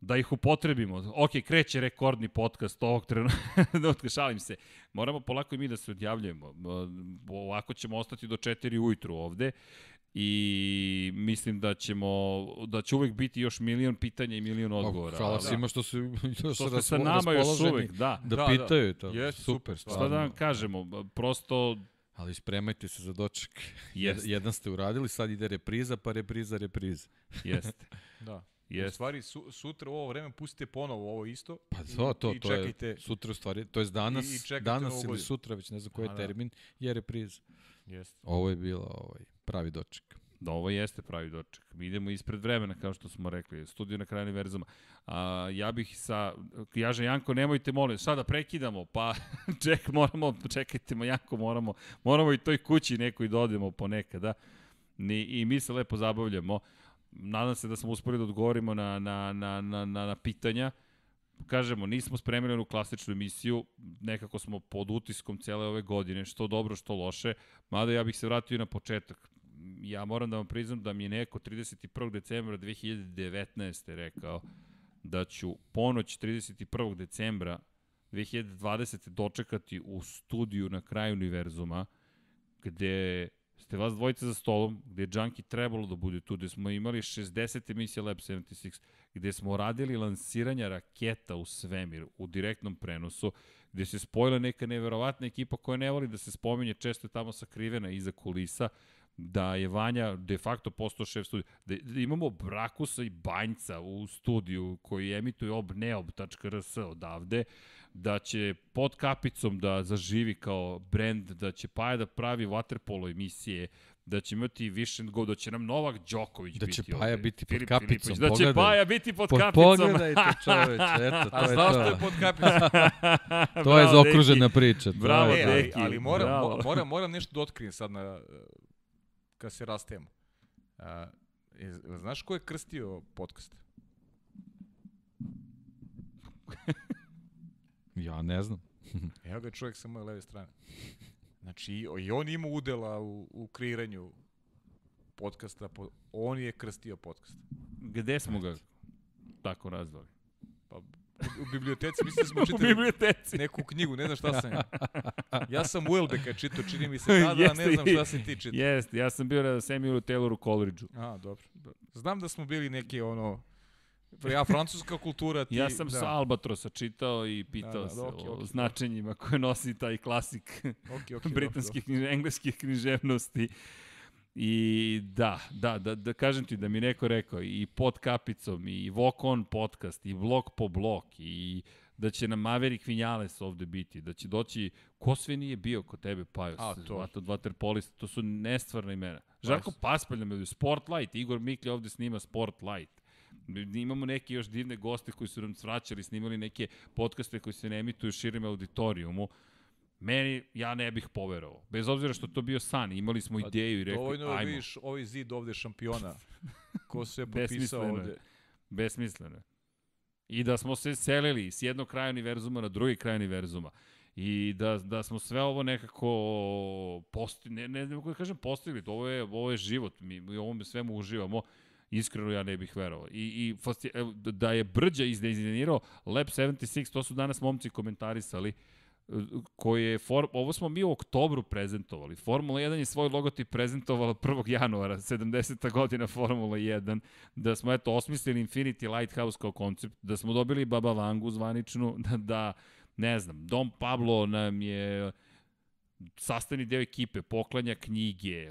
da ih upotrebimo. Ok, kreće rekordni podcast ovog trenutka, šalim se. Moramo polako i mi da se odjavljujemo. Ovako ćemo ostati do 4 ujutru ovde i mislim da ćemo da će uvek biti još milion pitanja i milion odgovora. Hvala svima da. što su što, što su sa nama još uvek, da. Da, da pitaju da. to. Yes, super, stvarno. Šta da vam kažemo, prosto Ali spremajte se za doček. Jeste. Jedan ste uradili, sad ide repriza, pa repriza, repriza. Jeste. da. Yes. U stvari, su, sutra u ovo vreme pustite ponovo ovo isto. Pa to, to, i, to čekajte, je sutra u stvari, to je danas, i, i danas ili sutra, već ne znam koji je termin, je repriz. Jeste. Ovo je bilo ovaj, pravi doček. Da, ovo jeste pravi doček. Mi idemo ispred vremena, kao što smo rekli. Studio na kraju univerzuma. A, ja bih sa... Jaže Janko, nemojte molim, sada prekidamo, pa ček, moramo, čekajte, Janko, moramo, moramo i toj kući nekoj da odemo ponekad, da? Ni, I mi se lepo zabavljamo. Nadam se da smo uspeli da odgovorimo na, na, na, na, na, na pitanja kažemo, nismo spremili onu klasičnu emisiju, nekako smo pod utiskom cele ove godine, što dobro, što loše, mada ja bih se vratio na početak ja moram da vam priznam da mi je neko 31. decembra 2019. rekao da ću ponoć 31. decembra 2020. dočekati u studiju na kraju univerzuma, gde ste vas dvojice za stolom, gde je Junkie trebalo da bude tu, gde smo imali 60 emisija Lab 76, gde smo radili lansiranja raketa u svemir u direktnom prenosu, gde se spojila neka neverovatna ekipa koja ne voli da se spominje, često je tamo sakrivena iza kulisa, da je Vanja de facto postao šef studija. Da, da imamo Brakusa i Banjca u studiju koji emituju obneob.rs odavde, da će pod kapicom da zaživi kao brand, da će Paja da pravi waterpolo emisije, da će imati više go, da će nam Novak Đoković da biti će Paja ovde. biti pod Filip kapicom, Filipović, Da će Paja biti pod po, kapicom. Pogledajte čoveče, eto, to A je znaš što je to. pod kapicom? To je zaokružena deki. priča. to Bravo, je E, to. ali, deki, ali moram, bravo. mo- moram, moram nešto da otkrijem sad na, kad se rastemo. A, je- znaš ko je krstio podcast? Ja ne znam. Evo ga čovjek sa moje leve strane. Znači, i, i on ima udela u, u kreiranju podcasta. Po, on je krstio podcast. Gde smo ga tako razvali? U, biblioteci, mislim da smo čitali biblioteci. neku knjigu, ne znam šta sam ja. Ja sam Uelbeka čitao, čini mi se tada, a ne Jeste, znam šta si ti čitao. Jeste, ja sam bio na Samuelu Tayloru Coleridgeu. A, dobro. Znam da smo bili neki ono, ja francuska kultura, ti... Ja sam da. sa Albatrosa čitao i pitao Da, da, se okej, o okej, značenjima koje nosi taj klasik Okay, okay, britanskih, knjiž, engleskih književnosti. I da, da, da, da kažem ti da mi neko rekao i pod kapicom i Walk On podcast i blok po blok i da će nam Maverick Vinales ovde biti, da će doći, ko sve nije bio kod tebe, Pajos, A, to. Vato Vaterpolista, to su nestvarna imena. Žarko Paspalj nam je ovde, Sportlight, Igor Miklja ovde snima Sportlight. Imamo neke još divne goste koji su nam svraćali, snimali neke podcaste koji se ne emituju širim auditorijumu. Meni, ja ne bih poverovao. Bez obzira što to bio san, imali smo Pa, ideju i rekli, Dovoljno da ajmo. vidiš ovaj zid ovde šampiona. Ko se je potpisao ovde. Besmisleno je. I da smo se selili s jednog kraja univerzuma na drugi kraj univerzuma. I da, da smo sve ovo nekako posti, ne, ne, ne mogu da kažem postigli, ovo je, ovo je život, mi, mi u ovome svemu uživamo, iskreno ja ne bih verovao. I, i fasti, evo, da je Brđa izdizajnirao Lab 76, to su danas momci komentarisali, koji je, for, ovo smo mi u oktobru prezentovali. Formula 1 je svoj logotip prezentovala 1. januara, 70. godina Formula 1, da smo eto osmislili Infinity Lighthouse kao koncept, da smo dobili Baba Vangu zvaničnu, da, da ne znam, Dom Pablo nam je sastavni deo ekipe, poklanja knjige,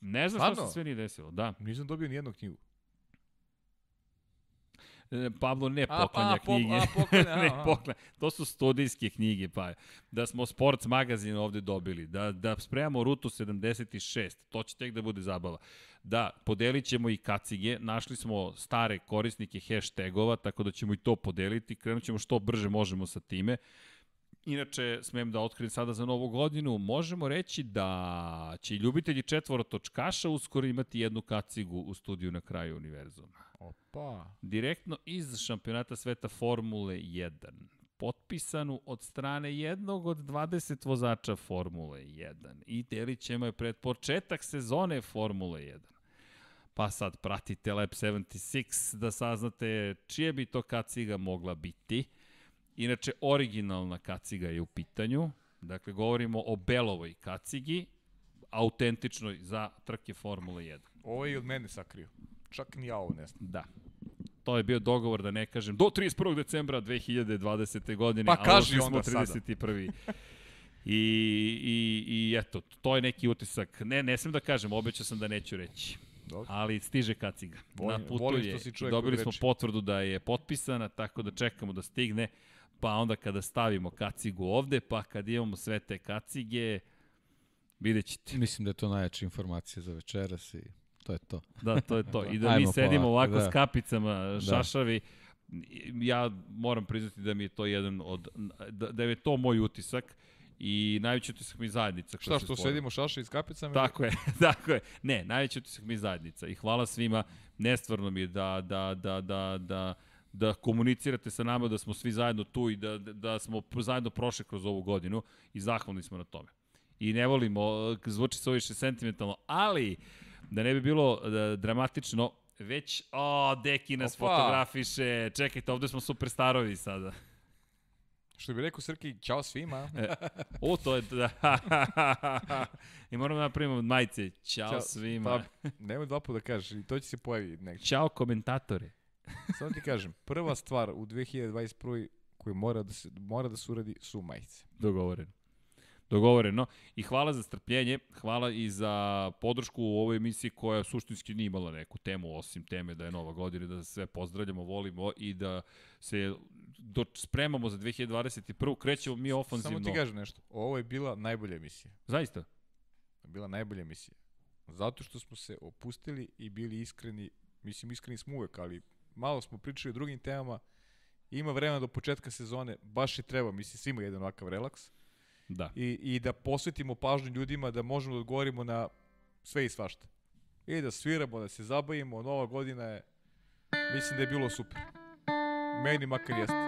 ne znam šta Stvarno? se sve nije desilo, da. Nisam dobio ni jednu knjigu. E, Pablo ne A, poklanja pa, po- knjige. a, poklanja, ne poklanja. To su studijske knjige, pa da smo Sports magazin ovde dobili, da, da spremamo rutu 76, to će tek da bude zabava. Da, podelit ćemo i kacige, našli smo stare korisnike hashtagova, tako da ćemo i to podeliti, krenut ćemo što brže možemo sa time. Inače, smem da otkrijem sada za novu godinu, možemo reći da će i ljubitelji četvorotočkaša uskoro imati jednu kacigu u studiju na kraju univerzuma Opa. direktno iz šampionata sveta Formule 1, potpisanu od strane jednog od 20 vozača Formule 1 i delit ćemo je pred početak sezone Formule 1. Pa sad pratite Lab 76 da saznate čije bi to kaciga mogla biti. Inače, originalna kaciga je u pitanju. Dakle, govorimo o Belovoj kacigi, autentičnoj za trke Formule 1. Ovo je i od mene sakrio. Čak ni ja ovo ne znam. Da. To je bio dogovor da ne kažem do 31. decembra 2020. godine. Pa a kaži onda smo sada. 31. I, i, I eto, to je neki utisak. Ne, ne smem da kažem, obećao sam da neću reći. Dobro. Ali stiže kaciga. Volim- Na putu volim je. Dobili smo reči. potvrdu da je potpisana, tako da čekamo da stigne. Pa onda kada stavimo kacigu ovde, pa kad imamo sve te kacige, vidjet ćete. Mislim da je to najjača informacija za večeras i to je to. Da, to je to. I da mi sedimo polako, ovako da. s kapicama, šašavi. Ja moram priznati da mi je to jedan od, da, da je to moj utisak i najveći utisak mi je zajednica. Šta što stvorila. sedimo šaše iz kapicama? Tako je, tako je. Ne, najveći utisak mi je zajednica i hvala svima. Nestvarno mi je da, da, da, da, da, da komunicirate sa nama, da smo svi zajedno tu i da, da smo zajedno prošli kroz ovu godinu i zahvalni smo na tome. I ne volimo, zvuči se ovo više sentimentalno, ali da ne bi bilo e, dramatično, već, o, Deki nas Opa. fotografiše, čekajte, ovde smo superstarovi sada. Što bi rekao Srki, ćao svima. O, to je, da, i moramo da napravimo majice, ćao, Ćao, svima. Pa, nemoj dva puta da kažeš, i to će se pojaviti negdje. Ćao komentatore. Samo ti kažem, prva stvar u 2021. koju mora da se, mora da se uradi su majice. Dogovoreno. Dogovoreno. I hvala za strpljenje, hvala i za podršku u ovoj emisiji koja suštinski nije imala neku temu, osim teme da je nova godina, da sve pozdravljamo, volimo i da se do, spremamo za 2021. Krećemo mi ofanzivno. Samo ti kažem nešto. Ovo je bila najbolja emisija. Zaista? Bila najbolja emisija. Zato što smo se opustili i bili iskreni, mislim iskreni smo uvek, ali malo smo pričali o drugim temama, ima vremena do početka sezone, baš i treba, mislim, svima jedan ovakav relaks. Da. I, I da posvetimo pažnju ljudima da možemo da odgovorimo na sve i svašta. I da sviramo, da se zabavimo, nova godina je, mislim da je bilo super. Meni makar jeste.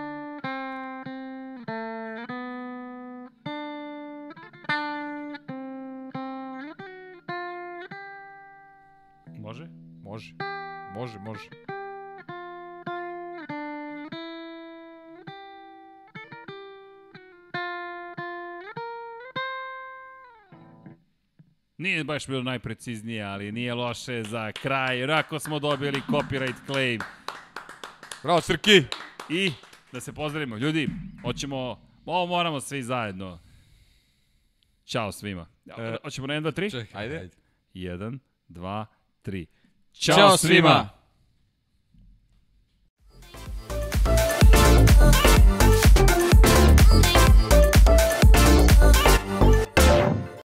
Nije baš bilo najpreciznije, ali nije loše za kraj. Rako smo dobili copyright claim. Bravo, Srki! I da se pozdravimo. Ljudi, hoćemo, ovo moramo svi zajedno. Ćao svima. E, hoćemo na 1, 2, 3? Čekaj, Ajde. ajde. 1, 2, 3. Ćao svima!